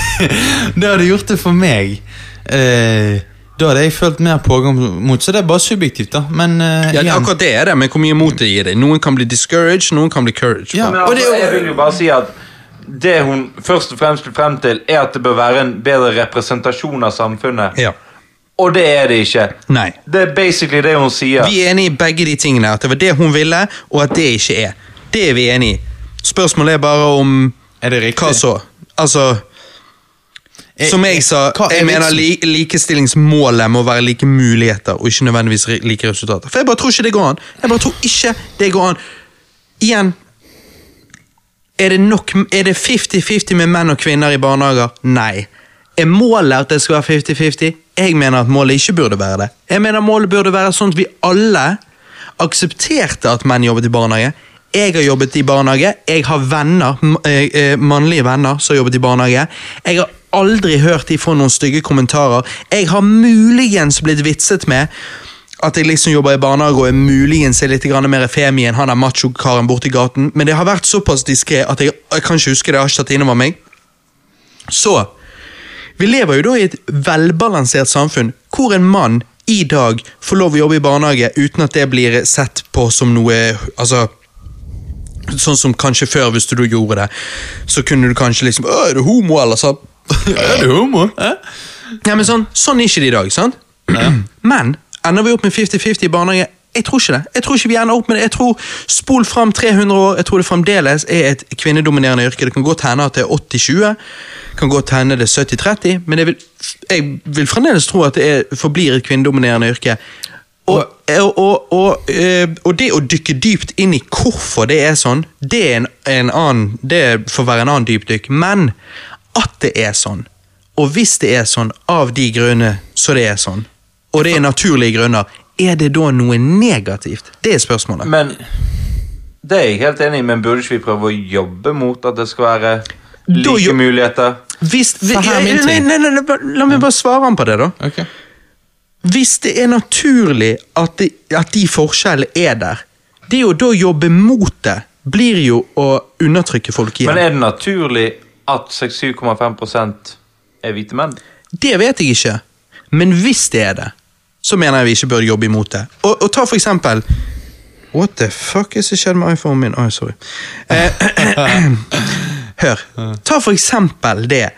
[SPEAKER 2] Det hadde gjort det for meg. Eh, da hadde jeg følt mer pågang mot, så det er bare subjektivt, da. Men eh,
[SPEAKER 1] Ja, det, akkurat det er det, men hvor mye mot det gir deg. Noen kan bli discouraged, noen kan bli couraged.
[SPEAKER 2] Ja,
[SPEAKER 3] Men altså,
[SPEAKER 2] det
[SPEAKER 3] jeg vil jo bare si at det hun først og fremst vil frem til, er at det bør være en bedre representasjon av samfunnet.
[SPEAKER 1] Ja.
[SPEAKER 3] Og det er det ikke.
[SPEAKER 1] Nei.
[SPEAKER 3] Det er basically det hun sier.
[SPEAKER 1] Vi er enige i begge de tingene. At det var det hun ville, og at det ikke er. Det er vi enige i. Spørsmålet er bare om
[SPEAKER 2] Er det riktig?
[SPEAKER 1] hva så. Altså Som jeg sa, jeg mener li likestillingsmålet må være like muligheter, og ikke nødvendigvis like resultater. For jeg bare tror ikke det går an. Jeg bare tror ikke det går an. Igjen Er det nok Er det 50-50 med menn og kvinner i barnehager? Nei. Er målet at det skal være 50-50? Jeg mener at målet ikke burde være det. Jeg mener målet burde være sånn at vi alle aksepterte at menn jobbet i barnehage. Jeg har jobbet i barnehage. Jeg har venner, eh, eh, mannlige venner som har jobbet i barnehage. Jeg har aldri hørt de få noen stygge kommentarer. Jeg har muligens blitt vitset med at jeg liksom jobber i barnehage og er muligens er litt mer femi enn han der macho-karen borti gaten, men det har vært såpass diskré at jeg, jeg kan ikke huske det. Jeg har ikke tatt innover meg. Så vi lever jo da i et velbalansert samfunn hvor en mann i dag får lov å jobbe i barnehage uten at det blir sett på som noe Altså Sånn som kanskje før, hvis du gjorde det, så kunne du kanskje liksom «Å, Er du homo, eller så?
[SPEAKER 2] Er du homo?
[SPEAKER 1] Ja, men sånn, sånn er ikke det i dag, sant? Men ender vi opp med 50-50 i barnehage? Jeg tror ikke det. Jeg tror ikke vi ender opp med det. Jeg tror Spol fram 300 år, jeg tror det fremdeles er et kvinnedominerende yrke. Det kan godt hende at det er 80-20, kan godt hende det er 70-30, men jeg vil, jeg vil fremdeles tro at det er, forblir et kvinnedominerende yrke. Og, og, og, og, eh, og det å dykke dypt inn i hvorfor det er sånn, det, er en, en annen, det får være en annen dypdykk. Men at det er sånn, og hvis det er sånn av de grunner så det er sånn, og det er naturlige grunner, er det da noe negativt? Det er spørsmålet.
[SPEAKER 3] Men det er jeg helt enig i, men burde ikke vi prøve å jobbe mot at det skal være like
[SPEAKER 1] jo-
[SPEAKER 3] muligheter?
[SPEAKER 1] Hvis,
[SPEAKER 2] er
[SPEAKER 1] nei, nei, nei, nei, la meg bare svare han på det, da.
[SPEAKER 2] Ok.
[SPEAKER 1] Hvis det er naturlig at, de, at de forskjellene er der, det å da jobbe mot det, blir jo å undertrykke folk igjen.
[SPEAKER 3] Men er det naturlig at 67,5% er hvite menn?
[SPEAKER 1] Det vet jeg ikke, men hvis det er det, så mener jeg vi ikke bør jobbe imot det. Og, og ta for eksempel What the fuck is det skjedd med iPhonen min? Oi, sorry. Eh, hør. Ta for eksempel det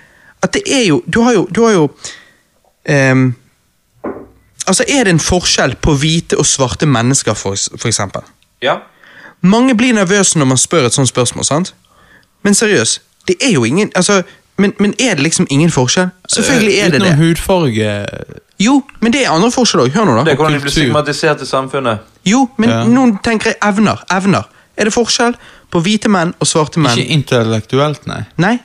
[SPEAKER 1] at det er jo Du har jo, du har jo ehm, Altså, er det en forskjell på hvite og svarte mennesker, for, for eksempel?
[SPEAKER 3] Ja.
[SPEAKER 1] Mange blir nervøse når man spør et sånt spørsmål, sant? Men seriøst, det er jo ingen altså, men, men er det liksom ingen forskjell? Selvfølgelig er det det.
[SPEAKER 2] Utenom hudfarge
[SPEAKER 1] Jo, men det er andre forskjeller òg. Hør nå, da.
[SPEAKER 3] Det er hvordan de blir stigmatisert i samfunnet.
[SPEAKER 1] Jo, men
[SPEAKER 2] Ja.
[SPEAKER 1] noen tenker jeg evner. Evner. Er det forskjell på hvite menn og svarte menn?
[SPEAKER 2] Ikke intellektuelt, nei.
[SPEAKER 1] Nei.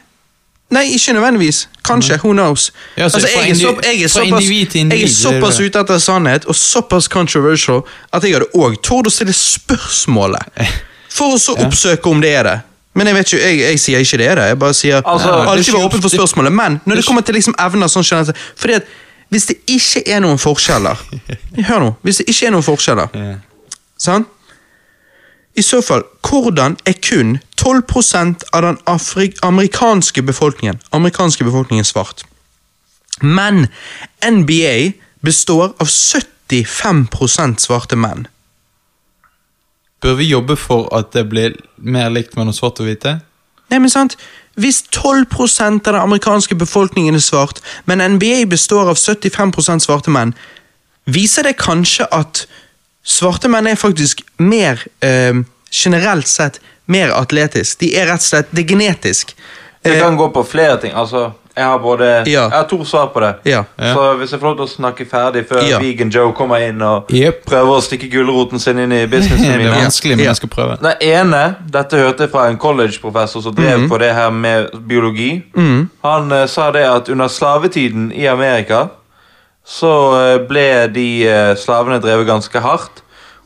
[SPEAKER 1] Nei, ikke nødvendigvis. Kanskje. Who knows?
[SPEAKER 2] Ja, så
[SPEAKER 1] altså, jeg, er så, jeg, er såpass, jeg er såpass ute etter sannhet og såpass controversial at jeg hadde òg tort å stille spørsmålet. For å så oppsøke om det er det. Men jeg vet ikke, jeg, jeg sier ikke det er det. Jeg bare sier
[SPEAKER 3] Altså,
[SPEAKER 1] alltid være åpen for spørsmålet. Men når det kommer til liksom evner sånn generelt Fordi at hvis det ikke er noen forskjeller Hør nå. Hvis det ikke er noen forskjeller. Sant? I så fall, hvordan er kun 12% av den amerikanske befolkningen amerikanske befolkningen svart? Men NBA består av 75% svarte menn.
[SPEAKER 2] Bør vi jobbe for at det blir mer likt mellom svart og hvite?
[SPEAKER 1] Nei, men sant? Hvis 12% av den amerikanske befolkningen er svart, men NBA består av 75% svarte menn, viser det kanskje at svarte menn er faktisk mer eh, generelt sett mer atletisk. De er rett og slett Det er genetisk.
[SPEAKER 3] Det
[SPEAKER 1] Eh,
[SPEAKER 3] kan gå på flere ting. Altså, jeg har både
[SPEAKER 1] Ja.
[SPEAKER 3] Jeg har to svar på det.
[SPEAKER 1] Ja.
[SPEAKER 2] Ja.
[SPEAKER 3] Så hvis jeg får lov til å snakke ferdig før
[SPEAKER 1] Ja.
[SPEAKER 3] Vegan Joe kommer inn og
[SPEAKER 2] yep.
[SPEAKER 3] prøver å stikke gulroten sin inn i businessen min
[SPEAKER 2] Det er vanskelig, men
[SPEAKER 1] Ja.
[SPEAKER 2] jeg skal prøve.
[SPEAKER 3] Den ene, dette hørte jeg fra en college-professor som drev på det her med biologi. Han eh, sa det at under slavetiden i Amerika så eh, ble de eh, slavene drevet ganske hardt.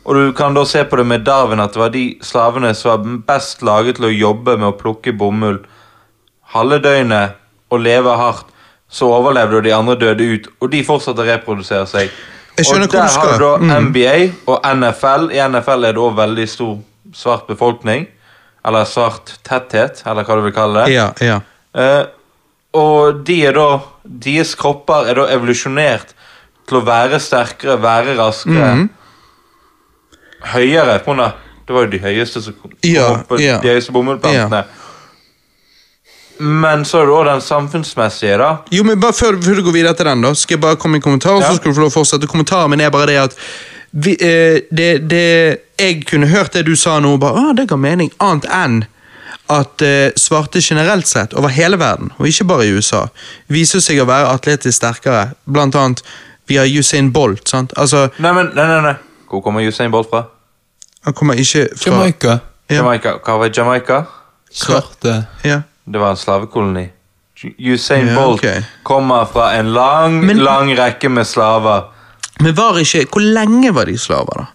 [SPEAKER 3] Og du kan da se på det med Darwin at det var de slavene som var best laget til å jobbe med å plukke bomull halve døgnet og leve hardt. Så overlevde og de andre døde ut, og de fortsatte å reprodusere seg. Og der har du da
[SPEAKER 1] Mm.
[SPEAKER 3] NBA og NFL. I NFL er det også veldig stor svart befolkning. Eller svart tetthet, eller hva du vil kalle det.
[SPEAKER 1] Ja, ja.
[SPEAKER 3] Uh, og de er da Deres kropper er da evolusjonert til å være sterkere, være raskere.
[SPEAKER 1] Mhm.
[SPEAKER 3] Høyere. på grunn av- Det var jo de høyeste som kom
[SPEAKER 1] Ja,
[SPEAKER 3] opp
[SPEAKER 1] ja.
[SPEAKER 3] de høyeste bomullplantene. Men så er det òg den samfunnsmessige, da.
[SPEAKER 1] Jo, men bare før, før du går videre til den, da, skal jeg bare komme i en kommentar,
[SPEAKER 3] Ja.
[SPEAKER 1] så skal du få lov å fortsette. Kommentaren min er bare det at vi, eh, det, det, Jeg kunne hørt det du sa nå, og bare ah, det ga mening, annet enn at eh, svarte generelt sett, over hele verden, og ikke bare i USA, viser seg å være atletisk sterkere. Blant annet via Usain Bolt. sant? Altså,
[SPEAKER 3] Nei, men, nei, nei, nei. Hvor kommer Usain Bolt fra?
[SPEAKER 1] Han kommer ikke fra
[SPEAKER 2] Jamaica.
[SPEAKER 1] Ja.
[SPEAKER 3] Jamaica. Hva var Jamaica?
[SPEAKER 2] Svarte.
[SPEAKER 1] Ja.
[SPEAKER 3] Det var en slavekoloni. Usain
[SPEAKER 1] Ja,
[SPEAKER 3] Bolt
[SPEAKER 1] ok.
[SPEAKER 3] kommer fra en lang,
[SPEAKER 1] Men-
[SPEAKER 3] lang rekke med slaver.
[SPEAKER 1] Men var ikke Hvor lenge var de slaver, da?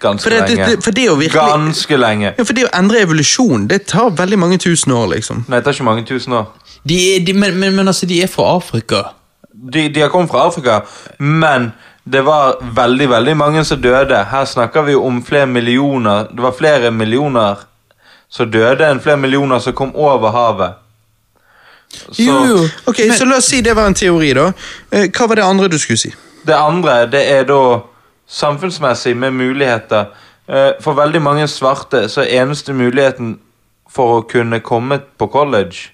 [SPEAKER 3] Ganske
[SPEAKER 1] For det, det,
[SPEAKER 3] lenge.
[SPEAKER 1] det, for det å virkelig
[SPEAKER 3] Ganske lenge.
[SPEAKER 1] Ja, for det å endre evolusjon, det tar veldig mange tusen år, liksom.
[SPEAKER 3] Nei, det tar ikke mange tusen år.
[SPEAKER 2] De, er- de, men, men, men altså, de er fra Afrika.
[SPEAKER 3] De, de har kommet fra Afrika, men det var veldig veldig mange som døde. Her snakker vi jo om flere millioner. Det var flere millioner som døde enn flere millioner som kom over havet. Så
[SPEAKER 2] Jo, jo.
[SPEAKER 1] Ok, Så la oss si det var en teori, da. Eh, Hva var det andre du skulle si?
[SPEAKER 3] Det andre det er da samfunnsmessig med muligheter. Eh, For veldig mange svarte så er eneste muligheten for å kunne komme på college,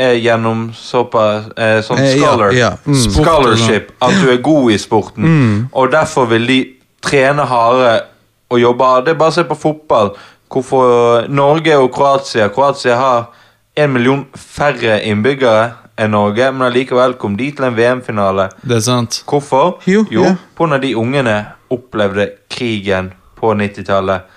[SPEAKER 3] er gjennom såpass eh, sånn
[SPEAKER 1] scholar, ja, ja, mm.
[SPEAKER 3] Scholarship at du er god i sporten. Og derfor vil de trene hardere og jobbe hardt. Det er bare å se på fotball. Hvorfor Norge og Kroatia Kroatia har en million færre innbyggere enn Norge, men allikevel kom de til en VM-finale.
[SPEAKER 2] Det er sant.
[SPEAKER 3] Hvorfor?
[SPEAKER 1] Jo, ja.
[SPEAKER 3] på når de ungene opplevde krigen på 90-tallet.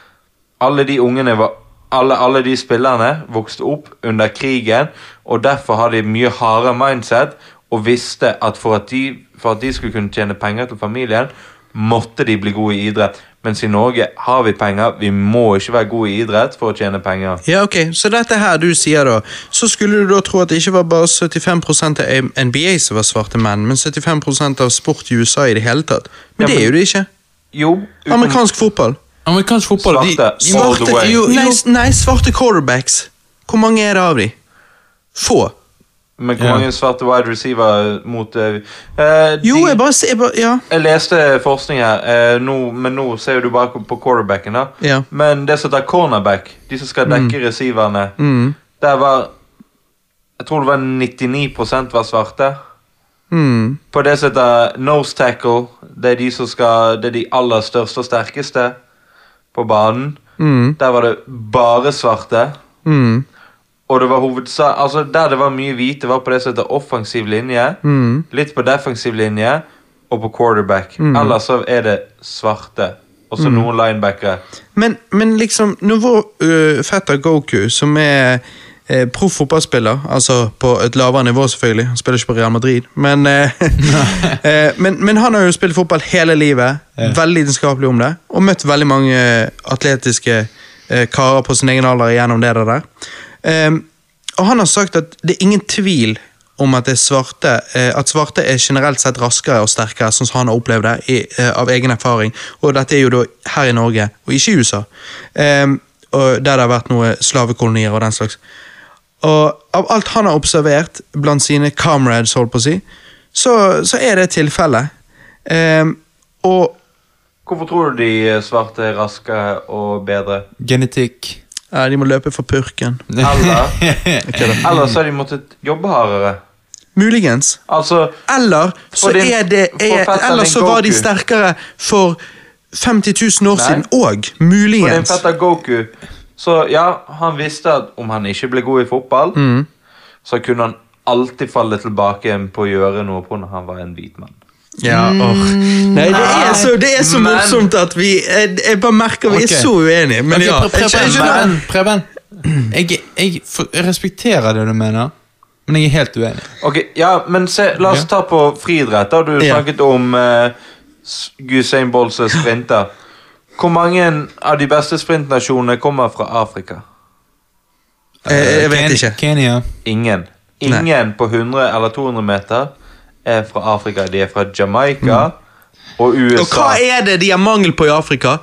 [SPEAKER 3] Alle de ungene var alle, alle de spillerne vokste opp under krigen, og derfor har de mye hardere mindset og visste at for at, de, for at de skulle kunne tjene penger til familien, måtte de bli gode i idrett. Mens i Norge har vi penger, vi må ikke være gode i idrett for å tjene penger.
[SPEAKER 1] Ja, ok, Så dette her du sier da, så skulle du da tro at det ikke var bare 75 av NBA som var svarte menn, men 75% av sport i USA i det hele tatt. Men
[SPEAKER 3] Ja,
[SPEAKER 1] det er jo det ikke.
[SPEAKER 3] Jo, uten-
[SPEAKER 1] Amerikansk fotball.
[SPEAKER 2] Amerikansk fotball
[SPEAKER 3] Svarte.
[SPEAKER 2] de,
[SPEAKER 3] the way.
[SPEAKER 2] jo,
[SPEAKER 1] Nei, nei, svarte quarterbacks. Hvor mange er det av de? Få.
[SPEAKER 3] Men hvor
[SPEAKER 2] Ja.
[SPEAKER 3] mange svarte wide receiver mot uh, de,
[SPEAKER 1] Jo, jeg bare ser bare, Ja.
[SPEAKER 3] Jeg leste forskning her, uh, nå, men nå ser du bare på quarterbacken. da
[SPEAKER 1] Ja.
[SPEAKER 3] Men det som heter cornerback, de som skal dekke receiverne,
[SPEAKER 1] Mm.
[SPEAKER 3] der var Jeg tror det var 99% var svarte.
[SPEAKER 1] Mm.
[SPEAKER 3] På det som heter nose tackle, det er de som skal Det er de aller største og sterkeste på banen.
[SPEAKER 1] Mm.
[SPEAKER 3] Der var det bare svarte.
[SPEAKER 1] Mm.
[SPEAKER 3] Og det var hovedsak Altså Der det var mye hvite, var på det som heter offensiv linje.
[SPEAKER 1] Mm.
[SPEAKER 3] Litt på defensiv linje og på quarterback. Ellers så er det svarte. Og så noen linebackere.
[SPEAKER 1] Men, men liksom, når vår uh, fetter Goku, som er uh, proff fotballspiller, altså på et lavere nivå selvfølgelig, han spiller ikke på Real Madrid, men, uh, men, men han har jo spilt fotball hele livet, veldig lidenskapelig om det, og møtt veldig mange atletiske karer på sin egen alder gjennom det der. Um, og han har sagt at det er ingen tvil om at, det svarte, eh, at svarte er generelt sett raskere og sterkere, sånn som han har opplevd det i, eh, av egen erfaring. Og dette er jo da her i Norge, og ikke i USA. Um, og der det har vært noen slavekolonier og den slags. Og av alt han har observert blant sine comrades, holdt på å si, så, så er det tilfellet. Um, og
[SPEAKER 3] Hvorfor tror du de svarte er raskere og bedre?
[SPEAKER 2] genetikk.
[SPEAKER 1] Ja, de må løpe for purken.
[SPEAKER 3] Eller Eller så har de måttet jobbe hardere.
[SPEAKER 1] Muligens.
[SPEAKER 3] Altså
[SPEAKER 1] Eller så
[SPEAKER 3] din-
[SPEAKER 1] er det er, Eller så var de sterkere for 50 000 år
[SPEAKER 3] Nei.
[SPEAKER 1] siden òg.
[SPEAKER 3] For din
[SPEAKER 1] Muligens.
[SPEAKER 3] fetter Goku Så ja, han visste at om han ikke ble god i fotball,
[SPEAKER 1] Mm.
[SPEAKER 3] så kunne han alltid falle tilbake på å gjøre noe på når han var en hvit mann.
[SPEAKER 1] Ja, oh. Nei, det er så, det er så
[SPEAKER 3] Men-
[SPEAKER 1] morsomt at vi Jeg, jeg bare merker vi
[SPEAKER 2] okay.
[SPEAKER 1] er så uenige. Men
[SPEAKER 2] okay,
[SPEAKER 1] ja,
[SPEAKER 2] Pre-
[SPEAKER 1] jeg, jeg,
[SPEAKER 2] Preben. Preben. Jeg, jeg, jeg respekterer det du mener, men jeg er helt uenig.
[SPEAKER 3] Ok, ja, men se, La oss ta på friidrett. da Du
[SPEAKER 1] Ja.
[SPEAKER 3] snakket om uh, Usain Bolts sprinter. Hvor mange av de beste sprintnasjonene kommer fra Afrika?
[SPEAKER 1] Jeg, jeg vet ikke.
[SPEAKER 2] Kenya.
[SPEAKER 3] Ingen. Ingen på 100 eller 200 meter er fra Afrika. De er fra Jamaica og USA.
[SPEAKER 1] Mm. Og hva er det de har mangel på i Afrika?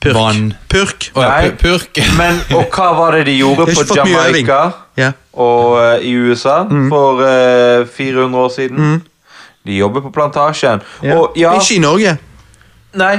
[SPEAKER 1] Purk.
[SPEAKER 2] Vann.
[SPEAKER 1] Purk.
[SPEAKER 2] Å, ja,
[SPEAKER 3] Nei.
[SPEAKER 2] pu- purk.
[SPEAKER 3] Men, og hva var det de gjorde
[SPEAKER 1] De har
[SPEAKER 3] på
[SPEAKER 1] ikke fått mye øving.
[SPEAKER 3] Jamaica
[SPEAKER 1] Ja.
[SPEAKER 3] og eh, i USA for eh, 400 år siden? De jobber på plantasjen. Og ja
[SPEAKER 1] Ikke i Norge.
[SPEAKER 3] Nei.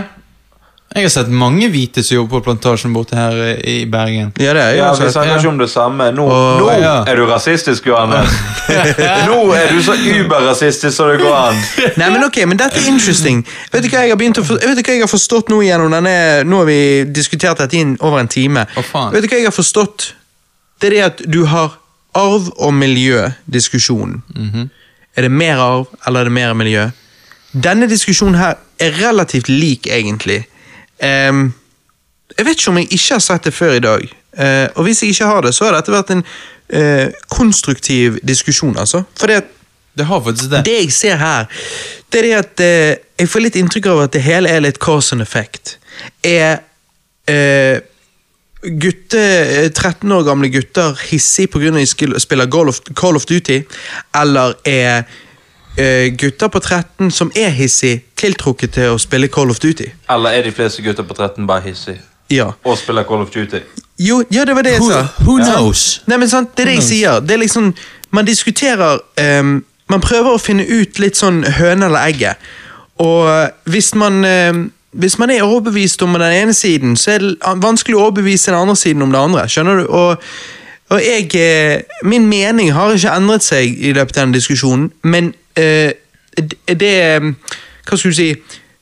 [SPEAKER 2] Jeg har sett mange hvite som jobber på plantasjen borte her i Bergen.
[SPEAKER 1] Ja, det er jo
[SPEAKER 3] Ja, Vi snakker ikke om det samme. Nå,
[SPEAKER 1] Åh,
[SPEAKER 3] nå
[SPEAKER 2] ja.
[SPEAKER 3] er du rasistisk, Johannes. nå er du så überrasistisk som det går an.
[SPEAKER 1] Nei, men ok, men dette er interesting. Vet du hva jeg har å for, vet du hva jeg har forstått nå gjennom denne Nå har vi diskutert dette i over en time.
[SPEAKER 2] Oh, faen.
[SPEAKER 1] Vet du hva jeg har forstått? Det er det at du har arv- og miljødiskusjonen.
[SPEAKER 2] Mhm.
[SPEAKER 1] Er det mer arv, eller er det mer miljø? Denne diskusjonen her er relativt lik, egentlig. Ehm, jeg vet ikke om jeg ikke har sett det før i dag. Uh, og hvis jeg ikke har det, så har dette vært en uh, konstruktiv diskusjon, altså. For det
[SPEAKER 2] Det har faktisk det.
[SPEAKER 1] det jeg ser her, det er det at uh, jeg får litt inntrykk av at det hele er litt cause and effect. Er gutte, eh, 13 år gamle gutter hissig pga. de spiller Call of, Call of Duty, eller er gutter på 13 som er hissig, tiltrukket til å spille Call of Duty?
[SPEAKER 3] Eller er de fleste gutter på 13 bare hissige
[SPEAKER 1] Ja.
[SPEAKER 3] og spiller Call of Duty?
[SPEAKER 1] Jo, ja, det var det jeg sa.
[SPEAKER 2] who
[SPEAKER 1] who
[SPEAKER 2] knows?
[SPEAKER 1] Nei, men sant, Det er det jeg sier. Det er liksom, Man diskuterer um, Man prøver å finne ut litt sånn høne eller egget. Og hvis man um, Hvis man er overbevist om den ene siden, så er det vanskelig å overbevise den andre siden om det andre. skjønner du? Og Og jeg eh, Min mening har ikke endret seg i løpet av denne diskusjonen, men eh, det det, Hva skal du si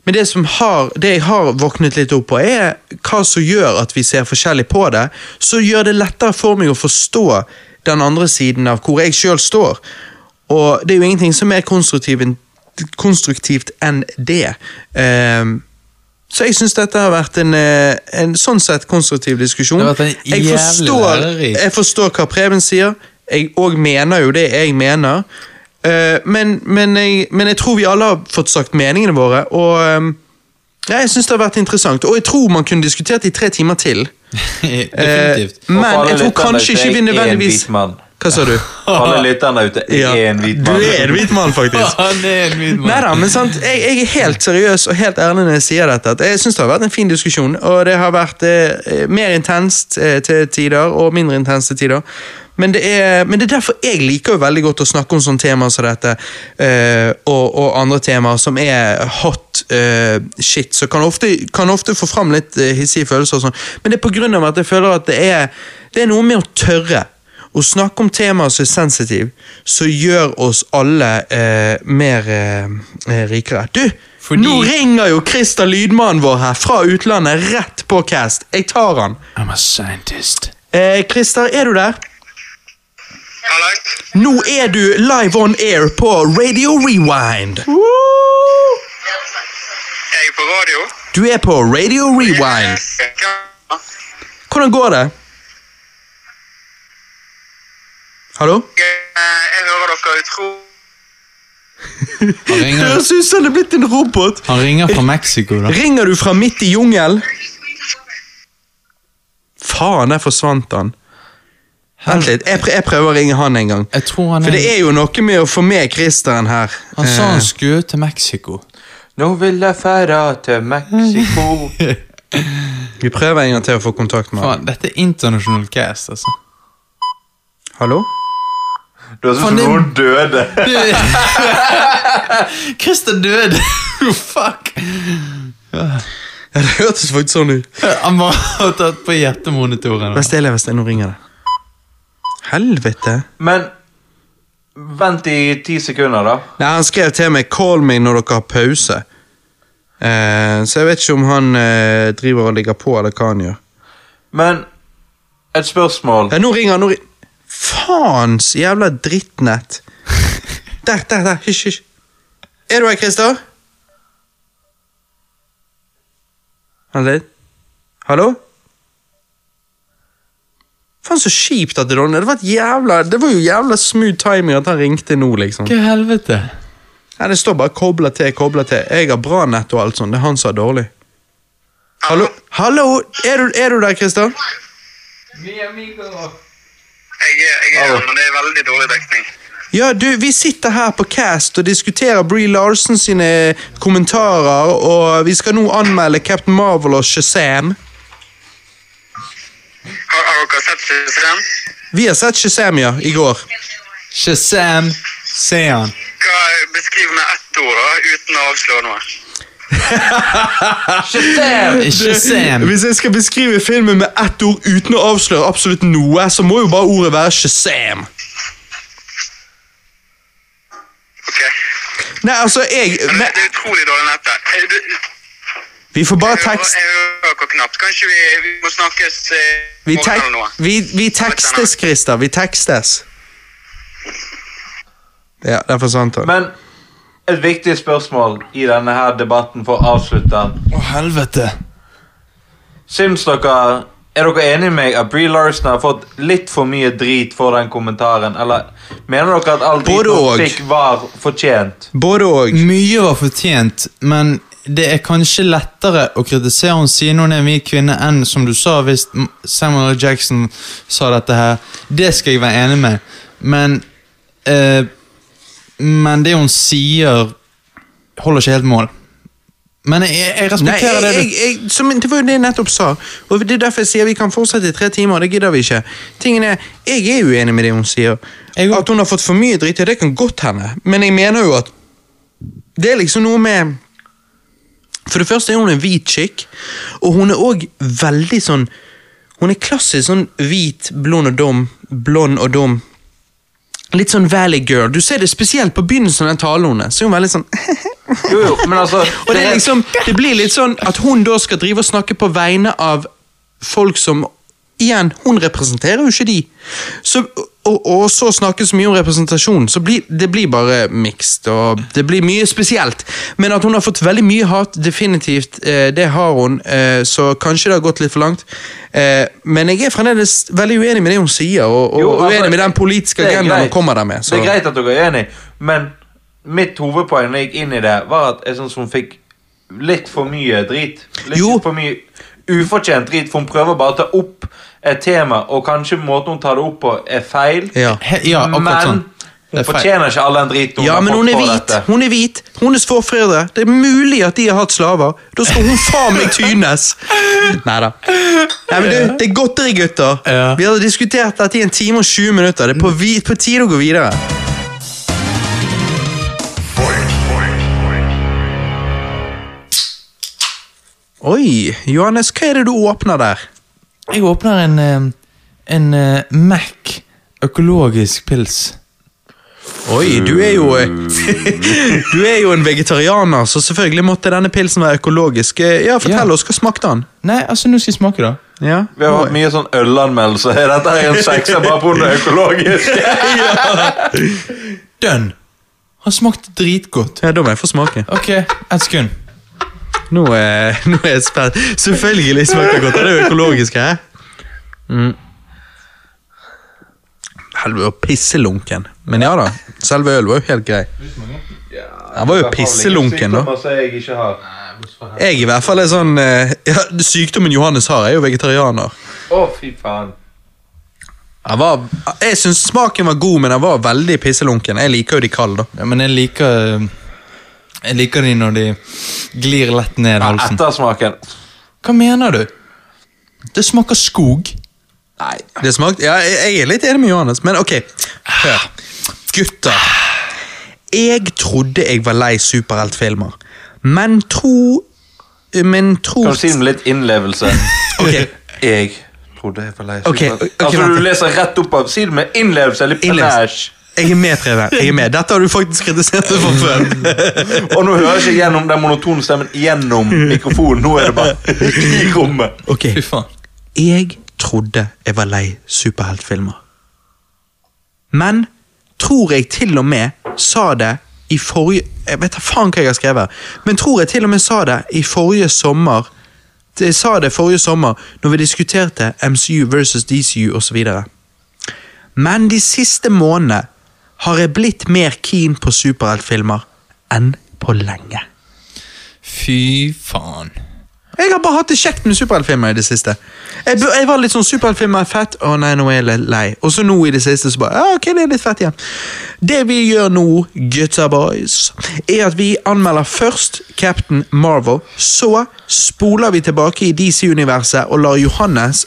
[SPEAKER 1] Men det som har, det jeg har våknet litt opp på, er hva som gjør at vi ser forskjellig på det. Så gjør det lettere for meg å forstå den andre siden av hvor jeg sjøl står. Og det er jo ingenting som er konstruktivt, konstruktivt enn det. Ehm, så jeg syns dette har vært en, eh, en sånn sett konstruktiv diskusjon. Jeg, forstår, jeg forstår hva Preben sier. Jeg òg mener jo det jeg mener. Eh, men, men, jeg, men jeg tror vi alle har fått sagt meningene våre, og ehm, ja, jeg syns det har vært interessant. Og jeg tror man kunne diskutert i tre timer til.
[SPEAKER 2] Definitivt.
[SPEAKER 1] Eh, men jeg tror kanskje ikke vi nødvendigvis. Hva sa du?
[SPEAKER 3] Alle lytterne ute, er
[SPEAKER 1] Ja.
[SPEAKER 3] en hvit mann.
[SPEAKER 1] Du er en hvit mann, faktisk.
[SPEAKER 2] Han er en hvit mann.
[SPEAKER 1] Neida, men sant, jeg, jeg er helt seriøs og helt ærlig når jeg sier dette. At jeg synes det har vært en fin diskusjon, og det har vært eh, mer intenst eh, til tider og mindre intenst til tider. Men det, er, men det er derfor jeg liker jo veldig godt å snakke om sånne temaer som dette, uh, og, og andre temaer som er hot uh, shit, så kan kan ofte få fram litt uh, hissige følelser og sånn. Men det er av at jeg føler at det er, det er noe med å tørre. Å snakke om temaer som er sensitive, som gjør oss alle mer rikere. Du,
[SPEAKER 2] Fordi-
[SPEAKER 1] nå ringer jo Christer lydmannen vår her fra utlandet rett på cast. Jeg tar han.
[SPEAKER 2] I'm a scientist.
[SPEAKER 1] Christer, er du der? Nå er du live on air på Radio Rewind.
[SPEAKER 7] Jeg er på radio.
[SPEAKER 1] Du er på Radio Rewind. Hvordan går det? Hallo?
[SPEAKER 7] Jeg, hører dere utro...
[SPEAKER 2] Han ringer,
[SPEAKER 1] Høres ut som det er blitt en robot.
[SPEAKER 2] han ringer fra Mexico, da.
[SPEAKER 1] Ringer du fra midt i jungel? Faen, der forsvant han. Vent litt, jeg, pr jeg prøver å ringe han en gang.
[SPEAKER 2] Jeg tror han
[SPEAKER 1] For
[SPEAKER 2] er
[SPEAKER 1] det er jo noe med å få med Christeren her.
[SPEAKER 2] Han sa han
[SPEAKER 1] Eh,
[SPEAKER 2] skulle til Mexico.
[SPEAKER 3] Nå vil jeg fære til Mexico.
[SPEAKER 1] vi prøver en gang til å få kontakt med han.
[SPEAKER 2] Faen, dette er international cast, altså.
[SPEAKER 1] Hallo?
[SPEAKER 3] Du høres
[SPEAKER 2] ut
[SPEAKER 3] som noen døde.
[SPEAKER 2] Christer døde! Fuck!
[SPEAKER 1] Ja, det hørtes faktisk sånn ut.
[SPEAKER 2] Han må ha tatt på hjertemonitoren.
[SPEAKER 1] Vær stille, vær stille, nå ringer det. Helvete.
[SPEAKER 3] Men vent i ti sekunder, da.
[SPEAKER 1] Nei, Han skrev til meg 'call me når dere har pause'. Eh, så jeg vet ikke om han eh, driver og ligger på, eller hva han gjør.
[SPEAKER 3] Men et spørsmål.
[SPEAKER 1] Ja, nå ringer han. Nå ri Faens jævla drittnett. Der, der, der. Hysj, hysj. Er du her, Christer? Vent litt. Hallo? Faen, så kjipt at det Ronny. Det var, et jævla, det var jo jævla smooth timing at han ringte nå, liksom.
[SPEAKER 2] Hva helvete?
[SPEAKER 1] Nei, Det står bare 'kobla til', 'kobla til'. Jeg har bra nett og alt sånt. Det er han som har dårlig. Hallo? Hallo? Er du, er du der, Christer?
[SPEAKER 7] Jeg er, jeg er, men det er veldig dårlig dekning.
[SPEAKER 1] Ja, du, vi sitter her på Cast og diskuterer Bree Larsen sine kommentarer, og vi skal nå anmelde Captain Marvel og Shazam.
[SPEAKER 7] Har, har dere sett Shazam?
[SPEAKER 1] Vi har sett Shazam, ja, i går.
[SPEAKER 2] Shazam, se han.
[SPEAKER 7] Hva, beskriv med ett ord, da, uten å avsløre noe.
[SPEAKER 2] Shazam!
[SPEAKER 1] Hvis jeg skal beskrive filmen med ett ord uten å avsløre absolutt noe, så må jo bare ordet være Shazam.
[SPEAKER 7] Ok.
[SPEAKER 1] Nei, altså, jeg
[SPEAKER 7] Men det er utrolig dårlig nett der.
[SPEAKER 1] Vi får bare tekst...
[SPEAKER 7] jeg hører dere knapt. Kanskje vi, vi må snakkes eh,
[SPEAKER 1] Vi, tek, vi, vi tekstes, Christer. Vi tekstes. Ja, der forsvant han.
[SPEAKER 3] Men et viktig spørsmål i denne her debatten for å avslutte den.
[SPEAKER 2] Å, helvete.
[SPEAKER 3] Syns dere Er dere enig med meg at Bree Larsen har fått litt for mye drit for den kommentaren? Eller mener dere at all driten hun fikk, var fortjent?
[SPEAKER 1] Både og.
[SPEAKER 2] Mye var fortjent, men det er kanskje lettere å kritisere henne siden hun er en hvit kvinne, enn som du sa, hvis Samuel L. Jackson sa dette her. Det skal jeg være enig med, men eh, Men det hun sier, holder ikke helt mål. Men jeg, jeg
[SPEAKER 1] Nei,
[SPEAKER 2] respekterer
[SPEAKER 1] jeg,
[SPEAKER 2] det
[SPEAKER 1] jeg,
[SPEAKER 2] du
[SPEAKER 1] jeg, som, det var jo det jeg nettopp sa. Og det er derfor jeg sier vi kan fortsette i tre timer. Det gidder vi ikke. Tingen er, Jeg er uenig med det hun sier.
[SPEAKER 2] Jeg.
[SPEAKER 1] At hun har fått for mye dritt, ja, det kan godt hende. Men jeg mener jo at det er liksom noe med For det første er hun en hvit chick, og hun er òg veldig sånn Hun er klassisk sånn hvit, blond og dum blond og dum. Litt sånn Valley Girl. Du ser det spesielt på begynnelsen av talen hennes. Så hun veldig sånn
[SPEAKER 3] Jo, jo, men altså
[SPEAKER 1] Og det, er liksom, det blir litt sånn at hun da skal drive og snakke på vegne av folk som Igjen, hun representerer jo ikke de. Så, og, og så snakkes mye om representasjon, så blir det blir bare mixed, og det blir mye spesielt. Men at hun har fått veldig mye hat, definitivt, eh, det har hun, eh, så kanskje det har gått litt for langt. Eh, men jeg er fremdeles veldig uenig med det hun sier, og, og
[SPEAKER 3] Jo, altså,
[SPEAKER 1] uenig med den politiske agendaen hun kommer der med. Så.
[SPEAKER 3] Det er greit at dere er enig, men mitt hovedpoeng når jeg gikk inn i det, var at jeg syns hun fikk litt for mye drit. Litt
[SPEAKER 1] Jo.
[SPEAKER 3] for mye ufortjent drit, for hun prøver bare å ta opp et tema, og kanskje måten hun tar det opp på, er feil.
[SPEAKER 1] Ja.
[SPEAKER 2] He, ja, akkurat
[SPEAKER 3] men
[SPEAKER 2] sånn.
[SPEAKER 3] Hun
[SPEAKER 2] er
[SPEAKER 3] fortjener ikke all den driten hun
[SPEAKER 1] Ja,
[SPEAKER 3] har
[SPEAKER 1] men
[SPEAKER 3] fått
[SPEAKER 1] hun er hvit.
[SPEAKER 3] dette.
[SPEAKER 1] Hun er hvit. Hennes forfedre. Det er mulig at de har hatt slaver. Da skal hun faen meg tynes! Nei da. Nei, men du, det er godteri, gutter.
[SPEAKER 2] Ja.
[SPEAKER 1] Vi har diskutert dette i en time og 20 minutter. Det er på, vi, på tide å gå videre. Oi, Johannes, hva er det du åpner der?
[SPEAKER 2] Jeg åpner en, eh, en eh, Mac økologisk pils.
[SPEAKER 1] Oi, du er jo Du er jo en vegetarianer, så selvfølgelig måtte denne pilsen være økologisk. Ja, Fortell
[SPEAKER 2] Ja.
[SPEAKER 1] oss, hva smakte den?
[SPEAKER 2] Nei, altså, nå skal jeg smake, da.
[SPEAKER 1] Ja.
[SPEAKER 3] Vi har hatt mye sånn ølanmeldelse. Dette er en sekser bare på det økologiske.
[SPEAKER 2] Dønn! Har smakt dritgodt.
[SPEAKER 1] Ja, Da må jeg få smake.
[SPEAKER 2] Ok, ett sekund.
[SPEAKER 1] Nå er, nå er jeg spent. Selvfølgelig smaker godt. Det er jo økologisk her. Mm. Helvete, pisselunken. Men ja da, selve ølen var jo helt grei. Han var jo pisselunken, da.
[SPEAKER 3] Jeg
[SPEAKER 1] i hvert fall er sånn eh, ja, Sykdommen Johannes har, er jo vegetarianer.
[SPEAKER 3] Å, fy faen.
[SPEAKER 1] Jeg, var, jeg syns smaken var god, men han var veldig pisselunken. Jeg liker jo de kalde, da.
[SPEAKER 2] Ja, men jeg liker Jeg liker de når de glir lett ned halsen.
[SPEAKER 3] Ettersmaken.
[SPEAKER 2] Hva mener du? Det smaker skog.
[SPEAKER 1] Nei, det smakte Ja, jeg, jeg er litt enig med Johannes, men ok. Hør. Gutter. Jeg trodde jeg var lei superheltfilmer, men tro Men tro
[SPEAKER 3] Kan du si det med litt innlevelse?
[SPEAKER 1] Ok.
[SPEAKER 3] Jeg trodde jeg var lei.
[SPEAKER 1] Ok, ok,
[SPEAKER 3] altså,
[SPEAKER 1] vent.
[SPEAKER 3] du leser rett opp av Si det med innlevelse. eller
[SPEAKER 1] Innlevelse.
[SPEAKER 3] panache.
[SPEAKER 1] Jeg er med, Preben. Jeg er med. Dette har du faktisk kritisert meg for før.
[SPEAKER 3] Og nå hører jeg ikke gjennom den monotone stemmen gjennom mikrofonen. Nå er det bare i rommet.
[SPEAKER 1] Ok,
[SPEAKER 2] Fy faen.
[SPEAKER 1] Jeg trodde jeg var lei superheltfilmer. Men tror jeg til og med sa det i forrige Jeg vet da faen hva jeg har skrevet, men tror jeg til og med sa det i forrige sommer Jeg sa det forrige sommer når vi diskuterte MCU versus DCU osv. Men de siste månedene har jeg blitt mer keen på superheltfilmer enn på lenge.
[SPEAKER 2] Fy faen.
[SPEAKER 1] Jeg har bare hatt det kjekt med superheltfilmer i det siste. Jeg, jeg var litt sånn superheltfilmer er fett, å nei, nå er jeg litt lei. Og så nå i det siste så bare, ja, ok, det er litt fett igjen. Det vi gjør nå, gutta boys, er at vi anmelder først Captain Marvel, så spoler vi tilbake i DC-universet og lar Johannes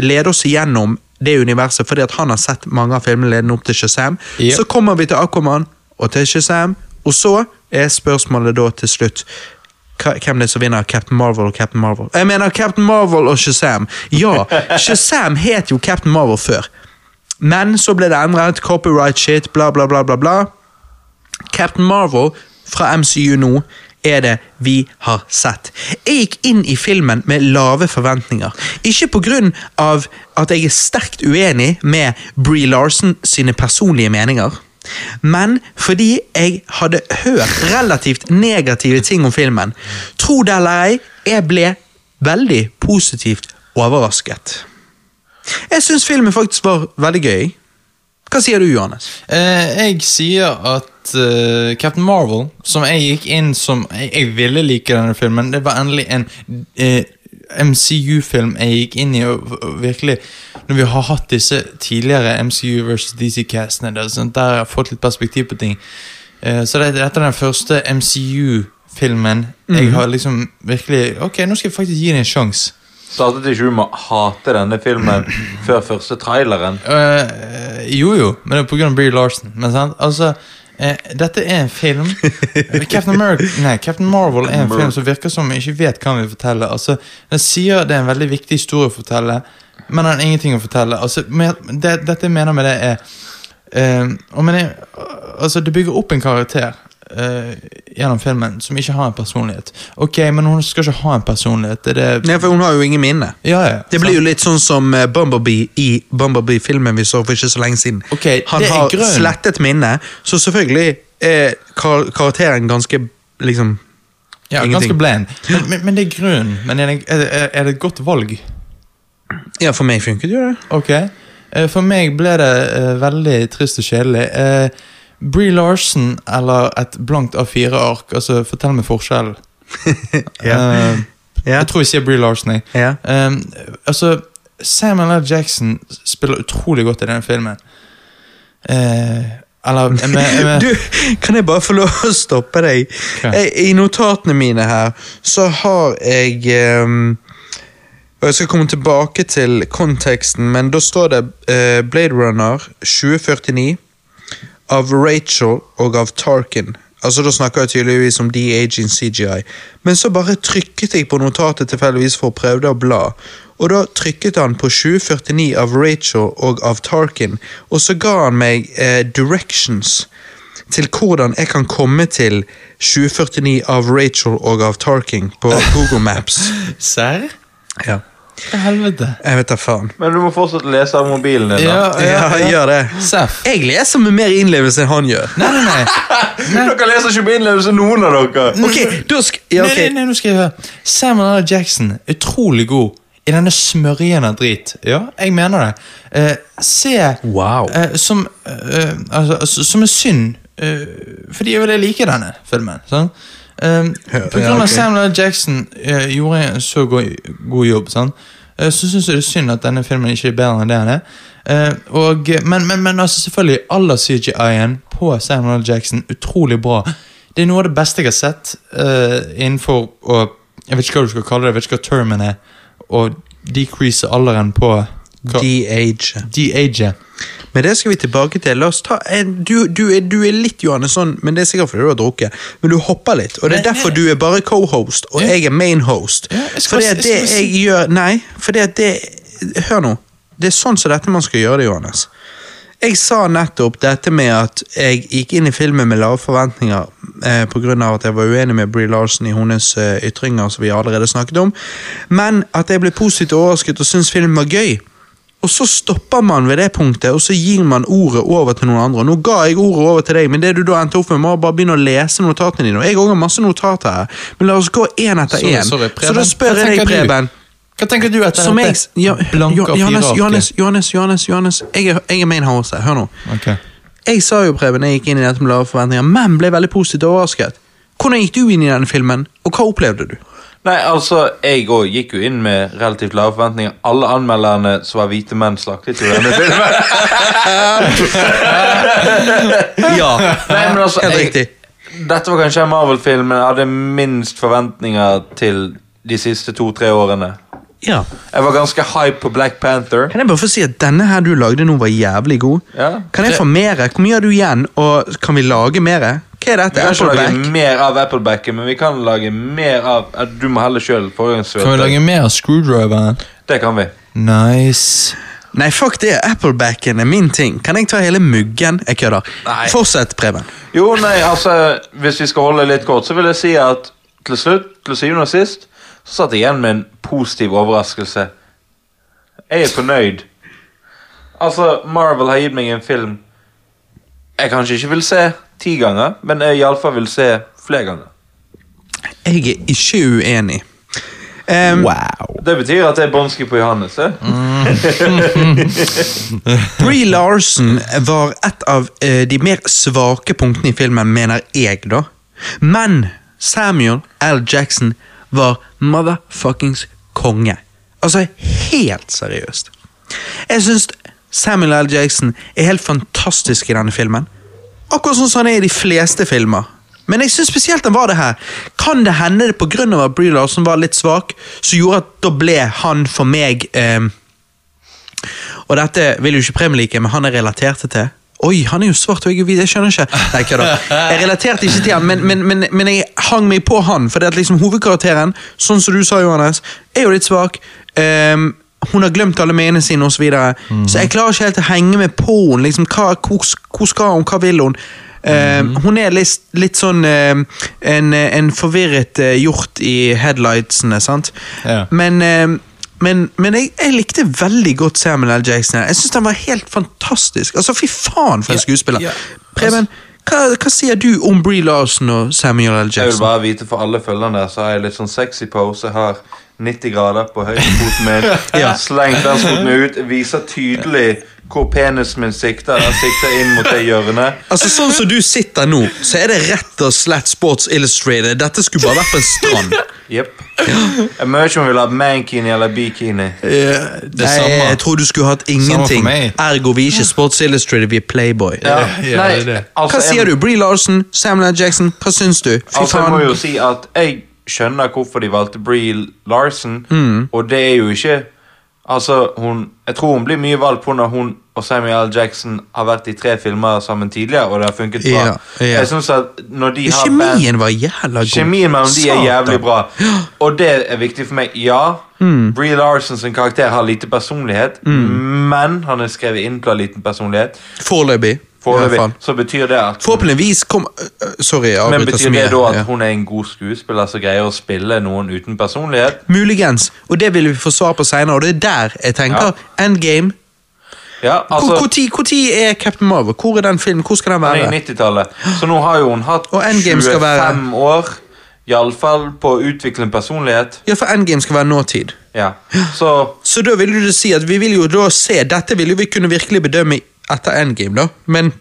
[SPEAKER 1] lede oss igjennom det universet, fordi at han har sett mange av filmene ledende opp til Shazam.
[SPEAKER 2] Yep.
[SPEAKER 1] Så kommer vi til Aquaman og til Shazam, og så er spørsmålet da til slutt hvem det er som vinner Captain Marvel og Captain Marvel. Jeg mener Captain Marvel og Shazam. Ja, Shazam het jo Captain Marvel før. Men så ble det endret, copyright shit, bla bla bla bla bla. Captain Marvel fra MCU nå er det vi har sett. Jeg gikk inn i filmen med lave forventninger. Ikke av at jeg er sterkt uenig med Bree Larsen sine personlige meninger, men fordi jeg hadde hørt relativt negative ting om filmen. Tro det eller ei, jeg ble veldig positivt overrasket. Jeg syns filmen faktisk var veldig gøy. Hva sier du, Johannes?
[SPEAKER 2] Eh, jeg sier at eh, Captain Marvel, som jeg gikk inn som Jeg, jeg ville like denne filmen. Det var endelig en eh, MCU-film jeg gikk inn i. Og, og virkelig Når vi har hatt disse tidligere MCU versus DC-castene, der, jeg har fått litt perspektiv på ting. Eh, så det, dette er den første MCU-filmen jeg har liksom virkelig Ok, nå skal jeg faktisk gi det en sjanse.
[SPEAKER 3] Startet ikke du med å hate denne filmen før første traileren?
[SPEAKER 2] Uh, jo, jo, men det er av Brie Larson. Men sant, altså uh, Dette er en film Captain, America, nei, Captain Marvel er en film som virker som vi ikke vet hva vi vil fortelle. Altså, Den sier det er en veldig viktig historie å fortelle, men den har ingenting å fortelle. Altså, det, dette jeg mener med det, er uh, og men altså, Det bygger opp en karakter eh, gjennom filmen som ikke har en personlighet. Ok, Men hun skal ikke ha en personlighet. Det det
[SPEAKER 1] Nei, for hun har jo ingen minne.
[SPEAKER 2] Ja, ja,
[SPEAKER 1] Det blir jo litt sånn som eh, Bumblebee i Bumblebee-filmen vi så for ikke så lenge siden.
[SPEAKER 2] Okay,
[SPEAKER 1] Han har
[SPEAKER 2] grøn.
[SPEAKER 1] slettet minne, så selvfølgelig er kar karakteren ganske liksom
[SPEAKER 2] ja,
[SPEAKER 1] ingenting.
[SPEAKER 2] ganske bland. Men, men, men det er grunnen. Men er det, er, det- et godt valg?
[SPEAKER 1] Ja, for meg funket jo det.
[SPEAKER 2] Ok. Eh, For meg ble det uh, veldig trist og kjedelig. Eh, Brie Larson eller et blankt A4-ark. Altså, fortell meg forskjellen.
[SPEAKER 1] yeah.
[SPEAKER 2] uh,
[SPEAKER 1] yeah.
[SPEAKER 2] Jeg tror vi sier Brie Larson. Jeg.
[SPEAKER 1] Ja.
[SPEAKER 2] Um, altså, Samuel L. Jackson spiller utrolig godt i denne filmen. Uh, eller jeg med, jeg med.
[SPEAKER 1] Du, kan jeg bare få lov å stoppe deg?
[SPEAKER 2] Okay.
[SPEAKER 1] Jeg, I notatene mine her så har jeg um, Og jeg skal komme tilbake til konteksten, men da står det uh, Blade Runner 2049 av Rachel og av Tarkin. Altså Da snakker jeg tydeligvis om de-aging CGI. Men så bare trykket jeg på notatet tilfeldigvis for å prøve å bla. Og da trykket han på 2049 av Rachel og av Tarkin, og så ga han meg eh, directions til hvordan jeg kan komme til 2049 av Rachel og av Tarkin på Google Maps.
[SPEAKER 2] Serr?
[SPEAKER 1] Ja.
[SPEAKER 2] Helvete?
[SPEAKER 1] Jeg vet da faen.
[SPEAKER 3] Men du må fortsatt lese av mobilen din. da.
[SPEAKER 1] Ja, gjør det.
[SPEAKER 2] Seff.
[SPEAKER 1] Jeg leser med mer innlevelse enn han gjør.
[SPEAKER 2] Nei, nei, nei. nei.
[SPEAKER 3] Dere leser ikke med innlevelse, noen av dere.
[SPEAKER 1] Ok, da sk ja,
[SPEAKER 2] Nei, nei, nei, nå skal jeg høre. Samuel L. Jackson, utrolig god i denne smørjen av drit. Ja, jeg mener det. Eh, se
[SPEAKER 1] Wow.
[SPEAKER 2] eh, som eh, altså, altså, Som er synd, eh, fordi jeg vil like denne filmen. Sånn? Eh, på grunn
[SPEAKER 1] ja,
[SPEAKER 2] av. Samuel L. Jackson uh, gjorde en så god, god jobb, sånn? Uh, så syns jeg det er synd at denne filmen ikke er bedre enn det han er. Uh, og, men, men, men altså selvfølgelig, aller CGI-en på Samuel L. Jackson, utrolig bra. Det er noe av det beste jeg har sett innenfor å Jeg vet ikke hva du skal kalle det, jeg vet ikke hva termen er. Å decrease alderen på
[SPEAKER 1] De-age.
[SPEAKER 2] De-age.
[SPEAKER 1] Men det skal vi tilbake til. La oss ta en, du, du, er, du er litt Johannes sånn, men det er sikkert fordi du har drukket. Men du hopper litt, og det er
[SPEAKER 2] Nei,
[SPEAKER 1] derfor
[SPEAKER 2] nei.
[SPEAKER 1] du er bare co-host, og
[SPEAKER 2] Ja.
[SPEAKER 1] jeg er main host.
[SPEAKER 2] Ja,
[SPEAKER 1] fordi at det
[SPEAKER 2] jeg
[SPEAKER 1] gjør Nei, fordi at det Hør nå. Det er sånn som dette man skal gjøre det, Johannes. Jeg sa nettopp dette med at jeg gikk inn i filmen med lave forventninger eh, pga. at jeg var uenig med Brie Larsen i hennes eh, ytringer, som vi allerede snakket om, men at jeg ble positivt overrasket og syntes filmen var gøy. Og så stopper man ved det punktet, og så gir man ordet over til noen andre. Nå ga jeg ordet over til deg, men det du da endte opp med, må bare begynne å lese notatene dine. Og jeg har masse notater her, men la oss gå én etter én. Så da spør jeg deg. Preben.
[SPEAKER 2] Hva tenker du etter
[SPEAKER 1] Som jeg, ja, Johannes, Johannes, Johannes, Johannes, Johannes. Jeg er, jeg er main house. her, hør nå.
[SPEAKER 2] Okay.
[SPEAKER 1] Jeg sa jo, Preben, jeg gikk inn i dette med lave forventninger, men ble veldig positivt overrasket. Hvordan gikk du inn i denne filmen, og hva opplevde du?
[SPEAKER 3] Nei, altså, Jeg òg gikk jo inn med relativt lave forventninger. Alle anmelderne som var hvite menn, slaktet jo denne filmen.
[SPEAKER 1] Ja,
[SPEAKER 3] Nei, men altså,
[SPEAKER 1] helt
[SPEAKER 3] jeg-
[SPEAKER 1] riktig.
[SPEAKER 3] Dette var kanskje en Marvel-film men jeg hadde minst forventninger til de siste to-tre årene.
[SPEAKER 1] Ja.
[SPEAKER 3] Jeg var ganske hype på Black Panther.
[SPEAKER 1] Kan jeg bare få si at denne her du lagde nå var jævlig god?
[SPEAKER 3] Ja.
[SPEAKER 1] Kan jeg få mer? Hvor mye har du igjen, og kan vi lage mere? Hva er
[SPEAKER 3] Vi
[SPEAKER 1] dette?
[SPEAKER 3] kan ikke lage
[SPEAKER 1] Appleback?
[SPEAKER 3] mer av Applebacken, men vi kan lage mer av Du må helle sjøl.
[SPEAKER 2] Kan vi lage mer av screwdriveren?
[SPEAKER 3] Det kan vi.
[SPEAKER 2] Nice.
[SPEAKER 1] Nei, fuck det. Applebacken er min ting. Kan jeg ta hele muggen? Jeg kødder. Fortsett, Preben.
[SPEAKER 3] Jo, nei, altså Hvis vi skal holde litt kort, så vil jeg si at til slutt, til syvende og sist, så satt jeg igjen med en positiv overraskelse. Jeg er fornøyd. Altså, Marvel har gitt meg en film jeg kanskje ikke vil se ti ganger, men jeg iallfall vil se flere ganger.
[SPEAKER 1] Jeg er ikke uenig. Um,
[SPEAKER 2] Wow.
[SPEAKER 3] Det betyr at jeg er bånski på Johannes. Eh?
[SPEAKER 1] Brie Larson var et av uh, de mer svake punktene i filmen, mener jeg, da. Men Samuel L. Jackson var motherfuckings konge. Altså, helt seriøst. Jeg syns Samuel L. Jackson er helt fantastisk i denne filmen. Akkurat sånn som han er i de fleste filmer. Men jeg synes spesielt han var det her. Kan det hende det av at Brie Larson var litt svak, som gjorde at da ble han for meg eh, Og dette vil jo ikke Prem like, men han er relatert til. Oi, han er jo svart og jeg jeg skjønner ikke. Nei, kødda. Jeg relaterte ikke til han, men, men, men, men jeg hang meg på han, for det at liksom hovedkarakteren, sånn som du sa, Johannes, er jo litt svak. ehm, hun har glemt alle menene sine osv. Så, videre. så jeg klarer ikke helt å henge med på henne. Liksom, hva, hvor, hvor skal hun, hva vil hun? Eh, hun er litt, litt sånn uh, en, en forvirret uh, hjort i headlightsene, sant?
[SPEAKER 2] Ja.
[SPEAKER 1] Men, men, men jeg, jeg likte veldig godt Samuel L. Jackson. Jeg synes han var helt fantastisk. Altså, Fy faen, for en skuespiller.
[SPEAKER 2] ja.
[SPEAKER 1] Preben, hva, hva sier du om Bree Larsen og Samuel L. Jackson?
[SPEAKER 3] Jeg vil bare vite for alle følgerne så har jeg litt sånn sexy pose. Har 90 grader på høyrefoten min.
[SPEAKER 1] Ja.
[SPEAKER 3] Slengt venstrefoten ut. Viser tydelig hvor penisen min sikter. Den sikter inn mot det hjørnet.
[SPEAKER 1] Altså Sånn som du sitter nå, så er det rett og slett Sports Illustrated. Dette skulle bare vært på en strand.
[SPEAKER 3] Jepp. Jeg mye om vi vil ha mankini eller bikini.
[SPEAKER 2] Ja, Det
[SPEAKER 1] Nei,
[SPEAKER 2] samme.
[SPEAKER 1] jeg tror du skulle hatt ingenting. Ergo vi er ikke Sports Illustrated, vi er Playboy.
[SPEAKER 3] Ja,
[SPEAKER 2] ja,
[SPEAKER 3] nei,
[SPEAKER 2] det er det.
[SPEAKER 3] altså,
[SPEAKER 1] Hva sier du? Bree Larson, Samuel L. Jackson, hva syns du? Fy
[SPEAKER 3] Altså, jeg må jo si at jeg skjønner hvorfor de valgte Bree Larson,
[SPEAKER 1] Mm.
[SPEAKER 3] og det er jo ikke Altså, hun Jeg tror hun blir mye valgt på når hun og Samuel L. Jackson har vært i tre filmer sammen tidligere, og det har funket bra.
[SPEAKER 1] Ja, ja.
[SPEAKER 3] Jeg synes at når de har band-
[SPEAKER 1] Kjemien var jævla god.
[SPEAKER 3] Kjemien mellom de er jævlig bra. Og det er viktig for meg. Ja,
[SPEAKER 1] Mm.
[SPEAKER 3] Brie Larson sin karakter har lite personlighet, men han er skrevet inn til å ha liten personlighet.
[SPEAKER 1] Foreløpig.
[SPEAKER 3] Foreløpig.
[SPEAKER 1] fall.
[SPEAKER 3] Så betyr det at
[SPEAKER 1] Forhåpentligvis kom øh, Sorry, jeg
[SPEAKER 3] Men
[SPEAKER 1] avbryter
[SPEAKER 3] betyr det da at
[SPEAKER 1] Ja.
[SPEAKER 3] hun er en god skuespiller som greier å spille noen uten personlighet?
[SPEAKER 1] Muligens. Og det vil vi få svar på seinere, og det er der jeg tenker Endgame.
[SPEAKER 3] Ja, altså
[SPEAKER 1] tid er Captain Marvel? Hvor er den filmen? Hvor skal den være?
[SPEAKER 3] i 90-tallet. Så nå har jo hun hatt
[SPEAKER 1] Og Endgame skal
[SPEAKER 3] 25
[SPEAKER 1] være-
[SPEAKER 3] år Iallfall på å utvikle en personlighet.
[SPEAKER 1] Ja, for Endgame skal være nåtid.
[SPEAKER 3] Ja. Så
[SPEAKER 1] Så da vil du si at vi vil jo da se Dette vil jo vi kunne virkelig bedømme etter Endgame, da. Men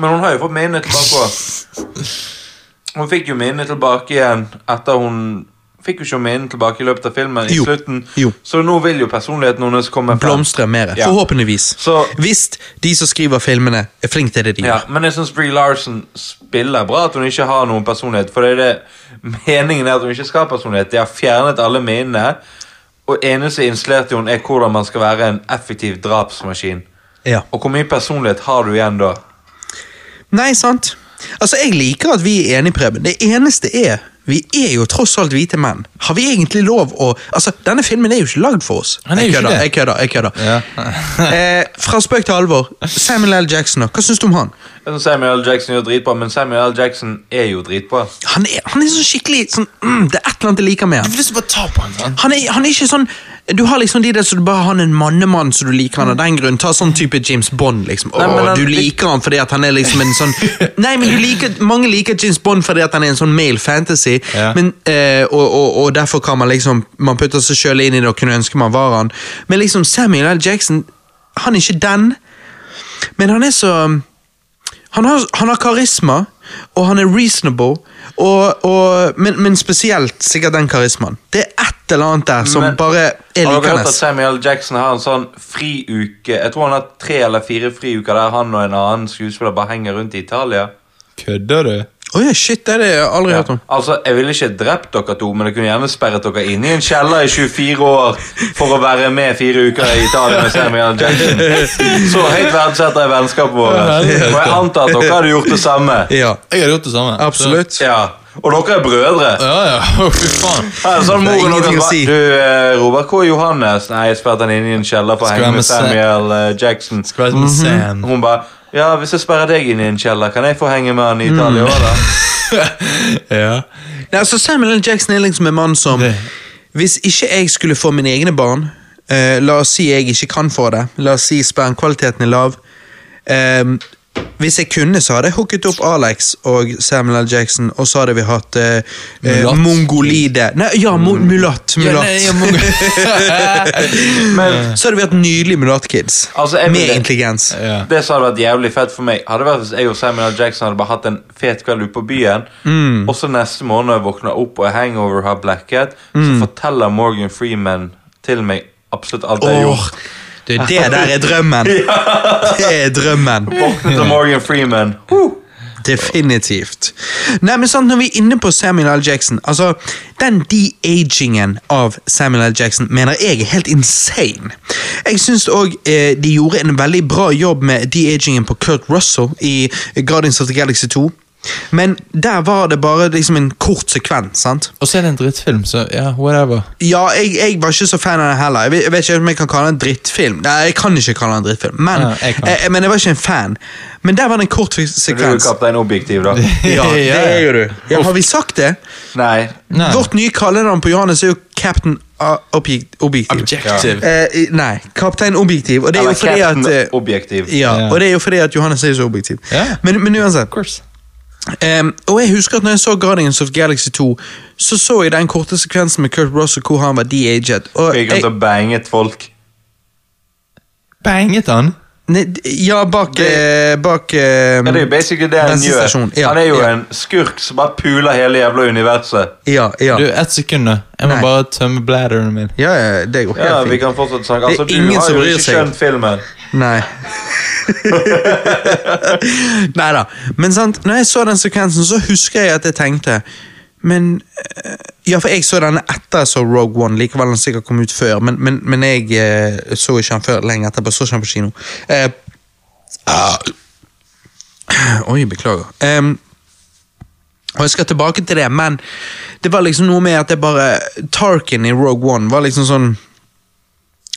[SPEAKER 3] Men hun har jo fått minnet tilbake også. Hun fikk jo minnet tilbake igjen etter hun Fikk jo ikke minnet tilbake i løpet av filmen. i
[SPEAKER 1] Jo,
[SPEAKER 3] slutten
[SPEAKER 1] jo.
[SPEAKER 3] Så nå vil jo personligheten hennes komme frem.
[SPEAKER 1] blomstre mer.
[SPEAKER 3] Ja.
[SPEAKER 1] Forhåpentligvis.
[SPEAKER 3] Så-
[SPEAKER 1] Hvis de som skriver filmene, er flinke til det de
[SPEAKER 3] Ja,
[SPEAKER 1] gjør.
[SPEAKER 3] men jeg syns Brie Larson spiller bra at hun ikke har noen personlighet. For det er det meningen er at hun ikke skal ha personlighet. De har fjernet alle minnene. Og eneste installert til hun er hvordan man skal være en effektiv drapsmaskin.
[SPEAKER 1] Ja.
[SPEAKER 3] Og hvor mye personlighet har du igjen da?
[SPEAKER 1] Nei, sant? Altså, Jeg liker at vi er enige, Preben. Det eneste er vi er jo tross alt hvite menn. Har vi egentlig lov å Altså, Denne filmen er jo ikke lagd for oss.
[SPEAKER 2] Han er
[SPEAKER 1] Jeg
[SPEAKER 2] jo ikke
[SPEAKER 1] kødder, jeg kødder. jeg kødder.
[SPEAKER 2] Ja.
[SPEAKER 1] eh, Fra spøk til alvor. Samuel L. Jackson, hva syns du om han?
[SPEAKER 3] Samuel L. Jackson gjør dritbra, men Samuel L. Jackson er jo dritbra.
[SPEAKER 1] Han er, han er så skikkelig sånn, mm, Det er et eller annet jeg liker med
[SPEAKER 2] Du
[SPEAKER 1] han.
[SPEAKER 2] får lyst til å bare ta på han?
[SPEAKER 1] Han er, han er ikke sånn Du har liksom de der som du bare har en mannemann som du liker han av den grunn. Ta sånn type James Bond, liksom. Åh,
[SPEAKER 3] Nei, men han-
[SPEAKER 1] du liker han fordi at han er liksom en sånn Nei, men du liker Mange liker James Bond fordi at han er en sånn male fantasy,
[SPEAKER 2] Ja.
[SPEAKER 1] men, eh, og, og, og derfor kan man liksom Man putter seg sjøl inn i det og kunne ønske man var han. Men liksom Samuel L. Jackson, han er ikke den, men han er så han har, han har karisma, og han er reasonable, og, og, men, men spesielt sikkert den karismaen. Det er et eller annet der som
[SPEAKER 3] Men-
[SPEAKER 1] bare er
[SPEAKER 3] Har dere hørt at
[SPEAKER 1] likende.
[SPEAKER 3] Samuel Jackson har en sånn friuke Jeg tror han har tre eller fire friuker der han og en annen skuespiller bare henger rundt i Italia.
[SPEAKER 2] Kødder du?
[SPEAKER 1] Oi, shit, det har jeg aldri hørt om.
[SPEAKER 3] Altså, Jeg ville ikke drept dere to, men jeg kunne gjerne sperret dere inne i en kjeller i 24 år for å være med fire uker i Italia med Samuel Jackson. Så høyt verdsetter jeg vennskapet vårt. Og jeg antar at dere hadde gjort det samme.
[SPEAKER 1] Ja,
[SPEAKER 2] Jeg hadde gjort det samme.
[SPEAKER 1] absolutt.
[SPEAKER 3] Ja, Og dere er brødre.
[SPEAKER 2] Ja, ja. Fy faen.
[SPEAKER 3] Sånn
[SPEAKER 1] Det er
[SPEAKER 3] moren
[SPEAKER 1] å
[SPEAKER 3] ba-
[SPEAKER 1] si.
[SPEAKER 3] Du, eh, Robert K. Johannes Nei, jeg sperret han inne i en kjeller for å henge med
[SPEAKER 2] med
[SPEAKER 3] Samuel eh, Jackson.
[SPEAKER 2] Skal være som Sam.
[SPEAKER 3] Hun bare Ja, hvis jeg sperrer deg inn i en kjeller, kan jeg få henge med han i Italia òg, da?
[SPEAKER 2] Ja.
[SPEAKER 1] Nei, altså Samuel L. Jackson er liksom en mann som Hvis ikke jeg skulle få mine egne barn, eh, la oss si jeg ikke kan få det, la oss si spermkvaliteten er lav Ehm, Hvis jeg kunne, så hadde jeg hooket opp Alex og Samuel L. Jackson, og så hadde vi hatt eh, eh,
[SPEAKER 2] Mulatt.
[SPEAKER 1] mongolide Nei, ja, mo mulatt.
[SPEAKER 2] Ja, nei, ja,
[SPEAKER 3] Men
[SPEAKER 1] Så hadde vi hatt nydelige mulattkids.
[SPEAKER 3] Altså, jeg
[SPEAKER 1] med
[SPEAKER 3] ville-
[SPEAKER 1] intelligens.
[SPEAKER 2] Ja.
[SPEAKER 3] det som hadde vært jævlig fett for meg, hadde vært hvis jeg og Samuel L. Jackson hadde bare hatt en fet kveld ute på byen,
[SPEAKER 1] Mm.
[SPEAKER 3] og så neste morgen når jeg våkner opp og er hangover og har blacket,
[SPEAKER 1] Mm.
[SPEAKER 3] så forteller Morgan Freeman til meg absolutt alt jeg har
[SPEAKER 1] Åh,
[SPEAKER 3] gjort.
[SPEAKER 1] Du, det der er drømmen. Det er drømmen.
[SPEAKER 3] Våkne til Morgan Freeman.
[SPEAKER 1] Definitivt. Nei, men sant, Når vi er inne på Samuel L. Jackson altså, Den de-agingen av Samuel L. Jackson mener jeg er helt insane. Jeg syns òg eh, de gjorde en veldig bra jobb med de-agingen på Kurt Russell i Guardians of the Galaxy 2. Men der var det bare liksom en kort sekvens. sant?
[SPEAKER 2] Og så er det en drittfilm, så ja, whatever.
[SPEAKER 1] Ja, jeg, jeg var ikke så fan av den heller. Jeg vet, jeg vet ikke om jeg kan kalle den en drittfilm. Nei, jeg kan ikke kalle den en drittfilm, men,
[SPEAKER 2] Ja, jeg
[SPEAKER 1] eh, men jeg var ikke en fan. Men der var det en kort
[SPEAKER 3] Du er jo
[SPEAKER 1] sekvens.
[SPEAKER 3] kaptein Objektiv, da.
[SPEAKER 1] Ja, det er jo du. Ja, har vi sagt det?
[SPEAKER 3] Nei.
[SPEAKER 2] Nei.
[SPEAKER 1] Vårt nye kallenavn på Johannes er jo Captain Objektiv. Objektiv.
[SPEAKER 2] Ja.
[SPEAKER 1] Eh, nei, Kaptein Objektiv. Og det er jo fordi at eh,
[SPEAKER 3] Objektiv.
[SPEAKER 1] ja,
[SPEAKER 2] Ja.
[SPEAKER 1] og det er jo fordi at Johannes er så objektiv.
[SPEAKER 2] Ja.
[SPEAKER 1] Men, men uansett. Ehm, og jeg husker at når jeg så Guardians of Galaxy 2, så så jeg den korte sekvensen med Kurt Russell hvor han var de-aged. Og
[SPEAKER 3] jeg
[SPEAKER 1] jeg,
[SPEAKER 3] rundt og banget folk.
[SPEAKER 2] Banget han?
[SPEAKER 1] ne, ja, bak eh, Bak eh,
[SPEAKER 3] det er jo basically det han gjør.
[SPEAKER 1] ja,
[SPEAKER 3] Han er jo
[SPEAKER 1] ja.
[SPEAKER 3] en skurk som bare puler hele jævla universet.
[SPEAKER 1] Ja, ja.
[SPEAKER 2] Du, ett sekund, da. Jeg må
[SPEAKER 1] Nei.
[SPEAKER 2] bare tømme bladderen min.
[SPEAKER 1] ja, ja, det går helt
[SPEAKER 3] Ja, vi kan fortsatt snakke.
[SPEAKER 1] Det er
[SPEAKER 3] Altså, du har jo ikke skjønt filmen.
[SPEAKER 1] Nei. Nei da. Men sant, når jeg så den sekvensen, så husker jeg at jeg tenkte Men eh, Ja, for jeg så denne etter jeg så Rogue One. Likevel den sikkert kom ut før, men, men, men jeg eh, så ikke den før lenge etterpå. Så ikke den på kino. Eh, ah. Oi, beklager. Um, og jeg skal tilbake til det, men det var liksom noe med at det bare Tarkin i Rogue One var liksom sånn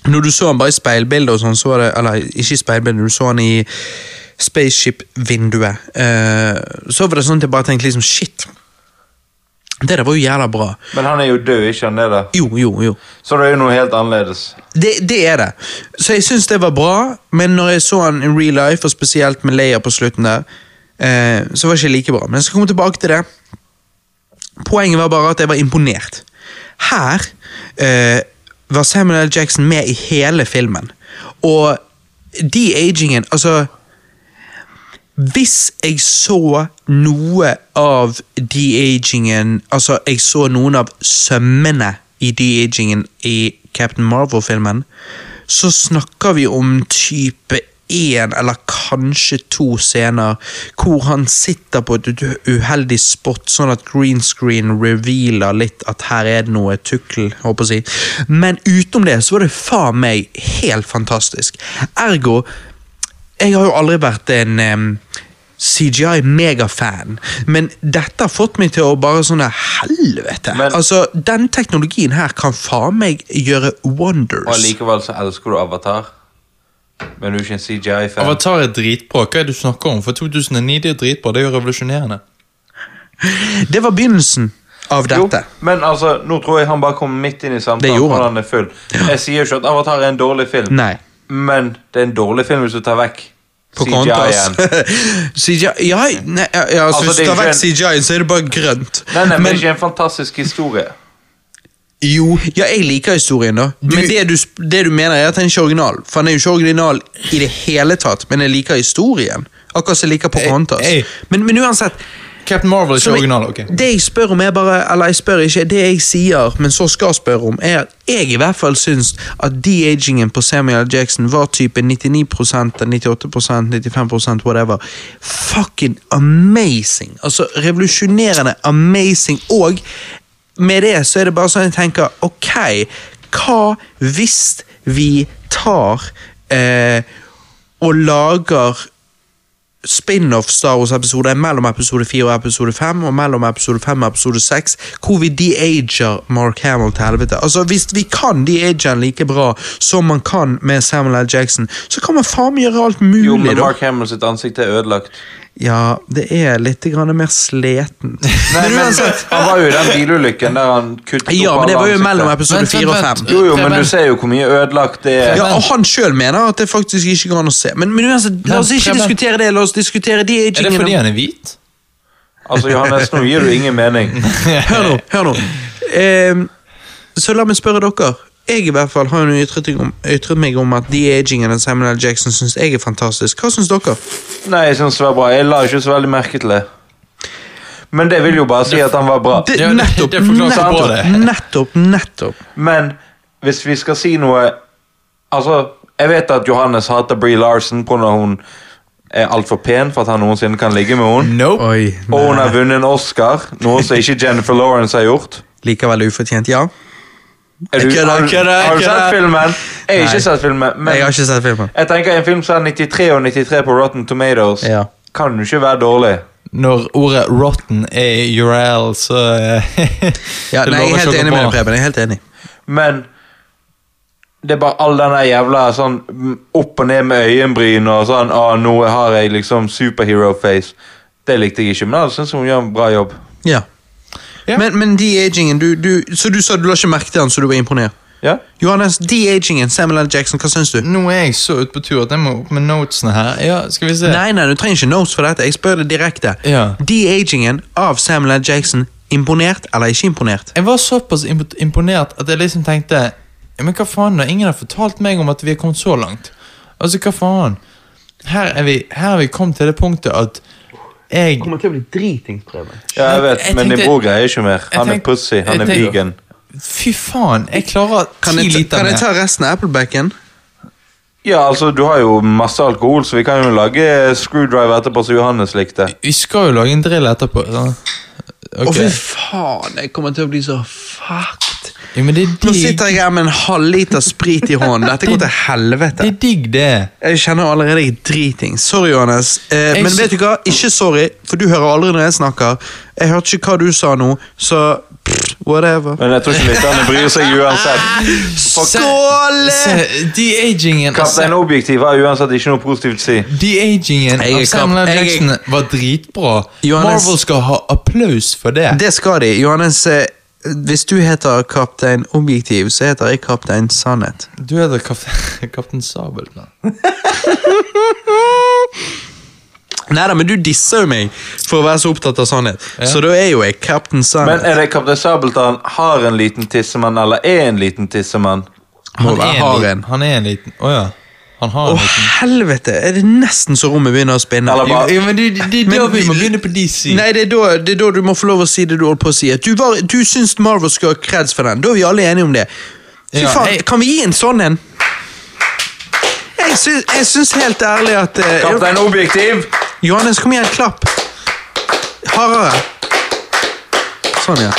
[SPEAKER 1] når du så han bare i speilbildet, og sånn, så var det, eller ikke i speilbildet, du så han i spaceship-vinduet, eh, så var det sånn at jeg bare tenkte liksom, shit, det der var jo jævla bra.
[SPEAKER 3] Men han er jo død, ikke han det? da?
[SPEAKER 1] Jo, jo, jo.
[SPEAKER 3] Så det er jo noe helt annerledes.
[SPEAKER 1] Det, det er det. Så jeg syns det var bra, men når jeg så han in real life, og spesielt med Leia på slutten der, eh, så var det ikke like bra. Men jeg skal komme tilbake til det. Poenget var bare at jeg var imponert. Her eh, var Samuel L. Jackson med i hele filmen. Og de-agingen Altså Hvis jeg så noe av de-agingen Altså, jeg så noen av sømmene i de-agingen i Captain Marvel-filmen, så snakker vi om type én eller kanskje to scener hvor han sitter på et uheldig spot, sånn at green screen revealer litt at her er det noe tukkel, håper jeg. Men utenom det så var det faen meg helt fantastisk. Ergo jeg har jo aldri vært en um, CGI-megafan, men dette har fått meg til å bare sånn Helvete!
[SPEAKER 3] Men-
[SPEAKER 1] altså, Den teknologien her kan faen meg gjøre wonders.
[SPEAKER 3] Og likevel så elsker du Avatar. Men du er ikke en CGI-fan.
[SPEAKER 2] Avatar er dritbra. Hva er det du snakker om? For 2009 det er dritbra. Det er jo revolusjonerende.
[SPEAKER 1] Det var begynnelsen av dette.
[SPEAKER 3] Jo, men altså, nå tror jeg han bare kom midt inn i
[SPEAKER 1] Det
[SPEAKER 3] samtalen.
[SPEAKER 1] gjorde han.
[SPEAKER 3] han er full. Jeg sier jo ikke at Avatar er en dårlig film,
[SPEAKER 1] Nei.
[SPEAKER 3] men det er en dårlig film hvis du tar vekk
[SPEAKER 1] på
[SPEAKER 3] CGI-en.
[SPEAKER 1] CGI ja, nei, ja, ja, altså,
[SPEAKER 3] Altså,
[SPEAKER 1] Hvis du tar
[SPEAKER 3] vekk
[SPEAKER 1] vekk CGI-en, så er det bare grønt.
[SPEAKER 3] Nei, nei, men det er ikke en fantastisk historie.
[SPEAKER 1] Jo, ja, jeg liker historien, da. Men det du, det du mener, er at den er ikke original. For den er jo ikke original i det hele tatt, men jeg liker historien. Akkurat som jeg liker Pocahontas.
[SPEAKER 2] Hey, hey.
[SPEAKER 1] Men, men uansett
[SPEAKER 2] Captain Marvel er ikke original, ok?
[SPEAKER 1] Det jeg spør om, er bare Eller jeg spør ikke, det jeg sier, men så skal spørre om, er at jeg i hvert fall syns at de-agingen på Samuel. Jackson var type 99% 98% 95% whatever. Fucking amazing! Altså, revolusjonerende amazing. Og med det så er det bare sånn jeg tenker, ok, hva hvis vi tar eh, og lager spin-off Star Wars-episoder mellom episode 4 og episode 5, og mellom episode 5 og episode 6, hvor vi de-ager Mark Hamill til helvete. Altså, Hvis vi kan de-age han like bra som man kan med Samuel L. Jackson, så kan man faen meg gjøre alt mulig,
[SPEAKER 3] Jo, men. Mark Hamill sitt ansikt er ødelagt.
[SPEAKER 1] Ja, det er litt grann mer sleten.
[SPEAKER 3] Nei, men Han var jo i den bilulykken der han kuttet
[SPEAKER 1] Ja,
[SPEAKER 3] opp
[SPEAKER 1] men det var jo mellom episode
[SPEAKER 2] fire
[SPEAKER 1] 4 og
[SPEAKER 2] fem.
[SPEAKER 1] 5.
[SPEAKER 3] Jo, jo, men du ser jo hvor mye ødelagt det er.
[SPEAKER 1] Ja, og han sjøl mener at det faktisk ikke går an å se. Men, men uansett, la oss ikke diskutere det, la oss diskutere de
[SPEAKER 2] Er det fordi han er hvit?
[SPEAKER 3] Altså, Johannes, nå gir du ingen mening.
[SPEAKER 1] Hør nå, hør nå. Eh, så la meg spørre dere. Jeg i hvert fall har jo ytret, ytret meg om at de-agingen av Samuel L. Jackson syns jeg er fantastisk. Hva syns dere?
[SPEAKER 3] Nei, jeg synes det var bra. Jeg la ikke så veldig merke til det. Men det vil jo bare si at han var bra.
[SPEAKER 1] Det, nettopp,
[SPEAKER 2] det
[SPEAKER 1] nettopp, nettopp, nettopp.
[SPEAKER 3] Men hvis vi skal si noe Altså, jeg vet at Johannes hater Bree Larsen pga. hun er altfor pen for at han noensinne kan ligge med henne.
[SPEAKER 2] Nope.
[SPEAKER 3] Og hun har vunnet en Oscar, noe som ikke Jennifer Lawrence har gjort.
[SPEAKER 1] Likevel ufortjent, ja.
[SPEAKER 3] Er du, har, har du sett filmen? Jeg har ikke sett filmen, men
[SPEAKER 1] Jeg har ikke sett filmen.
[SPEAKER 3] jeg tenker en film som er 93 og 93 på Rotten Tomatoes,
[SPEAKER 1] Ja.
[SPEAKER 3] kan jo ikke være dårlig.
[SPEAKER 2] når ordet 'rotten' er i URL, så eh,
[SPEAKER 1] Ja, nei, jeg er helt enig med deg, Preben. Jeg er helt enig.
[SPEAKER 3] Men det er bare all den der jævla sånn opp og ned med øyenbryn og sånn 'Å, 'Nå har jeg liksom superhero face'. Det likte jeg ikke, men jeg syns hun gjør en bra jobb.
[SPEAKER 1] Ja.
[SPEAKER 2] Ja.
[SPEAKER 1] Men, men de-agingen du, du, Så du sa du la ikke merke til han, så du var imponert?
[SPEAKER 3] Ja?
[SPEAKER 1] Johannes, de-agingen, Samuel L. Jackson, hva syns du?
[SPEAKER 2] Nå er jeg så ute på tur at jeg må opp med notesene her. Ja, skal vi se.
[SPEAKER 1] Nei, nei, du trenger ikke notes for dette. Jeg spør deg direkte.
[SPEAKER 2] Ja.
[SPEAKER 1] De-agingen av Samuel L. Jackson, imponert eller ikke imponert?
[SPEAKER 2] Jeg var såpass imponert at jeg liksom tenkte Men hva faen da? Ingen har fortalt meg om at vi er kommet så langt. Altså, hva faen? Her er vi, her er vi kommet til det punktet at jeg kommer
[SPEAKER 1] til å bli dritings, Preben.
[SPEAKER 3] Ja, jeg vet,
[SPEAKER 2] Jeg
[SPEAKER 3] men din
[SPEAKER 2] tenkte-
[SPEAKER 3] bror greier ikke mer. Han
[SPEAKER 2] tenkte,
[SPEAKER 3] er pussy, han
[SPEAKER 2] jeg
[SPEAKER 3] er vegan.
[SPEAKER 2] Fy faen, jeg klarer
[SPEAKER 1] Kan
[SPEAKER 2] ti
[SPEAKER 1] jeg, ta,
[SPEAKER 2] liter
[SPEAKER 1] kan jeg ta resten av Applebacken?
[SPEAKER 3] Ja, altså, du har jo masse alkohol, så vi kan jo lage screwdriver etterpå som Johannes likte.
[SPEAKER 2] Vi skal jo lage en drill etterpå.
[SPEAKER 1] Å,
[SPEAKER 2] okay.
[SPEAKER 1] fy faen, jeg kommer til å bli så fucked.
[SPEAKER 2] Ja, men det er
[SPEAKER 1] Nå sitter jeg her med en halvliter sprit i hånden. Dette går til helvete.
[SPEAKER 2] Det er digg, det.
[SPEAKER 1] Jeg kjenner allerede jeg driting. Sorry, Johannes. Eh, men vet du hva? Ikke sorry, for du hører aldri når jeg snakker. Jeg hørte ikke hva du sa nå, så pff, whatever.
[SPEAKER 3] Men jeg tror ikke lytterne bryr seg uansett.
[SPEAKER 1] Skål!
[SPEAKER 2] De-agingen
[SPEAKER 3] Kaptein Objektiv har uansett ikke noe positivt å si.
[SPEAKER 2] De-agingen av Samuel
[SPEAKER 1] er-
[SPEAKER 2] Jackson var dritbra.
[SPEAKER 1] Johannes-
[SPEAKER 2] Marvel skal ha applaus for det.
[SPEAKER 1] Det skal de. Johannes, eh, hvis du heter Kaptein Objektiv, så heter jeg Kaptein Sannhet.
[SPEAKER 2] Du heter Kaptein, Kaptein Sabeltann.
[SPEAKER 1] Neida, men du disser jo meg for å være så opptatt av sannhet. Så da er jo jeg Kaptein
[SPEAKER 3] Men er det Kaptein Sabeltann har en liten tissemann, eller er en liten tissemann?
[SPEAKER 2] Han,
[SPEAKER 1] Han
[SPEAKER 2] er en
[SPEAKER 1] har
[SPEAKER 2] liten-
[SPEAKER 1] en.
[SPEAKER 2] Han er en liten Å ja. Han har
[SPEAKER 1] Å, helvete! Er det nesten så rommet begynner å spinne?
[SPEAKER 3] Eller bare-
[SPEAKER 2] Jo, men det, det, det er
[SPEAKER 1] Men
[SPEAKER 2] da vi må begynne på DC.
[SPEAKER 1] Nei, det er, da, det er da du må få lov å si det du holdt på å si. At du, var, du syns Marvel skal ha kreds for den. Da er vi alle enige om det. Fy
[SPEAKER 2] Ja,
[SPEAKER 1] faen,
[SPEAKER 2] jeg-
[SPEAKER 1] Kan vi gi en sånn en? Jeg syns, jeg syns helt ærlig at uh,
[SPEAKER 3] Kaptein Objektiv!
[SPEAKER 1] Johannes, kom igjen, klapp. Hardere. Sånn, ja.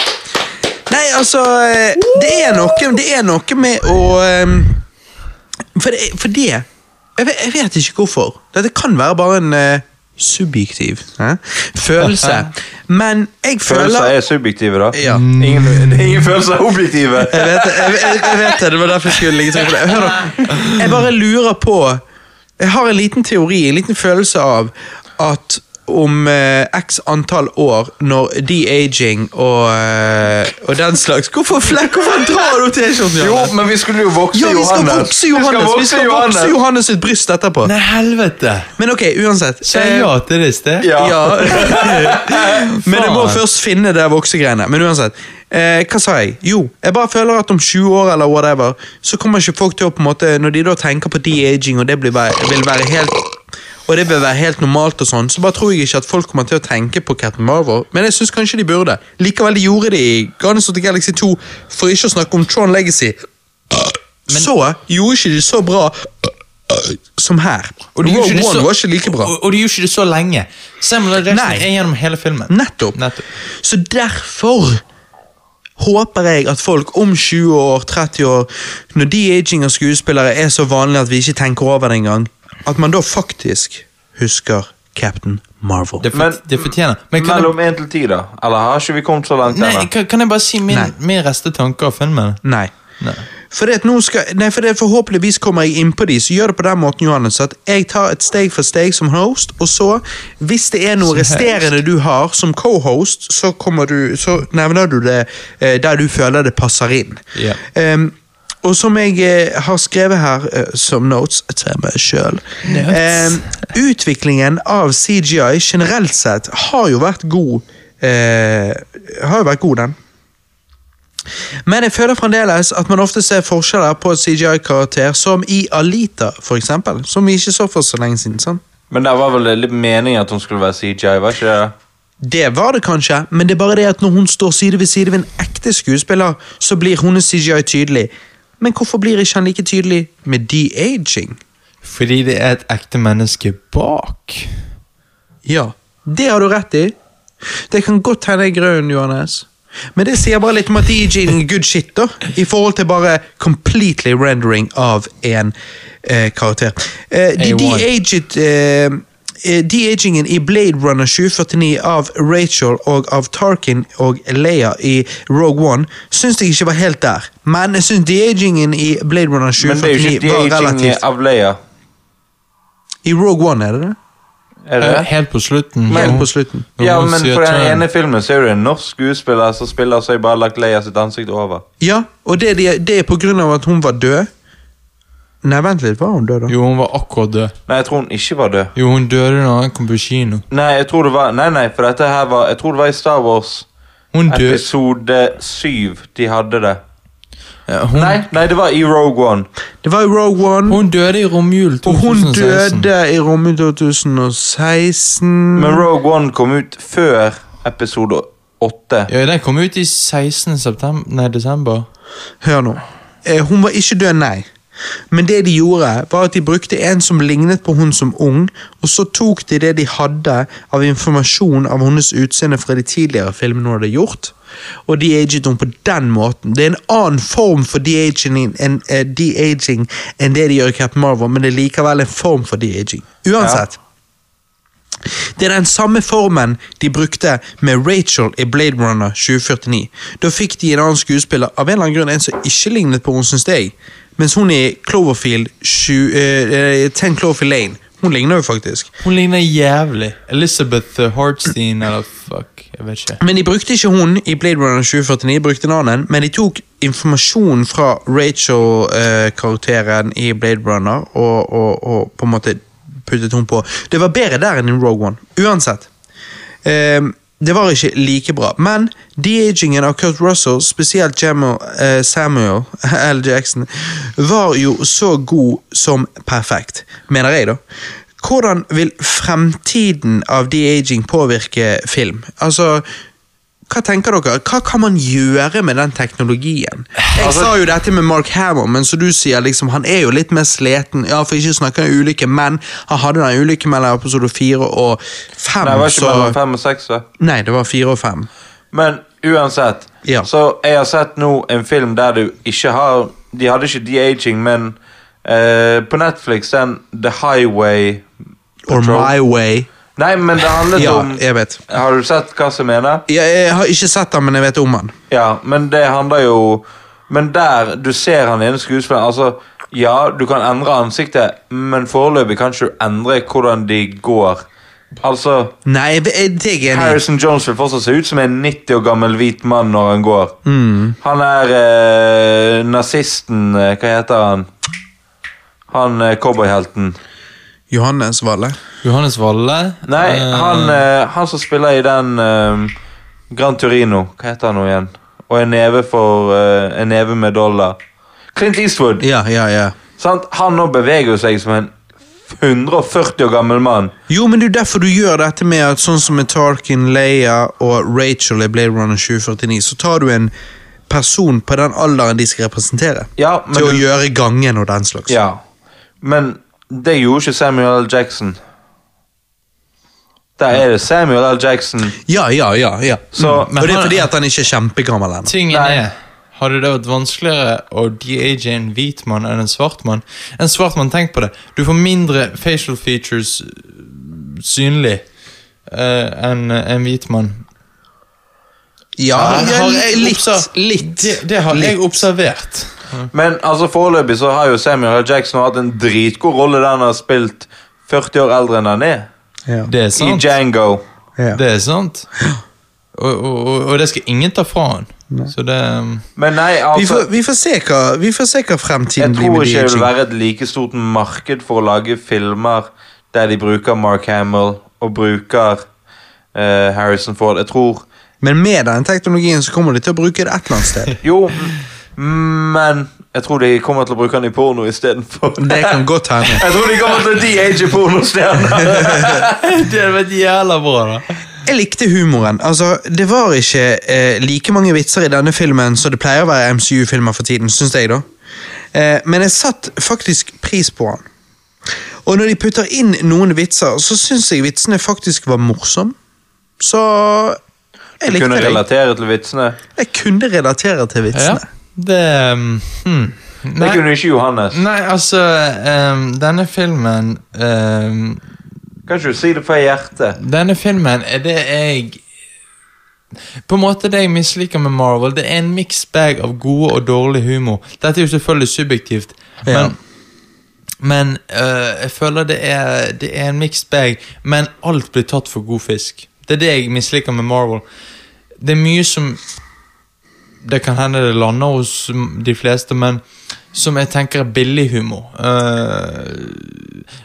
[SPEAKER 1] Nei, altså eh, Det er noe, det er noe med å eh, For det, for det jeg, vet, jeg vet ikke hvorfor. Dette kan være bare en uh, subjektiv eh, følelse. Men jeg føler Følelser
[SPEAKER 3] er subjektive, da.
[SPEAKER 1] Ja.
[SPEAKER 3] Ingen, ingen følelser er objektive.
[SPEAKER 1] jeg vet, det, jeg, jeg, vet det, det var derfor jeg skulle ligge trykk på det. Hør jeg bare lurer på Jeg har en liten teori, en liten følelse av at om eh, x antall år, når de-aging og, eh, og den slags Hvorfor flekk? Hvorfor drar du T-skjorten?
[SPEAKER 3] Jo,
[SPEAKER 1] Johannes?
[SPEAKER 3] men vi skulle jo vokse
[SPEAKER 1] Ja, vi skal
[SPEAKER 3] Johannes.
[SPEAKER 1] vokse Johannes! Vi skal vokse Johannes sitt bryst etterpå.
[SPEAKER 2] Nei, helvete!
[SPEAKER 1] Men ok, uansett.
[SPEAKER 2] Sa
[SPEAKER 1] Eh,
[SPEAKER 2] ja til det i sted?
[SPEAKER 3] Ja.
[SPEAKER 1] Ja. Men jeg må først finne det voksegreiene. Men uansett. Eh, hva sa jeg? Jo, jeg bare føler at om 20 år eller whatever, så kommer ikke folk til å på en måte Når de da tenker på de-aging, og det blir vil være helt og det vil være helt normalt, og sånn, så bare tror jeg ikke at folk kommer til å tenke på Captain Marvel. Men jeg syns kanskje de burde. Likevel de gjorde det i Guardians of the Galaxy 2, for ikke å snakke om Tron Legacy. så gjorde ikke de så bra som her. Og
[SPEAKER 2] de gjorde ikke det så-
[SPEAKER 1] like bra.
[SPEAKER 2] Og, og de gjorde ikke det så lenge. Samuel. Jackson
[SPEAKER 1] Nei.
[SPEAKER 2] er gjennom hele filmen.
[SPEAKER 1] Nettopp.
[SPEAKER 2] Nettopp.
[SPEAKER 1] Så derfor håper jeg at folk om 20 år, 30 år, når de-aging av skuespillere er så vanlig at vi ikke tenker over det engang, at man da faktisk husker Captain Marvel.
[SPEAKER 2] Det, for,
[SPEAKER 3] Men-
[SPEAKER 2] det fortjener. Men kan,
[SPEAKER 3] Mellom én til ti, da? Eller har ikke vi kommet så langt
[SPEAKER 2] nei, kan, kan jeg bare si min,
[SPEAKER 1] Nei.
[SPEAKER 2] min reste tanke av filmen?
[SPEAKER 1] Nei.
[SPEAKER 2] Nei.
[SPEAKER 1] For det at nå skal, nei, for det forhåpentligvis kommer jeg inn på de, så gjør det på den måten, Johannes, at jeg tar et steg for steg som host, og så, hvis det er noe
[SPEAKER 2] Som host.
[SPEAKER 1] resterende du har som co-host, så, kommer du, så nevner du det eh, der du føler det passer inn.
[SPEAKER 2] Ja.
[SPEAKER 1] Ehm, og som jeg eh, har skrevet her eh, som notes til meg sjøl Utviklingen av CGI generelt sett har jo vært god. eh, har jo vært god, den. Men jeg føler fremdeles at man ofte ser forskjeller på CGI-karakter, som i Alita, for eksempel. Som vi ikke så for så lenge siden. sant?
[SPEAKER 3] Men det var vel litt meningen at hun skulle være CGI? var ikke det?
[SPEAKER 1] Det var det kanskje, men det er bare det at når hun står side ved side ved en ekte skuespiller, så blir hennes CGI tydelig. Men hvorfor blir ikke han like tydelig med de-aging?
[SPEAKER 2] Fordi det er et ekte menneske bak.
[SPEAKER 1] Ja, det har du rett i. Det kan godt hende jeg er grønn, Johannes. Men det sier bare litt om at de-aging er good shit, da. I forhold til bare completely rendering av en eh, karakter. Eh, de de-aged eh, de-agingen i Blade Runner 2049 av Rachel og av Tarkin og Leia i Rogue One syns jeg ikke var helt der. Men jeg syns de-agingen i Blade Runner
[SPEAKER 3] Men det er jo ikke
[SPEAKER 1] var
[SPEAKER 3] de-aging
[SPEAKER 1] relativt
[SPEAKER 3] av Leia.
[SPEAKER 1] I Rogue One er det det?
[SPEAKER 3] Er det
[SPEAKER 2] Eh. Helt på slutten.
[SPEAKER 1] Helt på slutten.
[SPEAKER 3] Ja, men for den ene filmen så er det en norsk skuespiller som spiller, så jeg bare lagt Leia sitt ansikt over.
[SPEAKER 1] Ja, og det, det, det er på grunn av at hun var død. Nei, vent litt, var hun død da?
[SPEAKER 2] Jo, hun var akkurat død.
[SPEAKER 3] Nei, jeg tror hun ikke var død.
[SPEAKER 2] Jo, hun døde når han kom på kino.
[SPEAKER 3] Nei, jeg tror det var Nei, nei, for dette her var Jeg tror det var i Star Wars
[SPEAKER 2] Hun døde
[SPEAKER 3] episode 7 de hadde det.
[SPEAKER 2] Ja, hun,
[SPEAKER 3] Nei, nei, det var i Rogue One.
[SPEAKER 1] Det var i Rogue One,
[SPEAKER 2] hun døde i romjulen
[SPEAKER 1] og hun døde i romjul 2016.
[SPEAKER 3] Men Rogue One kom ut før episode 8.
[SPEAKER 2] Ja, Den kom ut i 16. September, nei, desember.
[SPEAKER 1] Hør nå. Eh, Hun var ikke død, nei. Men det de gjorde, var at de brukte en som lignet på hun som ung, og så tok de det de hadde av informasjon av hennes utseende fra de tidligere filmene hun hadde gjort, og de-aget henne på den måten. Det er en annen form for de-aging enn eh, de-aging det de gjør i Captain Marvel, men det er likevel en form for de-aging. Uansett. Det er den samme formen de brukte med Rachel i Blade Runner 2049. Da fikk de en annen skuespiller, av en eller annen grunn en som ikke lignet på henne, syns jeg. Mens hun i Cloverfield 7, eh, eh, 10 Cloverfield Lane, hun ligner jo faktisk.
[SPEAKER 2] Hun ligner jævlig. Elizabeth eh, Hartstein, eller fuck, jeg vet ikke.
[SPEAKER 1] Men de brukte ikke hun i Blade Runner 2049, de brukte en annen, men de tok informasjon fra Rachel-karakteren i Blade Runner og, og, og på en måte puttet hun på. Det var bedre der enn i Rogue One. Uansett. Ehm, det var ikke like bra, men de-agingen av Kurt Russell, spesielt Jamal, eh, Samuel L. Jackson, var jo så god som perfekt, mener jeg, da. Hvordan vil fremtiden av de-aging påvirke film? Altså, hva tenker dere? Hva kan man gjøre med den teknologien? Jeg
[SPEAKER 3] Altså-
[SPEAKER 1] sa jo dette med Mark Hammer, men som du sier, liksom, han er jo litt mer sleten. Ja, for ikke å snakke om ulykke, men han hadde den ulykken mellom episode fire og fem.
[SPEAKER 3] Nei, det var ikke
[SPEAKER 1] så...
[SPEAKER 3] mellom 5 og 6, da.
[SPEAKER 1] Nei, det var fire og fem.
[SPEAKER 3] Men uansett,
[SPEAKER 1] Ja.
[SPEAKER 3] så jeg har sett nå en film der du ikke har De hadde ikke de-aging, men uh, på Netflix, den The Highway Patrol.
[SPEAKER 1] Or My Way.
[SPEAKER 3] Nei, men det handlet
[SPEAKER 1] Ja,
[SPEAKER 3] om
[SPEAKER 1] jeg vet.
[SPEAKER 3] Har du sett hva som mener?
[SPEAKER 1] Jeg, jeg har ikke sett den, men jeg vet om den.
[SPEAKER 3] Ja, men det handler jo Men der du ser han ene skuespilleren Altså, ja, du kan endre ansiktet, men foreløpig kan ikke du endre hvordan de går. Altså
[SPEAKER 1] Nei.
[SPEAKER 3] Harrison Jones vil fortsatt se ut som en 90 år gammel hvit mann når han går.
[SPEAKER 1] Mm.
[SPEAKER 3] Han er eh, nazisten eh, Hva heter han? Han eh, cowboyhelten.
[SPEAKER 1] Johannes Valle.
[SPEAKER 2] Johannes Valle.
[SPEAKER 3] Nei,
[SPEAKER 2] eh,
[SPEAKER 3] han, eh, han som spiller i den eh, Gran Turino. Hva heter han nå igjen? Og en neve for uh, En neve med dollar. Clint Eastwood.
[SPEAKER 1] Ja, ja, ja.
[SPEAKER 3] Sant? Han nå beveger seg som en 140 år gammel mann.
[SPEAKER 1] Jo, men det er derfor du gjør dette med at sånn som med Tarkin, Leia og Rachel i Blade Runner 2049, så tar du en person på den alderen de skal representere,
[SPEAKER 3] Ja, men
[SPEAKER 1] til å
[SPEAKER 3] du-
[SPEAKER 1] gjøre gangen og den slags.
[SPEAKER 3] Ja. Men det gjorde ikke Samuel L. Jackson. Der er det Samuel L. Jackson.
[SPEAKER 1] ja, ja. ja, ja.
[SPEAKER 3] Så-
[SPEAKER 1] mm.
[SPEAKER 2] men
[SPEAKER 1] Og det er fordi at han ikke er kjempegammel ennå.
[SPEAKER 2] Tingen er Hadde det vært vanskeligere å de-age en hvit mann enn en svart mann? En svart mann, tenk på det. Du får mindre facial features øh, synlig uh, enn en hvit mann.
[SPEAKER 1] Ja,
[SPEAKER 2] Har
[SPEAKER 1] har
[SPEAKER 2] jeg
[SPEAKER 1] litt. litt.
[SPEAKER 2] Det, det har jeg observert.
[SPEAKER 3] Men altså foreløpig så har jo Samuel L. Jackson hatt en dritgod rolle der han har spilt 40 år eldre enn han er.
[SPEAKER 1] Ja.
[SPEAKER 2] Det er sant. I.
[SPEAKER 3] Django.
[SPEAKER 1] Ja.
[SPEAKER 2] Det er sant. Og, og, og, og det skal ingen ta fra han. Så det um,
[SPEAKER 3] Men nei,
[SPEAKER 1] Vi,
[SPEAKER 3] altså
[SPEAKER 1] får, vi, får se hva, vi får se hva fremtiden
[SPEAKER 3] Jeg tror ikke det vil være et like stort marked for å lage filmer der de bruker Mark Hamill og bruker uh, Harrison Ford. Jeg tror
[SPEAKER 1] Men med den teknologien så kommer de til å bruke det et eller annet sted.
[SPEAKER 3] Jo, men jeg tror de kommer til å bruke den i porno istedenfor.
[SPEAKER 1] Det kan godt hende.
[SPEAKER 3] Jeg tror de kommer til å de-age pornostjerner.
[SPEAKER 2] Det hadde vært jævla bra, da.
[SPEAKER 1] Jeg likte humoren. Altså, Det var ikke eh, like mange vitser i denne filmen som det pleier å være MCU-filmer for tiden, syns jeg. da. Eh, men jeg satt faktisk pris på han. Og når de putter inn noen vitser, så syns jeg vitsene faktisk var morsomme. Så jeg likte
[SPEAKER 3] Kunne relatere til vitsene.
[SPEAKER 1] Jeg kunne relatere til
[SPEAKER 2] Ja,
[SPEAKER 1] vitsene.
[SPEAKER 2] Det um, hmm.
[SPEAKER 3] Det kunne ikke Johannes.
[SPEAKER 2] Nei, altså um, Denne filmen um,
[SPEAKER 3] Kan ikke du si det fra hjertet?
[SPEAKER 2] Denne filmen er det jeg På en måte det jeg misliker med Marvel, det er en mixed bag av gode og dårlig humor. Dette er jo selvfølgelig subjektivt,
[SPEAKER 1] Ja.
[SPEAKER 2] men men øh, jeg føler det er, det er en mixed bag, men alt blir tatt for god fisk. Det er det jeg misliker med Marvel. Det er mye som Det kan hende det lander hos de fleste, men som jeg tenker er billig humor. Uh,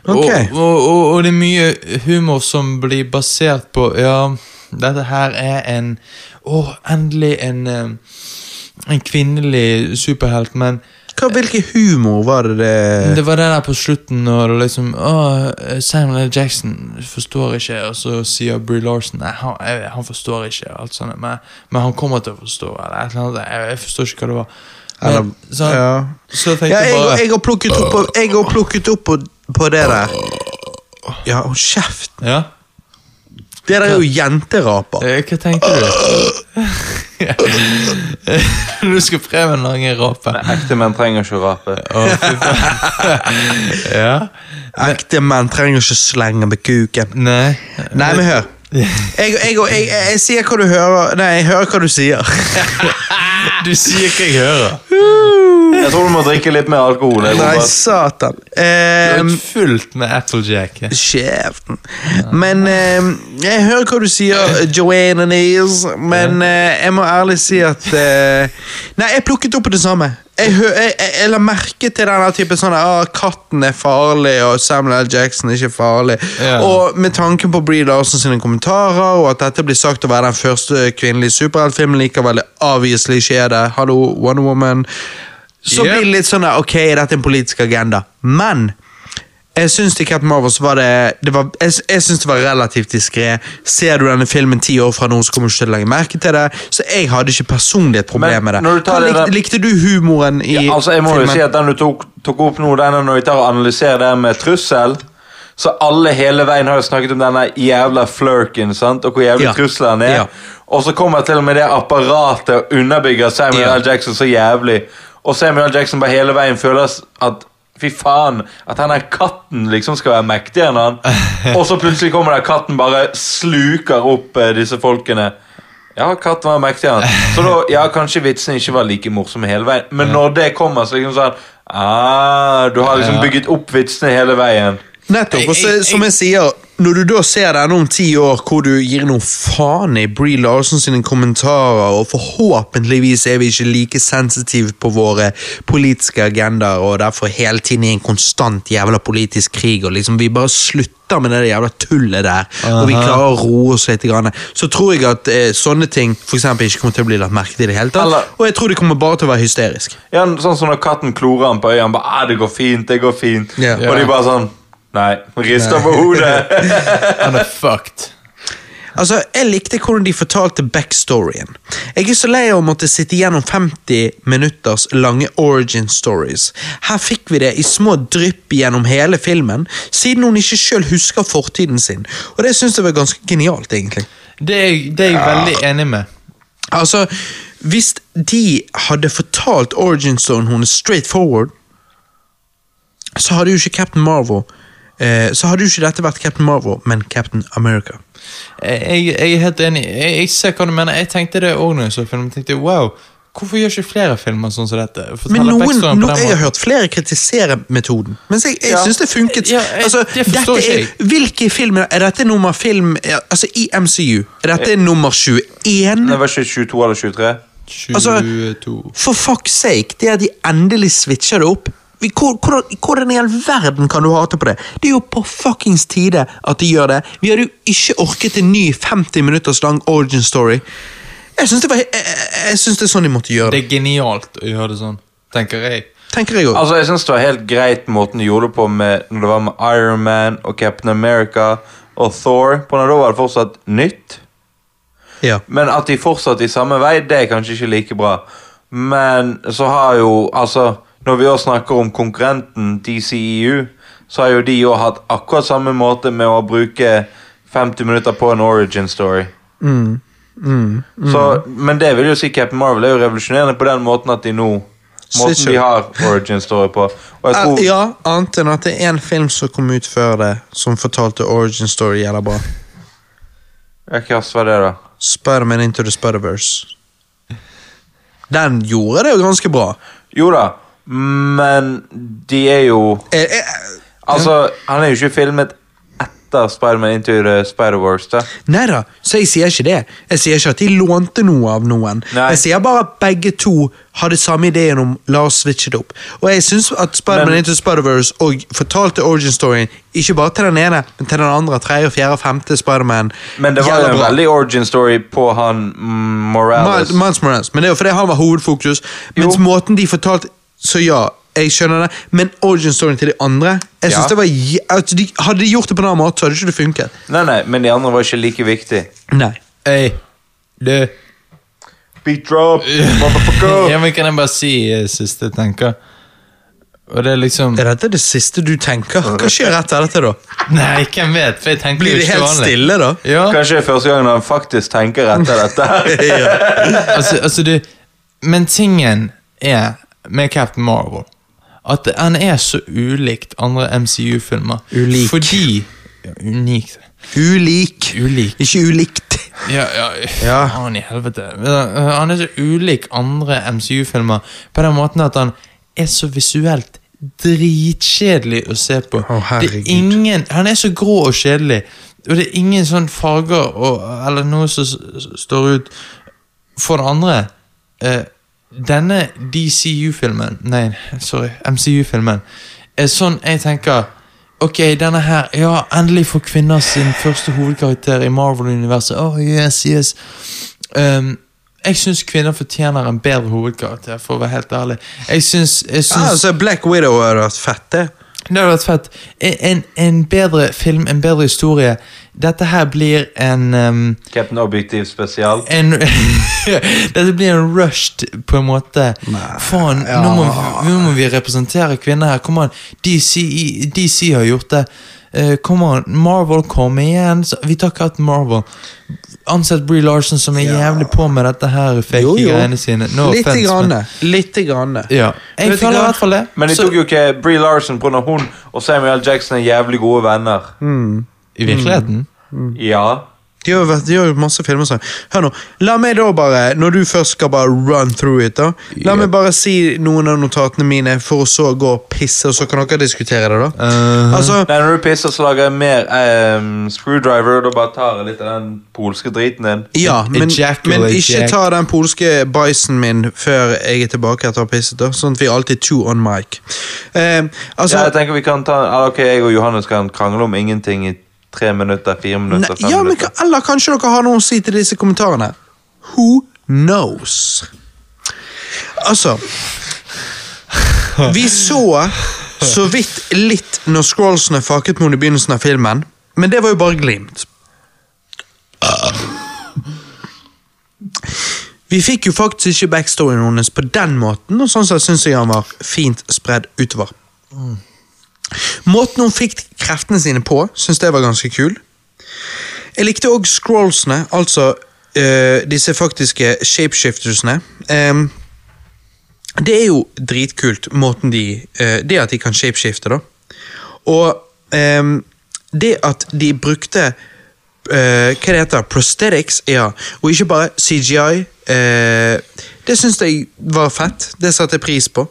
[SPEAKER 1] Ok.
[SPEAKER 2] og, og, og, og det er mye humor som blir basert på Ja, dette her er en Å, endelig en eh, En kvinnelig superhelt, men
[SPEAKER 1] Hva, hvilken humor var det det
[SPEAKER 2] var det der på slutten når det liksom Åh, Samuel L. Jackson forstår ikke, og så sier Brie Larson Nei, han, jeg, han forstår ikke, alt sånt, men, men han kommer til å forstå. Eller, et eller annet, jeg, jeg forstår ikke hva det var. Men, så,
[SPEAKER 1] ja.
[SPEAKER 2] så tenkte
[SPEAKER 1] Ja,
[SPEAKER 2] jeg, bare
[SPEAKER 1] jeg har plukket opp på, jeg har plukket opp på, på det der. Ja, hold kjeft.
[SPEAKER 2] Ja?
[SPEAKER 1] Det der er jo jenteraper.
[SPEAKER 2] Eh, Hva tenkte du? du skal prøve en lang rape.
[SPEAKER 3] Ekte menn trenger ikke å rape.
[SPEAKER 2] Å, ja?
[SPEAKER 1] Ekte menn trenger ikke slenge med kuken.
[SPEAKER 2] Nei.
[SPEAKER 1] Nei, men hør. Jeg, jeg, jeg, jeg, jeg sier hva du hører Nei, jeg hører hva du sier.
[SPEAKER 2] Du sier hva jeg hører.
[SPEAKER 3] Jeg tror du må drikke litt mer alkohol. jeg,
[SPEAKER 1] Nei, satan.
[SPEAKER 2] Du er fullt med Applejack.
[SPEAKER 1] Kjeften. Men um, jeg hører hva du sier, Joanne Nees, men uh, jeg må ærlig si at uh, Nei, jeg plukket opp på det samme. Jeg, jeg, jeg, la merke til denne typen sånn at Katten er farlig, og Samuel L. Jackson er ikke farlig.
[SPEAKER 2] Yeah.
[SPEAKER 1] Og med tanke på Brie Larsen sine kommentarer, og at dette blir sagt å være den første kvinnelige superheltfilmen, likevel obviously skjer det. Hallo, Wonder Woman. Så
[SPEAKER 2] Yep.
[SPEAKER 1] blir det litt sånn at, ok, dette er en politisk agenda. Men jeg syns var det, det var, jeg, jeg synes det var relativt diskré. Ser du denne filmen ti år fra nå, så kommer du ikke til å legge merke til det. Så jeg hadde ikke personlig et problem
[SPEAKER 3] Men
[SPEAKER 1] med det.
[SPEAKER 3] du tar
[SPEAKER 1] Hva
[SPEAKER 3] det
[SPEAKER 1] likte, du humoren i
[SPEAKER 3] Ja, altså, jeg må jo si at Den du tok, tok opp nå, den er når vi tar og analyserer det med trussel Så alle hele veien har jo snakket om denne jævla flirken sant? og hvor jævlig
[SPEAKER 1] Ja.
[SPEAKER 3] trusselen er.
[SPEAKER 1] Ja.
[SPEAKER 3] Og så kommer til og med det apparatet og underbygger Samuel
[SPEAKER 1] Ja.
[SPEAKER 3] L. Jackson så jævlig. Og Samuel L. Jackson bare hele veien føler at Fy faen, at han der katten liksom skal være mektigere enn han. Og så plutselig kommer der katten bare sluker opp eh, disse folkene. Ja, katten var mektigere enn han. Så da, ja, kanskje vitsene ikke var like morsom hele veien. Men når det kommer, så liksom sånn ah, Du har liksom bygget opp vitsene hele veien.
[SPEAKER 1] Nettopp. Og så, som jeg sier, når du da ser denne om ti år hvor du gir noe faen i Brie Larsen sine kommentarer, og forhåpentligvis er vi ikke like sensitive på våre politiske agendaer, og derfor hele tiden i en konstant jævla politisk krig, og liksom vi bare slutter med det jævla tullet der, og vi klarer å roe oss litt, grann, så tror jeg at eh, sånne ting for eksempel ikke kommer til å bli lagt merke til i det hele tatt,
[SPEAKER 3] Eller-
[SPEAKER 1] og jeg tror det kommer bare til å være hysterisk.
[SPEAKER 3] Ja, sånn som når katten klorer han på øynene, bare ah, 'Det går fint, det går fint.'
[SPEAKER 1] yeah.
[SPEAKER 3] Og de bare sånn Nei. Rister på hodet.
[SPEAKER 2] Han er fucked.
[SPEAKER 1] Altså, Jeg likte hvordan de fortalte backstoryen. Jeg er så lei av å måtte sitte gjennom 50 minutters lange origin stories. Her fikk vi det i små drypp gjennom hele filmen, siden hun ikke sjøl husker fortiden sin. Og det syns jeg var ganske genialt, egentlig.
[SPEAKER 2] Det er, det er jeg veldig enig med.
[SPEAKER 1] Altså, Hvis de hadde fortalt origin storyen hennes straight forward, så hadde jo ikke Captain Marvel eh, Så hadde jo ikke dette vært Captain Marvel, men Captain America.
[SPEAKER 2] Jeg, jeg er helt enig. Jeg, jeg ser hva du mener. Jeg tenkte det òg når jeg så filmen. tenkte wow, Hvorfor gjør ikke flere filmer sånn som dette? Forteller
[SPEAKER 1] Men noen,
[SPEAKER 2] backstoryen
[SPEAKER 1] no, jeg har hørt flere kritisere metoden, mens jeg, jeg
[SPEAKER 3] Ja.
[SPEAKER 1] syns det funket.
[SPEAKER 2] Ja, jeg-
[SPEAKER 1] altså,
[SPEAKER 2] det
[SPEAKER 1] dette
[SPEAKER 2] ikke
[SPEAKER 1] er, hvilke filmer Er dette nummer film Altså i MCU? Er dette nummer 21?
[SPEAKER 3] Det var ikke 22 eller 23.
[SPEAKER 1] altså- For fuck's sake, det at de endelig switcher det opp Vi- hvor- Hvordan, hvordan i all verden kan du hate på det? Det er jo på fuckings tide at de gjør det. Vi hadde jo ikke orket en ny 50 minutters lang origin story. Jeg syns det, var- jeg, jeg, jeg synes det er sånn de måtte gjøre
[SPEAKER 2] Det
[SPEAKER 1] det.
[SPEAKER 2] er genialt å gjøre det sånn, tenker jeg.
[SPEAKER 1] Tenker jeg også.
[SPEAKER 3] Altså, Jeg syns det var helt greit måten de gjorde det på med, når det var med Iron Man og Captain America og Thor. På når da var det fortsatt nytt.
[SPEAKER 1] Ja.
[SPEAKER 3] Men at de fortsatte i samme vei, det er kanskje ikke like bra. Men så har jo altså Når vi også snakker om konkurrenten DCEU, så har jo de jo hatt akkurat samme måte med å bruke 50 minutter på en origin story. Så, men det vil jo si Captain Marvel er jo revolusjonerende på den måten at de nå Måten de har origin story på. Jeg tror
[SPEAKER 1] Ja, annet enn at det er en film som kom ut før det, som fortalte origin story jævla bra.
[SPEAKER 3] Hva var det, da?
[SPEAKER 1] Spiderman Into the Spider-Verse. Den gjorde det jo ganske bra.
[SPEAKER 3] Jo da, men de er jo
[SPEAKER 1] Eh, eh,
[SPEAKER 3] Altså, han er jo ikke filmet etter Spiderman Into the Spider-Wars.
[SPEAKER 1] Nei da, så jeg sier ikke det. Jeg sier ikke at de lånte noe av noen.
[SPEAKER 3] Nei.
[SPEAKER 1] Jeg sier bare at begge to hadde samme ideen om la oss switche det opp. Og jeg syns at Spiderman Into Spider-Verse og fortalte origin-storyen ikke bare til den ene, men til den andre, tredje, fjerde, femte Spiderman.
[SPEAKER 3] Men det var jo en
[SPEAKER 1] bra.
[SPEAKER 3] veldig origin story på han mm, Morales.
[SPEAKER 1] Miles Morales. Men det er jo fordi han var hovedfokus. Mens
[SPEAKER 3] Jo.
[SPEAKER 1] måten de fortalte Så ja, jeg skjønner det, men origin-storyen til de andre Jeg synes
[SPEAKER 3] Ja.
[SPEAKER 1] det var altså, de, Hadde de gjort det på en annen måte, så hadde ikke det funket.
[SPEAKER 3] Nei, nei, men de andre var ikke like viktig.
[SPEAKER 1] Nei.
[SPEAKER 2] Hey, du
[SPEAKER 3] Beat drop, motherfucker!
[SPEAKER 2] Ja, men Kan jeg bare si uh, siste jeg tenker? Og det er liksom
[SPEAKER 1] Er dette det siste du tenker? Hva skjer etter dette, da?
[SPEAKER 2] Nei, hvem vet? For jeg tenker
[SPEAKER 1] Blir det helt
[SPEAKER 2] vanlig.
[SPEAKER 1] stille, da?
[SPEAKER 2] Ja,
[SPEAKER 3] Kanskje det er første gang han faktisk tenker etter dette. ja.
[SPEAKER 2] altså, altså du Men tingen er med Captain Marvel at han er så ulikt andre MCU-filmer.
[SPEAKER 1] Ulik.
[SPEAKER 2] Fordi ja, Unikt.
[SPEAKER 1] Ulik.
[SPEAKER 2] Ulik.
[SPEAKER 1] Ikke ulikt.
[SPEAKER 2] Ja, ja,
[SPEAKER 1] Ja.
[SPEAKER 2] Faen i helvete. Uh, Han er så ulik andre MCU-filmer på den måten at han er så visuelt dritkjedelig å se på.
[SPEAKER 1] Å,
[SPEAKER 2] det er ingen, han er så grå og kjedelig, og det er ingen sånn farger og, eller noe som står ut. For det andre eh, Denne DCU-filmen Nei, sorry, MCU-filmen er sånn jeg tenker Ok, denne her Ja, endelig får kvinner sin første hovedkarakter i Marvel-universet. Oh, yes, yes. Um, jeg syns kvinner fortjener en bedre hovedkarakter, for å være helt ærlig. Jeg synes, jeg
[SPEAKER 1] Ja,
[SPEAKER 2] syns
[SPEAKER 1] altså, Black Widow hadde vært fett, det.
[SPEAKER 2] Det hadde vært fett. En, en bedre film, en bedre historie. Dette her blir en um,
[SPEAKER 3] Captain Objektiv spesial.
[SPEAKER 2] en Dette blir en rushed, på en måte. Faen, nå, må, vi- nå må vi representere kvinner her. Kom an. DC, DC har gjort det. Kom uh, an, Marvel, kom igjen. Så, vi tar ikke hatt Marvel. Ansett Bree Larson, som er jævlig på med dette her fake
[SPEAKER 1] Jo, jo.
[SPEAKER 2] greiene sine. No
[SPEAKER 1] Litt
[SPEAKER 2] offense,
[SPEAKER 1] grann.
[SPEAKER 2] men-
[SPEAKER 1] Litt grann.
[SPEAKER 2] Ja. Jeg føler i hvert fall det.
[SPEAKER 3] Men de tok jo ikke Bree Larson pga. hun og Samuel Jackson er jævlig gode venner.
[SPEAKER 2] I virkeligheten?
[SPEAKER 3] Ja.
[SPEAKER 1] De har vært- de har jo masse filmer sånn. Hør nå, la meg da bare, når du først skal bare run through it, da La meg bare si noen av notatene mine, for å så gå og pisse, og så kan dere diskutere det, da. Altså,
[SPEAKER 3] Nei, Når du pisser, så lager jeg mer um, screwdriver, og da bare tar jeg litt av den polske driten din.
[SPEAKER 1] ja, men, men ikke ta den polske bæsjen min før jeg er tilbake etter å ha pisset, da. Sånn at vi alltid two on mic. Eh, altså,
[SPEAKER 3] Ja, jeg tenker vi kan ta ah, Ok, jeg og Johannes kan krangle om ingenting i tre minutter, fire minutter, fem
[SPEAKER 1] ja,
[SPEAKER 3] minutter.
[SPEAKER 1] Men, eller kanskje dere har noe å si til disse kommentarene? Who knows? Altså Vi så så vidt litt når scrollsene faket mot i begynnelsen av filmen, men det var jo bare glimt. Vi fikk jo faktisk ikke backstoryen hennes på den måten, og sånn sett syns jeg han var fint spredd utover. Måten hun fikk kreftene sine på, syns jeg var ganske kul. Jeg likte òg scrollsene, altså eh, disse faktiske shapeshiftersene. Um, det er jo dritkult, måten de eh, Det at de kan shapeshifte, da. Og em, det at de brukte eh, Hva det heter Prosthetics, ja. Og ikke bare CGI. det syns jeg var fett. Det satte jeg pris på.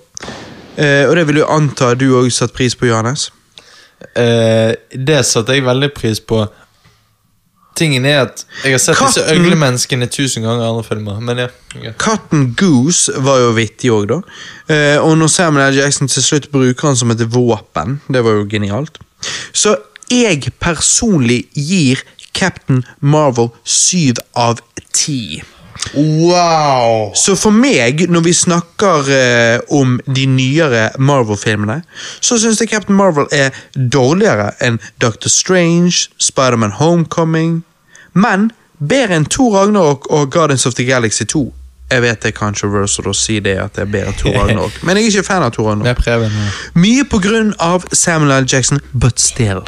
[SPEAKER 1] Eh, og det vil jo anta du òg satte pris på, Johannes.
[SPEAKER 2] Eh, det satte jeg veldig pris på. Tingen er at jeg har sett disse
[SPEAKER 1] Katten-
[SPEAKER 2] øglemenneskene tusen ganger i andre filmer. Men ja, ja.
[SPEAKER 1] Katten Goose var jo vittig òg, da. Eh, og når Samuel L. Jackson til slutt bruker han som et våpen, det var jo genialt. Så jeg personlig gir Captain Marvel syv av ti.
[SPEAKER 2] Wow!
[SPEAKER 1] Så for meg, når vi snakker eh, om de nyere Marvel-filmene, så syns jeg Captain Marvel er dårligere enn Doctor Strange, Spiderman Homecoming, men bedre enn Thor Ragnarok og Guardians of the Galaxy 2. Jeg vet det er controversial å si det at det er bedre Thor Ragnarok, men jeg er ikke fan av Thor Ragnarok.
[SPEAKER 2] er ja.
[SPEAKER 1] Mye på grunn av Samuel L. Jackson, but still.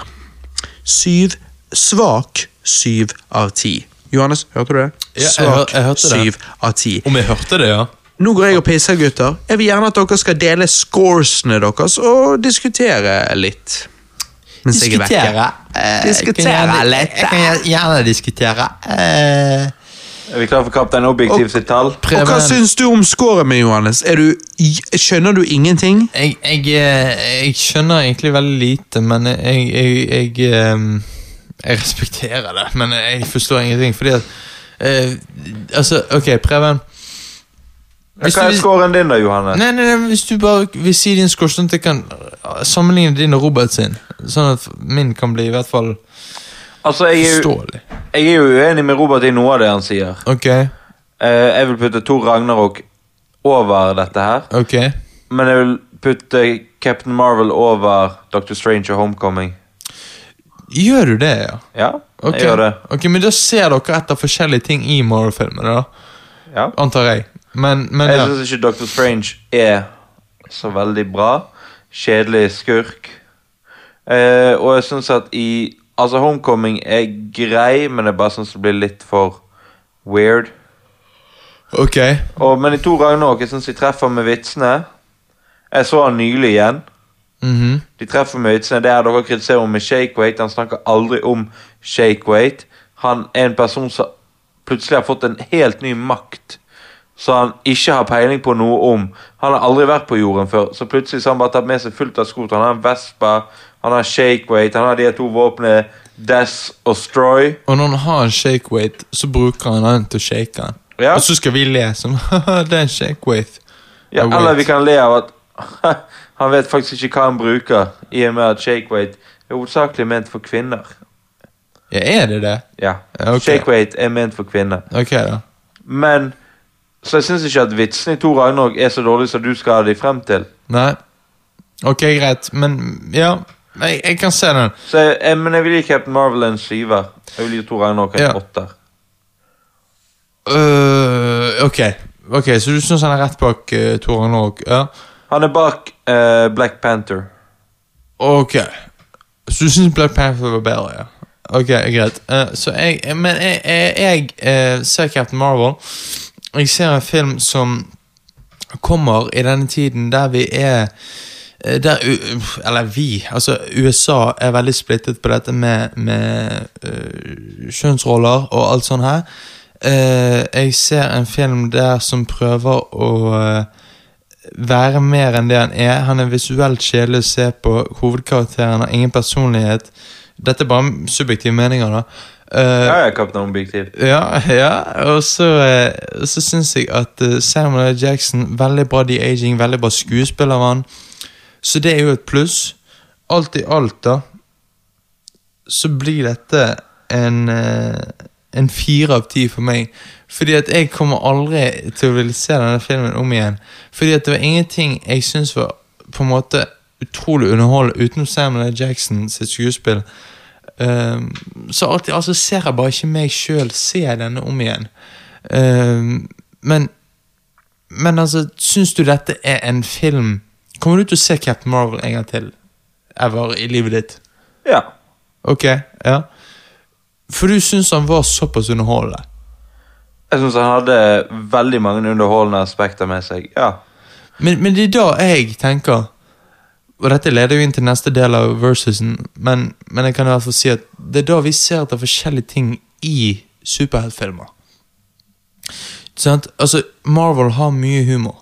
[SPEAKER 1] Syv. Svak syv av ti. Johannes, hørte du det?
[SPEAKER 2] Ja,
[SPEAKER 1] Svak syv av ti.
[SPEAKER 2] Om jeg hørte det, ja?
[SPEAKER 1] Nå går jeg og pisser, gutter. Jeg vil gjerne at dere skal dele scoresene deres og diskutere litt. Mens jeg er vekke.
[SPEAKER 2] Diskutere. Eh,
[SPEAKER 1] Diskutere
[SPEAKER 2] jeg kan gjerne-
[SPEAKER 1] litt.
[SPEAKER 2] Jeg kan gjerne- diskutere. Eh,
[SPEAKER 3] Er vi klare for Kaptein Objektiv sitt tall?
[SPEAKER 1] Og hva syns du om scoren min, Johannes? Er du, skjønner du ingenting?
[SPEAKER 2] jeg, jeg, eh, jeg skjønner egentlig veldig lite, men jeg, jeg, jeg, eh, jeg respekterer det. Men jeg forstår ingenting, fordi at eh, Altså, ok, Preben.
[SPEAKER 3] Hva er scoren din, da, Johanne?
[SPEAKER 2] Nei, nei, nei, Hvis du bare vil si din score, sånn at jeg kan sammenligne din og Robert sin. Sånn at min kan bli i hvert fall
[SPEAKER 3] Altså, jeg er,
[SPEAKER 2] forståelig.
[SPEAKER 3] jeg er jo uenig med Robert i noe av det han sier.
[SPEAKER 2] Ok,
[SPEAKER 3] Eh, jeg vil putte Thor Ragnarok over dette her.
[SPEAKER 2] ok.
[SPEAKER 3] Men jeg vil putte Captain Marvel over Doctor Strange og Homecoming.
[SPEAKER 2] Gjør du det, ja?
[SPEAKER 3] Ja,
[SPEAKER 2] jeg
[SPEAKER 3] jeg gjør det.
[SPEAKER 2] Ok, Men da ser dere etter forskjellige ting i Marvel-filmene, da?
[SPEAKER 3] Ja.
[SPEAKER 2] Antar jeg. Men, men
[SPEAKER 3] Jeg
[SPEAKER 2] ja.
[SPEAKER 3] syns ikke Dr. Strange er så veldig bra. Kjedelig skurk. Eh, og jeg syns at i Altså, Homecoming er grei, men jeg bare syns det blir litt for weird.
[SPEAKER 2] Ok.
[SPEAKER 3] Og, men i to Ragnarok jeg syns de treffer med vitsene. Jeg så han nylig igjen.
[SPEAKER 2] Mhm.
[SPEAKER 3] De treffer med vitsene. Det er dere kritiserer om med shake-weight. Han snakker aldri om shake-weight. Han er en person som plutselig har fått en helt ny makt. Så han ikke har peiling på noe om. Han har aldri vært på jorden før. Så plutselig har han bare tatt med seg fullt av skot. Han har en Vespa, han har shake-weight, han har de to våpnene Death og Stroy.
[SPEAKER 2] Og når han har en shake weight, så bruker han den til å shake den.
[SPEAKER 3] Ja.
[SPEAKER 2] Og så skal vi le som det er en shake weight.
[SPEAKER 3] Ja, eller vi kan le av at han vet faktisk ikke hva han bruker, i og med at Shakeweight er hovedsakelig ment for kvinner.
[SPEAKER 2] Ja, er det det?
[SPEAKER 3] Ja,
[SPEAKER 2] Okay. ok.
[SPEAKER 3] Shakeweight er ment for kvinner.
[SPEAKER 2] Ok, da.
[SPEAKER 3] Men Så jeg syns ikke at vitsene i Thor Ragnarok er så dårlige som du skal ha dem frem til.
[SPEAKER 2] Nei. Ok, greit. Men ja, jeg, jeg kan se den.
[SPEAKER 3] Så jeg, jeg, men jeg vil gi Captain Marvel en syver. Jeg vil gi Thor Ragnarok en
[SPEAKER 2] Ja.
[SPEAKER 3] åtter.
[SPEAKER 2] Øh, ok, ok, så du syns han er rett bak uh, Tor Ragnarok? Ja.
[SPEAKER 3] Han er bak uh, Black Panther.
[SPEAKER 2] Ok. Så du syns Black Panther var bedre, ja? Ok, greit. Uh, så jeg Men jeg, jeg, jeg uh, ser Captain Marvel. Jeg ser en film som kommer i denne tiden der vi er eh, der, Eller vi. Altså, USA er veldig splittet på dette med, med uh, kjønnsroller og alt sånt her. Uh, jeg ser en film der som prøver å eh, være mer enn det han er. Han er visuelt kjedelig å se på. Hovedkarakteren har ingen personlighet. Dette er bare subjektive meninger, da. Uh,
[SPEAKER 3] Ja, ja, kaptein Objektiv.
[SPEAKER 2] ja, ja, og så, uh, så syns jeg at uh, Samuel L. Jackson Veldig bra de-aging, veldig bra skuespiller av han. Så det er jo et pluss. Alt i alt, da, så blir dette en eh, en fire av ti for meg. Fordi at jeg kommer aldri til å ville se denne filmen om igjen. Fordi at det var ingenting jeg syns var på en måte utrolig underholdende utenom Samuel L. Jackson sitt skuespill. Um, så alltid, altså ser jeg bare ikke meg sjøl se denne om igjen. Um, men Men altså, syns du dette er en film Kommer du til å se Captain Marvel en gang til? Ever i livet ditt?
[SPEAKER 3] Ja.
[SPEAKER 2] Ok, ja. For du syns han var såpass underholdende?
[SPEAKER 3] Jeg syns han hadde veldig mange underholdende aspekter med seg. Ja.
[SPEAKER 2] Men, men det er da jeg tenker Og dette leder jo inn til neste del av versusen, men, men jeg kan i hvert fall si at det er da vi ser etter forskjellige ting i superheltfilmer. Sånn? Altså, Marvel har mye humor.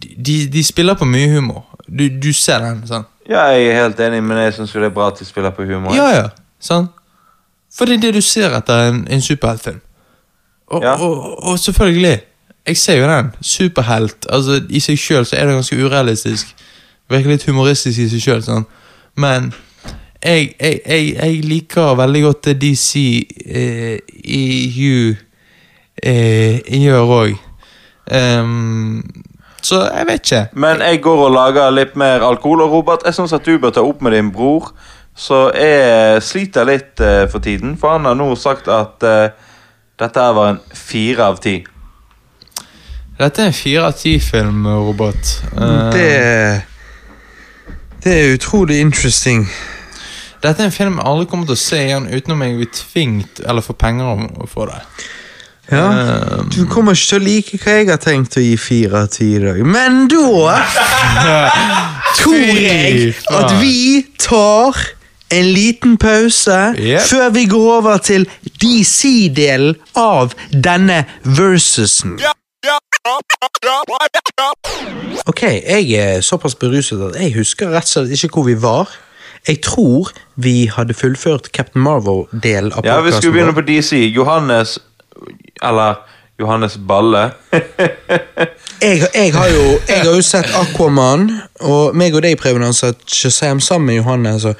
[SPEAKER 2] De, de, de spiller på mye humor. Du, du ser den, sant?
[SPEAKER 3] ja, jeg er helt enig, men jeg syns det er bra at de spiller på humor.
[SPEAKER 2] Ja, ja. Sant? For det er det du ser etter en, en superheltfilm. Og,
[SPEAKER 3] Ja.
[SPEAKER 2] og, og selvfølgelig. Jeg ser jo den. Superhelt. Altså, I seg sjøl så er det ganske urealistisk. Virker litt humoristisk i seg sjøl, men jeg, jeg, jeg, jeg liker veldig godt det DC eh, EU eh, gjør òg. så jeg vet ikke.
[SPEAKER 3] Men jeg går og lager litt mer alkohol, og Robert, jeg syns at du bør ta opp med din bror. Så jeg sliter litt eh, for tiden, for han har nå sagt at eh, dette her var en fire av ti.
[SPEAKER 2] Dette er en fire av ti-film, Robert. Eh,
[SPEAKER 1] Det Det er utrolig interesting.
[SPEAKER 2] Dette er en film jeg aldri kommer til å se igjen uten om jeg blir tvingt eller får penger om- for det.
[SPEAKER 1] Ja. Du kommer ikke til å like hva jeg har tenkt å gi fire av ti i dag. Men da tror jeg at vi tar en liten pause
[SPEAKER 2] Yep.
[SPEAKER 1] før vi går over til DC-delen av denne versusen. Ok, jeg er såpass beruset at jeg husker rett og slett ikke hvor vi var. Jeg tror vi hadde fullført Captain Marvel-delen av
[SPEAKER 3] Ja, vi skulle begynne på DC. Johannes Eller Johannes Balle.
[SPEAKER 1] jeg, jeg, har jo, jeg har jo sett Aquaman, og meg og deg Preben har sett Shazam sammen med Johannes. Og,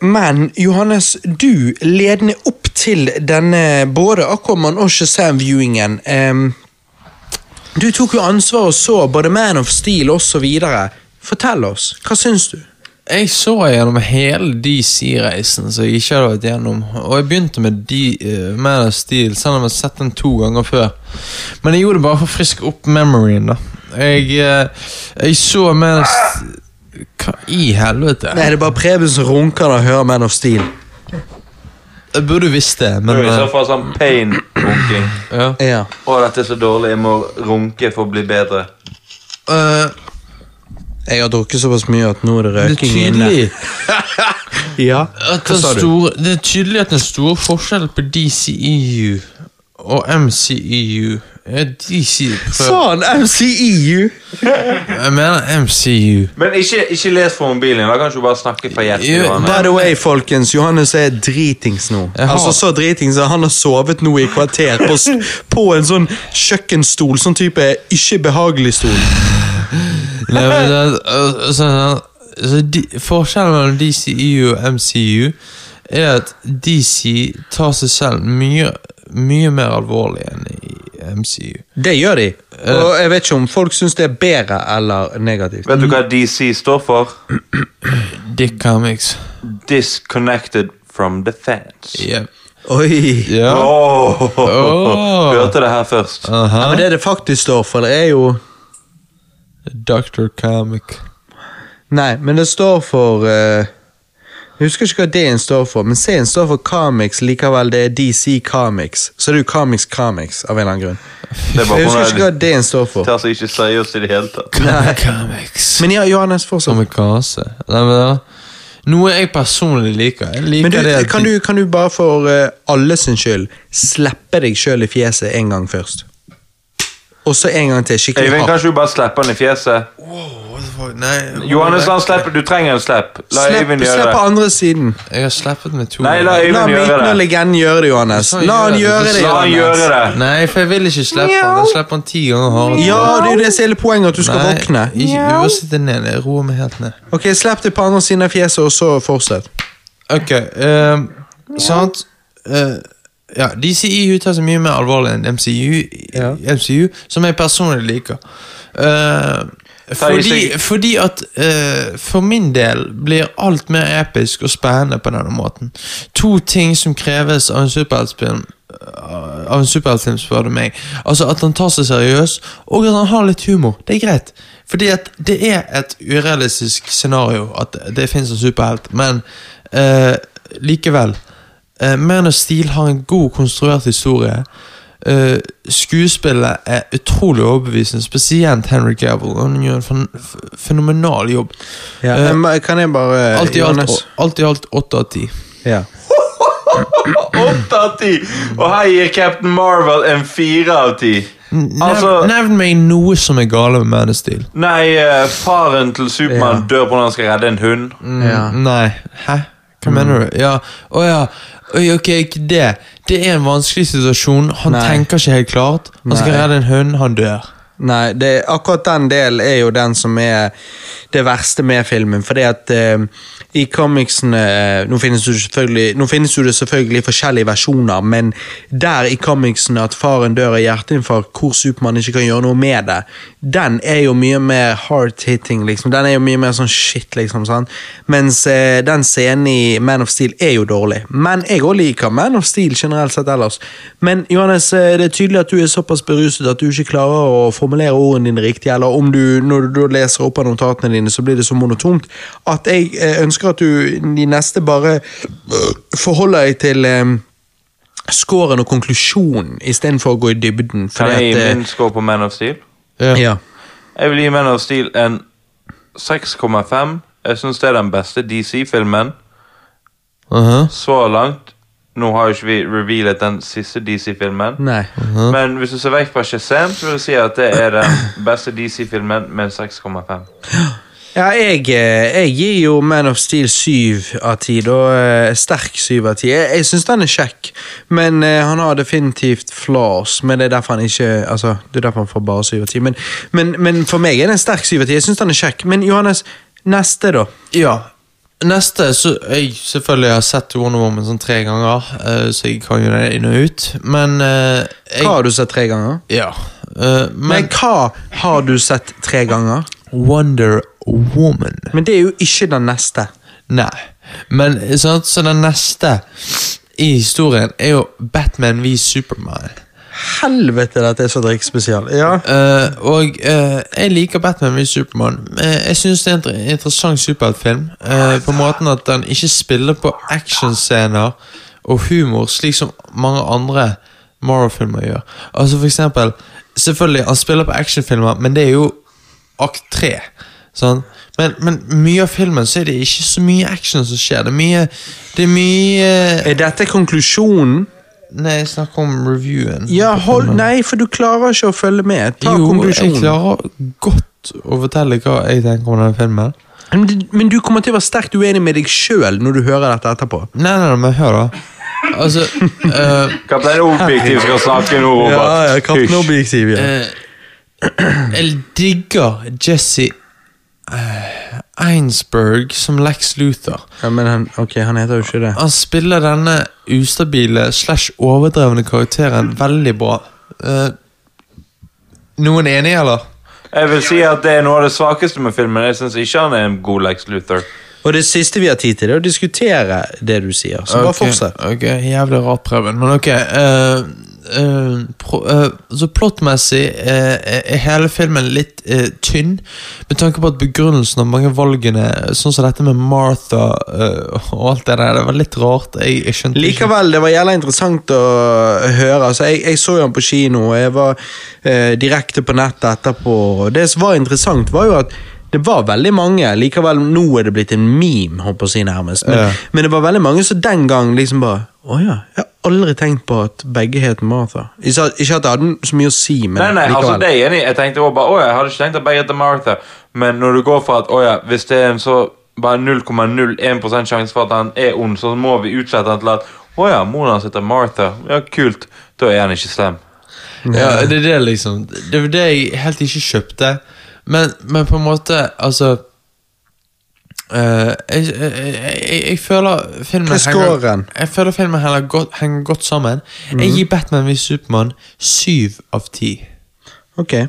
[SPEAKER 1] men Johannes, du ledende opp til denne både Aquaman og Shazam-viewingen Du tok jo ansvar og så både Man of Steel osv. Fortell oss, hva syns du?
[SPEAKER 2] Jeg så gjennom hele DC-reisen som jeg ikke hadde vært gjennom. Og jeg begynte med de, uh, Man of Steel, selv om jeg har sett den to ganger før. Men jeg gjorde det bare for å friske opp memoryen. da Jeg, uh, jeg så Man of Steel Hva i helvete?
[SPEAKER 1] Nei, det er bare Preben som runker når han hører Man of Steel.
[SPEAKER 2] Jeg burde visst det, men
[SPEAKER 3] I så
[SPEAKER 2] eh,
[SPEAKER 3] fall sånn pain-runking.
[SPEAKER 2] ja.
[SPEAKER 1] Ja.
[SPEAKER 3] Å, dette er så dårlig. Jeg må runke for å bli bedre.
[SPEAKER 2] Eh,
[SPEAKER 1] Jeg har drukket såpass mye at nå er det
[SPEAKER 2] Det er
[SPEAKER 1] røking inne.
[SPEAKER 2] tydelig
[SPEAKER 1] Ja,
[SPEAKER 2] at
[SPEAKER 1] hva
[SPEAKER 2] den
[SPEAKER 1] sa du?
[SPEAKER 2] store, Det er tydelig at den store forskjellen på DCEU og MCEU er DC
[SPEAKER 1] Faen, MCEU!
[SPEAKER 2] Jeg mener MCU.
[SPEAKER 3] Men ikke, ikke les fra mobilen. Da kan du bare snakke fra hjertet.
[SPEAKER 2] Jo.
[SPEAKER 1] By the way, folkens, Johannes er dritings nå.
[SPEAKER 2] Jeg har-
[SPEAKER 1] Altså Så dritings at han har sovet nå i kvarter på, s- på en sånn kjøkkenstol. Sånn type ikke behagelig stol.
[SPEAKER 2] Nei, men det, uh, sånn, så de, forskjellen mellom DCEU og MCU er at DC tar seg selv mye, mye mer alvorlig enn i MCU.
[SPEAKER 1] Det gjør de. Og jeg vet ikke om folk syns det er bedre eller negativt.
[SPEAKER 3] Vet du hva DC står for?
[SPEAKER 2] Dick Comics.
[SPEAKER 3] Disconnected from the fans.
[SPEAKER 2] Yep.
[SPEAKER 1] Oi!
[SPEAKER 2] Ja. Oh.
[SPEAKER 3] Hørte det her først.
[SPEAKER 2] Aha.
[SPEAKER 1] Ja, men det det faktisk står for, det er jo
[SPEAKER 2] Dr. Comic.
[SPEAKER 1] Nei, men det står for eh, Jeg husker ikke hva D-en står for, men C-en står for Comics likevel. Det er DC Comics. Så det er jo Comics Comics, av en eller annen grunn.
[SPEAKER 3] Det er
[SPEAKER 1] Jeg husker ikke hva D-en står for.
[SPEAKER 3] tar seg ikke seriøst i det hele tatt.
[SPEAKER 1] Nei.
[SPEAKER 2] Comics.
[SPEAKER 1] Men ja, Johannes, fortsatt.
[SPEAKER 2] Kamikaze. Nei, men da, Noe jeg personlig liker. Jeg liker
[SPEAKER 1] Men du,
[SPEAKER 2] det
[SPEAKER 1] kan, du, kan du bare for uh, alle sin skyld slippe deg sjøl i fjeset en gang først? Og så en gang til. Skikkelig
[SPEAKER 3] Øyvind,
[SPEAKER 1] hardt.
[SPEAKER 3] kanskje du bare slipper han i fjeset?
[SPEAKER 2] Fuck? Nei,
[SPEAKER 3] Johannes, la han slippe. Du trenger en slipp. La
[SPEAKER 1] Slipp,
[SPEAKER 3] Øyvind
[SPEAKER 1] slipp
[SPEAKER 3] gjøre
[SPEAKER 1] på
[SPEAKER 3] det.
[SPEAKER 1] andre siden.
[SPEAKER 2] Jeg har slappet med to.
[SPEAKER 3] Nei, la
[SPEAKER 1] La
[SPEAKER 3] Øyvind gjøre
[SPEAKER 1] myten og
[SPEAKER 3] det.
[SPEAKER 1] legenden gjøre det, Johannes. La han
[SPEAKER 2] gjør
[SPEAKER 1] gjøre
[SPEAKER 2] det.
[SPEAKER 1] det,
[SPEAKER 3] La han
[SPEAKER 1] Johannes.
[SPEAKER 3] gjøre det.
[SPEAKER 2] Nei, for jeg vil ikke slippe han. Jeg slipper han ti ganger hardere.
[SPEAKER 1] Ja, det er jo det som er hele poenget, at du skal
[SPEAKER 2] Nei,
[SPEAKER 1] våkne.
[SPEAKER 2] Ikke, du må sitte ned. Jeg roer meg helt ned.
[SPEAKER 1] Ok, Slipp det på andre siden av fjeset, og så fortsett.
[SPEAKER 2] Ok, ehm, sant Eh, Ja, DCEU tar seg mye mer alvorlig enn MCU,
[SPEAKER 1] Ja.
[SPEAKER 2] MCU som jeg personlig liker. Eh, fordi, fordi at uh, for min del blir alt mer episk og spennende på denne måten. To ting som kreves av en superheltfilm av en superheltfilm, spør du meg. Altså At han tar seg seriøs, og at han har litt humor. Det er greit. Fordi at det er et urealistisk scenario at det finnes en superhelt, men uh, likevel. Uh, Man of Steel har en god konstruert historie. Eh, skuespillet er utrolig overbevisende, spesielt Henry Cavill. Han gjør en fenomenal jobb.
[SPEAKER 1] Ja.
[SPEAKER 2] uh,
[SPEAKER 1] men kan jeg bare
[SPEAKER 2] Alt i alt alt i alt 8 av ti.
[SPEAKER 1] Ja.
[SPEAKER 3] Åtte av 10! Og her gir Captain Marvel en 4 av ti.
[SPEAKER 2] Nev-
[SPEAKER 3] Altså-
[SPEAKER 2] Nevn meg noe som er gale med Man of Steel.
[SPEAKER 3] Nei, uh, faren til Supermann dør på når han skal redde en hund.
[SPEAKER 1] Ja.
[SPEAKER 2] Nei. Hæ? Hva mener du? Ja, å ja. Oi, ok, ikke det. Det er en vanskelig situasjon. Han
[SPEAKER 1] Nei.
[SPEAKER 2] tenker ikke helt klart. Han skal
[SPEAKER 1] Nei.
[SPEAKER 2] redde en hund, han dør.
[SPEAKER 1] Nei, det, akkurat den delen er jo den som er det verste med filmen. Fordi at eh, i comicsene eh, nå, finnes det nå finnes jo det selvfølgelig forskjellige versjoner, men der i comicsene at faren dør av hjerteinfarkt, hvor Supermann ikke kan gjøre noe med det, den er jo mye mer hard-hitting, liksom. Den er jo mye mer sånn shit, liksom. sant? Mens eh, den scenen i Man of Steel er jo dårlig. Men jeg òg liker Man of Steel generelt sett ellers. Men Johannes, eh, det er tydelig at du er såpass beruset at du ikke klarer å formulere ordene dine riktig, eller om du, når du leser opp av notatene dine, så blir det så monotont at jeg eh, ønsker at du de neste bare øh, forholder deg til eh, scoren og konklusjonen istedenfor å gå i dybden.
[SPEAKER 3] Kan jeg gi
[SPEAKER 1] at, eh,
[SPEAKER 3] min score på Man of Steel?
[SPEAKER 2] Ja.
[SPEAKER 1] ja.
[SPEAKER 3] Jeg vil gi Man of Steel en 6,5. Jeg syns det er den beste DC-filmen
[SPEAKER 2] Mhm.
[SPEAKER 3] så langt. Nå har jo ikke vi revealet den siste DC-filmen.
[SPEAKER 1] Nei.
[SPEAKER 3] Men hvis du ser vekk fra Shazam, så vil jeg si at det er den beste DC-filmen med 6,5.
[SPEAKER 1] Ja, jeg, eh, jeg gir jo Man of Steel syv av ti. da, eh, Sterk syv av ti. Jeg, jeg syns den er kjekk, men uh, han har definitivt flaws. Men det er derfor han ikke Altså, det er derfor han får bare syv av ti. Men, men, men for meg er det en sterk syv av ti. Jeg syns den er kjekk. Men Johannes, neste, da?
[SPEAKER 2] Ja. Neste så Jeg selvfølgelig har sett Wonder Woman sånn tre ganger, eh, så jeg kan jo det inn og ut. Men eh, jeg,
[SPEAKER 1] Hva har du sett tre ganger?
[SPEAKER 2] Ja. eh,
[SPEAKER 1] Men
[SPEAKER 2] men
[SPEAKER 1] hva har du sett tre ganger?
[SPEAKER 2] Wonder Woman
[SPEAKER 1] Men det er jo ikke den neste.
[SPEAKER 2] Nei. Men sånn, så den neste i historien er jo Batman v Superman.
[SPEAKER 1] Helvete, dette er så drikkspesial. Ja.
[SPEAKER 2] Uh, og uh, jeg liker Batman v Superman. Uh, jeg syns det er en interessant superheltfilm. eh, på måten at den ikke spiller på actionscener og humor, slik som mange andre Marvel-filmer gjør. Altså for eksempel Selvfølgelig, han spiller på actionfilmer, men det er jo akt tre. Sånn? Men, men mye av filmen så er det ikke så mye action som skjer. Det er mye Det er mye
[SPEAKER 1] Er dette konklusjonen?
[SPEAKER 2] Nei, jeg snakker om reviewen.
[SPEAKER 1] Ja, hold. Nei, for du klarer ikke å følge med. Ta
[SPEAKER 2] jo,
[SPEAKER 1] konklusjonen.
[SPEAKER 2] jeg klarer godt å fortelle hva jeg tenker om denne filmen.
[SPEAKER 1] Men, men du kommer til å være sterkt uenig med deg sjøl når du hører dette etterpå.
[SPEAKER 2] Nei, nei, nei, men hør da. Altså uh,
[SPEAKER 3] Kaptein Objektiv skal snakke nå, Robert. Hysj.
[SPEAKER 1] Objektiv,
[SPEAKER 2] eh, Jeg digger Jesse eh, Einsberg som Lex Luther.
[SPEAKER 1] Ja, men han, ok, han heter jo ikke det.
[SPEAKER 2] Han spiller denne ustabile slash overdrevne karakteren veldig bra. Eh, noen enig, eller?
[SPEAKER 3] Jeg vil si at det er noe av det svakeste med filmen. Jeg syns ikke han er en god Lex Luthor.
[SPEAKER 1] Og det siste vi har tid til, det er å diskutere det du sier. Så bare
[SPEAKER 2] Ok,
[SPEAKER 1] fortsett.
[SPEAKER 2] Ok, Jævlig rart, Preben, men ok. eh, eh, pro, eh, så Plottmessig eh, er hele filmen litt tynn, med tanke på at begrunnelsen av mange valgene, sånn som dette med Martha og alt det der, det var litt rart. Jeg, jeg
[SPEAKER 1] Likevel, det var jævla interessant å høre. Altså, jeg, jeg så jo han på kino, og jeg var direkte på nettet etterpå. Det som var interessant, var jo at det var veldig mange Likevel, nå er det blitt en meme, håper jeg å si nærmest. Men,
[SPEAKER 2] Ja.
[SPEAKER 1] men det var veldig mange som den gang liksom bare Å ja, jeg har aldri tenkt på at begge het Martha. Ikke at ikke at det hadde så mye å si, men
[SPEAKER 3] Nei, nei, altså det er enig. Jeg tenkte også bare, å, jeg hadde ikke tenkt at begge heter Martha. Men når du går for at å ja, hvis det er en så bare 0,01 sjanse for at han er ond, så må vi utsette han til at å ja, moren hans heter Martha. Ja, kult. Da er han ikke slem.
[SPEAKER 2] Ja, det er det liksom Det var det jeg helt ikke kjøpte. Men, men på en måte, altså jeg, jeg, jeg, jeg føler filmen
[SPEAKER 1] er
[SPEAKER 2] henger, Jeg føler filmen henger godt, henger godt sammen. Jeg gir Batman v Supermann syv av ti.
[SPEAKER 1] Ok.
[SPEAKER 2] Jeg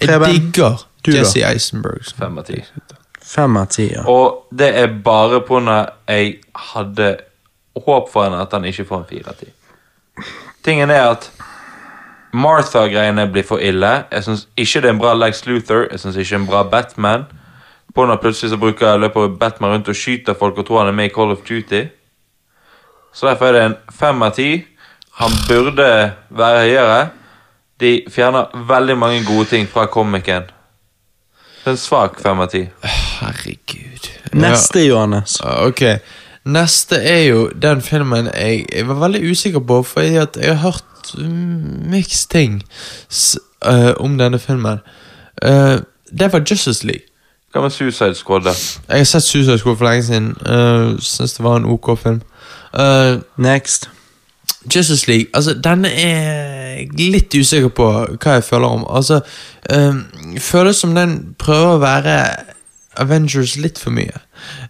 [SPEAKER 2] digger
[SPEAKER 1] du?
[SPEAKER 2] Jesse Eisenberg. Eisenbergs.
[SPEAKER 3] Fem av ti.
[SPEAKER 1] Fem av ti, ja.
[SPEAKER 3] Og det er bare på når jeg hadde håp for henne at han ikke får en fire av ti. Tingen er at Martha-greiene blir for ille. Jeg syns ikke det er en bra Lex Luthor. Jeg synes ikke det er en bra Batman. På når plutselig så bruker løper Batman rundt og skyter folk og tror han er med i Call of Duty. Så derfor er det en fem av ti. Han burde være høyere. De fjerner veldig mange gode ting fra komikken. Det er en svak fem av ti.
[SPEAKER 2] Herregud.
[SPEAKER 1] Neste, Johannes.
[SPEAKER 2] Ja, Ok. Neste er jo den filmen jeg, jeg var veldig usikker på, for at jeg har hørt miks ting s, eh, om denne filmen. Uh, det var Justice League.
[SPEAKER 3] Hva med Suicide Squad, da?
[SPEAKER 2] Jeg har sett Suicide Squad for lenge siden. Uh, Syns det var en ok film. Uh,
[SPEAKER 1] Next.
[SPEAKER 2] Justice League, altså denne er jeg litt usikker på hva jeg føler om. Altså, um, Føles som den prøver å være Avengers litt for mye.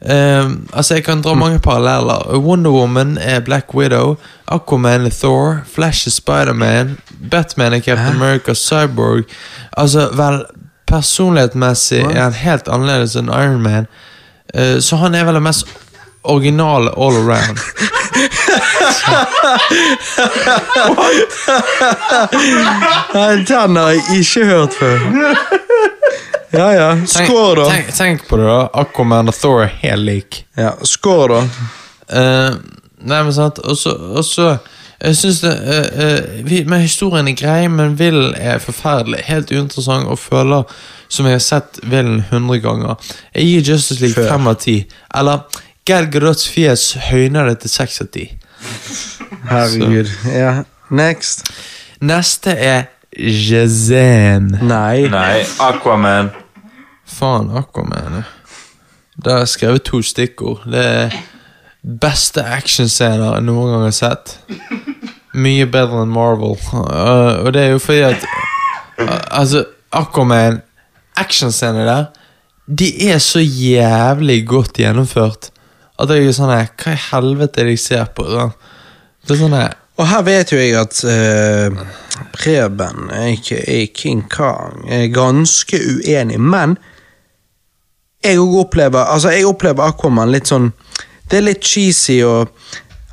[SPEAKER 2] Um, altså Jeg kan dra mange paralleller. Wonder Woman er Black Widow. Aquaman er Thor. Flash er Spiderman. Batman er Captain America. Cyborg Altså, vel Personlighetsmessig er han helt annerledes enn Iron Man. Uh, så han er vel den mest originale all around.
[SPEAKER 1] Nei, Den har jeg ikke hørt før. Ja, ja. Skår, da.
[SPEAKER 2] Tenk, tenk på det, da. Aquaman og Thor er helt lik.
[SPEAKER 1] Ja, Skår, da.
[SPEAKER 2] Eh, nei, men sant Og så og så, Jeg synes det, uh, uh, vi, men Historien er grei, men Villen er forferdelig. Helt uinteressant og føler som jeg har sett Villen 100 ganger. Jeg gir Justice League
[SPEAKER 1] Før.
[SPEAKER 2] 5 av 10. Eller Gal Gadots fjes høyner det til 6 av 10.
[SPEAKER 1] Herregud. Ja. Next.
[SPEAKER 2] Neste er Jazan.
[SPEAKER 1] Nei.
[SPEAKER 3] Nei, Aquaman.
[SPEAKER 2] Faen, Aquaman. Da har jeg skrevet to stikkord. Det er beste actionscener jeg noen gang har sett. Mye bedre enn Marvel. Uh, og det er jo fordi at uh, Altså, Aquaman Actionscenene der, de er så jævlig godt gjennomført at jeg er sånn her Hva i helvete er det jeg ser på? Det er sånn her
[SPEAKER 1] Og her vet jo jeg at uh, Preben, aka King Kong, er ganske uenig, men jeg opplever Altså, jeg opplever Aquaman litt sånn Det er litt cheesy og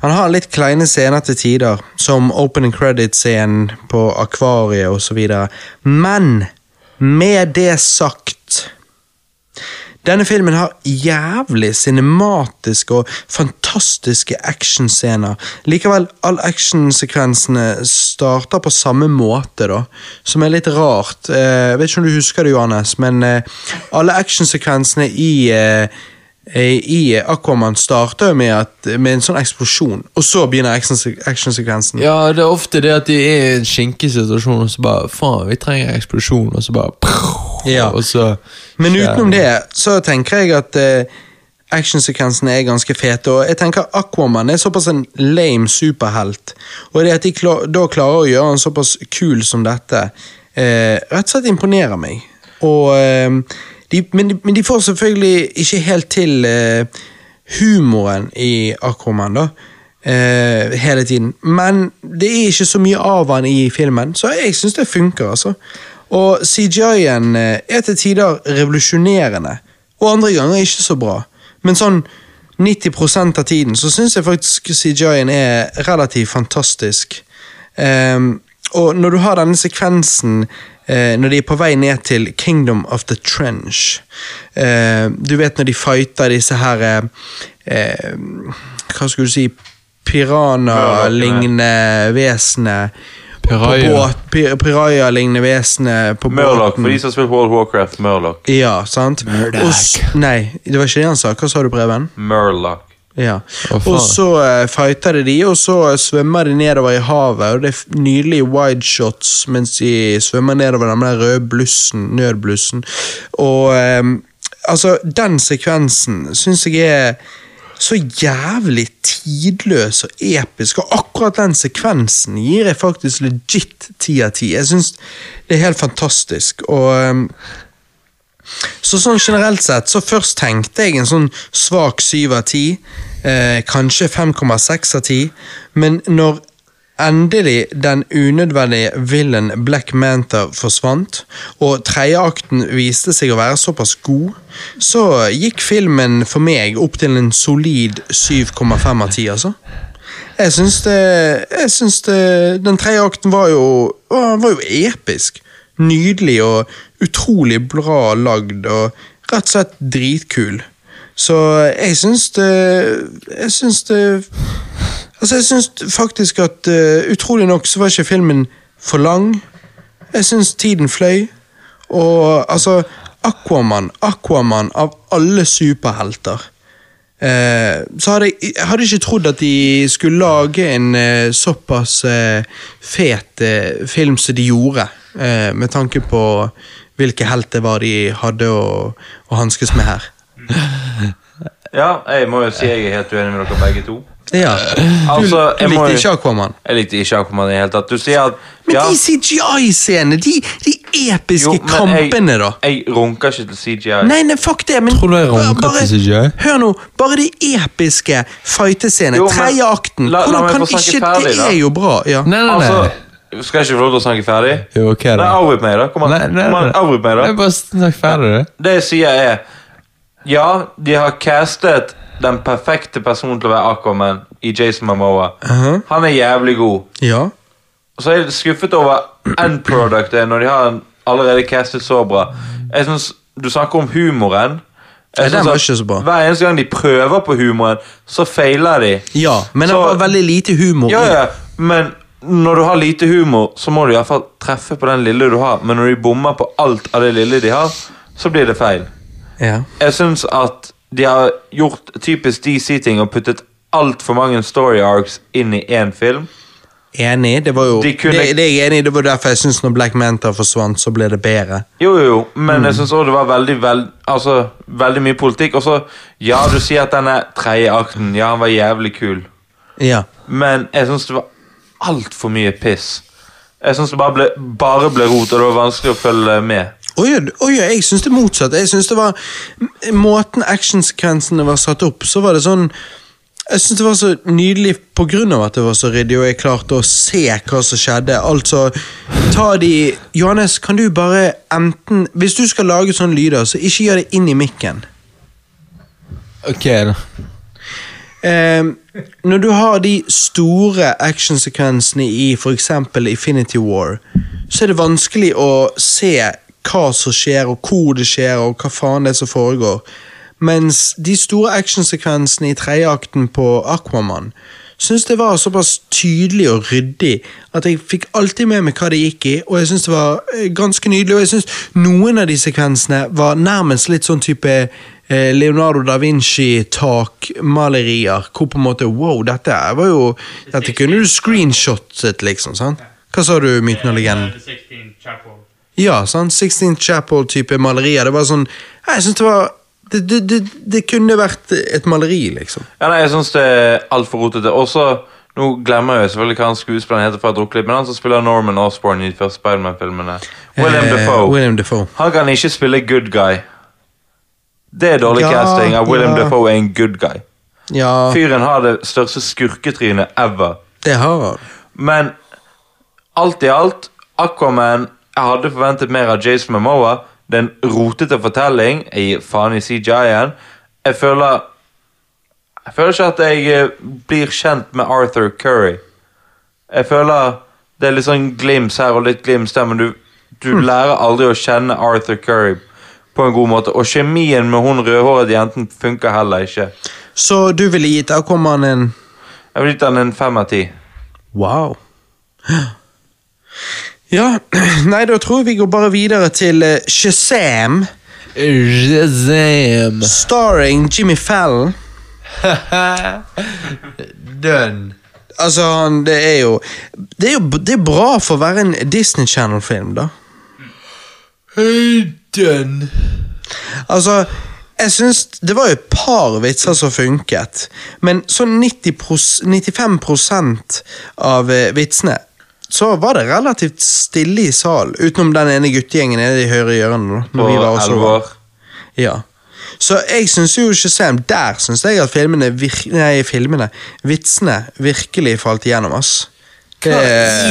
[SPEAKER 1] han har litt kleine scener til tider, som opening credit-scenen på Akvariet osv. Men med det sagt denne filmen har jævlig cinematiske og fantastiske actionscener. Likevel, alle actionsekvensene starter på samme måte, da. Som er litt rart. Eh, Jeg vet ikke om du husker det, Johannes, men eh, alle actionsekvensene i eh, i Aquaman starter med, at, med en sånn eksplosjon, og så begynner action- actionsekvensen.
[SPEAKER 2] Ja, det er ofte det at de er i en skinkesituasjon, og så bare Faen, vi trenger eksplosjon, og så bare
[SPEAKER 1] Ja.
[SPEAKER 2] Og så
[SPEAKER 1] Men utenom det, så tenker jeg at eh, actionsekvensene er ganske fete. Og jeg tenker Aquaman er såpass en lame superhelt. Og det at de klar, da klarer å gjøre han såpass kul som dette, eh, rett og slett imponerer meg. Og, eh, de, men, de, men de får selvfølgelig ikke helt til eh, humoren i Aquaman, da. Eh, hele tiden. Men det er ikke så mye av han i filmen, så jeg syns det funker. altså. Og CGI-en eh, er til tider revolusjonerende, og andre ganger ikke så bra. Men sånn 90 av tiden så syns jeg faktisk CGI-en er relativt fantastisk. Ehm, og når du har denne sekvensen eh, når de er på vei ned til Kingdom of the Trench eh, Du vet når de fighter disse her eh, eh, Hva skulle du si Piranha-lignende vesener. På
[SPEAKER 2] Piraya.
[SPEAKER 1] båt, pi- Piraya-lignende vesener på båten.
[SPEAKER 3] for de som har spilt World Warcraft. Murloc.
[SPEAKER 1] Ja, sant? Og nei, det var ikke det han sa. Hva sa du, Breven?
[SPEAKER 3] Murloc.
[SPEAKER 1] Ja. Og så uh, fighter de og så eh, svømmer de nedover i havet. Og det er nydelige wideshots mens de svømmer nedover den røde blussen, nødblussen. Og um, altså, den sekvensen syns jeg er så jævlig tidløs og episk, og akkurat den sekvensen gir jeg faktisk legit ti av ti. Jeg syns det er helt fantastisk, og ehm, så sånn generelt sett, så først tenkte jeg en sånn svak 7 av 10, eh, kanskje 5,6 av 10, men når endelig den unødvendige villain Black Manta forsvant, og tredjeakten viste seg å være såpass god, så gikk filmen for meg opp til en solid 7,5 av 10, altså. Jeg syns det, jeg syns det Den tredje akten var jo, var jo episk. Nydelig og utrolig bra lagd, og rett og slett dritkul. Så jeg syns det Jeg syns det Altså, jeg syns faktisk at uh, utrolig nok så var ikke filmen for lang. Jeg syns tiden fløy. Og altså Aquaman, Aquaman av alle superhelter. Eh, så hadde jeg, hadde ikke trodd at de skulle lage en eh, såpass eh, fet eh, film som de gjorde, eh, med tanke på hvilke helter var de hadde å, å hanskes med her.
[SPEAKER 3] Ja, jeg må jo si jeg er helt uenig med dere begge to.
[SPEAKER 1] Ja,
[SPEAKER 3] Altså,
[SPEAKER 1] Du
[SPEAKER 3] jeg
[SPEAKER 1] likte ikke Aquaman.
[SPEAKER 3] Jeg likte ikke Aquaman i det hele tatt. Du sier at
[SPEAKER 1] Men
[SPEAKER 3] ja,
[SPEAKER 1] de CGI-scenene, de, de episke
[SPEAKER 3] jo, kampene,
[SPEAKER 1] kampene, da.
[SPEAKER 3] Jeg, jeg runker ikke til CGI.
[SPEAKER 1] Nei, nei, fuck det, men
[SPEAKER 2] Tror du jeg runker
[SPEAKER 1] bare-
[SPEAKER 2] til CGI?
[SPEAKER 1] Hør nå, bare de episke fightescenene, tredje akten,
[SPEAKER 3] La- la
[SPEAKER 1] hvordan
[SPEAKER 3] meg
[SPEAKER 1] kan
[SPEAKER 3] få snakke
[SPEAKER 1] ikke
[SPEAKER 3] ferdig,
[SPEAKER 1] Det er jo bra, ja.
[SPEAKER 2] Nei, nei, nei.
[SPEAKER 3] Altså, skal jeg ikke få lov til å snakke ferdig?
[SPEAKER 2] Jo, ok
[SPEAKER 3] Nei,
[SPEAKER 2] da.
[SPEAKER 3] avbryt meg, da. Kom an,
[SPEAKER 2] Nei, nei,
[SPEAKER 3] Kom an
[SPEAKER 2] nei.
[SPEAKER 3] avbryt meg,
[SPEAKER 2] Nei,
[SPEAKER 3] da.
[SPEAKER 2] Bare snakk ferdig, du.
[SPEAKER 3] Det jeg sier, er Ja, de har castet den perfekte personen til å være Aquaman i Jason Momoa.
[SPEAKER 1] Uh-huh.
[SPEAKER 3] Han er jævlig god.
[SPEAKER 1] Ja.
[SPEAKER 3] Og så er jeg skuffet over end productet når de har en allerede castet så bra. Jeg synes, Du snakker om humoren. Jeg
[SPEAKER 1] den
[SPEAKER 3] synes
[SPEAKER 1] var
[SPEAKER 3] at
[SPEAKER 1] ikke så bra.
[SPEAKER 3] Hver eneste gang de prøver på humoren, så feiler de.
[SPEAKER 1] Ja, men det
[SPEAKER 3] Så-
[SPEAKER 1] var veldig lite humor.
[SPEAKER 3] Ja, ja. Men når du har lite humor, så må du i hvert fall treffe på den lille du har. Men når de bommer på alt av det lille de har, så blir det feil.
[SPEAKER 1] Ja.
[SPEAKER 3] Jeg syns at de har gjort typisk DC-ting og puttet altfor mange story arcs inn i én film.
[SPEAKER 1] Enig. Det var jo
[SPEAKER 3] De kunne-
[SPEAKER 1] det, det er enig i. Det var derfor jeg syns når Black Manta forsvant, så ble det bedre.
[SPEAKER 3] Jo, jo, jo, men jeg syns også det var veldig, veld, altså, veldig mye politikk. Og så, ja, du sier at denne tredje akten Ja, han var jævlig kul.
[SPEAKER 1] Ja.
[SPEAKER 3] Men jeg syns det var altfor mye piss. Jeg syns det bare ble, bare ble rot, og det var vanskelig å følge med.
[SPEAKER 1] Oi, oi, jeg syns det motsatte. Jeg synes det var Måten actionsekvensene var satt opp, så var det sånn Jeg syns det var så nydelig av at det var så ryddig, og jeg klarte å se hva som skjedde. Altså, ta de Johannes, kan du bare enten Hvis du skal lage sånne lyder, så ikke gjør det inn i mikken.
[SPEAKER 2] Ok, da.
[SPEAKER 1] Eh, når du har de store actionsekvensene i f.eks. Infinity War, så er det vanskelig å se hva som skjer, og hvor det skjer, og hva faen det er som foregår. Mens de store actionsekvensene i tredjeakten på Aquaman syns det var såpass tydelig og ryddig at jeg fikk alltid med meg hva det gikk i, og jeg syns det var eh, ganske nydelig. Og jeg syns noen av de sekvensene var nærmest litt sånn type eh, Leonardo da Vinci-takmalerier, hvor på en måte Wow, dette var jo Dette kunne du screenshotet, liksom. sant? Hva sa du, Myten og legenden?
[SPEAKER 8] 16 Chapel.
[SPEAKER 1] Ja, sant? Sixteen Chapel-type malerier. Det var sånn Jeg syns det var det, det, det, det kunne vært et maleri, liksom.
[SPEAKER 3] Ja, nei, Jeg syns det er altfor rotete. Også, Nå glemmer jeg jo selvfølgelig hva han skuespilleren heter, fra Drukkelitt, men han som spiller Norman Osborn i de første Spiderman-filmene. William
[SPEAKER 1] Eh. William Defoe.
[SPEAKER 3] Han kan ikke spille good guy. Det er dårlig
[SPEAKER 1] Ja,
[SPEAKER 3] casting. av William
[SPEAKER 1] ja.
[SPEAKER 3] Defoe er en good guy.
[SPEAKER 1] Ja,
[SPEAKER 3] Fyren har det største skurketrynet ever.
[SPEAKER 1] det har han.
[SPEAKER 3] Men alt i alt, Aquaman Jeg hadde forventet mer av Jason Momoa. Det er en rotete fortelling. Jeg gir faen i CGI-en. Jeg føler Jeg føler ikke at jeg eh, blir kjent med Arthur Curry. Jeg føler det er litt sånn glims her og litt glims der, men du, du lærer aldri å kjenne Arthur Curry på en god måte. Og kjemien med hun rødhårede jenten funker heller ikke.
[SPEAKER 1] Så du ville gitt han en
[SPEAKER 3] Jeg ville gitt han en fem av ti.
[SPEAKER 1] Wow. Ja, nei, da tror jeg vi går bare videre til eh, Shazam,
[SPEAKER 2] Shazam!
[SPEAKER 1] starring Jimmy Fallon.
[SPEAKER 2] Done.
[SPEAKER 1] Altså, han, det er jo Det er jo det er bra for å være en Disney Channel-film, da.
[SPEAKER 2] Done.
[SPEAKER 1] Altså, jeg syns Det var jo et par vitser som funket, men sånn 90 pros- 95% av eh, vitsene så var det relativt stille i salen, utenom den ene guttegjengen nede i høyre hjørne. da, når vi var også
[SPEAKER 3] elleve år.
[SPEAKER 1] Ja. Så jeg syns jo Shazam Der syns jeg at filmene vir Nei, filmene Vitsene virkelig falt igjennom, ass.
[SPEAKER 2] Hva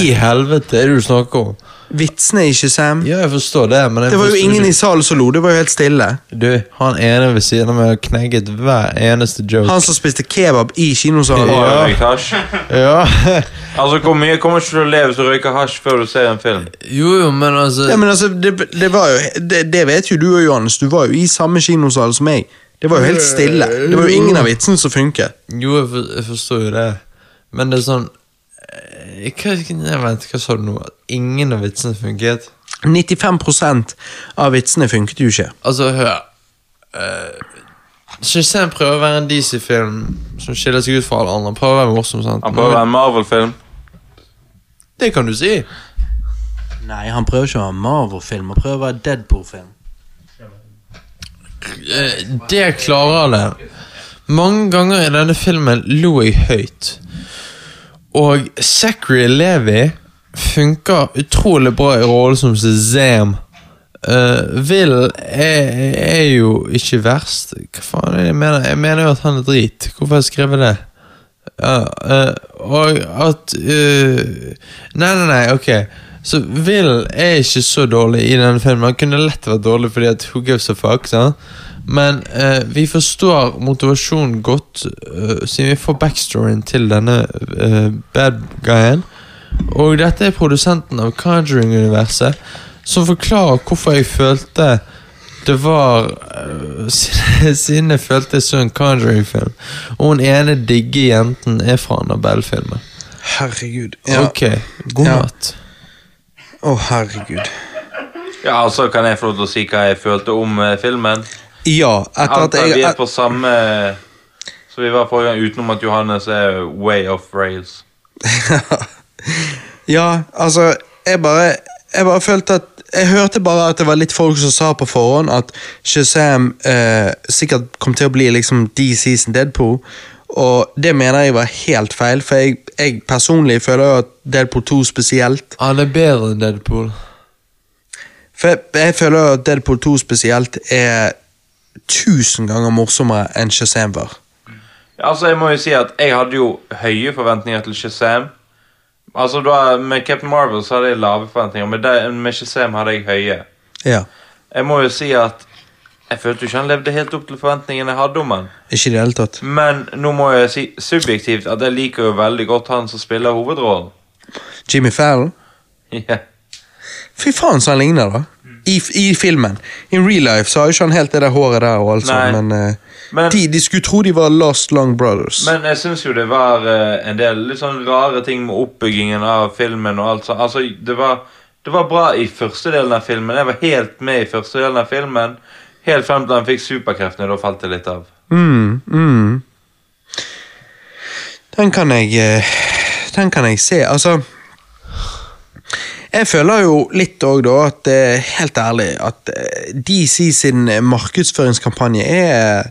[SPEAKER 2] i helvete er det du snakker om?
[SPEAKER 1] Vitsene i Shazam
[SPEAKER 2] Ja, jeg forstår det, men jeg
[SPEAKER 1] Det var jo
[SPEAKER 2] forstår
[SPEAKER 1] ingen
[SPEAKER 2] ikke-
[SPEAKER 1] i salen som lo, det var jo helt stille.
[SPEAKER 2] Du, han ene ved siden av meg har knegget hver eneste joke.
[SPEAKER 1] Han som spiste kebab i kinosalen.
[SPEAKER 3] Ja,
[SPEAKER 2] Ja.
[SPEAKER 3] røykt hasj.
[SPEAKER 2] Ja.
[SPEAKER 3] Altså, Hvor mye kommer ikke til å leve hvis du røyker hasj før du ser en film?
[SPEAKER 2] jo, jo, men altså
[SPEAKER 1] Ja, men altså, det, det var jo det, det vet jo du og Johannes, du var jo i samme kinosal som meg. Det var jo helt stille. Det var jo ingen av vitsene som funket.
[SPEAKER 2] Jo, jeg, for, jeg forstår jo det, men det er sånn hva, jeg vet, hva sa du nå? At ingen av vitsene funket?
[SPEAKER 1] 95% av vitsene funket jo ikke.
[SPEAKER 2] Altså, hør uh, Shazam prøver å være en DC-film som skiller seg ut fra alle andre. Han Prøver å være morsom, sant?
[SPEAKER 3] Han prøver å være en Marvel-film.
[SPEAKER 2] Det kan du si.
[SPEAKER 1] Nei, han prøver ikke å være Marvel-film, han prøver å være Deadpool-film.
[SPEAKER 2] Eh, det klarer han. Mange ganger i denne filmen lo jeg høyt. Og Zachary Levi funker utrolig bra i rollen som Zam. Uh, Will er, er jo ikke verst. Hva faen er det jeg mener? Jeg mener jo at han er drit. Hvorfor har jeg skrevet det? Uh, uh, og at eh, Nei, nei, nei, ok. Så Will er ikke så dårlig i denne filmen. Han kunne lett vært dårlig fordi at who gives a fuck, sant? Men eh, vi forstår motivasjonen godt, eh, siden vi får backstoryen til denne eh, bad guyen. Og dette er produsenten av Conjuring-universet, som forklarer hvorfor jeg følte det var øh, siden- jeg følte jeg så en Conjuring-film. Og hun ene digge jenten er fra Annabelle-filmen.
[SPEAKER 1] Herregud. Ja.
[SPEAKER 2] Ok, god
[SPEAKER 1] Ja.
[SPEAKER 2] natt.
[SPEAKER 1] Å, herregud.
[SPEAKER 3] Ja, altså Kan jeg få lov til å si hva jeg følte om eh, filmen?
[SPEAKER 1] Ja, etter at
[SPEAKER 3] jeg vi er på samme Så vi var forrige gang, utenom at Johannes er way off rails.
[SPEAKER 1] Ja, altså, jeg bare Jeg bare følte at Jeg hørte bare at det var litt folk som sa på forhånd at Shazam eh, sikkert kom til å bli liksom DC sin Deadpool. Og det mener jeg var helt feil, for jeg, jeg personlig føler jo at Deadpool 2 spesielt
[SPEAKER 2] Han er bedre enn Deadpool.
[SPEAKER 1] For jeg, jeg føler jo at Deadpool 2 spesielt er tusen ganger morsommere enn Shazam var.
[SPEAKER 3] Altså Jeg må jo si at jeg hadde jo høye forventninger til Shazam. Altså da, Med Captain Marvel så hadde jeg lave forventninger, med, det- med Shazam hadde jeg høye.
[SPEAKER 1] Ja,
[SPEAKER 3] Jeg må jo si at jeg følte jo ikke han levde helt opp til forventningene jeg hadde om han.
[SPEAKER 1] Ikke i det hele tatt.
[SPEAKER 3] Men nå må jeg si subjektivt at jeg liker jo veldig godt han som spiller hovedrollen.
[SPEAKER 1] Jimmy Fallon?
[SPEAKER 3] Ja.
[SPEAKER 1] Fy faen så han ligner, da. I, I filmen. In real life så har jo ikke han helt det der håret der, og alt sånt, men, uh,
[SPEAKER 3] Men-
[SPEAKER 1] de, de skulle tro de var Lost Long Brothers.
[SPEAKER 3] Men jeg syns jo det var uh, en del litt sånn rare ting med oppbyggingen av filmen og alt sånt. Altså, det var, det var bra i første delen av filmen. Jeg var helt med i første delen av filmen. Helt frem til han fikk superkreftene. Da falt det litt av.
[SPEAKER 1] Mm, mm. Den kan jeg eh, Den kan jeg se. Altså Jeg føler jo litt òg, da, at eh, helt ærlig at eh, DC sin markedsføringskampanje er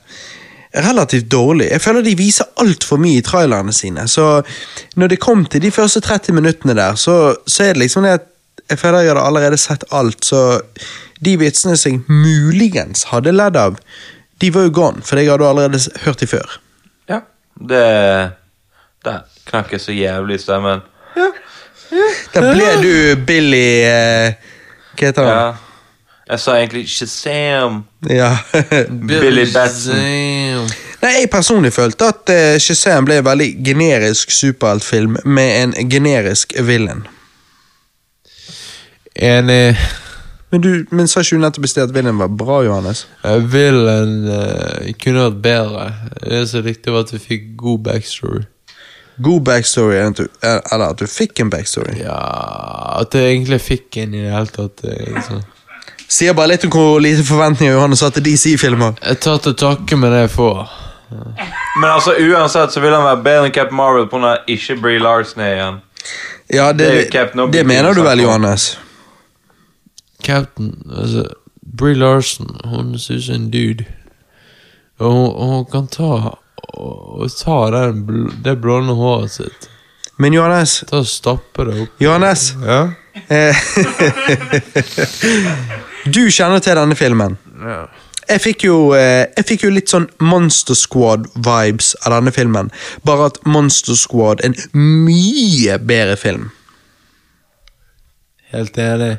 [SPEAKER 1] relativt dårlig. Jeg føler de viser altfor mye i trailerne sine. Så når det kom til de første 30 minuttene der, så, så er det liksom det at jeg føler jeg hadde allerede sett alt, så de vitsene som jeg muligens hadde ledd av, de var jo gone, for jeg hadde allerede hørt de før.
[SPEAKER 3] Ja. Det Der knakk jeg så jævlig i stemmen.
[SPEAKER 1] Der ble du Billy eh, Hva heter
[SPEAKER 3] Ja.
[SPEAKER 1] han?
[SPEAKER 3] Jeg sa egentlig Shazam.
[SPEAKER 1] Ja.
[SPEAKER 3] Billy Batson.
[SPEAKER 1] Nei, Jeg personlig følte at uh, Shazam ble en veldig generisk superheltfilm med en generisk villain.
[SPEAKER 2] Enig.
[SPEAKER 1] Men du men sa ikke du nettopp i sted at villain var bra, Johannes?
[SPEAKER 2] Jeg vil eh, kunne vært bedre. Det som likte, var at vi fikk god backstory.
[SPEAKER 1] God backstory, eller at du, eh, eller at du fikk en backstory.
[SPEAKER 2] Ja At jeg egentlig fikk en i det hele tatt. Liksom.
[SPEAKER 1] Sier bare litt om hvor lite forventninger Johannes har til DC-filmer.
[SPEAKER 2] Jeg tar til takke med det jeg får.
[SPEAKER 3] Men altså uansett så vil han være bedre enn Captain Marvel pga. ikke Brie Larson er igjen.
[SPEAKER 1] Ja, det,
[SPEAKER 3] Det
[SPEAKER 1] det, mener du vel. Johannes?
[SPEAKER 2] Captain altså, Brie Larson, hun ser ut som en dude. Og hun, hun kan ta og, tar ta bl det blonde håret sitt.
[SPEAKER 1] Men Johannes
[SPEAKER 2] Ta og Stappe det opp.
[SPEAKER 1] Johannes!
[SPEAKER 2] Ja?
[SPEAKER 1] Eh, du kjenner til denne filmen. Jeg fikk, jo, eh, jeg fikk jo litt sånn Monster Squad-vibes av denne filmen. Bare at Monster Squad er en mye bedre film.
[SPEAKER 2] Helt enig.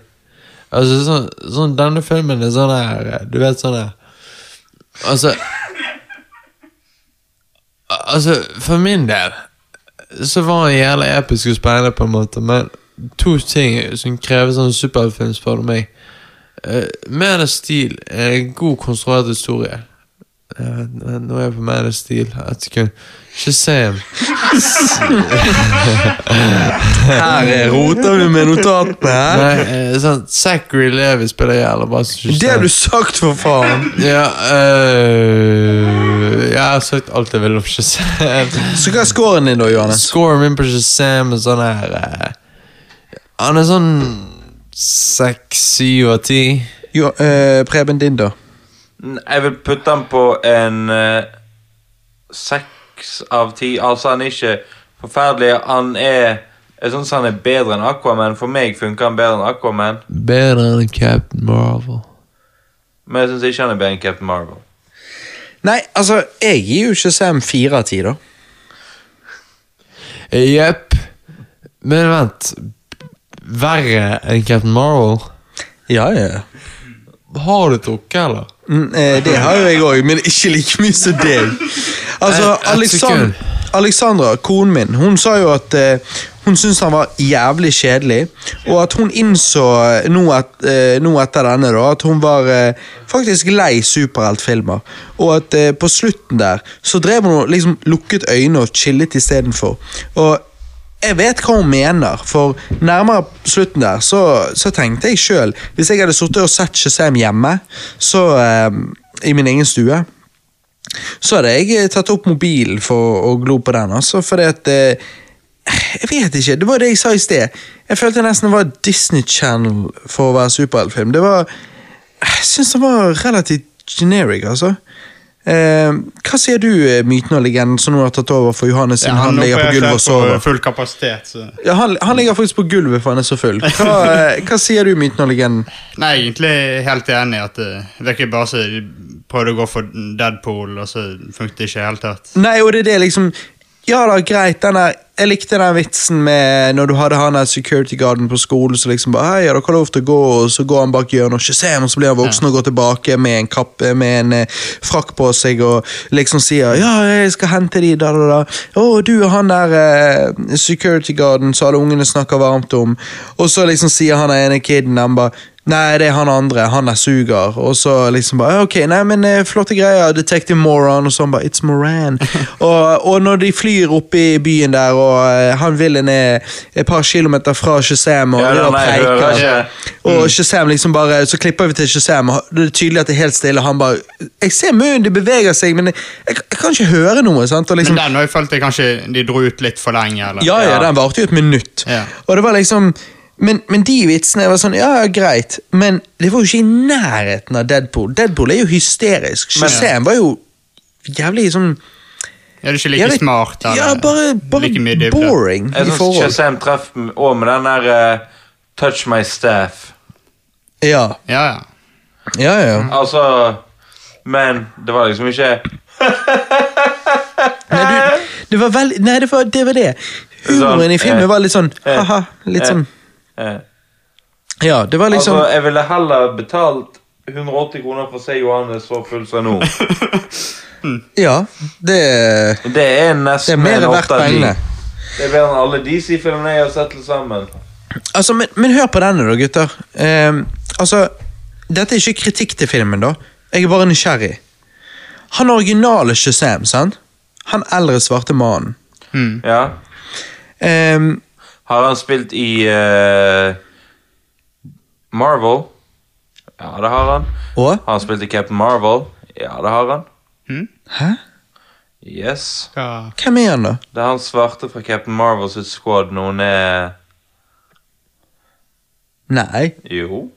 [SPEAKER 2] Altså, sånn, sånn Denne filmen er sånn her Du vet sånn her Altså Altså, for min del så var det jævlig episk og spennende, på en måte, men to ting som krever sånn superheltfilm, spør meg. Uh, mer stil en god konstruert historie. Uh, nå er jeg på mer stil. Et sekund. Shazam.
[SPEAKER 1] Her er roter vi med notatene. her.
[SPEAKER 2] Nei, eh, sånn Zachary Levi spiller jævla bra som
[SPEAKER 1] Det har du sagt, for faen!
[SPEAKER 2] Ja, øh, jeg har sagt alt jeg vil om Shazam.
[SPEAKER 1] Så hva er scoren din, da, Johannes?
[SPEAKER 2] Scoren min på Shazam er sånn her øh, Han er sånn seks, syv av ti.
[SPEAKER 1] Jo, eh, Preben din, da?
[SPEAKER 3] Jeg vil putte han på en seks uh, av ti. Altså, han er ikke forferdelig. Han er Jeg syns han er bedre enn Aquaman. For meg funker han bedre enn Aquaman.
[SPEAKER 2] Bedre enn Captain Marvel.
[SPEAKER 3] Men jeg syns ikke han er bedre enn Captain Marvel.
[SPEAKER 1] Nei, altså, jeg gir jo ikke Sam fire av ti, da.
[SPEAKER 2] Jepp. Men vent. Verre enn Captain Marvel?
[SPEAKER 1] Ja, ja.
[SPEAKER 2] Har du drukket, eller?
[SPEAKER 1] Mm, eh, det har jo jeg òg, men ikke like mye som deg. Altså,
[SPEAKER 2] et
[SPEAKER 1] Alexand. Alexandra, konen min, hun sa jo at eh, hun syntes han var jævlig kjedelig, og at hun innså eh, nå, et, eh, nå etter denne da, at hun var eh, faktisk lei superheltfilmer, og at eh, på slutten der så drev hun og liksom lukket øynene og chillet istedenfor. Og jeg vet hva hun mener, for nærmere slutten der så, så tenkte jeg sjøl Hvis jeg hadde sittet og sett Shazam hjemme, så eh, i min egen stue, så hadde jeg eh, tatt opp mobilen for å glo på den, altså, fordi at eh, Jeg vet ikke, det var det jeg sa i sted. Jeg følte nesten det var Disney Channel for å være superheltfilm. Det var Jeg syns den var relativt generic, altså. Eh, hva sier du, eh, myten og legenden, som nå har tatt over for Johannes Ja, han, ligger på gulvet og sover?
[SPEAKER 8] full kapasitet. Så.
[SPEAKER 1] Ja, han, han ligger faktisk på gulvet for han er så full. Hva, eh, hva sier du, myten og legenden?
[SPEAKER 8] Nei, egentlig helt enig at det virker bare som de prøvde å gå for Deadpool, og så funket det ikke i det hele tatt.
[SPEAKER 1] Nei, og det er det liksom Ja da, greit, den der Jeg likte den vitsen med når du hadde han der security guarden på skolen som liksom bare Hei, har dere lov til å gå, og så går han bak hjørnet, og Shazam, og så blir han voksen og går tilbake med en kappe med en eh, frakk på seg og liksom sier Ja, jeg skal hente de, da, da, da. Å, du og han der eh, security guarden som alle ungene snakker varmt om. Og så liksom sier han ene kiden han bare Nei, det er han andre. Han er suger. Og så liksom bare Ok, nei, men eh, flotte greier. Detective Moran. Og sånn bare It's Moran. og, og når de flyr opp i byen der, og eh, han vil ned et par kilometer fra Shazam, og
[SPEAKER 3] Ja, nei,
[SPEAKER 1] preiker. Og Shazam liksom bare Så klipper vi til Shazam, og det er tydelig at det er helt stille. Han bare Jeg ser munnen, det beveger seg, men jeg, jeg, jeg kan ikke høre noe. sant? Liksom,
[SPEAKER 8] Men den følte jeg kanskje de dro ut litt for lenge. eller?
[SPEAKER 1] ja, ja,
[SPEAKER 3] Ja.
[SPEAKER 1] den varte jo et minutt.
[SPEAKER 8] Ja.
[SPEAKER 1] Og det var liksom men, men de vitsene var sånn, ja, ja, greit, men det var jo ikke i nærheten av Deadpool. Deadpool er jo hysterisk. Shazam var jo jævlig sånn
[SPEAKER 8] Er det ikke like
[SPEAKER 1] jævlig-
[SPEAKER 8] smart? eller
[SPEAKER 1] Ja, bare, bare
[SPEAKER 8] like
[SPEAKER 1] boring
[SPEAKER 3] Jeg
[SPEAKER 1] forhold.
[SPEAKER 3] Shazam traff òg med den der uh, Touch my staff.
[SPEAKER 1] Ja,
[SPEAKER 8] Ja, ja.
[SPEAKER 1] ja, ja.
[SPEAKER 3] Altså Men det var liksom ikke
[SPEAKER 1] Nei, du, det var veldig Nei, det var det. Var det. Humoren i filmen var litt sånn ha-ha. Litt sånn
[SPEAKER 3] eh,
[SPEAKER 1] Ja, det var liksom
[SPEAKER 3] Altså, jeg ville heller betalt 180 kroner for å se Johannes så full som nå.
[SPEAKER 1] Ja, det
[SPEAKER 3] Det er
[SPEAKER 1] Det er mer
[SPEAKER 3] en
[SPEAKER 1] verdt
[SPEAKER 3] 8 av 10.
[SPEAKER 1] pengene.
[SPEAKER 3] Det er bedre enn alle DC-filmene jeg har sett til sammen.
[SPEAKER 1] Altså, men, men hør på denne, da, gutter. Eh, altså, dette er ikke kritikk til filmen, da. Jeg er bare nysgjerrig. Han originale Shazam, sant? Han eldre svarte mannen.
[SPEAKER 3] Ja.
[SPEAKER 1] Ehm,
[SPEAKER 3] Har han spilt i eh, Marvel? Ja, det har han.
[SPEAKER 1] og?
[SPEAKER 3] Har han spilt i Captain Marvel? Ja, det har han.
[SPEAKER 1] Hæ?
[SPEAKER 3] Yes.
[SPEAKER 8] Hva?
[SPEAKER 1] Hvem er han, da?
[SPEAKER 3] Det er han svarte fra Captain Marvel sitt squad når hun er
[SPEAKER 1] Nei.
[SPEAKER 3] Jo.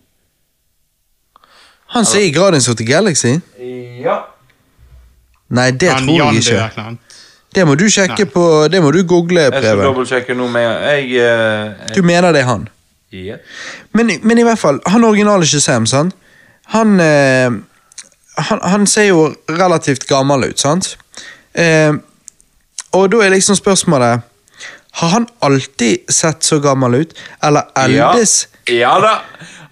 [SPEAKER 1] Han som er i Guardians of the Galaxy?
[SPEAKER 3] Ja.
[SPEAKER 1] Nei, det
[SPEAKER 8] Han
[SPEAKER 1] tror jeg ikke. Det må du sjekke på Det må du google,
[SPEAKER 3] Jeg skal
[SPEAKER 1] Preben.
[SPEAKER 3] dobbeltsjekke noe med Jeg, eh,
[SPEAKER 1] Du mener det er han?
[SPEAKER 3] ja.
[SPEAKER 1] Men, men i hvert fall, han originale Shazam, sant? Han, eh, han, han ser jo relativt gammel ut, sant? Eh, og da er liksom spørsmålet Har han alltid sett så gammel ut? Eller eldes
[SPEAKER 3] Ja ja da.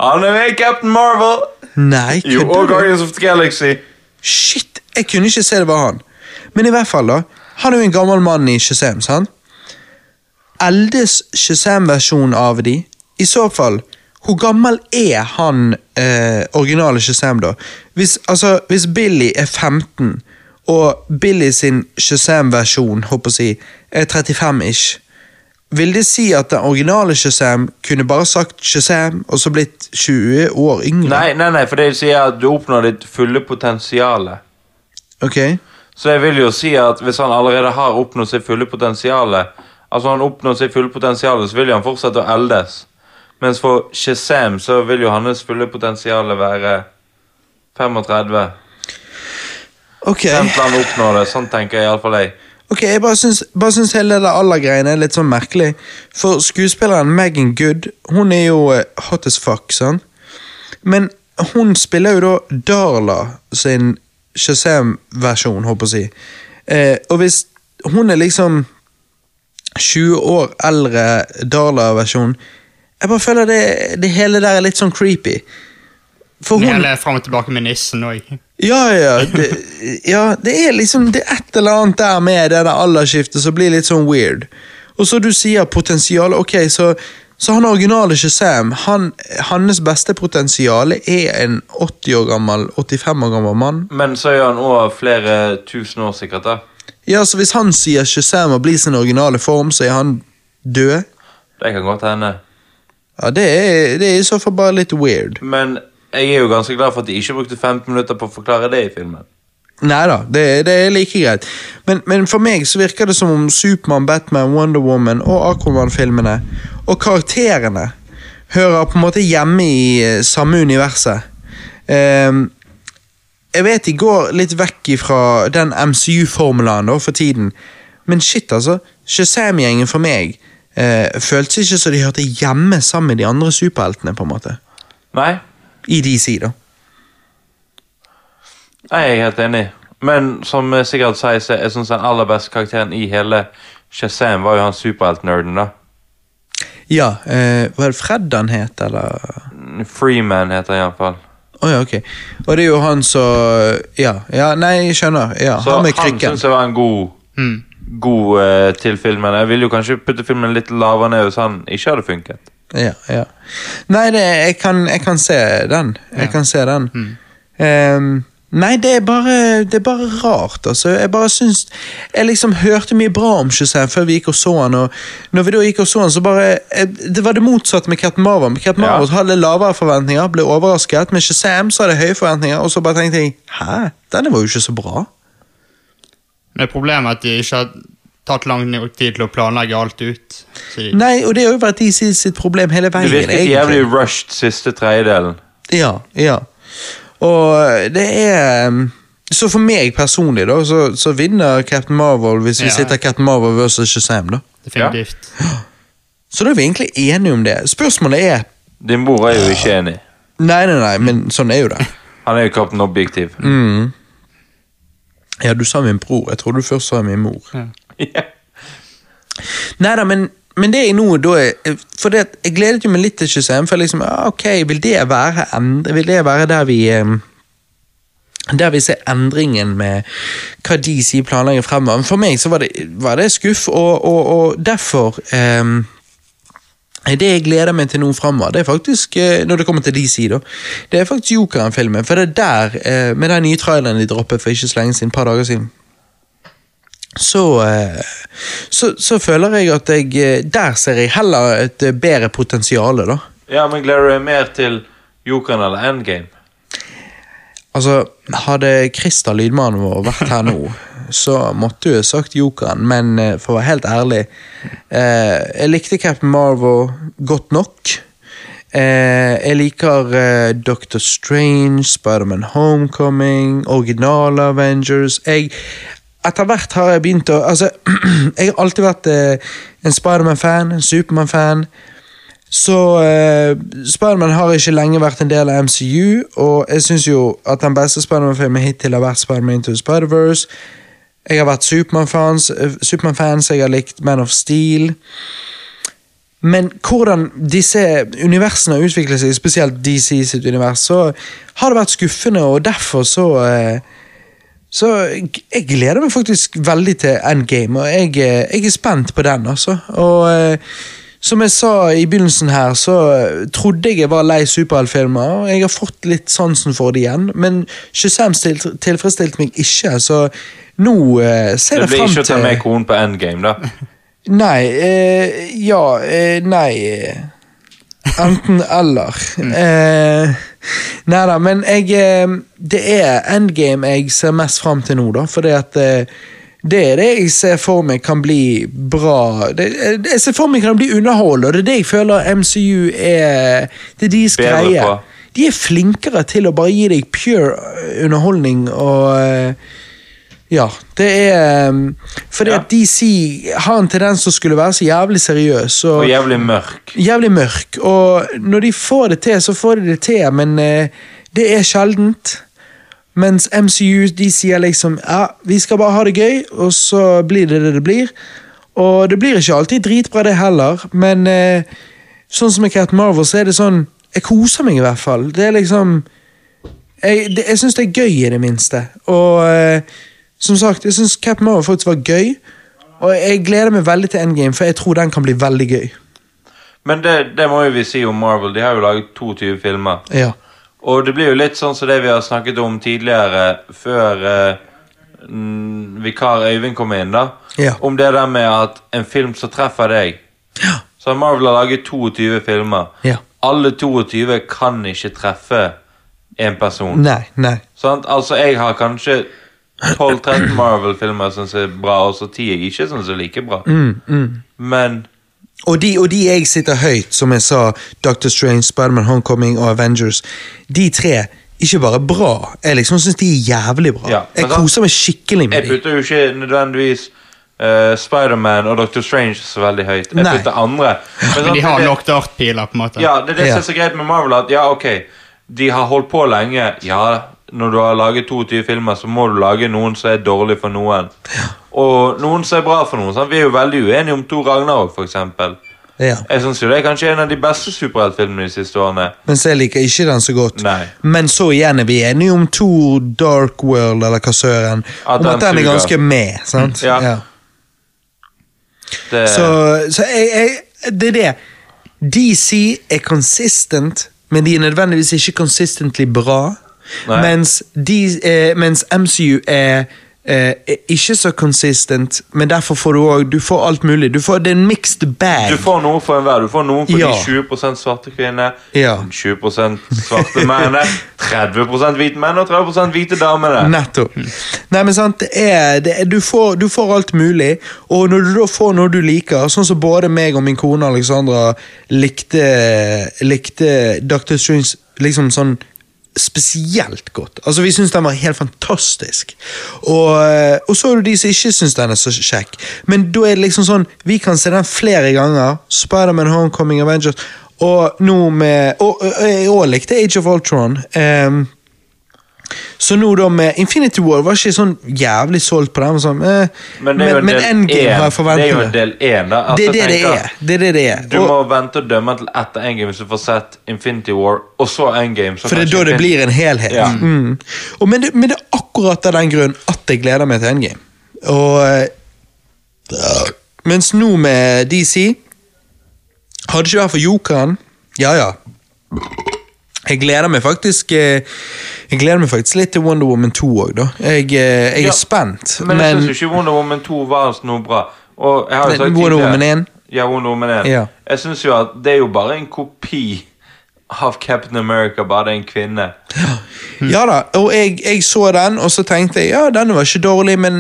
[SPEAKER 3] Han er med i Captain Marvel.
[SPEAKER 1] Nei,
[SPEAKER 3] Jo, og? Guardians of the Galaxy.
[SPEAKER 1] Shit, jeg kunne ikke se det var han. Men i hvert fall, da. Han er jo en gammel mann i Shazam, sant? Eldes Shazam-versjonen av de? I så fall, hvor gammel er han eh, originale Shazam, da? Hvis, altså, hvis Billy er 15, og Billy sin Shazam-versjon, håper jeg å si, er 35-ish, vil det si at den originale Shazam kunne bare sagt Shazam, og så blitt 20 år yngre?
[SPEAKER 3] Nei, nei, nei, for det sier at du oppnår ditt fulle potensial.
[SPEAKER 1] Ok.
[SPEAKER 3] Så jeg vil jo si at hvis han allerede har oppnådd sitt fulle potensiale, altså han oppnådd sitt fulle potensiale, så vil jo han fortsette å eldes. Mens for Shazam så vil jo hans fulle potensiale være 35.
[SPEAKER 1] Ok.
[SPEAKER 3] Frem til han oppnår det. Sånn tenker jeg iallfall jeg.
[SPEAKER 1] Ok, Jeg bare syns, bare syns hele det aller greiene er litt sånn merkelig. For skuespilleren Megan Good hun er jo eh, hot as fuck, sant? Men hun spiller jo da Darla sin Shazam-versjon, håper jeg å si. Eh, og hvis hun er liksom 20 år eldre Darla-versjon Jeg bare føler det, det hele der er litt sånn creepy. For hun
[SPEAKER 8] Hele fram og tilbake med nissen òg.
[SPEAKER 1] ja, ja. Det, ja, det er liksom Det er et eller annet der med det der aldersskiftet som blir litt sånn weird. Og så du sier potensial, ok, så, så han originale Shazam, han, hans beste potensial er en 80 år gammel, 85 år gammel mann.
[SPEAKER 3] Men så er han òg flere tusen år sikkert, da.
[SPEAKER 1] Ja, så hvis han sier Shazam og blir sin originale form, så er han død?
[SPEAKER 3] Det kan godt hende.
[SPEAKER 1] Ja, det er, det er i så fall bare litt weird.
[SPEAKER 3] Men jeg er jo ganske glad for at de ikke brukte 15 minutter på å forklare det i filmen.
[SPEAKER 1] Nei da, det, det er like greit. Men, men for meg så virker det som om Supermann, Batman, Wonder Woman og Aquaman-filmene og karakterene hører på en måte hjemme i eh, samme universet. Um, jeg vet de går litt vekk fra den MCU-formulaen for tiden, men shit, altså. Shazam-gjengen for meg uh, føltes ikke som de hørte hjemme sammen med de andre superheltene, på en måte.
[SPEAKER 3] Nei,
[SPEAKER 1] I DC, da.
[SPEAKER 3] Jeg er helt enig. Men som sikkert sier, så jeg synes den aller beste karakteren i hele Shazam var jo han superheltnerden, da.
[SPEAKER 1] Ja, eh, var det Fred han het, eller?
[SPEAKER 3] Freeman heter han iallfall.
[SPEAKER 1] Å ja, ok. Og det er jo han som Ja, ja, nei, jeg skjønner. Ja,
[SPEAKER 3] Så
[SPEAKER 1] han med krykken.
[SPEAKER 3] syns jeg var en god,
[SPEAKER 8] Mm.
[SPEAKER 3] god eh, til filmen. Jeg ville jo kanskje putte filmen litt lavere ned hvis han ikke hadde funket.
[SPEAKER 1] Ja, ja. Nei, det, jeg, kan, jeg kan se den. Jeg
[SPEAKER 8] Ja.
[SPEAKER 1] kan se den. Ehm, nei, det er bare Det er bare rart, altså. Jeg bare syns Jeg liksom hørte mye bra om Shazam før vi gikk og så han, og når vi da gikk og så han, så bare jeg, Det var det motsatte med Captain Marvel. Med Marvel
[SPEAKER 3] Ja.
[SPEAKER 1] Hadde lavere forventninger, ble overrasket. Med Shazam så hadde jeg høye forventninger, og så bare tenkte jeg Hæ? Denne var jo ikke så bra.
[SPEAKER 8] Men problemet er at de ikke har tatt lang nok tid til å planlegge alt ut. Så
[SPEAKER 1] Nei, og det har jo vært de sitt problem hele veien.
[SPEAKER 3] Det virket jævlig rushed siste tredjedelen.
[SPEAKER 1] Ja, ja. Og det er um, Så for meg personlig, da, så, så vinner Captain Marvel hvis vi
[SPEAKER 8] Ja.
[SPEAKER 1] sitter Captain Marvel versus Shazam, da.
[SPEAKER 8] definitivt.
[SPEAKER 1] Så da er vi egentlig enige om det. Spørsmålet er
[SPEAKER 3] Din mor er jo ikke enig.
[SPEAKER 1] Nei, nei, nei, men sånn er jo det.
[SPEAKER 3] Han er jo Kaptein Objektiv.
[SPEAKER 1] Mm. Ja, du sa min bror. Jeg trodde du først sa min mor.
[SPEAKER 3] Ja.
[SPEAKER 1] Nei da, men, men det er nå da For det, jeg gledet jo meg litt til Shazam, for liksom, ja, ok, vil det være Vil det være der vi der vi ser endringen med hva de sier planlegger fremover. For meg så var det, var det skuff, og, og, og derfor em, det jeg gleder meg til nå fremover, det er faktisk, eh, når det kommer til DC, da, det er faktisk Jokeren-filmen. For det er der, eh, med den nye traileren de droppet for ikke så lenge siden, et par dager siden, så, eh, så, så føler jeg at jeg eh, Der ser jeg heller et eh, bedre potensial, da.
[SPEAKER 3] ja, men gleder du deg mer til Jokeren eller Endgame?
[SPEAKER 1] Altså, hadde Christer, lydmannen vår, vært her nå, så måtte du ha sagt Jokeren, men for å være helt ærlig eh, Jeg likte Captain Marvel godt nok. Eh, jeg liker eh, Doctor Strange, Spiderman Homecoming, originale Avengers. Jeg, etter hvert har jeg begynt å Altså, jeg har alltid vært eh, en Spiderman-fan, en Supermann-fan. Så eh, Spiderman har ikke lenge vært en del av MCU, og jeg syns jo at den beste Spiderman-filmen hittil har vært Spiderman Into Spider-Verse. Jeg har vært Supermann-fans, uh, Superman-fans, jeg har likt Man of Steel. Men hvordan disse universene har utviklet seg, spesielt DC sitt univers, så har det vært skuffende, og derfor så uh, så jeg, jeg gleder meg faktisk veldig til Endgame, og jeg, eh, jeg er spent på den, altså. Og eh, som jeg sa i begynnelsen her, så trodde jeg jeg var lei superheltfilmer, og jeg har fått litt sansen for det igjen, men Shazam til, tilfredsstilte meg ikke, så nå eh, ser
[SPEAKER 3] Det blir ikke å ta
[SPEAKER 1] til
[SPEAKER 3] med konen på Endgame, da.
[SPEAKER 1] Nei, eh, ja, eh, nei Enten eller. Eh, nei da, men jeg eh, Det er endgame jeg ser mest fram til nå, da, fordi at eh, det er det jeg ser for meg kan bli bra det, eh, Jeg ser for meg kan bli underholdende, og det er det jeg føler MCU er Det er deres greie. De er flinkere til å bare gi deg pure underholdning og ja, det er um, Fordi
[SPEAKER 3] Ja.
[SPEAKER 1] at DC har en tendens til å skulle være så jævlig seriøs. Og,
[SPEAKER 3] Og jævlig mørk.
[SPEAKER 1] jævlig mørk. Og når de får det til, så får de det til, men eh, det er sjeldent. Mens MCU de sier liksom ja, vi skal bare ha det gøy, og så blir det det det blir. Og det blir ikke alltid dritbra, det heller, men eh, sånn som med Captain Marvel, så er det sånn Jeg koser meg i hvert fall. Det er liksom Jeg, det, jeg syns det er gøy, i det minste. Og eh, som sagt, jeg syns Cap Marvel faktisk var gøy. Og jeg gleder meg veldig til Endgame, for jeg tror den kan bli veldig gøy.
[SPEAKER 3] Men det, det må jo vi si om Marvel. De har jo laget 22 filmer.
[SPEAKER 1] Ja.
[SPEAKER 3] Og det blir jo litt sånn som det vi har snakket om tidligere, før eh, vikar Øyvind kom inn, da.
[SPEAKER 1] Ja.
[SPEAKER 3] Om det der med at en film som treffer deg Så Marvel har laget 22 filmer.
[SPEAKER 1] Ja.
[SPEAKER 3] Alle 22 kan ikke treffe en person.
[SPEAKER 1] Nei, nei.
[SPEAKER 3] Sånn? Altså, jeg har kanskje 12-13 Marvel-filmer som er bra, og så 10 jeg ikke syns er like bra.
[SPEAKER 1] Mm,
[SPEAKER 3] Men
[SPEAKER 1] Og de, og de jeg sitter høyt, som jeg sa, Doctor Strange, Spiderman, Homecoming og Avengers, de tre ikke bare bra, jeg liksom syns de er jævlig bra.
[SPEAKER 3] Ja,
[SPEAKER 1] jeg koser meg skikkelig med
[SPEAKER 3] dem.
[SPEAKER 1] jeg
[SPEAKER 3] putter jo ikke nødvendigvis uh, Spiderman og Doctor Strange så veldig høyt. Jeg
[SPEAKER 1] Nei.
[SPEAKER 3] putter andre. Men,
[SPEAKER 8] Men de har nok dartpiler, på en måte.
[SPEAKER 3] Ja, det er det som er så greit med Marvel. At ja, ok, de har holdt på lenge. Ja, når du har laget 22 filmer, så må du lage noen som er dårlig for noen. Og noen som er bra for noen. Sant? Vi er jo veldig uenige om Thor Ragnarok, eksempel.
[SPEAKER 1] Ja.
[SPEAKER 3] Jeg synes jo det er kanskje en av de beste superheltfilmene de siste årene.
[SPEAKER 1] Mens jeg liker ikke den så godt.
[SPEAKER 3] Nei.
[SPEAKER 1] Men så igjen er vi enige om Thor Dark World, eller hva søren.
[SPEAKER 3] At
[SPEAKER 1] Om at den er ganske med, sant?
[SPEAKER 3] Ja. Det,
[SPEAKER 1] Så, så jeg, jeg, det er det. DC er consistent, men de er nødvendigvis ikke consistently bra. Mens, de, eh, mens MCU er, eh, ikke så consistent, men derfor får du òg Du får alt mulig. Du får, det er en mixed bag.
[SPEAKER 3] du får noe for enhver. Du får noen for
[SPEAKER 1] Ja.
[SPEAKER 3] de 20 svarte kvinner,
[SPEAKER 1] Ja.
[SPEAKER 3] 20% svarte mennene, 30% hvite menn og 30% hvite damene.
[SPEAKER 1] Nettopp. Nei, men sant, det er, det er, du, får, du får alt mulig, og når du får noe du liker, sånn som både meg og min kone Alexandra likte, likte Dr. Strange liksom sånn spesielt godt. Altså, Vi syns den var helt fantastisk. Og, eh, og så er det de som ikke syns den er så kjekk. Men da er det liksom sånn Vi kan se den flere ganger. Spiderman Homecoming Avengers. Og nå med Og, jeg likte Age of Ultron. Ehm, så nå da med Infinity War var ikke sånn jævlig solgt på den. Sånn, eh,
[SPEAKER 3] Men en
[SPEAKER 1] Endgame
[SPEAKER 3] én.
[SPEAKER 1] har jeg
[SPEAKER 3] Det er jo en del én, da. Altså,
[SPEAKER 1] det er det
[SPEAKER 3] tenker,
[SPEAKER 1] det er. Det er det det er.
[SPEAKER 3] Du
[SPEAKER 1] Og-
[SPEAKER 3] må vente og dømme til etter Endgame hvis du får sett Infinity War, og så Endgame. Så
[SPEAKER 1] For det er da det blir en helhet.
[SPEAKER 3] Ja.
[SPEAKER 1] Mm. Og men, det, men det er akkurat av den grunn at jeg gleder meg til Endgame. Og uh, Mens nå med DC Hadde ikke vært for jokeren Ja, ja. Jeg gleder meg faktisk eh, Jeg gleder meg faktisk litt til Wonder Woman 2 òg, da. Jeg, jeg er Ja, spent.
[SPEAKER 3] Men jeg syns ikke Wonder Woman 2 var noe bra. Og jeg har jo sagt
[SPEAKER 1] Wonder Woman 1?
[SPEAKER 3] Ja, Wonder Woman 1.
[SPEAKER 1] Ja.
[SPEAKER 3] Jeg syns jo at det er jo bare en kopi av Captain America, bare en kvinne.
[SPEAKER 1] Ja da, og jeg, jeg så den, og så tenkte jeg ja, denne var ikke dårlig, men,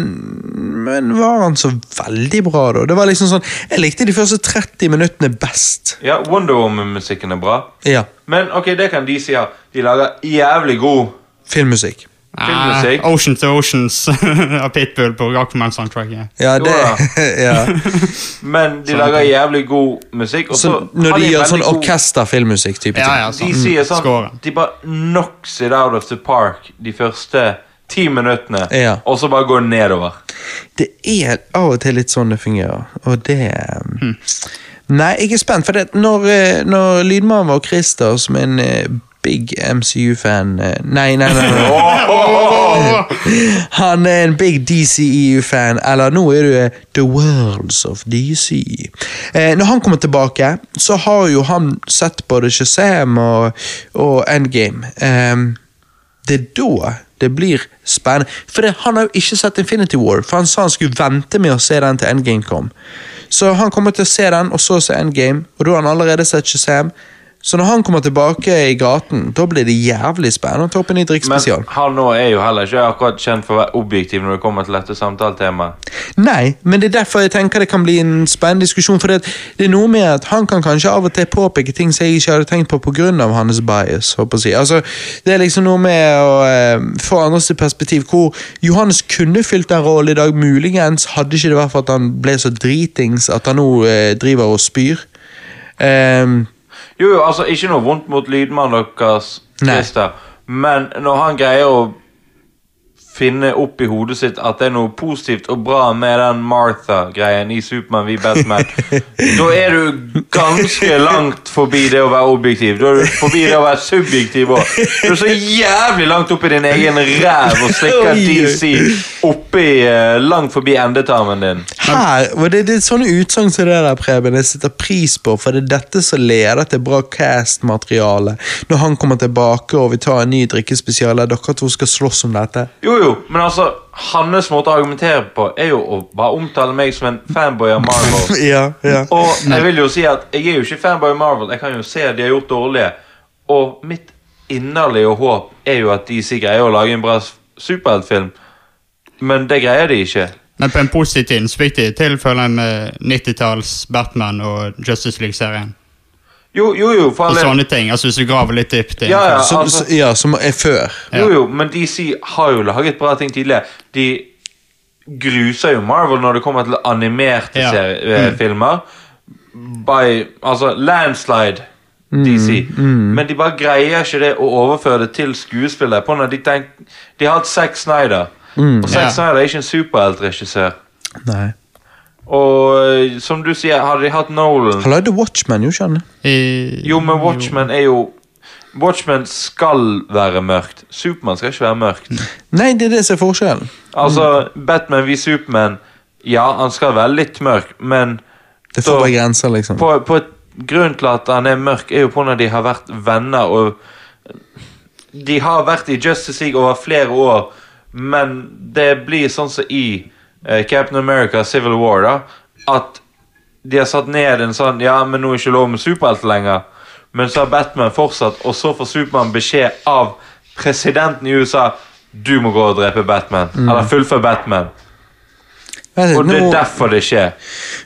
[SPEAKER 1] men var han så veldig bra, da? Det var liksom sånn, Jeg likte de første 30 minuttene best.
[SPEAKER 3] Ja, Wonder Woman-musikken er bra.
[SPEAKER 1] Ja,
[SPEAKER 3] Men ok, det kan de si. ja. De lager jævlig god
[SPEAKER 1] Filmmusikk.
[SPEAKER 3] Filmmusikk.
[SPEAKER 8] Ah, Oceans to Oceans av Pitbull på Rockman-soundtracket.
[SPEAKER 1] Ja, det ja.
[SPEAKER 3] Men de lager jævlig god musikk. Og så
[SPEAKER 1] Så Når de gjør sånn
[SPEAKER 3] god-
[SPEAKER 1] orkesterfilmmusikk type
[SPEAKER 8] Ja, ja,
[SPEAKER 3] De
[SPEAKER 8] sånn.
[SPEAKER 3] sier sånn
[SPEAKER 8] Skåren.
[SPEAKER 3] De bare knocks it out of the park de første ti minuttene,
[SPEAKER 1] Ja.
[SPEAKER 3] og så bare går det nedover.
[SPEAKER 1] Det er av og til litt sånn det fungerer, og det
[SPEAKER 3] Hmm.
[SPEAKER 1] Nei, jeg er spent, for det, når, eh, når lydmannen var Christer, som er en eh, big MCU-fan eh, Nei, nei, nei. nei. Han er en big DCEU-fan, eller nå er du eh, The Worlds of DC. Eh, når han kommer tilbake, så har jo han sett både Shazam og, og Endgame. Ehm, det er da det blir spennende. For det, han har jo ikke sett Infinity War, for han sa han skulle vente med å se den til Endgame kom. Så han kommer til å se den, og så se Endgame, og da har han allerede sett Shazam. Så når han kommer tilbake i gaten, da blir det jævlig spennende å ta opp en ny drikkspesial.
[SPEAKER 3] Men han nå er jo heller ikke akkurat kjent for å være objektiv når det kommer til dette samtaletemaet.
[SPEAKER 1] Nei, men det er derfor jeg tenker det kan bli en spennende diskusjon. For det, det er noe med at han kan kanskje av og til påpeke ting som jeg ikke hadde tenkt på pga. hans bias. håper jeg. Altså, det er liksom noe med å eh, få andres perspektiv. Hvor Johannes kunne fylt en rolle i dag, muligens hadde ikke det vært for at han ble så dritings at han nå eh, driver og spyr. Ehm,
[SPEAKER 3] Jo, jo, altså, ikke noe vondt mot lydmannen deres. Christer, men når han greier å finne opp i hodet sitt at det er noe positivt og bra med den Martha-greien i Supermann v Batman, da er du ganske langt forbi det å være objektiv. Da er du forbi det å være subjektiv òg. Du er så jævlig langt oppi din egen ræv og slikker. DC oppi uh, langt forbi endetarmen din.
[SPEAKER 1] her, det, det er sånne utsagn som det der, Preben, jeg setter pris på, for det er dette som leder til bra cast-materiale. Når han kommer tilbake og vi tar en ny drikkespesial der dere to skal slåss om dette.
[SPEAKER 3] Jo, jo, men altså hans måte å argumentere på er jo å bare omtale meg som en fanboy av Marvel.
[SPEAKER 1] Ja, ja.
[SPEAKER 3] Og jeg vil jo si at jeg er jo ikke fanboy av Marvel. Jeg kan jo se at de har gjort dårlige. Og mitt inderlige håp er jo at de sikkert greier å lage en bra superheltfilm. Men det greier de ikke.
[SPEAKER 8] Men på en positiv så fikk de til, føler med 90-talls Batman og Justice League-serien.
[SPEAKER 3] Jo, jo, jo, for
[SPEAKER 8] Og sånne ting. altså Hvis du graver litt dypt inn.
[SPEAKER 3] Ja, ja.
[SPEAKER 1] Som,
[SPEAKER 3] altså-
[SPEAKER 1] s- ja, som er før.
[SPEAKER 3] Jo, jo, men DC har jo laget bra ting tidligere. De gruser jo Marvel når det kommer til animerte
[SPEAKER 8] Ja.
[SPEAKER 3] eh, filmer. By Altså Landslide, DC. Men de bare greier ikke det å overføre det til skuespillet. På når de, tenk, de har hatt Zack Snyder. Og Zack
[SPEAKER 8] Ja.
[SPEAKER 3] Snyder er ikke en superheltregissør.
[SPEAKER 1] Nei.
[SPEAKER 3] Og eh, som du sier, hadde de hatt Nolan
[SPEAKER 1] Han lagde Watchman, jo, skjønner?
[SPEAKER 8] I,
[SPEAKER 3] Jo, men Watchmen er jo Watchmen skal være mørkt. Supermann skal ikke være mørkt.
[SPEAKER 1] Nei, det er det som er forskjellen.
[SPEAKER 3] Altså, Batman v Superman Ja, han skal være litt mørk, men
[SPEAKER 1] Det får
[SPEAKER 3] bare
[SPEAKER 1] være grenser, liksom.
[SPEAKER 3] på, på et grunn til at han er mørk, er jo på når de har vært venner og De har vært i Justice League over flere år, men det blir sånn som i Captain America Civil War, da, at de har satt ned en sånn Ja, men nå er ikke lov med superhelter lenger. Men så har Batman fortsatt, og så får Supermann beskjed av presidenten i USA Du må gå og drepe Batman. Eller fullføre Batman.
[SPEAKER 1] Vet,
[SPEAKER 3] Og det er
[SPEAKER 1] nå,
[SPEAKER 3] derfor det skjer.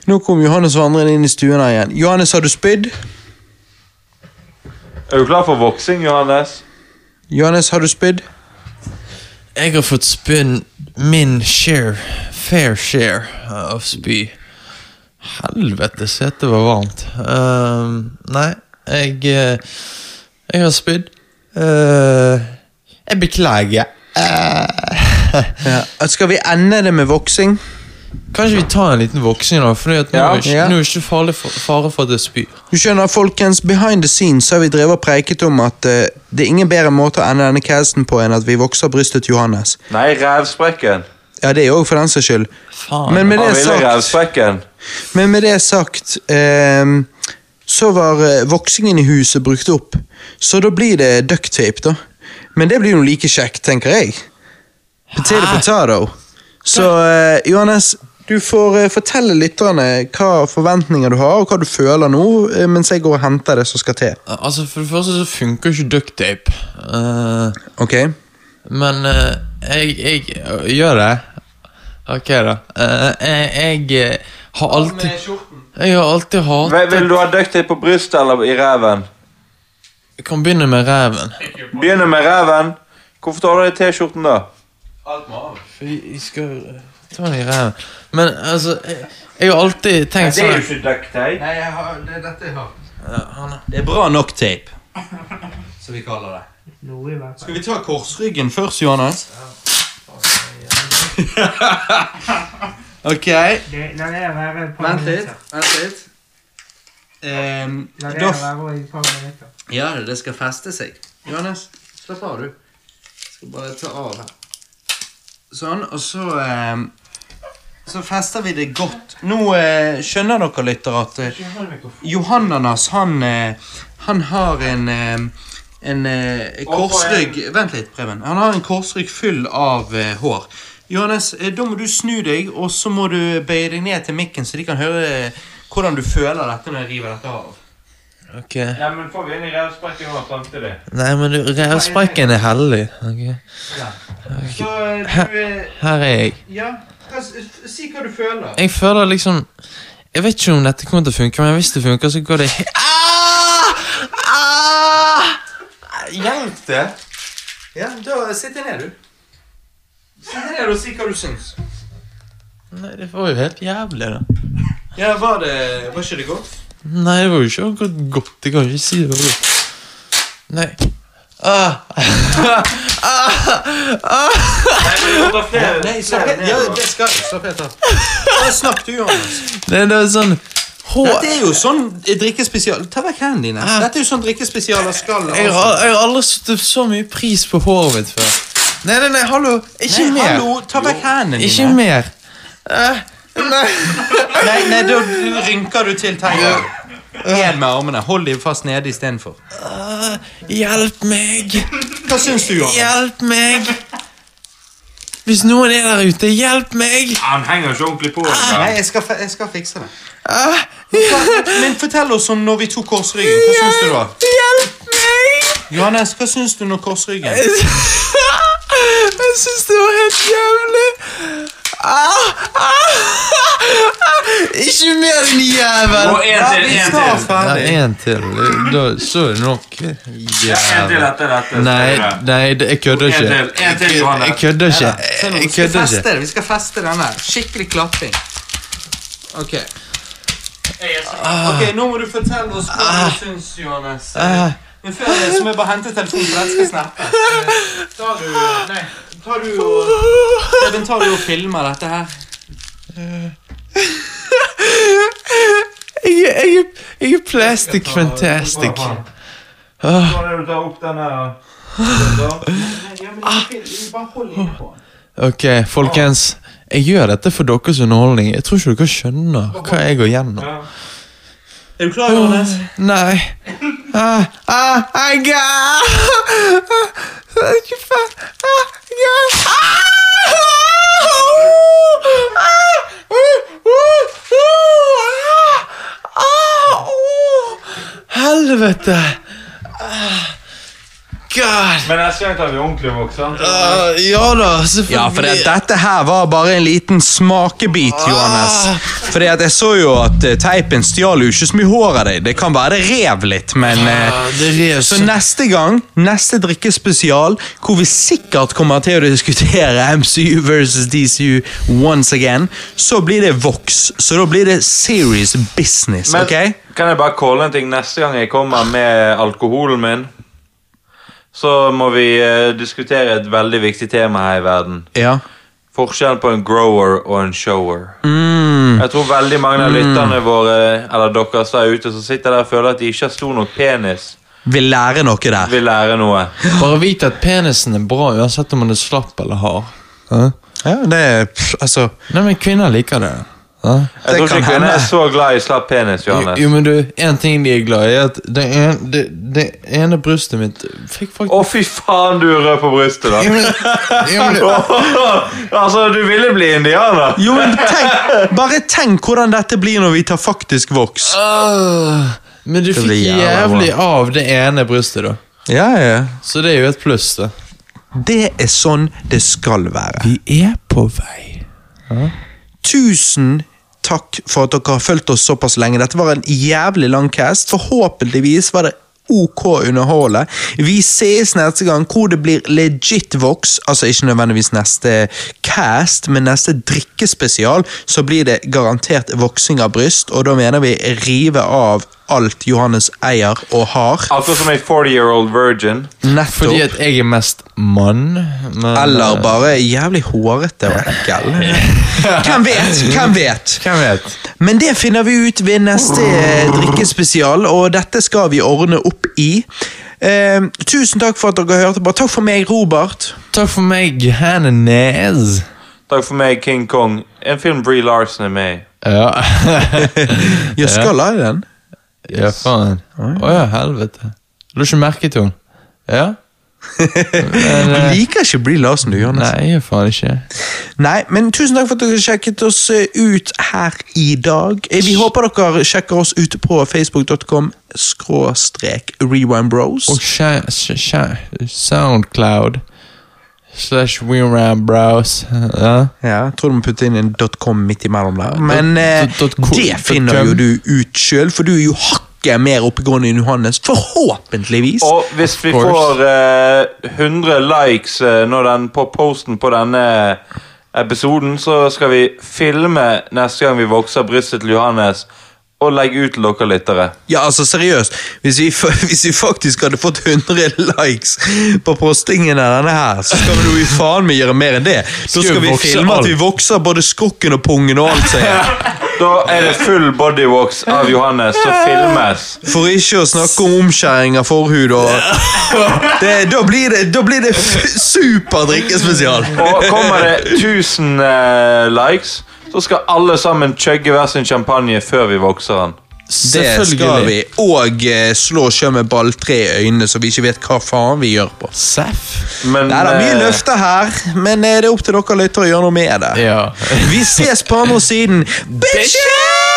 [SPEAKER 1] nå kom Johannes vandrende inn i stuen her igjen. Johannes, har du spydd?
[SPEAKER 3] Er du klar for voksing, Johannes?
[SPEAKER 1] Johannes, har du spydd?
[SPEAKER 2] Jeg har fått spydd min share, fair share av spy. Helvete, setet var varmt. Uh, nei, jeg eh, Jeg har spydd. Uh, jeg beklager. Uh.
[SPEAKER 1] Ja. Skal vi ende det med voksing?
[SPEAKER 2] Kanskje vi tar en liten voksing, da? For nå,
[SPEAKER 3] Ja.
[SPEAKER 2] er det ikke,
[SPEAKER 1] Ja.
[SPEAKER 2] nå er ikke farlig for, fare for at jeg spyr.
[SPEAKER 1] Du skjønner, folkens, behind the scenes har vi drevet og preiket om at uh, det er ingen bedre måte å ende denne casten på enn at vi vokser brystet til Johannes.
[SPEAKER 3] Nei, rævsprekken.
[SPEAKER 1] Ja, det er òg for den saks skyld.
[SPEAKER 2] Faen.
[SPEAKER 1] Men med det sagt, men med det sagt eh, så var eh, voksingen i huset brukt opp. Så da blir det ducktape, da. Men det blir jo like kjekt, tenker jeg. Potato potato. Så eh, Johannes, du får eh, fortelle lytterne hva forventninger du har, og hva du føler nå, eh, mens jeg går og henter det som skal til.
[SPEAKER 2] Altså, For det første så funker ikke ducktape. Uh,
[SPEAKER 1] Ok?
[SPEAKER 2] men uh, jeg, jeg gjør det. Ok, da. Eh, jeg jeg eh, har alltid Jeg har alltid
[SPEAKER 3] Vil,
[SPEAKER 2] hatet
[SPEAKER 3] vil du ha ducktape på brystet eller i ræven?
[SPEAKER 2] Jeg kan begynne med ræven.
[SPEAKER 3] Begynne med ræven. Hvorfor tar du av deg T-skjorten, da?
[SPEAKER 2] For jeg jeg skal øh, ta den i ræven. Men altså, jeg, jeg har alltid tenkt sånn
[SPEAKER 3] ikke ducktape.
[SPEAKER 1] Nei, har, det er dette jeg har.
[SPEAKER 2] Ja, er-
[SPEAKER 1] Det er bra nok tape, som vi kaller det. Skal vi ta korsryggen først, Johannes? ok,
[SPEAKER 9] Det, la det være et
[SPEAKER 1] vent litt. Vent litt. Um,
[SPEAKER 9] La det
[SPEAKER 1] da,
[SPEAKER 9] være i et par minutter.
[SPEAKER 1] ja, det skal feste seg. Johannes, slapp av, du. Skal bare ta av her. Sånn, og så um, Så fester vi det godt. Nå eh, skjønner dere, lytter, at eh, Johannanas, han, eh, han har en eh, en eh, korsrygg Vent litt, Preben. Han har en korsrygg full av eh, hår. Johannes, eh, da må du snu deg, og så må du bøye deg ned til mikken, så de kan høre eh, hvordan du føler dette når jeg river dette av.
[SPEAKER 2] Ok.
[SPEAKER 3] Ja, men får vi inn i rævsprekken nå samtidig?
[SPEAKER 2] Nei, men du, rævsprekken er hellig. Ok.
[SPEAKER 1] Så eh, du
[SPEAKER 2] Her er jeg.
[SPEAKER 1] Ja, hva si hva du føler.
[SPEAKER 2] Jeg føler liksom Jeg vet ikke om dette kommer til å funke, men hvis det funker, så går det ah! Ah! Hjelp det!
[SPEAKER 1] Ja, da sitter jeg ned, du. Sitt her ned og si hva du syns.
[SPEAKER 2] Nei, det var jo helt jævlig, da.
[SPEAKER 1] Ja, Var det Var ikke det godt?
[SPEAKER 2] Nei, det var jo ikke akkurat godt. Jeg kan ikke si det var godt. Nei. Ah.
[SPEAKER 1] Nei, slapp helt Ja, det skal Slapp helt av. Hva snakk du, Johannes.
[SPEAKER 2] Det, det er sånn hår
[SPEAKER 1] Dette er jo sånn drikkespesial Ta vekk hendene dine. Dette er jo sånn drikkespesialer skal
[SPEAKER 2] jeg, har, jeg har aldri satt så mye pris på håret mitt før. Nei, nei, nei, hallo. Ikke
[SPEAKER 1] Nei,
[SPEAKER 2] mer.
[SPEAKER 1] hallo, ta vekk hendene
[SPEAKER 2] Ikke mer. Eh, nei.
[SPEAKER 1] Nei, nei, da rynker du til tegnet. Én med armene. Hold dem fast nede istedenfor.
[SPEAKER 2] Hjelp meg.
[SPEAKER 1] Hva syns du, Johan?
[SPEAKER 2] Hjelp meg. Hvis noen er der ute, hjelp meg!
[SPEAKER 3] Han henger ikke ordentlig på.
[SPEAKER 1] Nei,
[SPEAKER 3] engang.
[SPEAKER 1] jeg skal, jeg skal fikse det. Men, men fortell oss om når vi tok korsryggen. Hva syns du da?
[SPEAKER 2] Hjelp meg!
[SPEAKER 1] Johannes, hva syns du når korsryggen?
[SPEAKER 2] Jeg syns det var helt jævlig. Ah, ah, ah. Ikke mer, enn jævel!
[SPEAKER 3] Og en til, en til.
[SPEAKER 2] Ja, en til. Da, så er det nok. Jævel. Nei, nei, det- jeg kødder
[SPEAKER 3] En
[SPEAKER 2] ikke.
[SPEAKER 3] en til,
[SPEAKER 2] Jeg kødder ikke. Jeg
[SPEAKER 1] vi skal
[SPEAKER 2] kødder
[SPEAKER 1] feste
[SPEAKER 2] ikke.
[SPEAKER 1] Vi skal feste den her. Skikkelig klapping. Ok. Ok, Nå må du fortelle oss hva du syns, Johannes.
[SPEAKER 2] Ah.
[SPEAKER 1] Men før det så må jeg bare hente telefonen, for den skal snappe. Tar du Nei, tar du og tar du og filmer dette her?
[SPEAKER 2] Jeg, jeg, jeg er plastic fantastic.
[SPEAKER 3] Du tar opp denne
[SPEAKER 1] Ja, på den.
[SPEAKER 2] Ok, folkens. Jeg gjør dette for deres underholdning. Jeg tror ikke dere skjønner hva jeg går gjennom.
[SPEAKER 1] Er du klar, Johannes?
[SPEAKER 2] Nei. Ah, ah, jeg ga- Ah, Ikke faen. Ah, jeg ga- Ah! Ah! Ah! Oh! Helvete. Ah. God.
[SPEAKER 3] Men neste gang tar vi ordentlig voksen. sant?
[SPEAKER 2] Ah, ja da, selvfølgelig.
[SPEAKER 1] Ja, for det, dette her var bare en liten smakebit, Johannes. Fordi at jeg så jo at eh, teipen stjal jo ikke så mye hår av deg. Det kan være det rev litt, men
[SPEAKER 2] Ah, det rev
[SPEAKER 1] Så
[SPEAKER 2] så-
[SPEAKER 1] neste gang, neste drikkespesial, hvor vi sikkert kommer til å diskutere MCU versus DCU once again, så blir det Vox. Så da blir det serious business,
[SPEAKER 3] Men
[SPEAKER 1] ok?
[SPEAKER 3] kan jeg bare calle en ting? Neste gang jeg kommer med alkoholen min, så må vi eh, diskutere et veldig viktig tema her i verden.
[SPEAKER 1] Ja.
[SPEAKER 3] Forskjellen på en grower og en shower.
[SPEAKER 1] Mm.
[SPEAKER 3] Jeg tror veldig mange av lytterne våre, eller dere som er ute, som sitter der og føler at de ikke har stor nok penis,
[SPEAKER 1] Vil lære noe der.
[SPEAKER 3] vil lære noe.
[SPEAKER 2] Bare vit at penisen er bra uansett om man er slapp eller hard.
[SPEAKER 1] Ja, det er pff, Altså
[SPEAKER 2] Nei, men kvinner liker det.
[SPEAKER 3] Jeg tror ikke kvinner er så glad i slapp penis, Johannes.
[SPEAKER 2] jo, men du, en ting de er glad i, er at det, en, det, det ene brystet mitt fikk faktisk
[SPEAKER 3] Å, fy faen, du er rød på brystet, da.
[SPEAKER 2] Jo, men, jo, men,
[SPEAKER 3] altså, du ville bli indianer.
[SPEAKER 1] Jo, men tenk, Bare tenk hvordan dette blir når vi tar faktisk voks.
[SPEAKER 2] Uh, men du fikk jævlig av det ene brystet, da.
[SPEAKER 1] Ja, ja.
[SPEAKER 2] Så det er jo et pluss, da.
[SPEAKER 1] Det er sånn det skal være.
[SPEAKER 2] Vi er på vei.
[SPEAKER 1] Tusen takk for at dere har fulgt oss såpass lenge. Dette var en jævlig lang cast. Forhåpentligvis var det OK underholde. Vi ses neste gang hvor det blir legit vox. Altså ikke nødvendigvis neste cast, men neste drikkespesial. Så blir det garantert voksing av bryst, og da mener vi rive av alt Johannes eier og har.
[SPEAKER 3] Akkurat som ei 40-year-old virgin.
[SPEAKER 1] Nettopp.
[SPEAKER 2] Fordi at jeg er mest mann. Men,
[SPEAKER 1] Eller
[SPEAKER 2] eh,
[SPEAKER 1] bare jævlig hårete og ekkel. Hvem vet? Hvem vet?
[SPEAKER 2] Hvem vet?
[SPEAKER 1] Men det finner vi ut ved neste eh, drikkespesial, og dette skal vi ordne opp i. Eh, tusen takk for at dere hørte på. Takk for meg, Robert.
[SPEAKER 2] Takk for meg, Hannes.
[SPEAKER 3] Takk for meg, King Kong. En film Bree Larsen er med i.
[SPEAKER 2] Ja.
[SPEAKER 1] Jeg skal la den.
[SPEAKER 2] Ja, faen. Å ja, helvete. Du har ikke merket henne? Ja? Men, eh,
[SPEAKER 1] liker ikke å bli Larsen, du, Johannes.
[SPEAKER 2] Nei, faen ikke.
[SPEAKER 1] Nei, men tusen takk for at dere sjekket oss eh, ut her i dag. Eh, Vi håper dere sjekker oss ut på facebook.com skråstrek rewindbros.
[SPEAKER 2] Og sha- Soundcloud slash WeRam Browse. Ja.
[SPEAKER 1] Ja, tror du må putte inn en .com midt imellom der. Men eh,
[SPEAKER 2] dot- dot
[SPEAKER 1] det finner jo du ut sjøl, for du er jo hakket mer oppegående enn Johannes. Forhåpentligvis.
[SPEAKER 3] Og hvis vi får eh, 100 likes eh, når den, på posten på denne episoden, så skal vi filme neste gang vi vokser brystet til Johannes, og legge ut til dere lyttere.
[SPEAKER 1] Ja, altså seriøst. Hvis vi, hvis vi faktisk hadde fått 100 likes på postingen av denne her, så skal vi jo i faen meg gjøre mer enn det. Da
[SPEAKER 2] Skal
[SPEAKER 1] skal
[SPEAKER 2] vi
[SPEAKER 1] filme
[SPEAKER 2] alt.
[SPEAKER 1] at vi vokser både skrukken og pungen og alt som er.
[SPEAKER 3] Da er det full bodywalks av Johannes som filmes.
[SPEAKER 1] For ikke å snakke om omskjæring av forhud og det, Da blir det, da blir det super drikkespesial.
[SPEAKER 3] Og kommer det 1000 eh, likes, så skal alle sammen chugge hver sin champagne før vi vokser den.
[SPEAKER 1] Det skal vi. Og eh, slå sjøl med balltre i øynene, så vi ikke vet hva faen vi gjør på.
[SPEAKER 2] Seff.
[SPEAKER 3] Men
[SPEAKER 1] Det er mye
[SPEAKER 3] eh,
[SPEAKER 1] løfter her, men eh, det er opp til dere lyttere å gjøre noe med det.
[SPEAKER 2] Ja.
[SPEAKER 1] Vi ses på andre siden. Bitches!